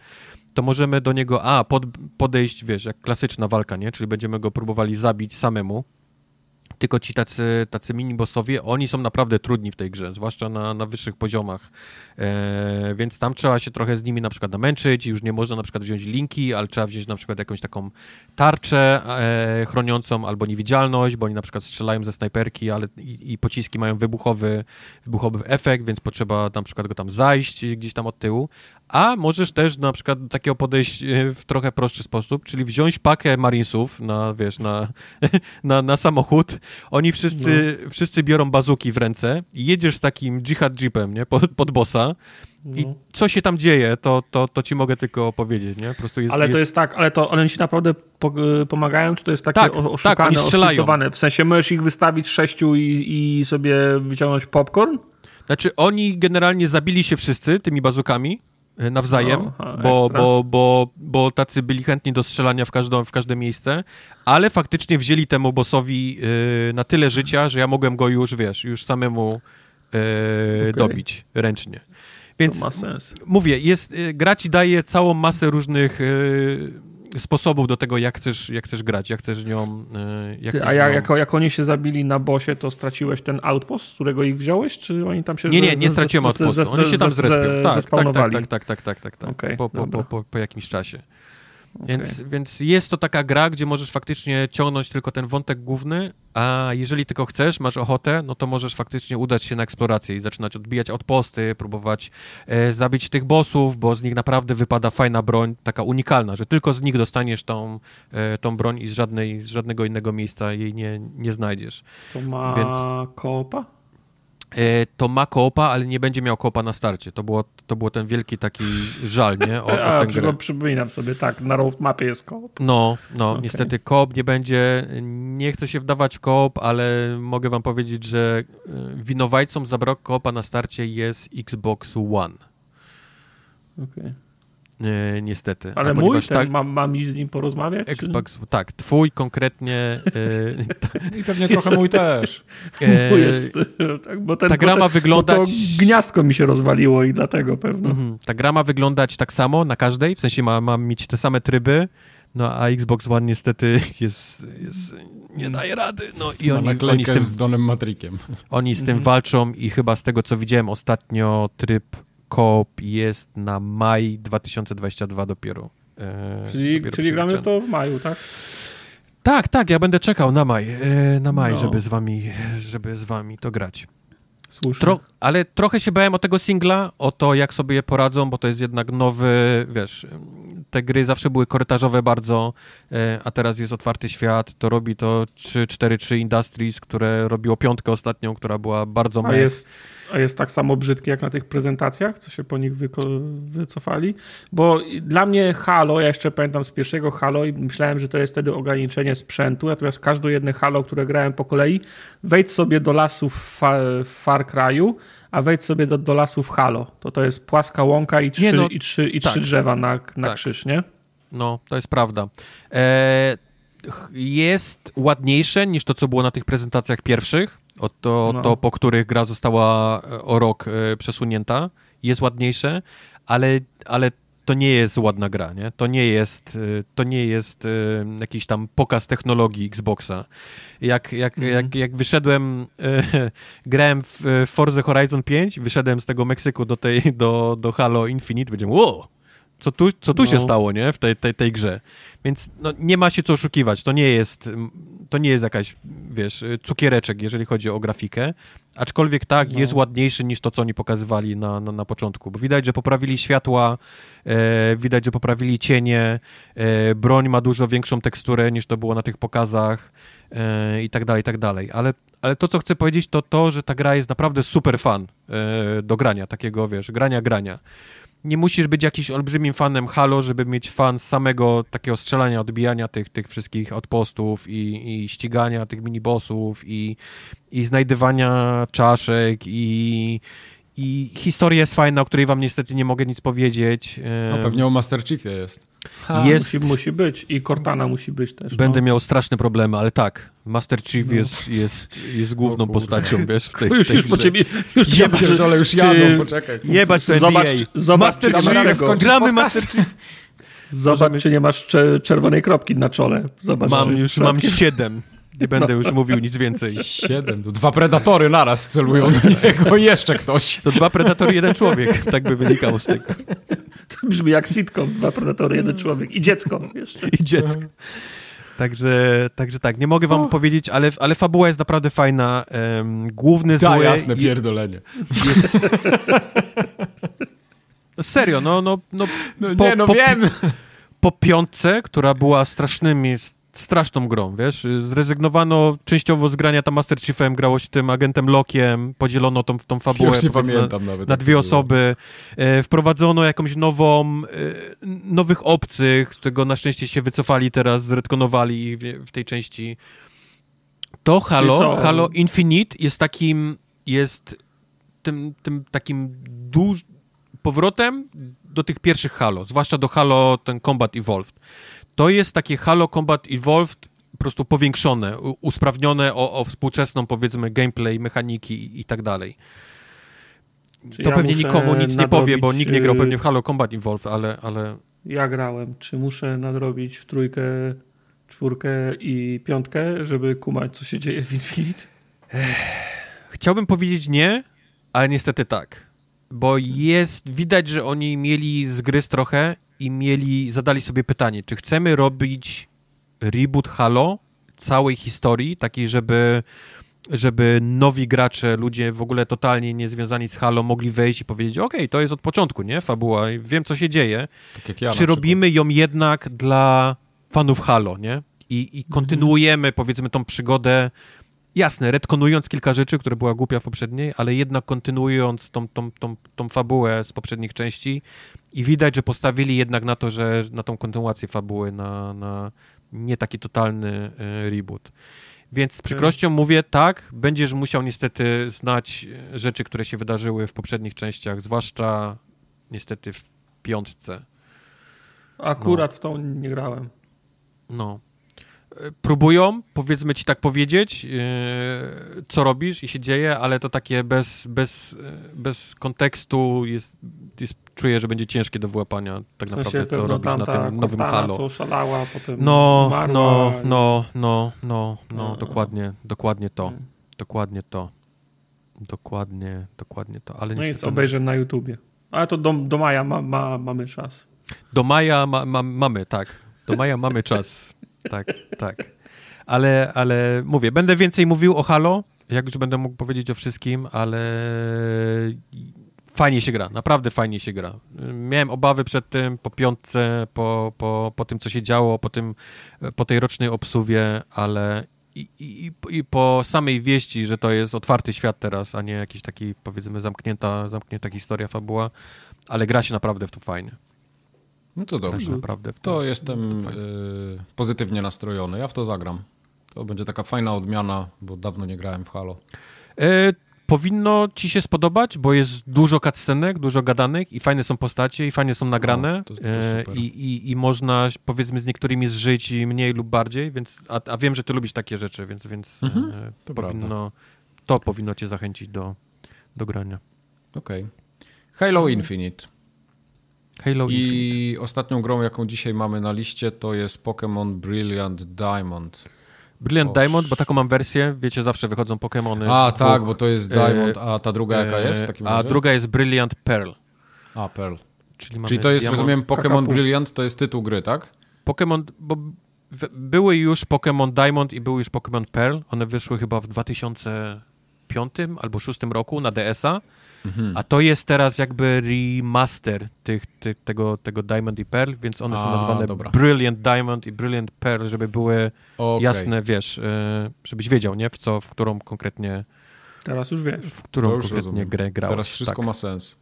to możemy do niego, a, pod, podejść, wiesz, jak klasyczna walka, nie? Czyli będziemy go próbowali zabić samemu, tylko ci tacy, tacy oni są naprawdę trudni w tej grze, zwłaszcza na, na wyższych poziomach, e, więc tam trzeba się trochę z nimi na przykład namęczyć, już nie można na przykład wziąć linki, ale trzeba wziąć na przykład jakąś taką tarczę e, chroniącą albo niewidzialność, bo oni na przykład strzelają ze snajperki, ale i, i, pociski mają wybuchowy, wybuchowy efekt, więc potrzeba na przykład go tam zajść gdzieś tam od tyłu, a możesz też na przykład do takiego podejść e, w trochę prostszy sposób, czyli wziąć pakę Marinesów na, wiesz, na, (laughs) na, na samochód. Oni wszyscy, no. wszyscy biorą bazuki w ręce i jedziesz z takim jihad jeepem, nie, pod, pod bossa i no. co się tam dzieje, to, to, to ci mogę tylko powiedzieć, nie? Po prostu jest, ale to jest... tak, ale to one ci naprawdę pomagają, czy to jest takie tak, oszukane, tak, oni strzelają. W sensie możesz ich wystawić sześciu i, i sobie wyciągnąć popcorn? Znaczy, oni generalnie zabili się wszyscy tymi bazukami, E, nawzajem, no, bo, bo, bo, bo tacy byli chętni do strzelania w, każdą, w każde miejsce, ale faktycznie wzięli temu bossowi y, na tyle życia, że ja mogłem go już, wiesz, już samemu y, okay. dobić ręcznie. Więc mówię, jest, gra ci daje całą masę różnych sposobów do tego, jak chcesz, jak chcesz grać, jak chcesz nią... E, jak Ty, a jak, jak, jak, oni się zabili na bosie, to straciłeś ten outpost, z którego ich wziąłeś, czy oni tam się... Nie, nie, nie straciłem outpostu, oni się tam zrespią. Tak, tak, tak, tak, tak, tak, tak, tak, okay, po, po, po, po, po jakimś czasie. Więc, więc jest to taka gra, gdzie możesz faktycznie ciągnąć tylko ten wątek główny, a jeżeli tylko chcesz, masz ochotę, no to możesz faktycznie udać się na eksplorację i zaczynać odbijać odposty, próbować e, zabić tych bossów, bo z nich naprawdę wypada fajna broń, taka unikalna, że tylko z nich dostaniesz tą, e, tą broń i z, żadnej, z żadnego innego miejsca jej nie, nie znajdziesz. To ma Więc... koopa? E, to ma koopa, ale nie będzie miał koopa na starcie. To było, to było ten wielki taki żal, nie? O, A, o grę. przypominam sobie, tak, na roadmapie jest koop. No, no, okay. niestety koop nie będzie, nie chcę się wdawać w koop, ale mogę wam powiedzieć, że e, winowajcą za brak koopa na starcie jest Xbox One. Okej. Okay. E, niestety. Ale mój, tak, mam, mam z nim porozmawiać? Xbox, czy? tak, twój konkretnie. E, I pewnie trochę mój też. (laughs) E, mój jest, (laughs) tak, bo ten, ta gra ma wyglądać... Bo to gniazdko mi się rozwaliło i dlatego pewno. Mhm. Ta gra ma wyglądać tak samo na każdej, w sensie ma, ma mieć te same tryby, no a Xbox One niestety (laughs) jest, jest nie daje rady. No i oni, oni z tym z Donem Matrikiem. Oni z tym mhm. walczą i chyba z tego co widziałem ostatnio tryb Coop jest na maj 2022 dopiero. E, czyli dopiero czyli gramy w to w maju, tak? Tak, tak, ja będę czekał na maj, e, na maj, no. żeby z wami, żeby z wami to grać. Słusznie. Tro ale trochę się bałem o tego singla, o to, jak sobie je poradzą, bo to jest jednak nowy, wiesz, te gry zawsze były korytarzowe bardzo, e, a teraz jest otwarty świat, to robi to 3-4-3 Industries, które robiło piątkę ostatnią, która była bardzo a jest, a jest tak samo brzydki jak na tych prezentacjach, co się po nich wycofali? Bo dla mnie Halo, ja jeszcze pamiętam z pierwszego Halo i myślałem, że to jest wtedy ograniczenie sprzętu, natomiast każde jedne Halo, które grałem po kolei, wejdź sobie do lasów w Far Cry'u, a wejdź sobie do, do lasów Halo. To to jest płaska łąka i trzy, nie, no, i trzy, i tak. trzy drzewa na, na tak. krzyż, nie? No, to jest prawda. E, jest ładniejsze niż to, co było na tych prezentacjach pierwszych, o to, no. to po których gra została e, o rok e, przesunięta. Jest ładniejsze, ale, ale to nie jest ładna gra, nie? To nie jest, y, to nie jest y, jakiś tam pokaz technologii Xboxa. Jak, jak, mm. jak, jak wyszedłem, y, (laughs) grałem w Forza Horizon 5, wyszedłem z tego Meksyku do tej, do, do Halo Infinite, będziemy, wow, co tu, co tu no. się stało, nie, w tej, tej, tej grze. Więc no, nie ma się co oszukiwać, to nie jest, to nie jest jakaś, wiesz, cukiereczek, jeżeli chodzi o grafikę, aczkolwiek tak, no. jest ładniejszy niż to, co oni pokazywali na, na, na początku, bo widać, że poprawili światła, e, widać, że poprawili cienie, e, broń ma dużo większą teksturę niż to było na tych pokazach e, i tak dalej, i tak dalej, ale, ale to, co chcę powiedzieć, to to, że ta gra jest naprawdę super fan e, do grania, takiego, wiesz, grania, grania. Nie musisz być jakimś olbrzymim fanem Halo, żeby mieć fan samego takiego strzelania, odbijania tych, tych wszystkich outpostów i, i ścigania tych minibossów i, i znajdywania czaszek i, i historia jest fajna, o której wam niestety nie mogę nic powiedzieć. No pewnie o Master Chiefie jest. Ha, jest... Musi, musi, być i Cortana musi być też. Będę no. miał straszne problemy, ale tak, Master Chief no. jest, jest, jest główną postacią, wiesz, w tej, już, w tej już po ciebie, już jebać, pierdolę, już jadą, poczekaj. Jebać to zobacz, zobacz, Master Chief, gramy Master Chief. Zobacz, Możemy... czy nie masz czerwonej kropki na czole. Zobacz, mam już, mam siedem. Nie będę no. już mówił nic więcej. Siedem. Dwa predatory naraz celują do niego i jeszcze ktoś. To dwa predatory, jeden człowiek. Tak by wynikało z tego. To brzmi jak sitcom. Dwa predatory, jeden człowiek. I dziecko jeszcze. I dziecko. Także, także tak, nie mogę wam powiedzieć, ale, ale fabuła jest naprawdę fajna. Um, główny zły... Da, jasne, pierdolenie. Jest... Serio, no, no, no, no po, nie, no po, wiem. Po piątce, która była strasznymi, straszną grą, wiesz, zrezygnowano częściowo z grania tam Master Chiefem, grało się tym agentem Lokiem, podzielono tą, tą fabułę nie pamiętam na, nawet, na dwie osoby, e, wprowadzono jakąś nową, e, nowych obcych, z tego na szczęście się wycofali teraz, zredkonowali w, w tej części. To Halo, Halo Infinite jest takim, jest tym, tym takim duż, powrotem do tych pierwszych Halo, zwłaszcza do Halo ten Combat Evolved to jest takie Halo Combat Evolved po prostu powiększone, usprawnione o, o współczesną, powiedzmy, gameplay, mechaniki i, i tak dalej. Czy to ja pewnie nikomu nic nie powie, bo nikt nie grał pewnie w Halo Combat Evolved, ale, ale... Ja grałem. Czy muszę nadrobić w trójkę, czwórkę i piątkę, żeby kumać, co się dzieje w Infinite? Chciałbym powiedzieć nie, ale niestety tak. Bo jest, widać, że oni mieli zgryz trochę i mieli, zadali sobie pytanie, czy chcemy robić reboot Halo całej historii, takiej, żeby żeby nowi gracze, ludzie w ogóle totalnie niezwiązani z Halo mogli wejść i powiedzieć, ok, to jest od początku, nie? Fabuła, wiem, co się dzieje. Tak ja Czy robimy ją jednak dla fanów Halo, nie? I, i kontynuujemy, powiedzmy, tą przygodę Jasne, retkonując kilka rzeczy, które była głupia w poprzedniej, ale jednak kontynuując tą, tą, tą, tą fabułę z poprzednich części i widać, że postawili jednak na to, że na tą kontynuację fabuły, na, na nie taki totalny y, reboot. Więc z przykrością mówię, tak, będziesz musiał niestety znać rzeczy, które się wydarzyły w poprzednich częściach, zwłaszcza niestety w piątce. Akurat no. w tą nie grałem. No próbują, powiedzmy ci tak powiedzieć, yy, co robisz i się dzieje, ale to takie bez, bez, bez kontekstu jest, jest, czuję, że będzie ciężkie do wyłapania tak w sensie naprawdę, co robisz na tym nowym Halo. co szalała, potem no, no, no, no, no, no, dokładnie, dokładnie to, hmm. dokładnie to, dokładnie, dokładnie to, ale No co, obejrzę na YouTubie. Ale to do, do maja ma, ma, mamy czas. Do maja ma, ma, mamy, tak. Do maja mamy czas tak, tak. Ale, ale mówię, będę więcej mówił o Halo, jak już będę mógł powiedzieć o wszystkim, ale fajnie się gra, naprawdę fajnie się gra. Miałem obawy przed tym, po piątce, po, po, po tym, co się działo, po, tym, po tej rocznej obsuwie, ale i, i, i po samej wieści, że to jest otwarty świat teraz, a nie jakiś taki, powiedzmy, zamknięta, zamknięta historia, fabuła, ale gra się naprawdę w to fajnie. No to dobrze. Naprawdę to, to jestem to y, pozytywnie nastrojony. Ja w to zagram. To będzie taka fajna odmiana, bo dawno nie grałem w Halo. E, powinno ci się spodobać, bo jest dużo cutscenek, dużo gadanych i fajne są postacie i fajnie są nagrane. to, to e, i, i, I można powiedzmy z niektórymi zżyć i mniej lub bardziej, więc, a, a wiem, że ty lubisz takie rzeczy, więc, więc mhm, e, to, powinno, to powinno cię zachęcić do, do grania. Okej. Okay. Halo Infinite. Halo I Infinite. ostatnią grą, jaką dzisiaj mamy na liście, to jest Pokémon Brilliant Diamond. Brilliant Diamond, bo taką mam wersję, wiecie, zawsze wychodzą Pokémony. A, tak, bo to jest Diamond, e, a ta druga jaka jest? a druga jest Brilliant Pearl. A, Pearl. Czyli, Czyli to jest, Diamond, rozumiem, Pokémon Brilliant to jest tytuł gry, tak? Pokémon, bo były już Pokémon Diamond i były już Pokémon Pearl. One wyszły chyba w 2005 albo 2006 roku na DS-a. Mhm. A to jest teraz jakby remaster tych, tych, tego, tego Diamond i Pearl, więc one A, są nazwane dobra. Brilliant Diamond i Brilliant Pearl, żeby były okay. jasne, wiesz, e, żebyś wiedział, nie? W co, w którą konkretnie... Teraz już wiesz. W którą konkretnie rozumiem. grę grałeś. Teraz wszystko tak. ma sens.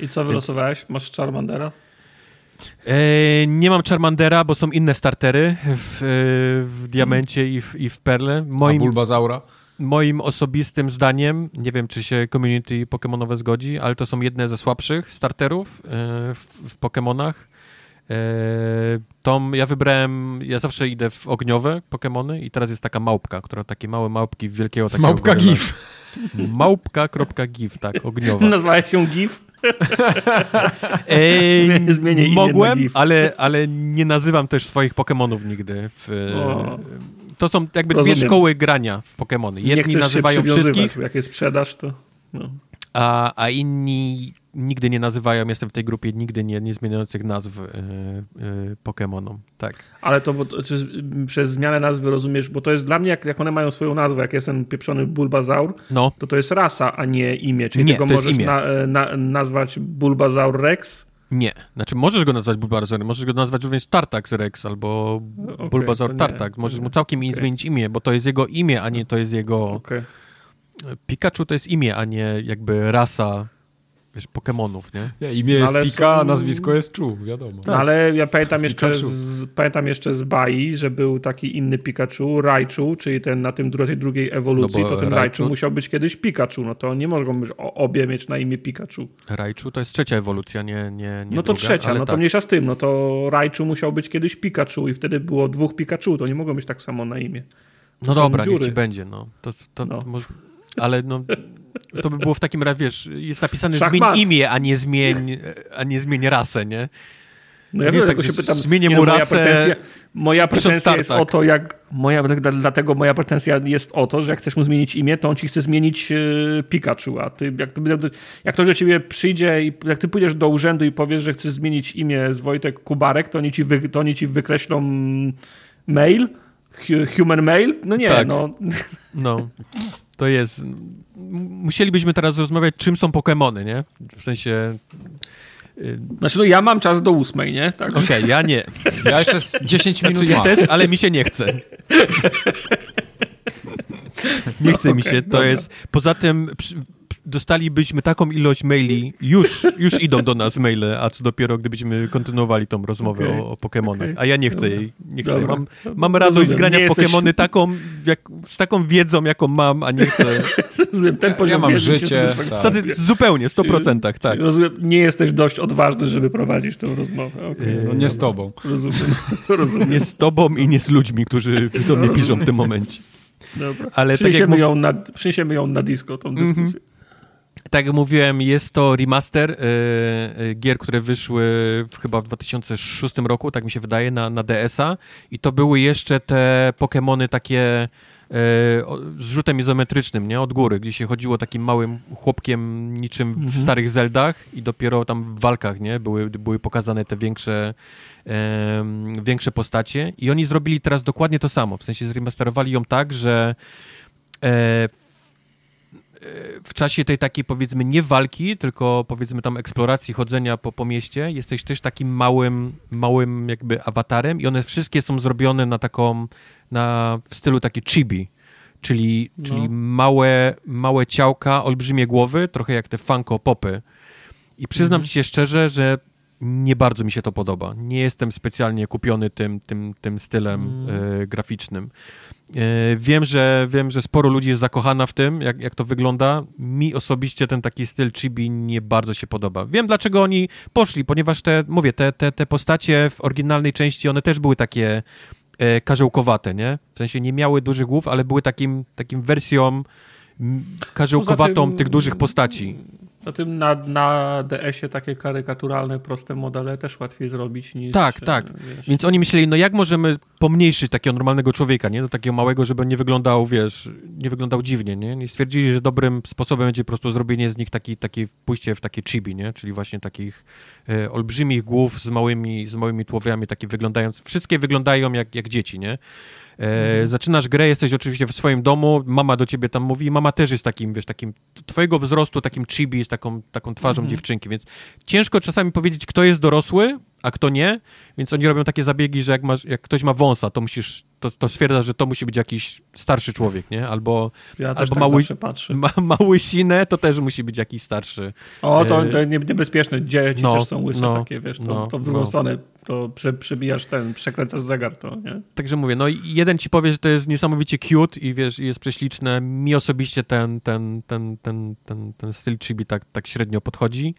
I co wylosowałeś? Masz Charmandera? E, nie mam Charmandera, bo są inne startery w, e, w Diamencie i w, i w Perle. Moim, A Bulbazaura? Moim osobistym zdaniem, nie wiem czy się community Pokémonowe zgodzi, ale to są jedne ze słabszych starterów e, w, w Pokémonach. Tom, ja wybrałem, ja zawsze idę w ogniowe Pokémony i teraz jest taka małpka, która takie małe małpki wielkiego takiego... Małpka goryla. GIF. Małpka.gif, tak, ogniowa. (laughs) Nazwałeś się GIF? (laughs) Ej, Zmienię mogłem, ale, ale nie nazywam też swoich Pokémonów nigdy. W, to są jakby Rozumiem. dwie szkoły grania w Pokémony. Jedni nazywają wszystkich. Jak je sprzedasz, to... No a, a inni nigdy nie nazywają, jestem w tej grupie nigdy nie, nie zmieniających nazw yy, yy, Pokémonom, tak. Ale to, bo, czy przez zmianę nazwy rozumiesz, bo to jest dla mnie, jak, jak one mają swoją nazwę, jak jestem pieprzony Bulbazaur, no. to to jest rasa, a nie imię, czyli nie, tego możesz na, na, nazwać Bulbazaur Rex, nie, znaczy możesz go nazwać Bulbazaurem, możesz go nazwać również Tartax Rex albo okay, Bulbazaur Tartax. Możesz mu całkiem okay. zmienić imię, bo to jest jego imię, a nie to jest jego... Okay. Pikachu to jest imię, a nie jakby rasa wiesz, Pokemonów, nie? nie imię jest Pika, są... nazwisko jest Chu, wiadomo. Tak. ale ja pamiętam jeszcze, z, pamiętam jeszcze z Bai, że był taki inny Pikachu, Raichu, czyli ten na tym tej drugiej ewolucji, no to ten Raichu... Raichu musiał być kiedyś Pikachu, no to nie mogą być obie mieć na imię Pikachu. Raichu to jest trzecia ewolucja, nie, nie, nie No to druga, trzecia, no tak. to mniejsza z tym, no to Raichu musiał być kiedyś Pikachu i wtedy było dwóch Pikachu, to nie mogą być tak samo na imię. To no dobra, dziury. niech ci będzie, no. To, to no. Może ale no, to by było w takim razie, wiesz, jest napisane Szachmat. zmień imię, a nie zmień, a nie zmień rasę, nie? No ja wiem, tak, się pytam, zmienię mu rasę. Moja pretensja, moja pretensja jest o to, jak. Moja, dlatego moja pretensja jest o to, że jak chcesz mu zmienić imię, to on ci chce zmienić yy, Pikachu. A ty, jak, to, jak ktoś do ciebie przyjdzie i jak ty pójdziesz do urzędu i powiesz, że chcesz zmienić imię z Wojtek Kubarek, to oni ci, wy, to oni ci wykreślą mail, human mail? No nie, tak. no. No (laughs) to jest... Musielibyśmy teraz rozmawiać, czym są Pokémony, nie? W sensie... Y, znaczy, no ja mam czas do ósmej, nie? Tak. Okej, okay, (laughs) ja nie. Ja jeszcze z 10 minut znaczy, Ja też, ale mi się nie chce. (laughs) Nie chce okay, mi się, to dobra. jest... Poza tym dostalibyśmy taką ilość maili, już, już idą do nas maile, a co dopiero gdybyśmy kontynuowali tą rozmowę okay, o, o Pokemonach. Okay, a ja nie chcę jej. Nie chcę. Mam, mam radość z grania w Pokemony jesteś... taką, jak, z taką wiedzą, jaką mam, a nie chcę... (laughs) Ten poziom ja mam życie. Tak. Zupełnie, 100%, tak. Rozumiem, nie jesteś dość odważny, żeby prowadzić tę rozmowę. Okay, no nie z tobą. Rozumiem. (laughs) Rozumiem. Nie z tobą i nie z ludźmi, którzy do mnie piszą w tym momencie. Dobra. Ale przyniesiemy, tak jak ją na, przyniesiemy ją na disco, tą dyskusję. Mm -hmm tak jak mówiłem, jest to remaster y, y, gier, które wyszły w, chyba w 2006 roku, tak mi się wydaje, na, na DS-a i to były jeszcze te Pokémony takie y, z rzutem izometrycznym, nie? Od góry, gdzie się chodziło takim małym chłopkiem niczym w mhm. starych Zeldach i dopiero tam w walkach, nie? Były, były pokazane te większe większe postacie i oni zrobili teraz dokładnie to samo, w sensie zremasterowali ją tak, że e, w czasie tej takiej powiedzmy nie walki, tylko powiedzmy tam eksploracji, chodzenia po, po mieście, jesteś też takim małym, małym jakby awatarem i one wszystkie są zrobione na taką, na, w stylu takie chibi, czyli, no. czyli małe, małe ciałka, olbrzymie głowy, trochę jak te funko popy. I przyznam mhm. ci się szczerze, że nie bardzo mi się to podoba. Nie jestem specjalnie kupiony tym, tym, tym stylem mm. y, graficznym. E, wiem, że wiem, że sporo ludzi jest zakochana w tym, jak, jak to wygląda. Mi osobiście ten taki styl chibi nie bardzo się podoba. Wiem, dlaczego oni poszli, ponieważ te, mówię, te, te, te postacie w oryginalnej części, one też były takie e, karzełkowate, nie? W sensie nie miały dużych głów, ale były takim, takim wersją karzełkowatą tym, tych dużych postaci. Na tym na, na DS-ie takie karykaturalne, proste modele też łatwiej zrobić niż... Tak, tak. Wiesz. Więc oni myśleli, no jak możemy pomniejszyć takiego normalnego człowieka, nie? Do takiego małego, żeby nie wyglądał, wiesz, nie wyglądał dziwnie, nie? I stwierdzili, że dobrym sposobem będzie po prostu zrobienie z nich taki, taki pójście w takie chibi, nie? Czyli właśnie takich e, olbrzymich głów z małymi, z małymi tłowiami, takie wyglądając... Wszystkie wyglądają jak, jak dzieci, nie? E, zaczynasz grę, jesteś oczywiście w swoim domu, mama do ciebie tam mówi, mama też jest takim, wiesz, takim twojego wzrostu, takim chibi, z taką, taką twarzą mhm. dziewczynki, więc ciężko czasami powiedzieć, kto jest dorosły, a kto nie, więc oni robią takie zabiegi, że jak, masz, jak ktoś ma wąsa, to musisz, to, to stwierdza, że to musi być jakiś starszy człowiek, nie? Albo, Ja albo tak mały, ma, ma łysinę, to też musi być jakiś starszy. O, to, E, to nie- niebezpieczne. Dzieci no, też są łyse no, takie, wiesz, to, no, to w drugą no. stronę to prze, przebijasz ten, przekręcasz zegar, to nie? Także mówię, no jeden ci powie, że to jest niesamowicie cute i wiesz, i jest prześliczne. Mi osobiście ten, ten, ten, ten, ten, ten styl chibi tak, tak średnio podchodzi,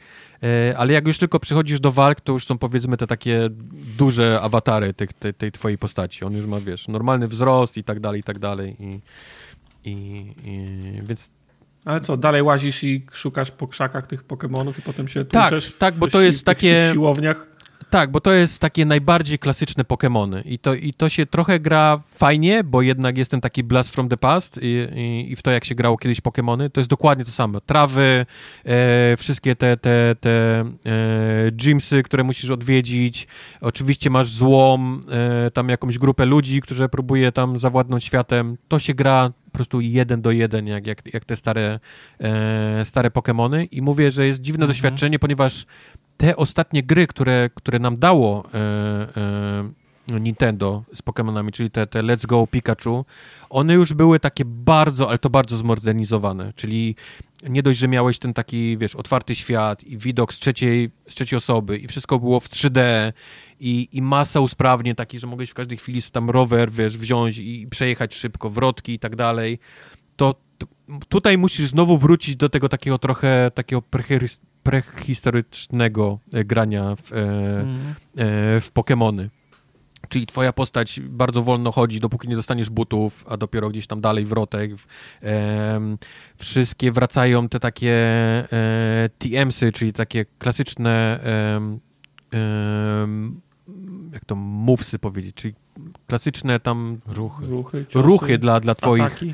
ale jak już tylko przychodzisz do walk, to już są powiedzmy te takie duże awatary tych, tej, tej twojej postaci. On już ma, wiesz, normalny wzrost i tak dalej, i tak dalej i, i, i więc Ale co, dalej łazisz i szukasz po krzakach tych Pokemonów i potem się Tak, tłuczesz w- tak, bo w to jest w takie- w siłowniach. Tak, bo to jest takie najbardziej klasyczne Pokémony. I to, i to się trochę gra fajnie, bo jednak jest ten taki blast from the past i, i, i w to, jak się grało kiedyś Pokémony, to jest dokładnie to samo. Trawy, e, wszystkie te, te, te e, gymsy, które musisz odwiedzić, oczywiście masz złom, e, tam jakąś grupę ludzi, którzy próbuje tam zawładnąć światem, to się gra prostu jeden do jeden, jak, jak, jak te stare, e, stare Pokémony. I mówię, że jest dziwne doświadczenie, ponieważ te ostatnie gry, które, które nam dało e, e, Nintendo z Pokémonami, czyli te, te Let's Go Pikachu, one już były takie bardzo, ale to bardzo zmodernizowane, czyli nie dość, że miałeś ten taki, wiesz, otwarty świat i widok z trzeciej, z trzeciej osoby i wszystko było w 3D i, i masa usprawnień taki, że mogłeś w każdej chwili tam rower, wiesz, wziąć i przejechać szybko, wrotki i tak dalej, to, to tutaj musisz znowu wrócić do tego takiego trochę takiego prehistory- prehistorycznego e, grania w, e, Mhm. e, w Pokémony. Czyli twoja postać bardzo wolno chodzi, dopóki nie dostaniesz butów, a dopiero gdzieś tam dalej wrotek. W- em, wszystkie wracają te takie e, TMsy, czyli takie klasyczne em, em, jak to movesy powiedzieć, czyli klasyczne tam Ruchy. Ruchy, ciosy, ruchy dla, dla twoich ataki.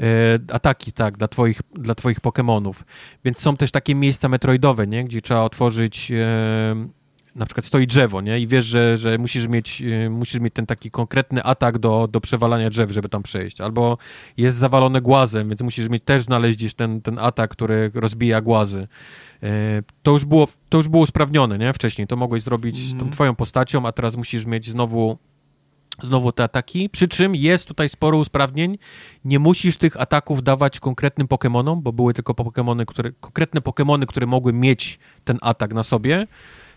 e, ataki, tak, dla twoich, dla twoich Pokemonów. Więc są też takie miejsca metroidowe, nie? Gdzie trzeba otworzyć e, na przykład stoi drzewo, nie? I wiesz, że, że musisz, mieć, e, musisz mieć ten taki konkretny atak do, do przewalania drzew, żeby tam przejść. Albo jest zawalone głazem, więc musisz mieć też znaleźć ten, ten atak, który rozbija głazy. E, to, już było, to już było usprawnione, nie? Wcześniej to mogłeś zrobić z tą Mhm. twoją postacią, a teraz musisz mieć znowu znowu te ataki, przy czym jest tutaj sporo usprawnień. Nie musisz tych ataków dawać konkretnym Pokemonom, bo były tylko Pokemony, które, konkretne Pokemony, które mogły mieć ten atak na sobie.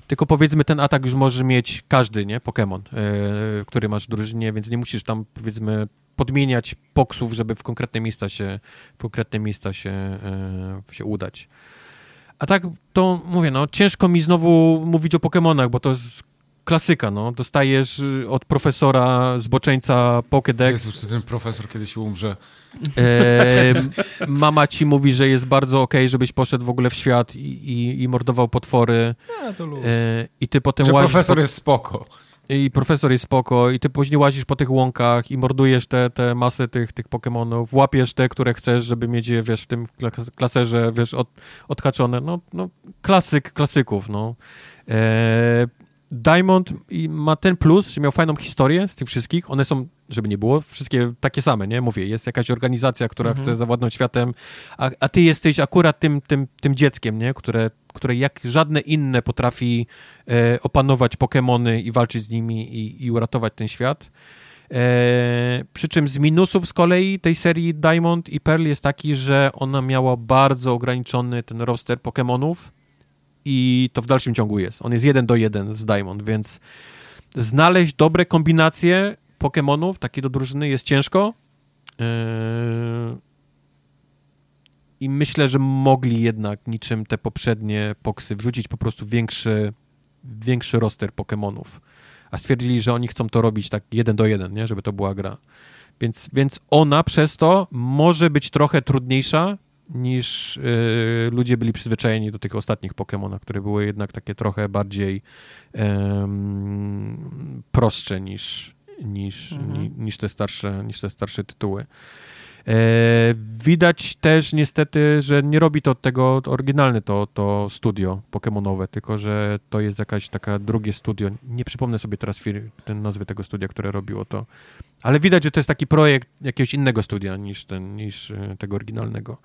Tylko powiedzmy, ten atak już może mieć każdy, nie? Pokémon, e, który masz w drużynie, więc nie musisz tam, powiedzmy, podmieniać poksów, żeby w konkretne miejsca się, w konkretne miejsca się, e, się udać. A tak, to mówię, no, ciężko mi znowu mówić o Pokemonach, bo to jest klasyka, no. Dostajesz y, od profesora zboczeńca Pokédex, Jezu, czy ten profesor kiedyś umrze? E, mama ci mówi, że jest bardzo okej, żebyś poszedł w ogóle w świat i, i, i mordował potwory. Nie, to luz. E, I ty potem Że łazisz profesor po, jest spoko. i profesor jest spoko, i ty później łazisz po tych łąkach i mordujesz te, te masy tych, tych Pokemonów, łapiesz te, które chcesz, żeby mieć je, wiesz, w tym klas- klaserze, wiesz, od, odhaczone. No, no, klasyk klasyków, no. E, Diamond ma ten plus, że miał fajną historię z tych wszystkich. One są, żeby nie było, wszystkie takie same, nie? Mówię, jest jakaś organizacja, która Mhm. chce zawładnąć światem, a, a ty jesteś akurat tym, tym, tym dzieckiem, nie? Które, które jak żadne inne potrafi e, opanować Pokemony i walczyć z nimi i, i uratować ten świat. E, przy czym z minusów z kolei tej serii Diamond i Pearl jest taki, że ona miała bardzo ograniczony ten roster Pokemonów i to w dalszym ciągu jest. On jest jeden do jeden z Diamond, więc znaleźć dobre kombinacje Pokemonów, takie do drużyny jest ciężko. Yy, I myślę, że mogli jednak niczym te poprzednie poksy wrzucić po prostu większy, większy roster Pokemonów. A stwierdzili, że oni chcą to robić tak jeden do jeden, nie? żeby to była gra. Więc, więc ona przez to może być trochę trudniejsza niż y, ludzie byli przyzwyczajeni do tych ostatnich Pokémonach, które były jednak takie trochę bardziej em, prostsze niż, niż, Mhm. ni, niż, te starsze, niż te starsze tytuły. E, widać też niestety, że nie robi to tego oryginalne to, to studio Pokemonowe, tylko że to jest jakaś taka drugie studio. Nie przypomnę sobie teraz ten nazwy tego studia, które robiło to. Ale widać, że to jest taki projekt jakiegoś innego studia niż, ten, niż e, tego oryginalnego.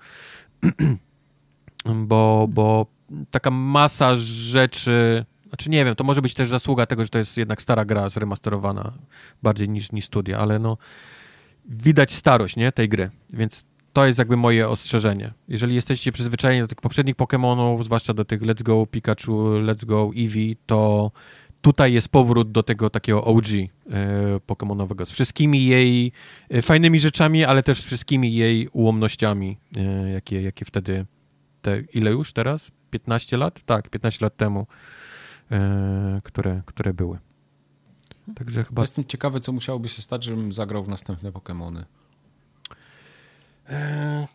(clears throat) bo, bo taka masa rzeczy Znaczy nie wiem, to może być też zasługa tego, że to jest jednak stara gra zremasterowana bardziej niż, niż studia, ale no widać starość, nie, tej gry, więc to jest jakby moje ostrzeżenie. Jeżeli jesteście przyzwyczajeni do tych poprzednich Pokémonów, zwłaszcza do tych Let's Go Pikachu, Let's Go Eevee, to tutaj jest powrót do tego takiego OG e, Pokémonowego, z wszystkimi jej e, fajnymi rzeczami, ale też z wszystkimi jej ułomnościami, e, jakie, jakie wtedy, te, ile już teraz? 15 lat? Tak, 15 lat temu, które, które były. Także chyba... Jestem ciekawy, co musiałoby się stać, żebym zagrał w następne Pokémony. E,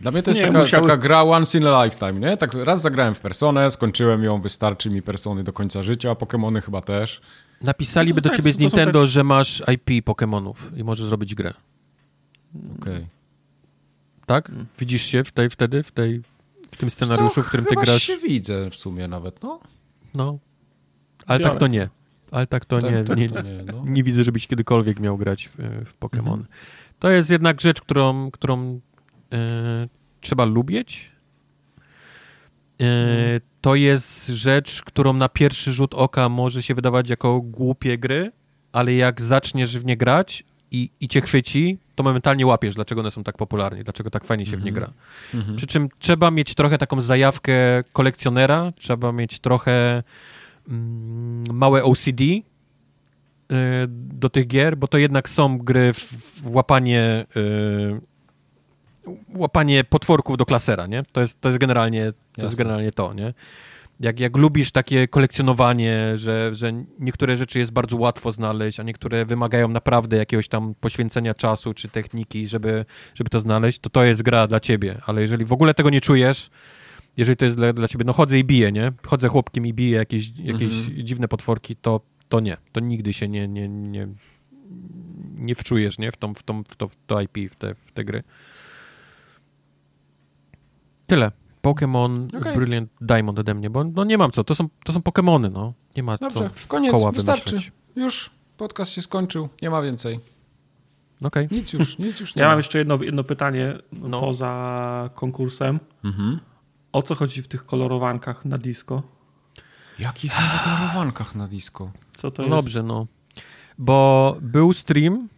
Dla mnie to jest Nie, taka, musiały- taka gra once in a lifetime, nie? Tak raz zagrałem w Personę, skończyłem ją, wystarczy mi Persony do końca życia, a Pokémony chyba też. Napisaliby No do tak, ciebie z te- Nintendo, że masz IP Pokémonów i możesz zrobić grę. Okej. Tak? Widzisz się w tej, wtedy, w, tej, w tym scenariuszu, w którym ty chyba grasz? się widzę w sumie nawet, no. No. Ale Biorę tak to nie. Ale tak to Tak, nie, tak nie, to nie, no. nie widzę, żebyś kiedykolwiek miał grać w, w Pokémon. Mhm. To jest jednak rzecz, którą, którą e, trzeba lubić. E, to jest rzecz, którą na pierwszy rzut oka może się wydawać jako głupie gry, ale jak zaczniesz w nie grać i, i cię chwyci, to momentalnie łapiesz, dlaczego one są tak popularne, dlaczego tak fajnie się w nie gra. Mhm. Przy czym trzeba mieć trochę taką zajawkę kolekcjonera, trzeba mieć trochę małe OCD y, do tych gier, bo to jednak są gry w, łapanie y, łapanie potworków do klasera, nie? To jest, to jest generalnie to jest generalnie to, nie? Jak, jak lubisz takie kolekcjonowanie, że, że niektóre rzeczy jest bardzo łatwo znaleźć, a niektóre wymagają naprawdę jakiegoś tam poświęcenia czasu czy techniki, żeby, żeby to znaleźć, to to jest gra dla ciebie. Ale jeżeli w ogóle tego nie czujesz, jeżeli to jest dla, dla ciebie, no chodzę i biję, nie? Chodzę chłopkiem i biję jakieś, jakieś Mhm. dziwne potworki, to, to nie. To nigdy się nie, nie, nie, nie wczujesz, nie? W, tą, w, tą, w, to, w to IP, w te, w te gry. Tyle. Pokémon Okej. Brilliant Diamond ode mnie, bo no nie mam co, to są, to są Pokémony, no. Nie ma Dobrze, co koniec, koła wystarczy. wymyśleć. Już podcast się skończył, nie ma więcej. Okej. Nic już, nic już (laughs) nie Ja ma. mam jeszcze jedno, jedno pytanie No. poza konkursem. Mhm. O co chodzi w tych kolorowankach na disco? Jakich są w kolorowankach na disco? Co to No jest? dobrze, no. Bo był stream,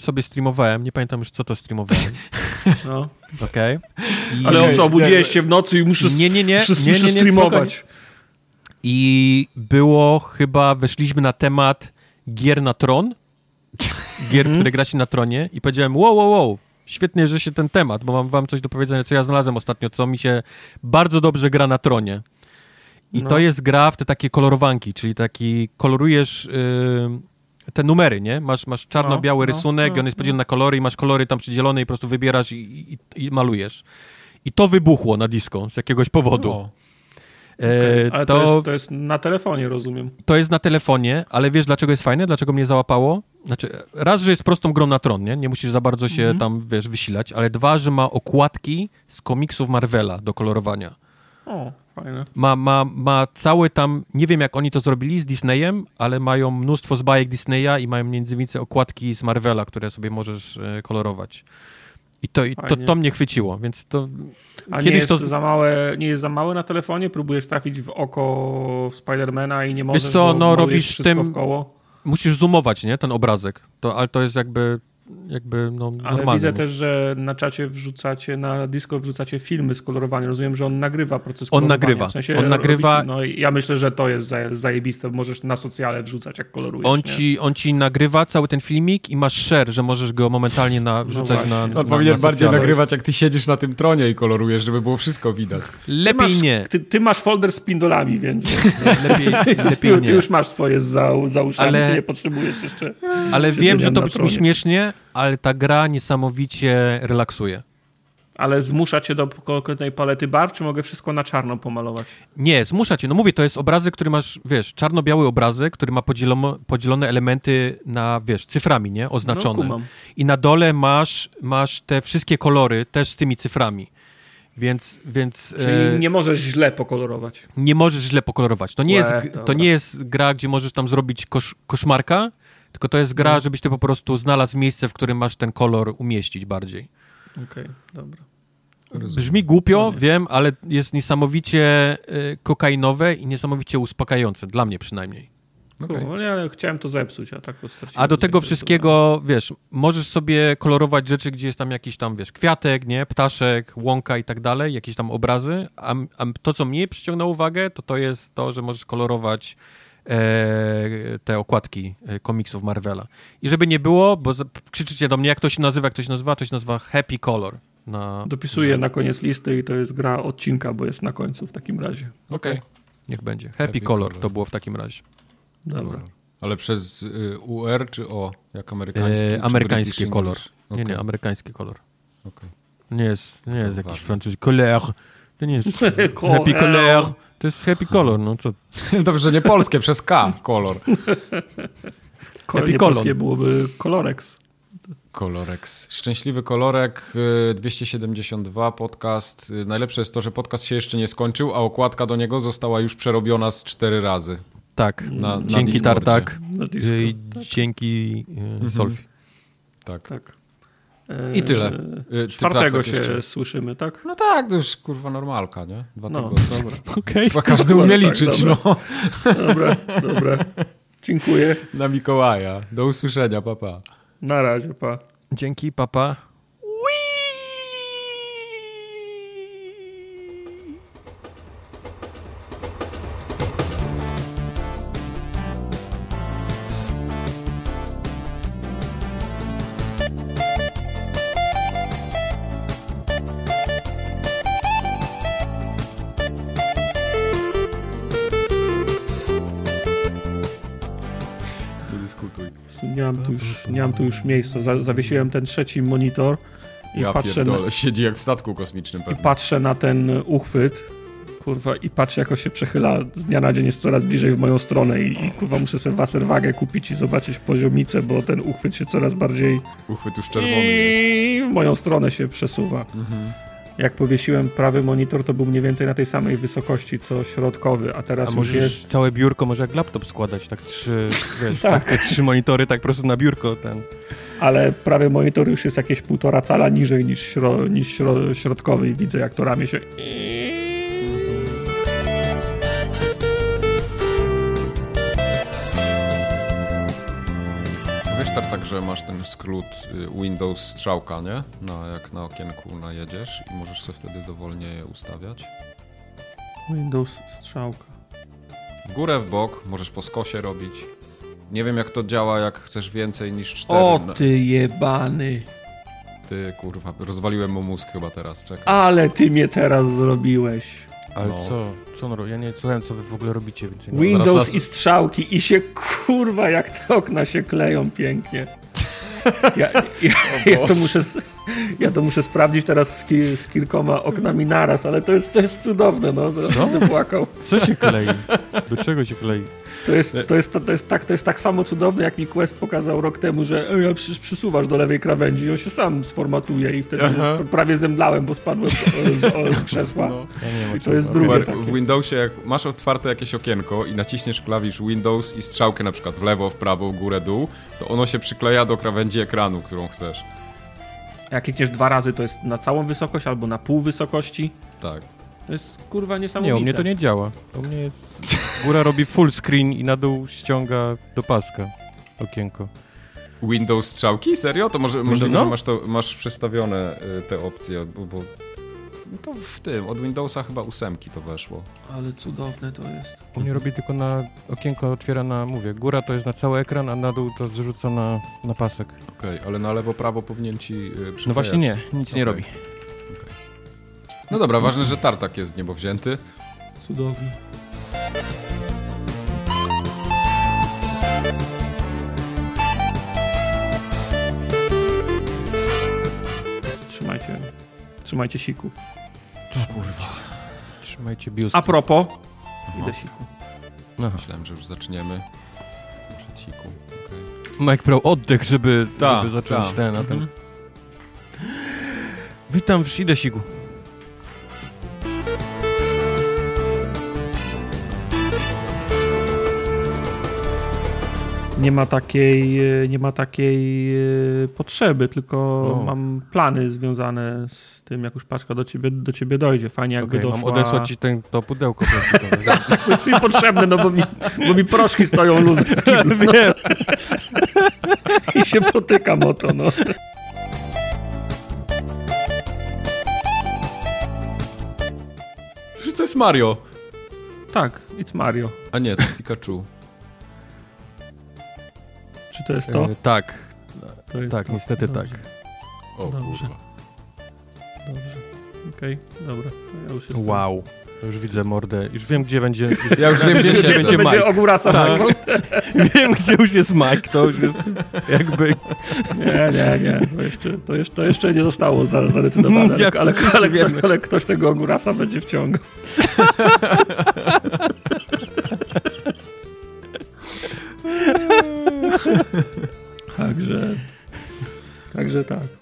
sobie streamowałem, nie pamiętam już co to streamowałem, (laughs) No. okej. I- Ale on co, nie, obudziłeś nie. się w nocy i muszę, Nie, nie, nie, muszę, nie, muszę nie, nie, streamować. I było chyba, weszliśmy na temat gier na tron, gier, które gra się na tronie i powiedziałem, wow, wow, wow, świetnie, że się ten temat, bo mam wam coś do powiedzenia, co ja znalazłem ostatnio, co mi się bardzo dobrze gra na tronie. I No. to jest gra w te takie kolorowanki, czyli taki, kolorujesz yy, te numery, nie? Masz, masz czarno-biały No, no, rysunek no, i on jest podzielony na kolory i masz kolory tam przydzielone i po prostu wybierasz i, i, i malujesz. I to wybuchło na disco z jakiegoś powodu. O, E, Ale to, jest, to jest na telefonie, rozumiem. to jest na telefonie, ale wiesz dlaczego jest fajne? Dlaczego mnie załapało? Znaczy, raz, że jest prostą grą na tron, nie? Nie musisz za bardzo się Mhm. tam, wiesz, wysilać, ale dwa, że ma okładki z komiksów Marvela do kolorowania. O, fajne. Ma, ma, ma cały tam, nie wiem jak oni to zrobili z Disneyem, ale mają mnóstwo z bajek Disneya i mają między innymi okładki z Marvela, które sobie możesz e, kolorować. I to, i to, to mnie chwyciło, więc to... A nie Kiedyś jest, to- za małe, nie jest za małe na telefonie? Próbujesz trafić w oko Spidermana i nie możesz, co, bo no, robisz tym-. Musisz zoomować, nie? Ten obrazek. To, ale to jest jakby, jakby no, Ale normalne. widzę też, że na czacie wrzucacie, na disco wrzucacie filmy skolorowane. Rozumiem, że on nagrywa proces On nagrywa. W sensie On nagrywa- Robicie, no ja myślę, że to jest zaje- zajebiste. Możesz na socjale wrzucać, jak kolorujesz. On nie? ci, on ci nagrywa cały ten filmik i masz share, że możesz go momentalnie na, wrzucać właśnie. na, On na powinien na bardziej nagrywać, jak ty siedzisz na tym tronie i kolorujesz, żeby było wszystko widać. Ty Lepiej masz, nie. Ty, ty masz folder z pindolami, więc (laughs) Lepiej, lepiej ty, ty nie. już masz swoje za, za uszami, Ale- ty nie potrzebujesz jeszcze. Ale wiem, że to brzmi śmiesznie, ale ta gra niesamowicie relaksuje. Ale zmusza cię do konkretnej palety barw, czy mogę wszystko na czarno pomalować? Nie, zmusza cię. No mówię, to jest obrazek, który masz, wiesz, czarno-biały obrazek, który ma podzielono, podzielone elementy na, wiesz, cyframi, nie? No, Oznaczone. kumam. I na dole masz, masz te wszystkie kolory też z tymi cyframi. Więc, więc Czyli e, nie możesz źle pokolorować. nie możesz źle pokolorować. To nie, Łe, jest, to nie jest gra, gdzie możesz tam zrobić kosz, koszmarka, tylko to jest gra, żebyś ty po prostu znalazł miejsce, w którym masz ten kolor umieścić bardziej. Okej, dobra. Brzmi głupio, No nie. wiem, ale jest niesamowicie y, kokainowe i niesamowicie uspokajające, dla mnie przynajmniej. Okej. No, ale chciałem to zepsuć, a tak to. A do tego wszystkiego, wiesz, możesz sobie kolorować rzeczy, gdzie jest tam jakiś tam, wiesz, kwiatek, nie, ptaszek, łąka i tak dalej, jakieś tam obrazy, a, a to, co mnie przyciągnęło uwagę, to to jest to, że możesz kolorować te okładki e, komiksów Marvela. I żeby nie było, bo krzyczycie do mnie, jak to się nazywa, jak to się nazywa, to się nazywa Happy Color. Na, Dopisuję na koniec listy i to jest gra odcinka, bo jest na końcu w takim razie. Okej. Niech będzie. Happy, Happy Color Color. to było w takim razie. Dobra. Ale przez y, UR czy O? Jak amerykański? E, amerykański kolor. English? Nie, nie, amerykański kolor. okej. Nie jest, nie jest jakiś ważne. francuski. Color. To nie jest. (laughs) Happy Color. To jest Happy Color, no co? (laughs) Dobrze, nie polskie, przez K kolor. (laughs) Kolor Happy polskie byłoby Colorex. Kolorex. Szczęśliwy kolorek, y, 272 podcast. Y, Najlepsze jest to, że podcast się jeszcze nie skończył, a okładka do niego została już przerobiona z cztery razy. Tak. Na, na dzięki Discordzie. Tartak. Na disco. I dzięki e, Solfi. Tak. Tak. I tyle. Y, ty, Czwartego się jeszcze- słyszymy, tak? No tak, to już kurwa normalka, nie? Dwa No, tygodnie. dobra. (laughs) Okej. Chyba każdy umie Tak, liczyć, dobra. no. Dobra, dobra. Dziękuję. Na Mikołaja. Do usłyszenia, papa. Na razie, pa. Dzięki, papa. Dyskutuj. Nie mam tu już miejsca. Za, zawiesiłem ten trzeci monitor i, Ja patrzę na, siedzi jak w statku kosmicznym i pewnie. patrzę na ten uchwyt. Kurwa, i patrzę, jak on się przechyla z dnia na dzień, jest coraz bliżej w moją stronę i, i kurwa, muszę sobie waserwagę kupić i zobaczyć poziomicę, bo ten uchwyt się coraz bardziej Uchwyt już czerwony jest. i w moją stronę się przesuwa. Mhm. Jak powiesiłem prawy monitor, to był mniej więcej na tej samej wysokości, co środkowy, a teraz A już jest... całe biurko, może jak laptop składać, tak trzy, (laughs) wiesz, tak. te trzy monitory tak po prostu na biurko ten. Ale prawy monitor już jest jakieś półtora cala niżej niż, śro, niż śro, środkowy i widzę, jak to ramię się... Wiesz tak, że masz ten skrót y, Windows strzałka, nie? Na, jak na okienku najedziesz i możesz sobie wtedy dowolnie je ustawiać. Windows strzałka. W górę, w bok, możesz po skosie robić. Nie wiem jak to działa, jak chcesz więcej niż 4. O ty jebany! Ty kurwa, rozwaliłem mu mózg chyba teraz, czekaj. Ale ty mnie teraz zrobiłeś. Ale No. co? Co on robi? Ja nie słuchałem, co wy w ogóle robicie. Więc nie... Windows nas- i strzałki i się kurwa jak te okna się kleją pięknie. (laughs) Ja, ja, ja, to, muszę, ja to muszę sprawdzić teraz z, ki, z kilkoma oknami naraz, ale to jest, to jest cudowne, no. Zaraz Co? będę płakał. Co się klei? Do czego się klei? To jest, to, jest, to, jest tak, to jest tak samo cudowne, jak mi Quest pokazał rok temu, że e, ja przecież przysuwasz do lewej krawędzi i on się sam sformatuje i wtedy Aha. prawie zemdlałem, bo spadłem z, z, z krzesła. No. Ja nie wiem, I to jest mowa. drugie takie. w Windowsie, jak masz otwarte jakieś okienko i naciśniesz klawisz Windows i strzałkę na przykład w lewo, w prawo, w górę, dół, to ono się przykleja do krawędzi ekranu, którą chcesz. Jak klikniesz dwa razy, to jest na całą wysokość albo na pół wysokości. Tak. To jest kurwa niesamowite. Nie, u mnie to nie działa. U mnie jest... Góra robi full screen i na dół ściąga do paska okienko. Windows strzałki? Serio? To może, możliwe, no. że masz, to, masz przestawione y, te opcje, bo, bo to w tym, od Windowsa chyba ósemki to weszło. Ale cudowne to jest. U mnie robi tylko na okienko otwiera na, mówię, góra to jest na cały ekran, a na dół to zrzuca na, na pasek. Okej, ale na lewo, prawo powinien ci y, No właśnie nie, nic nie Okej. robi. No dobra, ważne, że tartak jest w niebo wzięty. Cudowne. Trzymajcie. Trzymajcie siku. Trzymajcie biust. A propos. Idę siku. Aha. Myślałem, że już zaczniemy. Przed siku. okej. Mike Pro oddech, żeby, Ta, żeby zacząć ta. ten, a ten. Mhm. Witam w Shidesigu. Nie ma takiej, e, nie ma takiej e, potrzeby, tylko O. mam plany związane z tym, jak już paczka do ciebie, do ciebie dojdzie. Fajnie jakby Okej, doszła... mam odesłać ci ten, to pudełko plastikowe. (laughs) To mi potrzebne, no bo mi, bo mi proszki stoją luzy w kiblu, (laughs) no. I się potykam o to, no. Że to jest Mario. Tak, it's Mario. A nie, to Pikachu. Czy to jest to? E, tak, to jest tak, to. niestety Dobrze, tak. O Dobrze. kurwa. Dobrze. Okej, dobra. Ja już jestem... Wow. To Już widzę mordę. Już wiem, gdzie będzie. (laughs) Już Ja już wiem, (laughs) gdzie Gdzie, będzie będzie Mike. ogórasa Tak. tak. (laughs) wiem, gdzie już jest Mike. To już jest jakby. Nie, nie, nie. To jeszcze, to jeszcze, to jeszcze nie zostało za, zadecydowane, ale, ale, ale, ale ktoś tego ogórasa będzie wciągał. Także... Także tak.